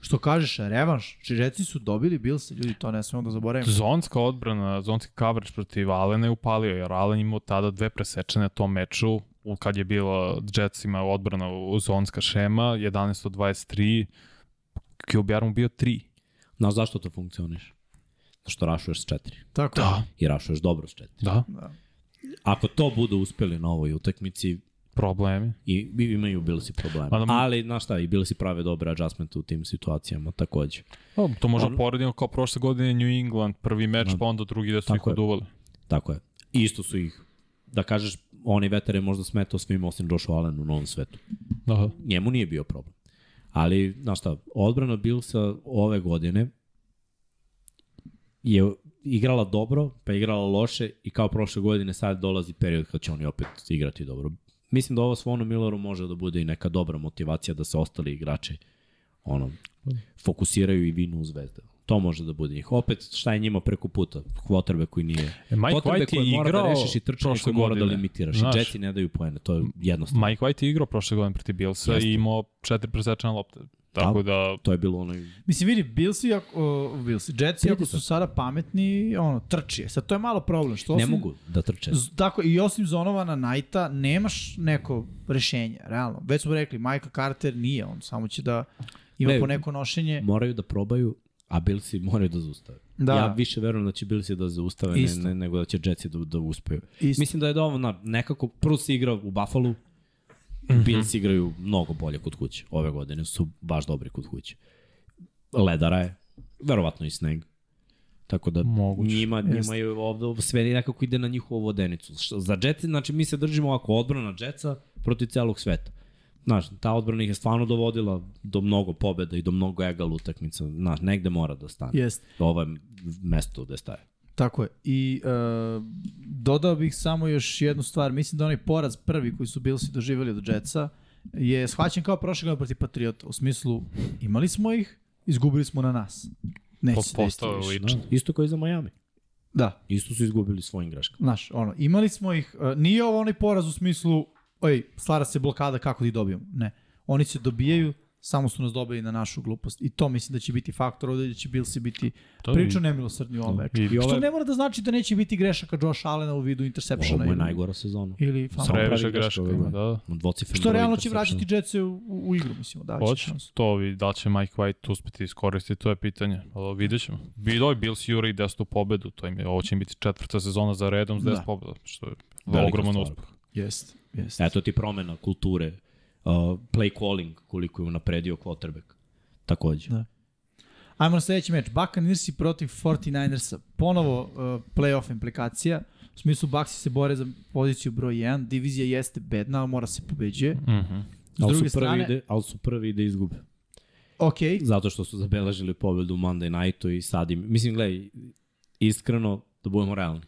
što kažeš, revanš. Či Jetsi su dobili Billsa, ljudi, to ne smemo da zaboravimo. Zonska odbrana, zonski coverage protiv Alena je upalio, jer Alen imao tada dve presečene na tom meču, u- kad je bila Jetsima odbrana u zonska šema, 11 od 23, QBR mu bio 3. Znaš zašto to funkcioniš? Zato što rašuješ s četiri. Tako Da, I rašuješ dobro s četiri. da, Da. Ako to budu uspeli na ovoj utakmici, problemi. i, i imaju bili si problema. Ma da- Ali, znaš šta, i bili si prave dobre adjustment u tim situacijama, takođe. O, to može On- poredimo kao prošle godine New England, prvi meč, pa onda drugi da su ih oduvali. Tako je. I isto su ih, da kažeš, oni veter je možda smetao svim osim Joshu Allen u novom svetu. Da. Njemu nije bio problem. Ali, znaš šta, odbrana Billsa ove godine je igrala dobro, pa igrala loše i kao prošle godine sad dolazi period kad će oni opet igrati dobro. Mislim da ovo Svonu Milleru može da bude i neka dobra motivacija da se ostali igrači ono, fokusiraju i vinu u zvezde. To može da bude njih. Opet, šta je njima preko puta? Kvotrbe koji nije. E, Mike Kvotrbe White koje je mora igrao da rešiš i trčanje prošle koje mora da godine. limitiraš. Znaš. I Jetsi ne daju poene, to je jednostavno. Mike White je igrao prošle godine protiv Billsa Jeste. i imao četiri presečene lopte. Tako da, To je bilo onaj... Mislim, vidi, Billsi, ako, uh, Billsi, Jetsi, ako su sada pametni, ono, trči je. Sad, to je malo problem. Što Ne osim- mogu da trče. Z- Tako, i osim Zonovana Najta, nemaš neko rešenje, realno. Već smo rekli, Michael Carter nije, on samo će da ima Ne, po neko nošenje. Moraju da probaju, a Billsi moraju da zaustave. Da. Ja više verujem da će Billsi da zaustave ne, Isto. ne, nego da će Jetsi da, da uspeju. Isto. Mislim da je dovoljno, nekako, prvo si igrao u Buffalo, mm. -hmm. Bills igraju mnogo bolje kod kuće. Ove godine su baš dobri kod kuće. Ledara je, verovatno i sneg. Tako da Moguće. njima, njima je ovde sve nekako ide na njihovu vodenicu. Za Jetsi, znači mi se držimo ovako odbrana Jetsa protiv celog sveta. Znaš, ta odbrana ih je stvarno dovodila do mnogo pobeda i do mnogo egal utakmica. Znaš, negde mora da stane. Jest. Ovo je mesto gde staje. Tako je. I uh, dodao bih samo još jednu stvar. Mislim da onaj poraz prvi koji su Billsi doživjeli od Jetsa je shvaćen kao prošle godine protiv Patriota. U smislu, imali smo ih, izgubili smo na nas. Neće se desiti postao lično. Da, isto kao i za Miami. Da, Isto su izgubili svojim greškama. Znaš, ono, imali smo ih, uh, nije ovo onaj poraz u smislu, oj, stvara se blokada kako da ih dobijemo. Ne. Oni se dobijaju, samo su nas dobili na našu glupost. I to mislim da će biti faktor ovde, da će Billsi biti To prilično nemilosrdni u ovom meču. I- I Što ne mora da znači da neće biti grešaka Josh Allena u vidu interceptiona. ovo je najgora sezona. Ili. Sre- previše pravi greške greška ove ima, da. Dvocifren Što realno će vraćati Jetse u, u, igru, mislimo, da će Hoće, to vi, da li će Mike White uspeti iskoristiti, to je pitanje. Ali vidjet ćemo. Bilo je Bills Juri 10 pobedu, to im je, ovo će im biti četvrta sezona za redom s 10 Da. pobeda, što je ogroman uspeh. Jest, jest. Eto ti promena kulture, uh, play calling, koliko je unapredio quarterback. Takođe. Da. Ajmo na sledeći meč. Buccaneersi protiv 49ersa. Ponovo uh, playoff implikacija. U smislu Bucksi se bore za poziciju broj 1. Divizija jeste bedna, ali mora se pobeđuje. Mhm. S Ali druge su, prvi strane, ide, ali su prvi da izgube. ok, Zato što su zabeležili pobedu u Monday Nightu i sad im... Mislim, gledaj, iskreno, da budemo realni.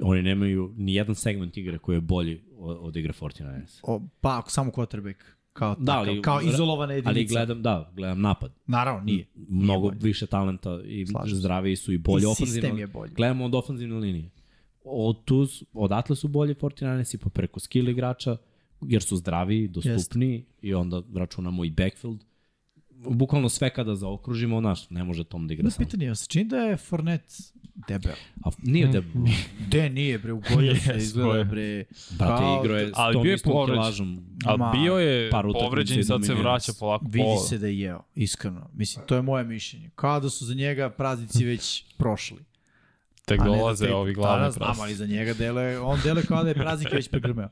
Oni nemaju ni jedan segment igre koji je bolji od, igre 49ers. o, pa ako samo quarterback. Kao, Da, takav, ali- kao izolovana jedinica. Ali gledam, da, gledam napad. Naravno, nije. Mnogo bolji. više talenta i Slažem zdraviji su i bolji I ofanzivno. sistem je bolji. Gledamo od ofanzivne linije. Od tu, odatle su bolji 49ers i pa preko skill igrača, jer su zdraviji, dostupniji i onda računamo i backfield. Bukvalno sve kada zaokružimo, naš, ne može Tom da igra Da sam. pitanje, se čini da je Fournette debel? A nije da... De, nije bre, ugojio se, Yes, izgleda ugojio. bre. Brate, Kao- igro je s Ali tom bio je istom povređen. kilažom. Ali bio je par povređen i sad se vraća polako Vidi pola. se da je jeo, iskreno. Mislim, to je moje mišljenje. Kao da su za njega praznici već prošli. Tek da dolaze te- ovi Da, glavni da, znam, praznici. ali za njega dele, on dele kao da je praznik već pregrmeo.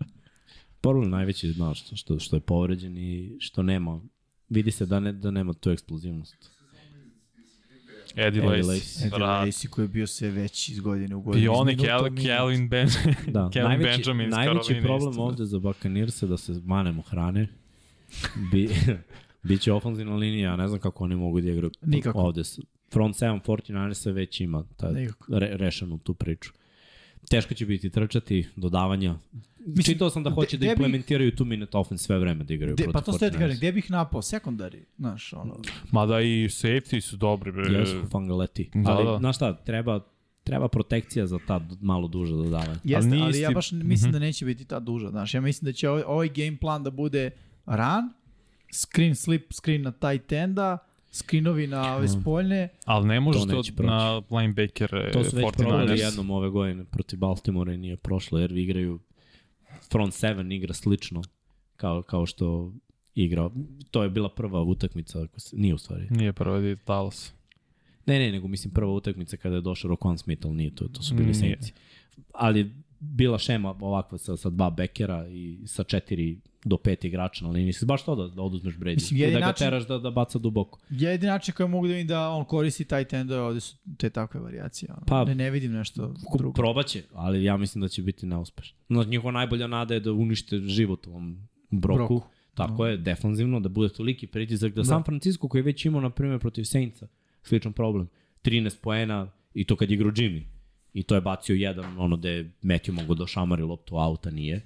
Problem najveći je, znaš, što, što, što je povređen i što nema. Vidi se da, ne, da nema tu eksplozivnost. Eddie Lacy. Eddie. Lacy koji je bio sve veći iz godine u godinu. Minut. Kelvin Ben, Da, Kelvin najveći, Benjamin iz najveći problem isto, da. ovde za Buccaneers je da se manemo hrane. Bi, biće ofenzivna linija, ja ne znam kako oni mogu da igraju Nikako. ovde. Front 7 49 se već ima ta, Nikako. re, rešenu tu priču. Teško će biti trčati, dodavanja. Mislim, Čitao sam da hoće gde- da gde bih- implementiraju two minute offense sve vreme da igraju De, protiv pa to ste ti 49ers. kažem, gde bih napao? Sekundari, znaš, ono. Mada i safety su dobri. Bre. Jesu fangaleti. Da, Ali, da. znaš šta, treba, treba protekcija za ta malo duže dodavanje. Jeste, nije ali ja baš mislim da neće biti ta duža, znaš. Ja mislim da će ovaj, ovaj game plan da bude run, screen slip, screen na tight enda, screenovi na ove spoljne. Ali ne možeš To to, na linebacker To su već probali 49ers. jednom ove godine protiv Baltimora i nije prošlo, jer igraju front 7 igra slično kao, kao što igra. To je bila prva utakmica, ako se, nije u stvari. Nije prvo je Dallas. Ne, ne, nego mislim prva utakmica kada je došao Roquan Smith, ali nije to, to su bili. Saintsi. Ali bila šema ovakva sa, sa dva bekera i sa četiri do pet igrača na liniji. Baš to da, da oduzmeš Brady. Mislim, da ga način- teraš da, da baca duboko. Jedini način koji mogu da vidim da on koristi tight endove, ovde su te takve varijacije. Ono. Pa- ne, ne vidim nešto drugo. Probaće, ali ja mislim da će biti neuspešno. No, njihova najbolja nada je da unište život ovom broku. Broku. Tako je, defanzivno, da bude toliki pritisak da, da. San Francisco koji je već imao, na primjer, protiv Saintsa, sličan problem. 13 poena i to kad je igrao Jimmy. I to je bacio jedan, ono da je Matthew mogo da šamari loptu auta, nije.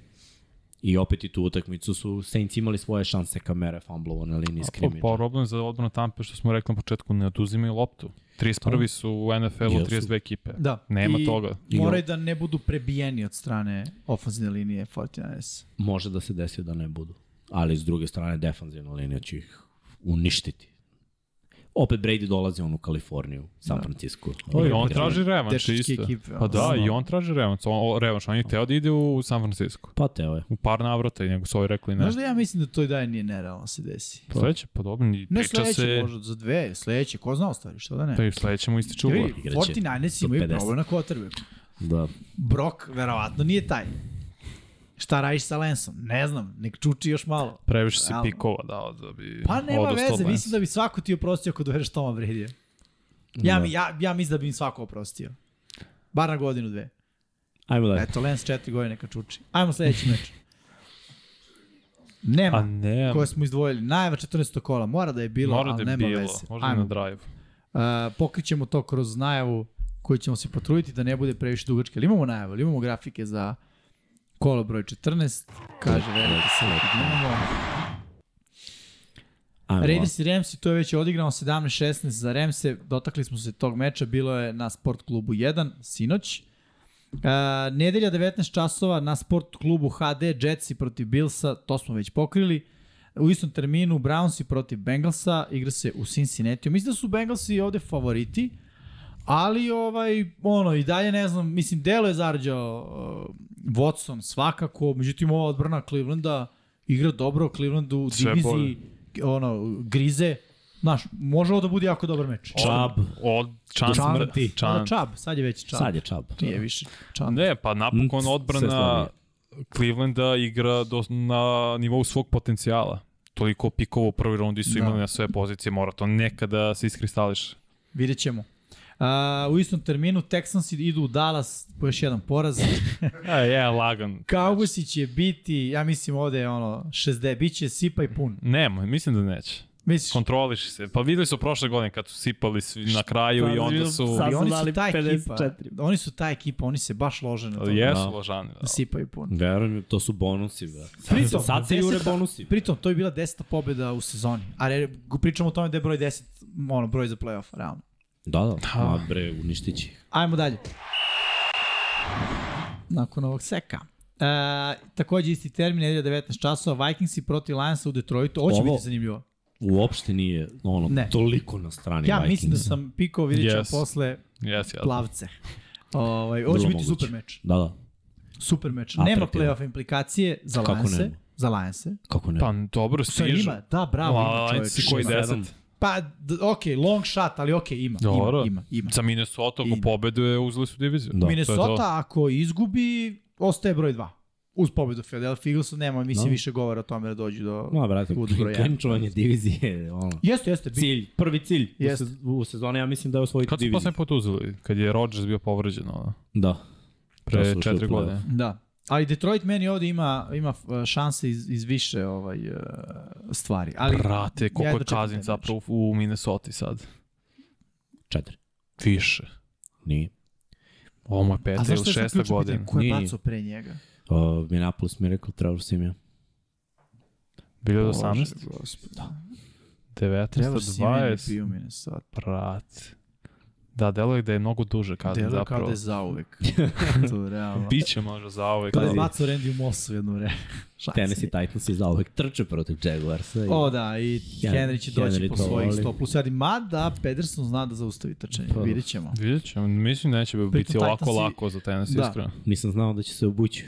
I opet i tu utakmicu su Saints imali svoje šanse kamere fumblovo na liniji Pa, skrimidža. problem za odbranu Tampe što smo rekli na početku, ne oduzimaju loptu. 31. su u NFL-u Jesu. 32 ekipe. Da. Nema I toga. Moraju da ne budu prebijeni od strane ofenzivne linije 49ers. Može da se desi da ne budu. Ali s druge strane, defanzivna linija će ih uništiti. Opet Brady dolazi on u Kaliforniju, San Da. Francisco. Pa i on traži revanš isto. ekipe, Pa da, i on traži revanš. On, revanš, on je hteo da ide u San Francisco. Pa teo je. U par navrata i nego su ovi rekli ne. Znaš da ja mislim da to i dalje nije nerealno se desi. Sledeće, pa dobro, ni Ne priča sledeće, se... možda za dve, sledeće, ko zna ostvari, što da ne. Pa i sledeće mu vidi, Igraće 49ers do imaju 50. problem na quarterbacku. Da. Brok, verovatno, nije taj. Šta radiš sa Lensom? Ne znam, nek čuči još malo. Previše si Realno. pikova dao da bi Pa nema veze, mislim da bi svako ti oprostio ako dovedeš Toma Bradija. Ja, Da. mi, ja, ja mislim da bi im svako oprostio. Bar na godinu, dve. Ajmo dalje. Eto, Lens četiri godine neka čuči. Ajmo sledeći meč. A Nema, ne, koje smo izdvojili. Najava 14. kola, mora da je bilo, mora ali da je nema bilo, veze. možda Ajmo. na drive. Uh, pokrićemo to kroz najavu koju ćemo se potruditi da ne bude previše dugačke. Ali imamo najavu, ali imamo grafike za kolo broj 14. Kaže, verujte se, imamo. Ajmo Raiders i Ramsi, to je već odigrano 17-16 za Ramse, dotakli smo se tog meča, bilo je na Sport klubu 1, sinoć. Uh, nedelja 19 časova na Sport klubu HD, Jetsi protiv Billsa, to smo već pokrili. U istom terminu Brownsi protiv Bengalsa, igra se u Cincinnati. Mislim da su Bengalsi ovde favoriti, ali ovaj, ono, i dalje ne znam, mislim, delo je zarađao uh, Watson svakako, međutim ova odbrana Clevelanda igra dobro, Cleveland u diviziji ono, grize. Znaš, može ovo da bude jako dobar meč. Čab. Od, čan, smrti. Čan. Čab, sad je već čab. Sad je čab. Nije više čab. Ne, pa napokon odbrana. Clevelanda igra do, na nivou svog potencijala. Toliko pikova u prvoj rundi su Da. imali na sve pozicije, mora to nekada se iskristališe. Vidjet ćemo. Uh, u istom terminu Texans idu u Dallas po još jedan poraz. E, je, lagan. Cowboysi će biti, ja mislim ovde je ono 60, bit će sipa i pun. Nema, mislim da neće. Misliš? Kontroliši se. Pa videli su prošle godine kad su sipali svi na kraju i onda su... Sad oni su dali ta ekipa. 54. Oni su ta ekipa, oni se baš lože na to. Jesu Da. ložani. Da. Da sipaju pun. Verujem, to su bonusi. Bro. Pritom, sad se jure bonusi. Pritom, to je bila deseta pobjeda u sezoni. A re, pričamo o tome da je broj 10, ono, broj za playoff, realno. Da, da. Ma bre, uništit će ih. Ajmo dalje. Nakon ovog seka. E, takođe isti termin, nedelja 19 časova, Vikingsi protiv Lionsa u Detroitu. Ovo će Ovo- biti zanimljivo. Uopšte nije ono, Ne. toliko na strani Ja Vikingsa. mislim da sam pikao, vidjet Yes. posle Jes, ja. plavce. Ovaj, ovo će biti moguće. super meč. Da, da. Super meč. Nema Atraktivan. playoff implikacije za Kako Lionse. nema? Za Lionse. Kako ne? Pa dobro, ima, da, bravo, ima čovjek. Lions koji. 10. Pa, ok, long shot, ali ok, ima, Dobro. ima, ima, ima. Za Minnesota, ako Ima. pobeduje, uzeli su diviziju. Da. Je Minnesota, to. ako izgubi, ostaje broj 2. Uz pobedu Philadelphia Eaglesu nema, mislim, Da. više govora o tome da dođu do... No, brate, klinčovanje divizije, ono. Jeste, jeste. bi- Cilj, prvi cilj u, Jeste. se, u sezoni, ja mislim da je osvojiti Kad su diviziju. poslednji put uzeli? Kad je Rodgers bio povređen, ono, Da. pre Da četiri godine. Da. Ali Detroit meni ovde ima, ima uh, šanse iz, iz više ovaj, uh, stvari. Ali, Brate, koliko ja je taj zapravo u Minnesota sad. Četiri. Više. Nije. Ovo mu je A peta zašto ili je sad šesta ključno pitanje? godina. Ko je bacao pre njega? Uh, Minneapolis Miracle, Trevor Simija. 2018, Bože, gospod. 19, Trevor Simeon je 20, bio Minnesota. brate. Da, deluje da je mnogo duže Kazin Delo kao zapravo. da je zauvek. to je realno. Biće možda za ovaj Kada je Kazin. bacao Randy Moss u jednu vreme. Tennessee. Titans i zauvek trče protiv Jaguarsa. i- O da, i Hen- Henry će doći Henry po to svojih voli. 100 plus yardi. Mada Pedersen zna da zaustavi trčanje. Pa da. Vidjet ćemo. Vidjet ćemo, mislim neće biti Pritom ovako Titansi- lako za Tennessee, Da. iskreno. Nisam znao da će se obući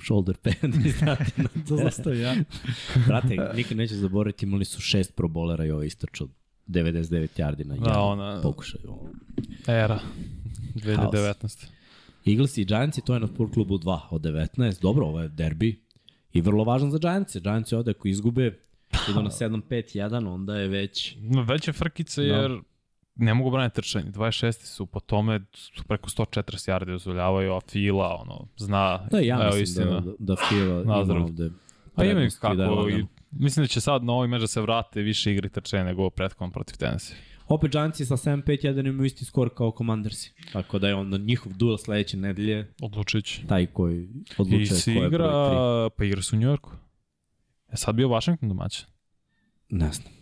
shoulder pad i na Da zaustavi, ja. Brate, nikad neće zaboraviti, imali su šest probolera i ovo istrčao 99 yardi na Da, jedan ona- pokušaj. Ono. Era. 2019. Eagles i Giants to je na Sport klubu 2 od 19. Dobro, ovo je derbi i vrlo važan za Giants. Giants ovde ako izgube idu na 7-5-1, onda je već... No, Veće frkice Da. jer ne mogu braniti trčanje. 26 su po tome su preko 140 yardi dozvoljavaju, a Fila ono, zna, Da, ja evo mislim istina. da, da Fila ima ovde A ima i da je kako, i. mislim da će sad na meč da se vrate više igri trčanja nego u prethodnom protiv Tennessee. Opet Giantsi sa 7-5-1 imaju isti skor kao Commandersi. Tako da je onda njihov duel sledeće nedelje Odlučić. taj koji odlučuje ko je igra, broj 3. pa igra su u Njorku. Je sad bio Washington domaćin. Ne znam.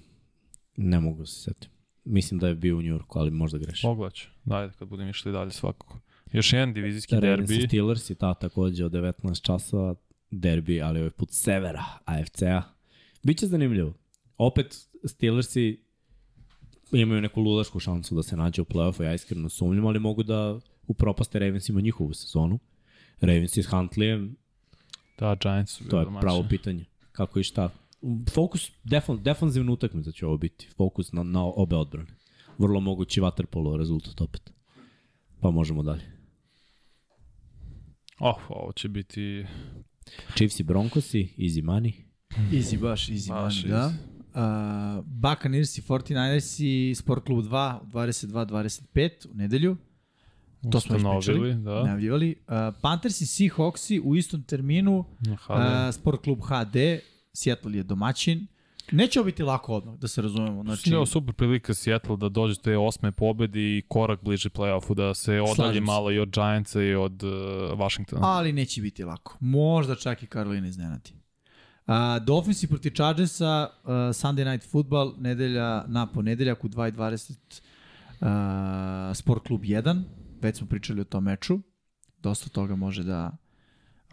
Ne mogu se setiti. Mislim da je bio u Njurku, ali možda grešim. Pogledać. Dajde kad budem išli dalje svakako. Još jedan divizijski Ravens i derbi. Steelers i ta takođe od 19 časova derbi, ali ovaj put severa AFC-a. Biće zanimljivo. opet Steelersi imaju neku ludašku šansu da se nađe u play-offu, ja iskreno sumnjam, ali mogu da upropaste Ravensima njihovu sezonu. Ravens s Huntleyem, Da, Giants su to je domaćini. pravo pitanje. Kako i šta. Fokus, defon, defanzivna utakmica će ovo biti. Fokus na, na obe odbrane. Vrlo mogući waterpolo rezultat opet. Pa možemo dalje. Oh, ovo će biti... Chiefs i Broncosi, easy money. Easy, baš easy, Baš da. Uh, Buccaneers i 49ers i Sport Klub 2 22-25 u nedelju. To smo pričali. da. Najavljivali. Uh, Panthers i Seahawksi u istom terminu. Uh, Sport Klub HD. Seattle je domaćin. Neće biti lako odmah, da se razumemo. Znači, ovo super prilika Seattle da dođe do te osme pobedi i korak bliže play-offu, da se odalje malo i od Giantsa i od uh, Washingtona. ali neće biti lako. Možda čak i Karolina iznenadi. Uh, Dolphins i proti Chargersa, uh, Sunday Night Football, nedelja na ponedeljak u 2.20 uh, Sport klub 1, već smo pričali o tom meču, dosta toga može da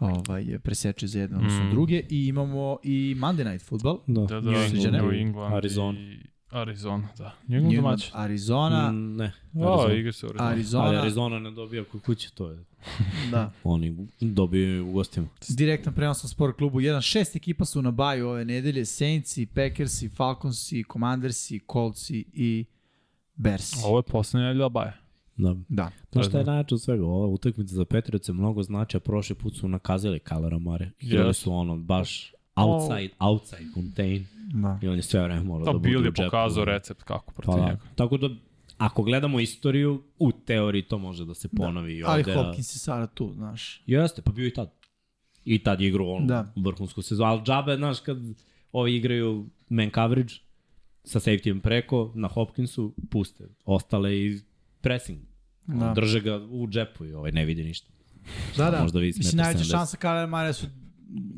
ovaj, preseče za jedno, odnosno Mm. druge. I imamo i Monday Night Football, Da, Da, da, England, New England Arizona. i Arizona, da. New New England England, domaći. Arizona, Mm, ne. O, Arizona. igra se u Arizona. Arizona, Ali Arizona ne dobija kod kuće, to je. da. Oni dobiju u gostima. Direktan prenos na Sport klubu 1. Šest ekipa su na baju ove nedelje. Saintsi, Packersi, Falconsi, Commandersi, Coltsi i Bears. Ovo je poslednja nedelja baje. Da. Da. Znaš šta je najjače od svega? Ova utakmica za Petrice mnogo znači, a prošli put su nakazali Kalera Mare. Igrali Yes. su ono baš outside, outside contain. da. I on je sve vreme morao Da, da bude Bill u je džepu. pokazao recept kako protiv Pa da. njega. Tako da, ako gledamo istoriju, u teoriji to može da se ponovi i Ali ovde. Hopkins je sada tu, znaš. Jeste, pa bio i tad. I tad je igrao ono, Da. vrhunsku sezonu. Ali džabe, znaš, kad ovi igraju man coverage sa safetyjem preko, na Hopkinsu puste ostale i pressing. Da. Da. Drže ga u džepu i ovaj ne vidi ništa. Da, da. Možda vidi Mislim, najveća 70. šansa Kalera Mare su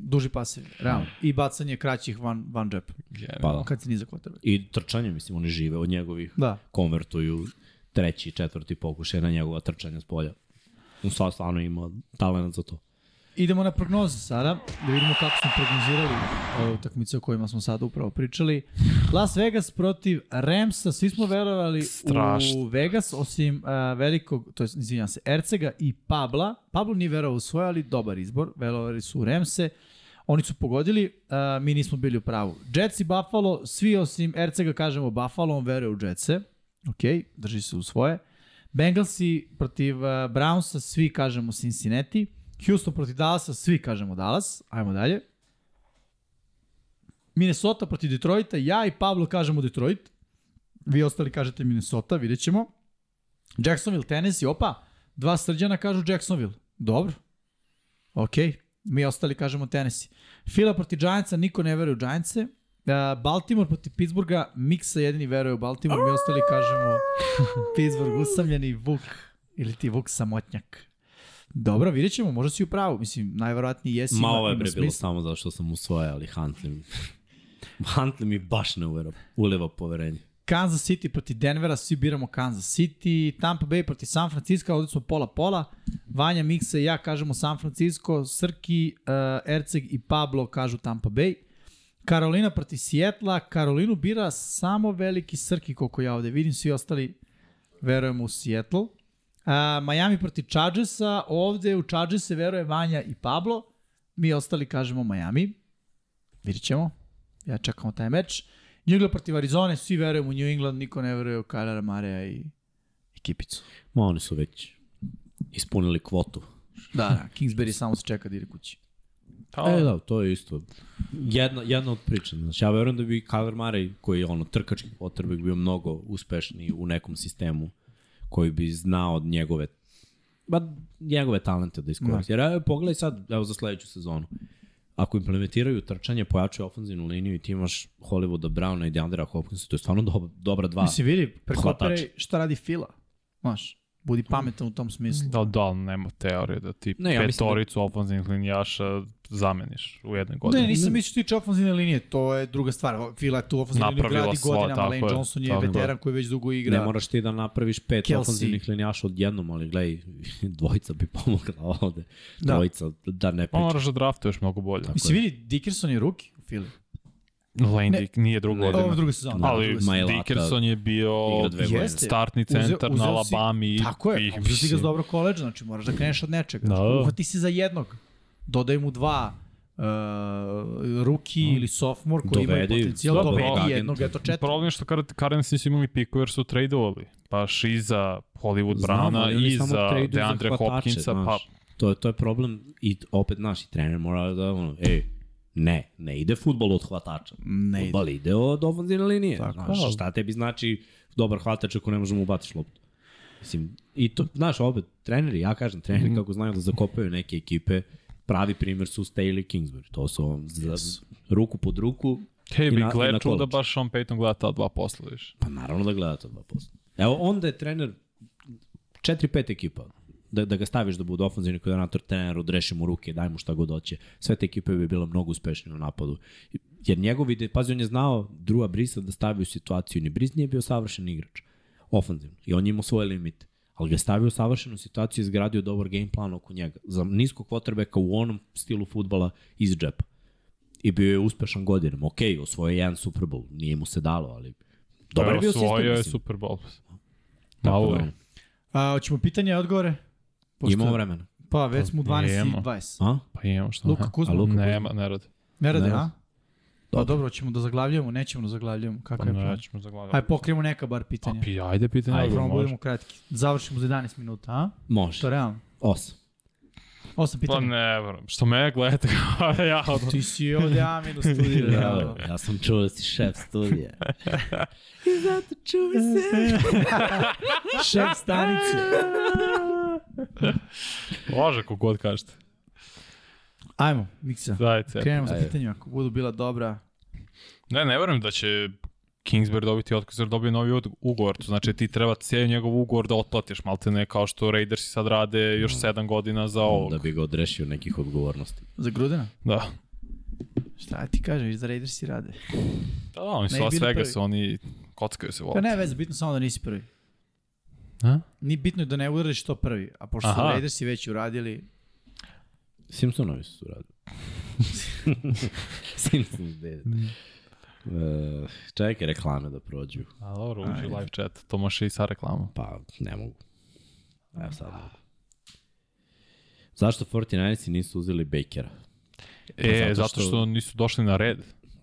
duži pasevi, realno. I bacanje kraćih van, van džepa, Pa da. kad se niza kvotrbek. I trčanje, mislim, oni žive od njegovih. Da. Konvertuju treći, četvrti pokušaj na njegova trčanja s polja. On stvarno ima talent za to. Idemo na prognoze sada, da vidimo kako smo prognozirali ove utakmice o kojima smo sada upravo pričali. Las Vegas protiv Ramsa, svi smo verovali Strašno. u Vegas, osim uh, velikog, to je, izvinjam se, Ercega i Pabla. Pablo nije verovao u svoje, ali dobar izbor, verovali su u Ramse. Oni su pogodili, uh, mi nismo bili u pravu. Jets i Buffalo, svi osim Ercega kažemo Buffalo, on veruje u Jetse. Ok, drži se u svoje. Bengalsi protiv uh, Brownsa, svi kažemo Cincinnati. Houston protiv Dallasa, svi kažemo Dallas. Ajmo dalje. Minnesota protiv Detroita, ja i Pablo kažemo Detroit. Vi ostali kažete Minnesota, vidjet ćemo. Jacksonville, Tennessee, opa, dva srđana kažu Jacksonville. Dobro. Ok, mi ostali kažemo Tennessee. Fila protiv Giantsa, niko ne veruje u Giantse. Uh, Baltimore protiv Pittsburgha, Miksa jedini veruje u Baltimore, mi ostali kažemo Pittsburgh, usamljeni Vuk, ili ti Vuk samotnjak. Dobro, vidjet ćemo, možda si u pravu. Mislim, najverovatnije jesi. Ma ovo je bre bilo samo zato što sam usvoja, ali Huntley mi... Huntley mi baš ne uvera, uleva poverenje. Kansas City protiv Denvera, svi biramo Kansas City, Tampa Bay protiv San Francisco, ovdje smo pola-pola, Vanja Miksa i ja kažemo San Francisco, Srki, uh, Erceg i Pablo kažu Tampa Bay. Karolina protiv Sijetla, Karolinu bira samo veliki Srki, koliko ja ovde vidim, svi ostali verujemo u Seattle. Uh, Miami protiv Chargersa, ovde u Chargerse veruje Vanja i Pablo, mi ostali kažemo Miami. Vidjet ćemo. Ja čekamo taj meč. New England protiv Arizone, svi verujemo u New England, niko ne veruje u Kylera Mareja i ekipicu. Ma oni su već ispunili kvotu. Da, da, Kingsbury samo se čeka da ide kući. Pa, E da, to je isto. Jedna, jedna od priča. Znači, ja verujem da bi Kyler Murray, koji je ono trkački potrebek, bio mnogo uspešniji u nekom sistemu koji bi znao od njegove ba, njegove talente da iskoristi. Jer evo, pogledaj sad, evo za sledeću sezonu. Ako implementiraju trčanje, pojačaju ofenzivnu liniju i ti imaš Hollywooda Browna i DeAndrea Hopkinsa, to je stvarno dobra, dobra dva. Mislim, vidi, prekopiraj šta radi Fila. Znaš, budi pametan u tom smislu. Da, da, ali nema teorije da ti Ne, ja da- petoricu ofenzivnih linijaša zameniš u jednoj Ne, godini. nisam mislio što tiče ofenzivne linije, to je druga stvar. Fila tu ofenzivnu liniju gradi sva, godinama, tako Lane je, Johnson je. veteran koji već dugo igra. Ne moraš ti da napraviš pet Kelsey. ofenzivnih linijaša odjednom, ali gledaj, dvojica bi pomogla ovde. Da. Dvojica, da ne Pa pričam. moraš da draftuješ mnogo bolje. Mislim, vidi, Dickerson je ruki u Fili. Ne. Dick nije druga Ne. Ovo druga sezona. Ali. Mailata Dickerson je bio godine. Jeste. startni Uzeo- centar uzeo na si- Alabami. Tako je, i- uzeo si ga s dobro koleđa, znači moraš da kreneš od nečega. Da. Da. Uhvati se za jednog, dodaj mu dva, uh, ruki ili sophomore koji imaju potencijal, Dobro, dovedi jednog, eto četiri. Problem je što Car- Cardinals nisu imali piku jer su tradeovali. Baš i za Hollywood Znam, oni i za za Deandre Hopkinsa. Pa. To je, to je problem i opet naš i trener mora da ono, ej, ne, ne ide futbol od hvatača. Ne ide. Futbol ide od ofenzivne linije. Tako. Znaš, šta tebi znači dobar hvatač ako ne možemo ubatiš loptu? Mislim, i to, znaš, opet, treneri, ja kažem, treneri kako znaju da zakopaju neke ekipe, pravi primjer su Staley Kingsbury. To su on, za, ruku pod ruku hej, i bi na- i na gled čuo da baš Sean Payton gleda ta dva posla, viš. Pa naravno da gleda to 2%. Evo, onda je trener 4-5 ekipa. Da, da ga staviš da bude ofenzivni koordinator, trener, odreši mu ruke, daj mu šta god hoće. Sve te ekipe bi bile mnogo uspešnije u napadu. Jer njegovi, ide, pazi, on je znao Drua Brisa da stavi u situaciju. Ni Bris nije bio savršen igrač. Ofenzivno. I on je imao svoje limite. Ali ga je stavio u savršenu situaciju i izgradio dobar game plan oko njega. Za niskog quarterbacka u onom stilu futbala iz džepa. I bio je uspešan godinama. Ok, osvojio je jedan Super Bowl. Nije mu se dalo, ali dobar je bio sistem. Osvojio je. Super Bowl. Malo da, je. A, hoćemo pitanje i odgovore? Pošto- Imamo vremena. Pa, već smo u 12 i Imamo. 20. A? Pa imamo što. Luka. Kuzma. A Luka Nema, ne radi. Ne radi, Ne a? Pa Dobro. dobro, ćemo da zaglavljamo, nećemo da zaglavljamo. Pa Kakav je plan? nećemo zaglavati. Ajde, pokrijemo neka bar pitanja. Pa pi, ajde pitanje. Ajde, Ajde, može. budemo kratki. Završimo za 11 minuta, a? Može. To je realno. Osam. Osam Pa pitanja. ne, verujem. Što me gledate kao da ja od... Ti si ovde Amin u studiju. realno. ja sam čuo da si šef studija. I zato čuvaj se. Šef stanice. Može, kogod kažete. Ajmo, Miksa. Dajte. Krenemo sa pitanjima. Ako budu bila dobra. Ne, ne verujem da će Kingsbury dobiti otkaz jer dobije novi ugovor. To znači ti treba cijeli njegov ugovor da otplatiš, malte ne kao što Raidersi sad rade još 7 godina za ovog. Da bi ga odrešio nekih odgovornosti. Za Grudena? Da. Šta ti kažem, da Raidersi rade. Da, da, oni su Las Vegas, prvi. oni kockaju se Pa volati. ne veze, bitno samo da nisi prvi. A? Ni bitno je da ne uradiš to prvi. A pošto su Aha. Raidersi već uradili, Simpsonovi su radili. Simpsons dede. Uh, čekaj reklame da prođu. A dobro, uđi Ajde. live chat, to može i sa reklamom. Pa, ne mogu. Evo sad mogu. Zašto 49 nisu uzeli Bakera? E, zato zato što- što... nisu došli na red.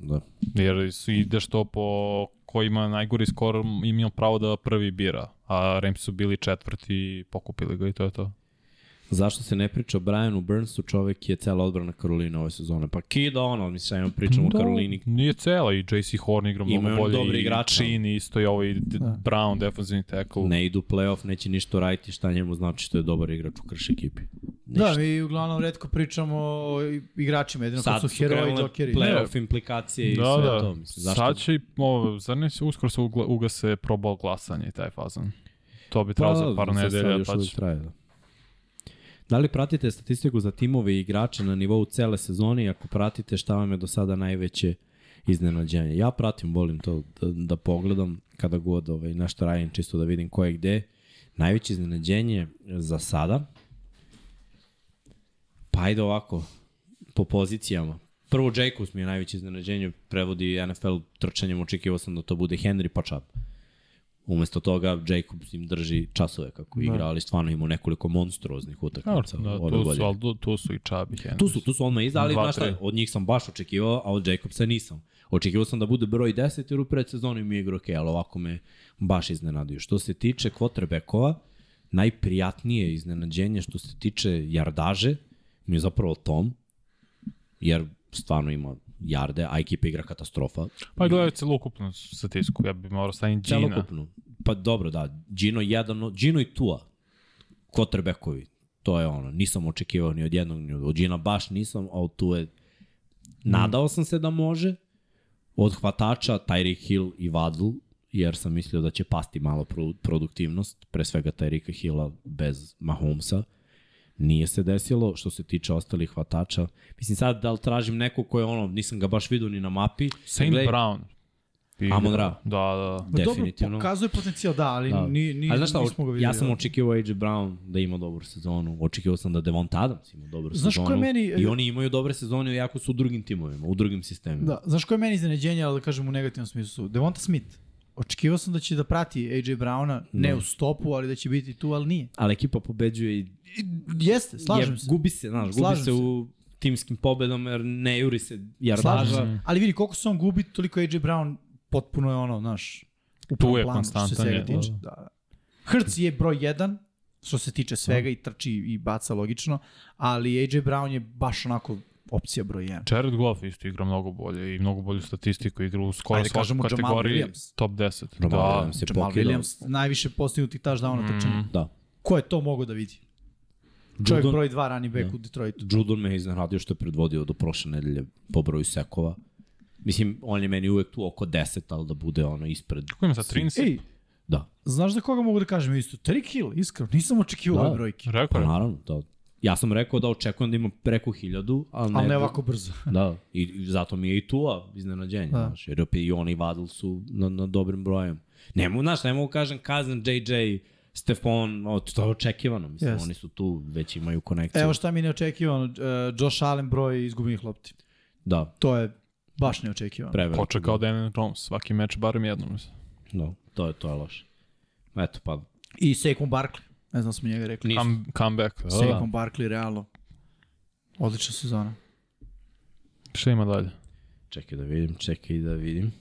Da. Jer su ideš to po ko ima najgori skor, imao pravo da prvi bira. A Rams su bili četvrti i pokupili ga i to je to. Zašto se ne priča o Brianu Burnsu, čovek je cela odbrana Karolina ove sezone. Pa kida ono, mislim, ja pričamo o Karolini. Nije cela i JC Horn igra mnogo Imaju bolje. dobri i igrača. Chin isto i ovaj D- Brown, defensivni tackle. Ne idu u playoff, neće ništa raditi, šta njemu znači što je dobar igrač u krš ekipi. Da, mi uglavnom redko pričamo o igračima, jedino Sad su su heroji krenule džokeri. playoff implikacije i Da, sve da. to. Mislim, zašto? Sad će, i, ovo, zar ne se uskoro se ugla, ugase Pro Bowl glasanje i taj fazon. To bi Pa, trebalo za par sad- sad nedelja. još Pa će... traje, da. Da li pratite statistiku za timove i igrače na nivou cele sezone i ako pratite šta vam je do sada najveće iznenađenje? Ja pratim, volim to da, da pogledam kada god ovaj, nešto radim čisto da vidim ko je gde. Najveće iznenađenje za sada pa ajde ovako po pozicijama. Prvo Jacobs mi je najveće iznenađenje, prevodi NFL trčanjem, očekivao sam da to bude Henry pa Chubb. Umesto toga Jacobs im drži časove kako igra, ali stvarno ima nekoliko monstruoznih utakmica Da, ove tu su, godine. ali tu, tu su i Čabi Henry. Tu su, tu su odmah iza, ali znaš šta, od njih sam baš očekivao, a od Jacobsa nisam. Očekivao sam da bude broj 10 jer u predsezoni mi je igrao ok, ali ovako me baš iznenadio. Što se tiče quarterbackova, najprijatnije iznenađenje što se tiče jardaže mi je zapravo Tom, jer stvarno ima jarde, a ekipa igra katastrofa. Pa gledaj celokupnu statisku, ja bih morao staviti Gina. Celokupno. Pa dobro, da. Gino jedan, Gino i Tua, quarterbackovi, to je ono, nisam očekivao ni od jednog, ni od, Gina baš nisam, a od Tua nadao sam se da može, od hvatača Tyreek Hill i Waddle, jer sam mislio da će pasti malo pro, produktivnost, pre svega Tyreeka Hilla bez Mahomesa. Nije se desilo, što se tiče ostalih hvatača. Mislim sad da li tražim neko ko je ono, nisam ga baš vidio ni na mapi. Saint Gledaj- Brown. igra. Amon Ra. Da, da. Pa dobro, Definitivno. pokazuje potencijal, da, ali Da. ni, ni, Ali znaš šta, nismo ga videli. ja sam očekivao AJ Brown da ima dobru sezonu, očekivao sam da Devonta Adams ima dobru Znaš sezonu. ko je meni- I oni imaju dobre sezone, iako su u drugim timovima, u drugim sistemima. Da, znaš koje je meni iznenađenje, ali da kažem u negativnom smislu? Devonta Smith. Očekivao sam da će da prati AJ Browna, ne Da. u stopu, ali da će biti tu, ali nije. Ali ekipa pobeđuje i Jeste, slažem je, se. gubi se, znaš, gubi Slažem se, se. u timskim pobedama jer ne juri se Slažem jardaža. se. Ali vidi, koliko se on gubi, toliko AJ Brown potpuno je ono, znaš, u prvom je planu, što se svega tiče. da. Da. da. Hrc je broj jedan, što se tiče svega i trči i baca logično, ali AJ Brown je baš onako opcija broj jedan. Jared Goff isto igra mnogo bolje i mnogo bolju statistiku, igra u skoro Ajde, Jamal kategoriji Williams. top 10. Jamal da, Williams je Jamal pokidao. Williams, najviše postignutih touchdowna mm. trčanja. Da. Ko je to mogao da vidi? Čovjek Judon- broj 2 running back Da. u Detroitu. Judon me je iznenadio što je predvodio do prošle nedelje po broju sekova. Mislim, on je meni uvek tu oko 10, ali da bude ono ispred. Kako ima sad 13? Ej, Da, znaš za koga mogu da kažem isto? Tariq Hill, iskreno, nisam očekivao Da. ove brojke. Rekao pa naravno, da. Ja sam rekao da očekujem da ima preko hiljadu, ali ne, Ali ne ovako brzo. Da, i, i zato mi je i Tua iznenađenje, Da. da. znaš, jer opet i on i Vadl su na, na dobrim brojem. Ne mogu, znaš, ne mogu kažem Kazan, JJ, Stefan, o, to je očekivano, mislim, Jest. oni su tu, već imaju konekciju. Evo šta mi je neočekivano, uh, Josh Allen broj izgubljenih lopti. Da, To je baš neočekivano. preveliko. Počeo kao Daniel Jones, svaki meč barem jednom. mislim. Da, to je, to je loše. Eto, pa, I Saquon Barkley, ne znam da smo njega rekli. Come, comeback. Da, da. Saquon Barkley, realno. Odlična sezona. Šta ima dalje? čekaj da vidim, čekaj da vidim.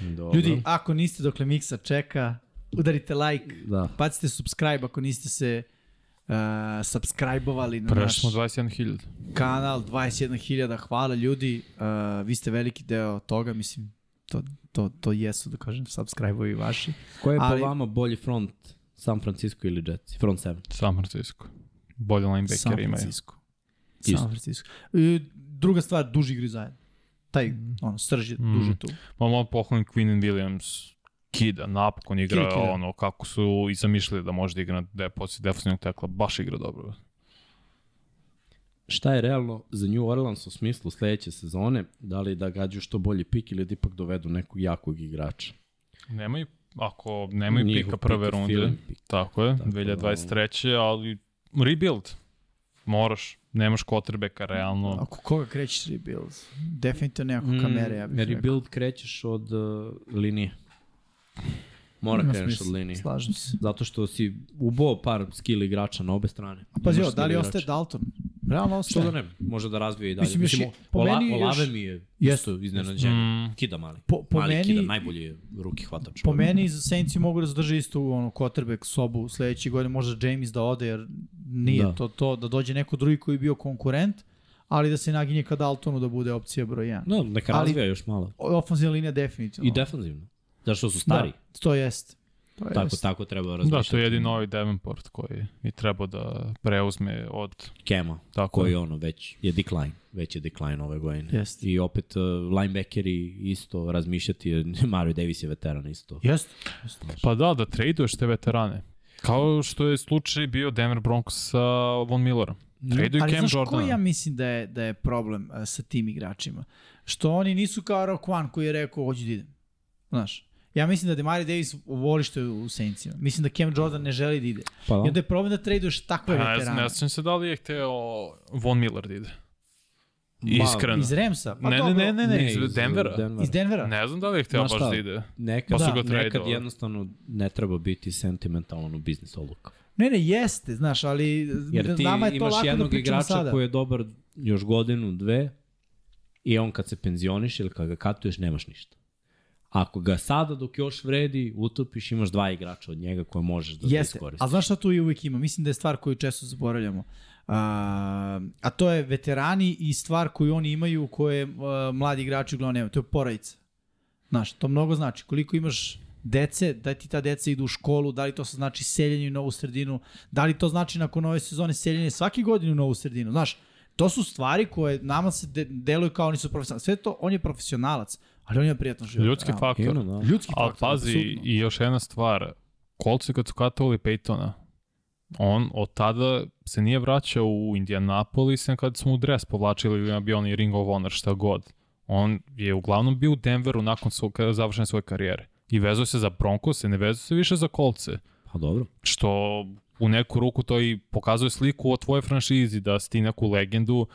Dobro. Ljudi, ako niste dokle Miksa čeka, udarite like, da. bacite subscribe ako niste se uh, subscribe-ovali na naš Prešli smo 21.000. kanal, 21.000, hvala ljudi, uh, vi ste veliki deo toga, mislim, to, to, to jesu, da kažem, subscribe-ovi vaši. Ko je Ali- po vama bolji front, San Francisco ili Jets? Front 7. San Francisco. Bolje San linebacker imaju. Francisco. Isto. San Francisco. I, druga stvar, duži igri zajedno. Taj, ono, srž je Mm. duže tu. Ma malo pohvalim Quinn and Williams. Kida, napokon igra Kida, kida. ono kako su i zamišljali da može da igra na de, poslije defensivnog tekla. Baš igra dobro. Šta je realno za New Orleans u smislu sledeće sezone? Da li da gađu što bolji pik ili da ipak dovedu nekog jakog igrača? Nemaju, ako nemaju Njihov pika prve runde, pik. tako je, Tako da, 2023. ali rebuild. Moraš, nemaš quarterbacka realno. Ako koga krećeš rebuild? Definitivno nekako kamere, ja bih rekao. Rebuild krećeš od uh, linije. Mora kreneš od linije. Slažem se. Zato što si ubao par skill igrača na obe strane. Pazi, Imaš ovo, da li ostaje. Dalton? Realno Što ostaje. da ne, može da razvije i dalje. Mislim, još Mislim, po Ola, meni još- Olave mi je isto iznenađenje. Mm. Kida mali. Po, po mali meni, Kida, najbolji je ruki hvatač. po meni za Saintsi mogu da zadrže isto u ono quarterback sobu sledeće godine, možda James da ode jer nije Da. to to, da dođe neko drugi koji je bio konkurent, ali da se naginje ka Daltonu da bude opcija broj 1. No, neka Ali- razvija još malo. Ofenzivna linija definitivno. I defanzivno. Zašto su stari. Da, to jest. To Tako, jest. tako treba Da, razmišljati. to je jedini novi Davenport koji je trebao da preuzme od Kema, tako koji je. ono već je decline. Već je decline ove godine. Jeste. I opet uh, linebackeri isto razmišljati, jer Mario Davis je veteran isto. Jest. Pa da, da traduješ te veterane. Kao što je slučaj bio Denver Broncos sa Von Millerom. Traduj Ali Cam znaš Jordana. koji ja mislim da je, da je problem uh, sa tim igračima? Što oni nisu kao Roquan koji je rekao hoću da idem. Znaš, ja mislim da Demari Davis voli što je u Saintsima. Mislim da Cam Jordan ne želi da ide. Pa I da. onda je problem da traduješ takve veterane. ne znam se da li je hteo Von Miller da ide. Iskreno. Iz Remsa? Pa ne, ne, dobro, ne, ne, ne, iz iz Denvera. Denvera. Iz Denvera? Ne znam da li je hteo baš da ide. Nekad, Pa su da, nekad jednostavno ne treba biti sentimentalan u biznis odluka. Ne, ne, jeste, znaš, ali Jer ti nama je to imaš lako da jednog pričamo igrača sada. koji je dobar još godinu, dve i on kad se penzioniš ili kad ga katuješ nemaš ništa. Ako ga sada dok još vredi utopiš imaš dva igrača od njega koje možeš da, da Jeste, iskoristiš. ali znaš šta tu i uvijek ima? Mislim da je stvar koju često zaboravljamo. A, a to je veterani i stvar koju oni imaju koje a, mladi igrači uglavnom nemaju. To je porodica. Znaš, to mnogo znači. Koliko imaš dece, da ti ta deca idu u školu, da li to znači seljenje u novu sredinu, da li to znači nakon ove sezone seljenje svake godine u novu sredinu. Znaš, to su stvari koje nama se de, deluju kao oni su profesionalni. Sve to, on je profesionalac, ali on je prijatno život. Ljudski realno. faktor. Ima, da. Ljudski Ali faktor. pazi, apsolutno. i još jedna stvar. Kolci kad su katovali Peytona, on od tada se nije vraćao u Indianapolis kad smo u dres povlačili ili bio onaj Ring of Honor, šta god. On je uglavnom bio u Denveru nakon svog, završene svoje karijere. I vezuje se za Broncos, ne vezuje se više za kolce. Pa dobro. Što u neku ruku to i pokazuje sliku o tvojoj franšizi, da si ti neku legendu.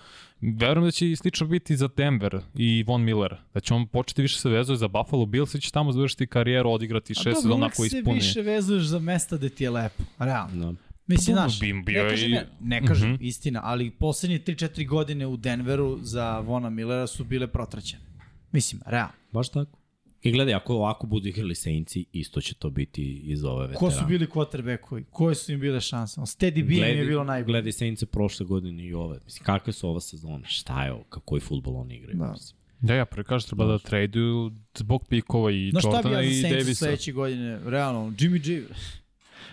Verujem da će i slično biti za Denver i Von Miller. Da će on početi više se vezuje za Buffalo Bills i će tamo završiti karijeru, odigrati šest sezona ako ispuni. A dobro, uvek se više vezuješ za mesta gde ti je lepo, realno. Da. Mislim, znaš, bi- ne bio kažem, i- ne, ne kažem Mhm. istina, ali poslednje 3-4 godine u Denveru za Vona Millera su bile protraćene. Mislim, realno. Baš tako. I gledaj, ako ovako budu igrali Saintsi, isto će to biti iz ove veterana. Ko su bili quarterbackovi? Koje su im bile šanse? Steady B im je bilo najbolje. Gledaj Saintse prošle godine i ove. Mislim, kakve su ova sezona? Šta je ovo? Kako je futbol oni igraju? Da. Mislim. Da, ja prvi kažem treba da traduju zbog pikova i Znaš šta bi Jordana ja i za Saints Davisa. sledeće godine? Realno, Jimmy G.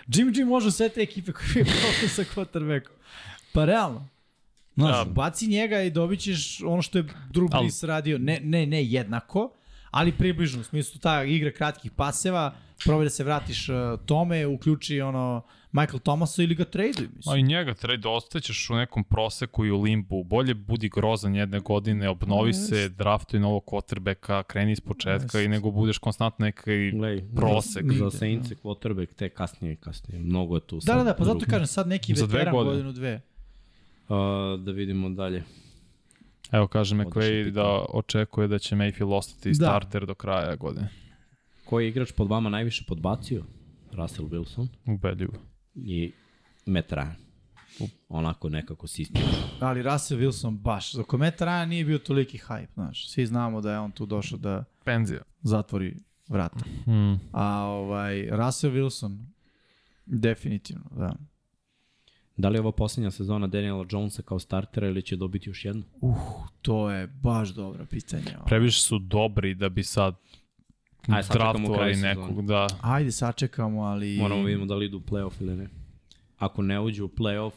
Jimmy G može sve te ekipe koje je prošle sa quarterbackom. Pa realno. Znaš, Da. baci njega i dobit ćeš ono što je Drew Al- Brees radio. Ne, ne, ne jednako, ali približno. U smislu ta igra kratkih paseva, probaj da se vratiš uh, tome, uključi ono Michael Thomasa ili ga traduj. Mislim. i njega trade ostaćeš u nekom proseku i u limbu. Bolje budi grozan jedne godine, obnovi Jest. se, draftuj novog quarterbacka, kreni iz početka i nego budeš konstantno neki prosek. Za, Saintse quarterback te kasnije i kasnije. Mnogo je tu Da, sad da, da, pa zato kažem sad neki veteran godinu, dve. Uh, da vidimo dalje. Evo kaže McVay da očekuje da će Mayfield ostati Da. starter do kraja godine. Koji je igrač pod vama najviše podbacio? Russell Wilson Ubedljivo. i Matt Ryan. Onako nekako sistem. Ali Russell Wilson baš. Za kometa Ryan nije bio toliki hype, znaš. Svi znamo da je on tu došao da Penzija. zatvori vrata. Hmm. A ovaj, Russell Wilson, definitivno, da. Da li je ovo posljednja sezona Daniela Jonesa kao startera ili će dobiti još jednu? Uh, to je baš dobro pitanje. Previše su dobri da bi sad Ajde, draftovali nekog, da. Ajde, sačekamo, ali... Moramo vidimo da li idu u playoff ili ne. Ako ne uđu u playoff,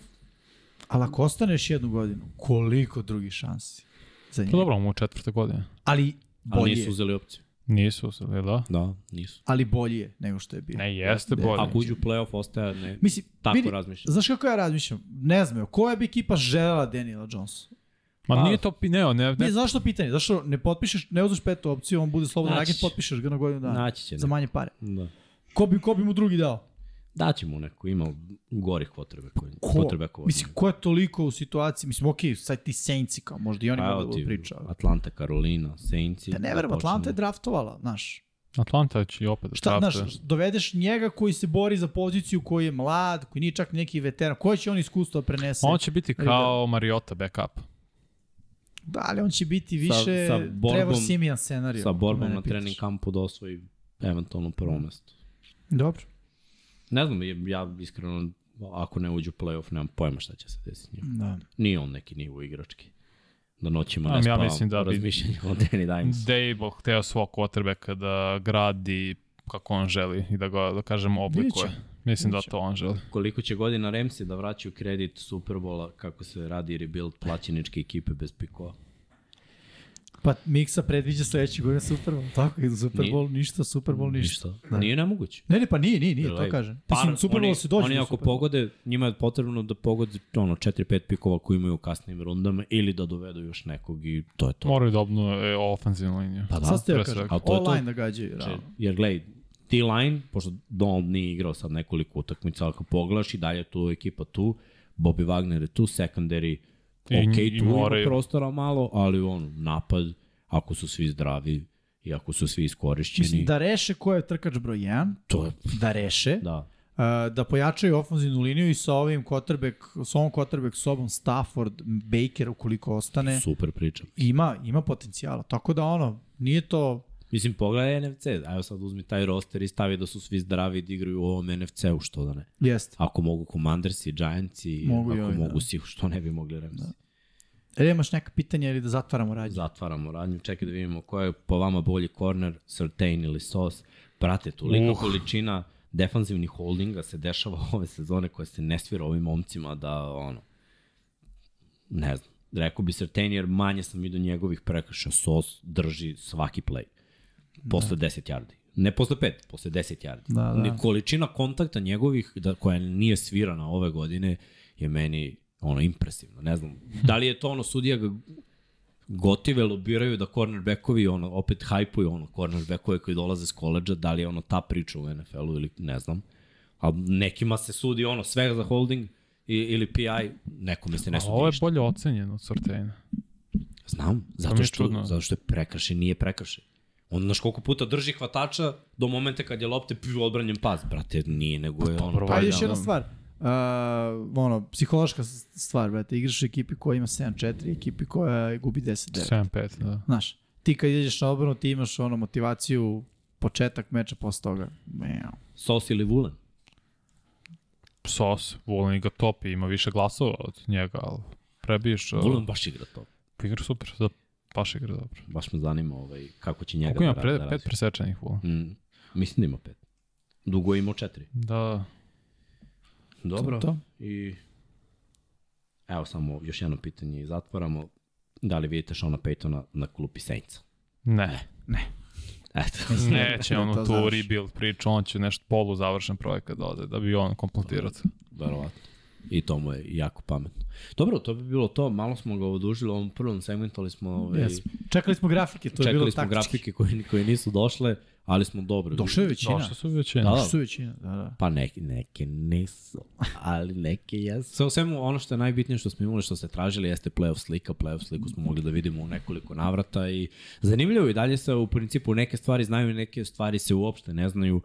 Ali ako ostaneš jednu godinu, koliko drugih šansi za Pa njega? dobro, mu je četvrta godina. Ali ali bolje, nisu je, uzeli opciju. Nisu, se, jel da? Da, nisu. ali bolje je nego što je bio. Ne, jeste Da. bolje. Ako uđu u playoff, ostaje ne. Mislim, Tako vidi, razmišljam. Znaš kako ja razmišljam? Ne znam, koja bi ekipa želela Daniela Jonesa? Ma Pa- nije to, ne, ne, Ne, ne, zašto pitanje? Zašto ne potpišeš, ne uzmeš petu opciju, on bude slobodan će. potpišeš ga na godinu dana. Naći će. Za manje pare. Da. Ko bi, ko bi mu drugi dao? Daće mu neko, ima gorih potrebe. Koji, Ko? potrebe koje. Mislim, ko je toliko u situaciji? Mislim, okej, sad ti Saintsi kao, možda i oni Pa mogu da ti, priča. Atlanta, Carolina, Saintsi. Da ne verujem, počnemo. Atlanta je draftovala, znaš. Atlanta će i opet da Šta, draftuje. znaš, dovedeš njega koji se bori za poziciju, koji je mlad, koji nije čak neki veteran, koje će on iskustvo da prenese? On će biti kao Mariota backup. Da, ali on će biti više sa Trevor borbom- Simian scenario. Sa borbom na pitaš. trening kampu da osvoji eventualno prvo mesto. Dobro. Ne znam, ja iskreno, ako ne uđu u playoff, nemam pojma šta će se desiti njima. Da. Nije on neki nivo igrački. Da noćima ne ja spavam mislim da bi- o Danny Dimes. Dable hteo svog quarterbacka da gradi kako on želi i da ga, da kažem, oblikuje. Mislim da Vidjet će. to on želi. Koliko će godina Ramsey da vraćaju kredit Superbola kako se radi rebuild plaćeničke ekipe bez pikova? Pa Miksa predviđa sledeće godine Super Bowl, tako i Super Bowl, ništa, Super Bowl, ništa. Da. Nije nemoguće. Ne, ne, pa nije, nije, nije, to kažem. par- Mislim, Super Bowl se dođe Oni ako pogode, njima je potrebno da pogode ono, 4-5 pikova koji imaju u kasnim rundama ili da dovedu još nekog i to je to. Moraju da obnove ofenzivnu liniju. Pa da, Sad ste ja pre kažem. A to je to. da gađaju, realno. Jer gledaj, T-line, pošto Donald nije igrao sad nekoliko utakmica, ali ako pogledaš i dalje tu ekipa tu, Bobby Wagner je tu, secondary, ok, i tu ima prostora malo, ali on, napad, ako su svi zdravi i ako su svi iskorišćeni, Mislim, da reše ko je trkač broj 1, to je, da reše, da. Uh, da pojačaju ofenzivnu liniju i sa ovim quarterback, sa ovom quarterback sobom Stafford, Baker ukoliko ostane, Super priča. ima, ima potencijala. Tako da ono, nije to Mislim, pogledaj NFC, evo sad uzmi taj roster i stavi da su svi zdravi da igraju u ovom NFC-u, što da ne. Jeste. Ako mogu Commanders i Giants i Mogu i ako ovi, da. mogu svi, što ne bi mogli Ramsey. Da. E, imaš neka pitanja ili da zatvaramo radnju? Zatvaramo radnju, čekaj da vidimo ko je po vama bolji corner, Surtain ili Sos. Brate, tolika Uh. količina defanzivnih holdinga se dešava ove sezone koja se ne svira ovim momcima da, ono, ne znam, rekao bi Surtain jer manje sam vidio njegovih prekrša, Sos drži svaki play. Posle da. 10 yardi. Ne posle 5, posle 10 yardi. Da, da. Količina kontakta njegovih, da, koja nije svirana ove godine, je meni ono impresivno. Ne znam, da li je to ono sudija ga gotive lobiraju da cornerbackovi ono, opet hajpuju ono, cornerbackove koji dolaze s koleđa, da li je ono ta priča u NFL-u ili ne znam. A nekima se sudi ono sve za holding i, ili PI, nekome se ne A sudi ovo je ništa. bolje ocenjeno od Sortejna. Znam, zato što, zato što je prekršen, nije prekršen. On znaš koliko puta drži hvatača do momenta kad je lopte piju odbranjen pas. Brate, nije, nego je ono... dobro, Pa još jedna da. stvar. Uh, ono, psihološka stvar, brate, igraš u ekipi koja ima 7-4, ekipi koja gubi 10-9. 7-5, da. Znaš, ti kad ideš na obranu, ti imaš ono motivaciju, početak meča posle toga. Meow. Sos ili Vulen. Sos, Volen ga topi, ima više glasova od njega, ali prebiješ... uh, Vulen baš igra to. Igra super, da, baš igra dobro. Baš me zanima ovaj, kako će njega Koliko ima da, pre, da pet presečenih Volen? Mm, mislim da ima pet. Dugo je imao četiri. Da, Dobro. To, to. I evo samo još jedno pitanje i zatvaramo. Da li vidite Shona Paytona na klupi Saintsa? ne. Eto. Neće da on to tu završi. rebuild priču, on će nešto polu završen projekat da ode, da bi on kompletirao. Verovatno. I to mu je jako pametno. Dobro, to bi bilo to. Malo smo ga odužili u ovom prvom segmentu, ali smo... Ovaj, Yes. Čekali smo grafike, to je bilo čekali smo taktički. grafike koje, koje nisu došle, ali smo dobro. Došao je većina. Došli su većina. Da, da. Došao je većina, da, da. Pa neke, neke nisu, ali neke jesu. Sve u svemu, ono što je najbitnije što smo imali, što ste tražili, jeste playoff slika. Playoff sliku smo mogli da vidimo u nekoliko navrata i zanimljivo je i dalje se u principu neke stvari znaju, neke stvari se uopšte ne znaju.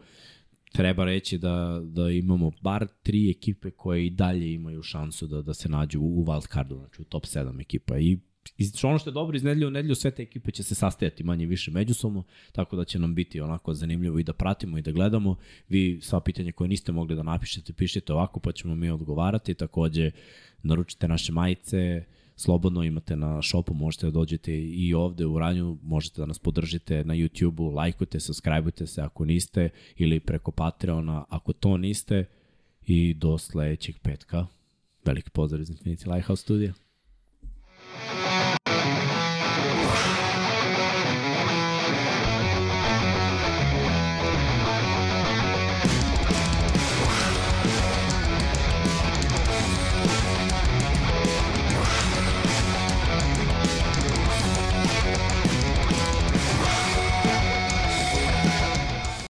Treba reći da, da imamo bar tri ekipe koje i dalje imaju šansu da, da se nađu u, wild cardu, znači u top 7 ekipa. I iz, ono što je dobro, iz nedelju u nedelju sve te ekipe će se sastajati manje više međusobno, tako da će nam biti onako zanimljivo i da pratimo i da gledamo. Vi sva pitanja koje niste mogli da napišete, pišite ovako pa ćemo mi odgovarati. Takođe, naručite naše majice, slobodno imate na shopu, možete da dođete i ovde u Ranju, možete da nas podržite na YouTube-u, lajkujte, subscribeujte se ako niste ili preko Patreona ako to niste i do sledećeg petka. Veliki pozdrav iz Infinity Lighthouse studija.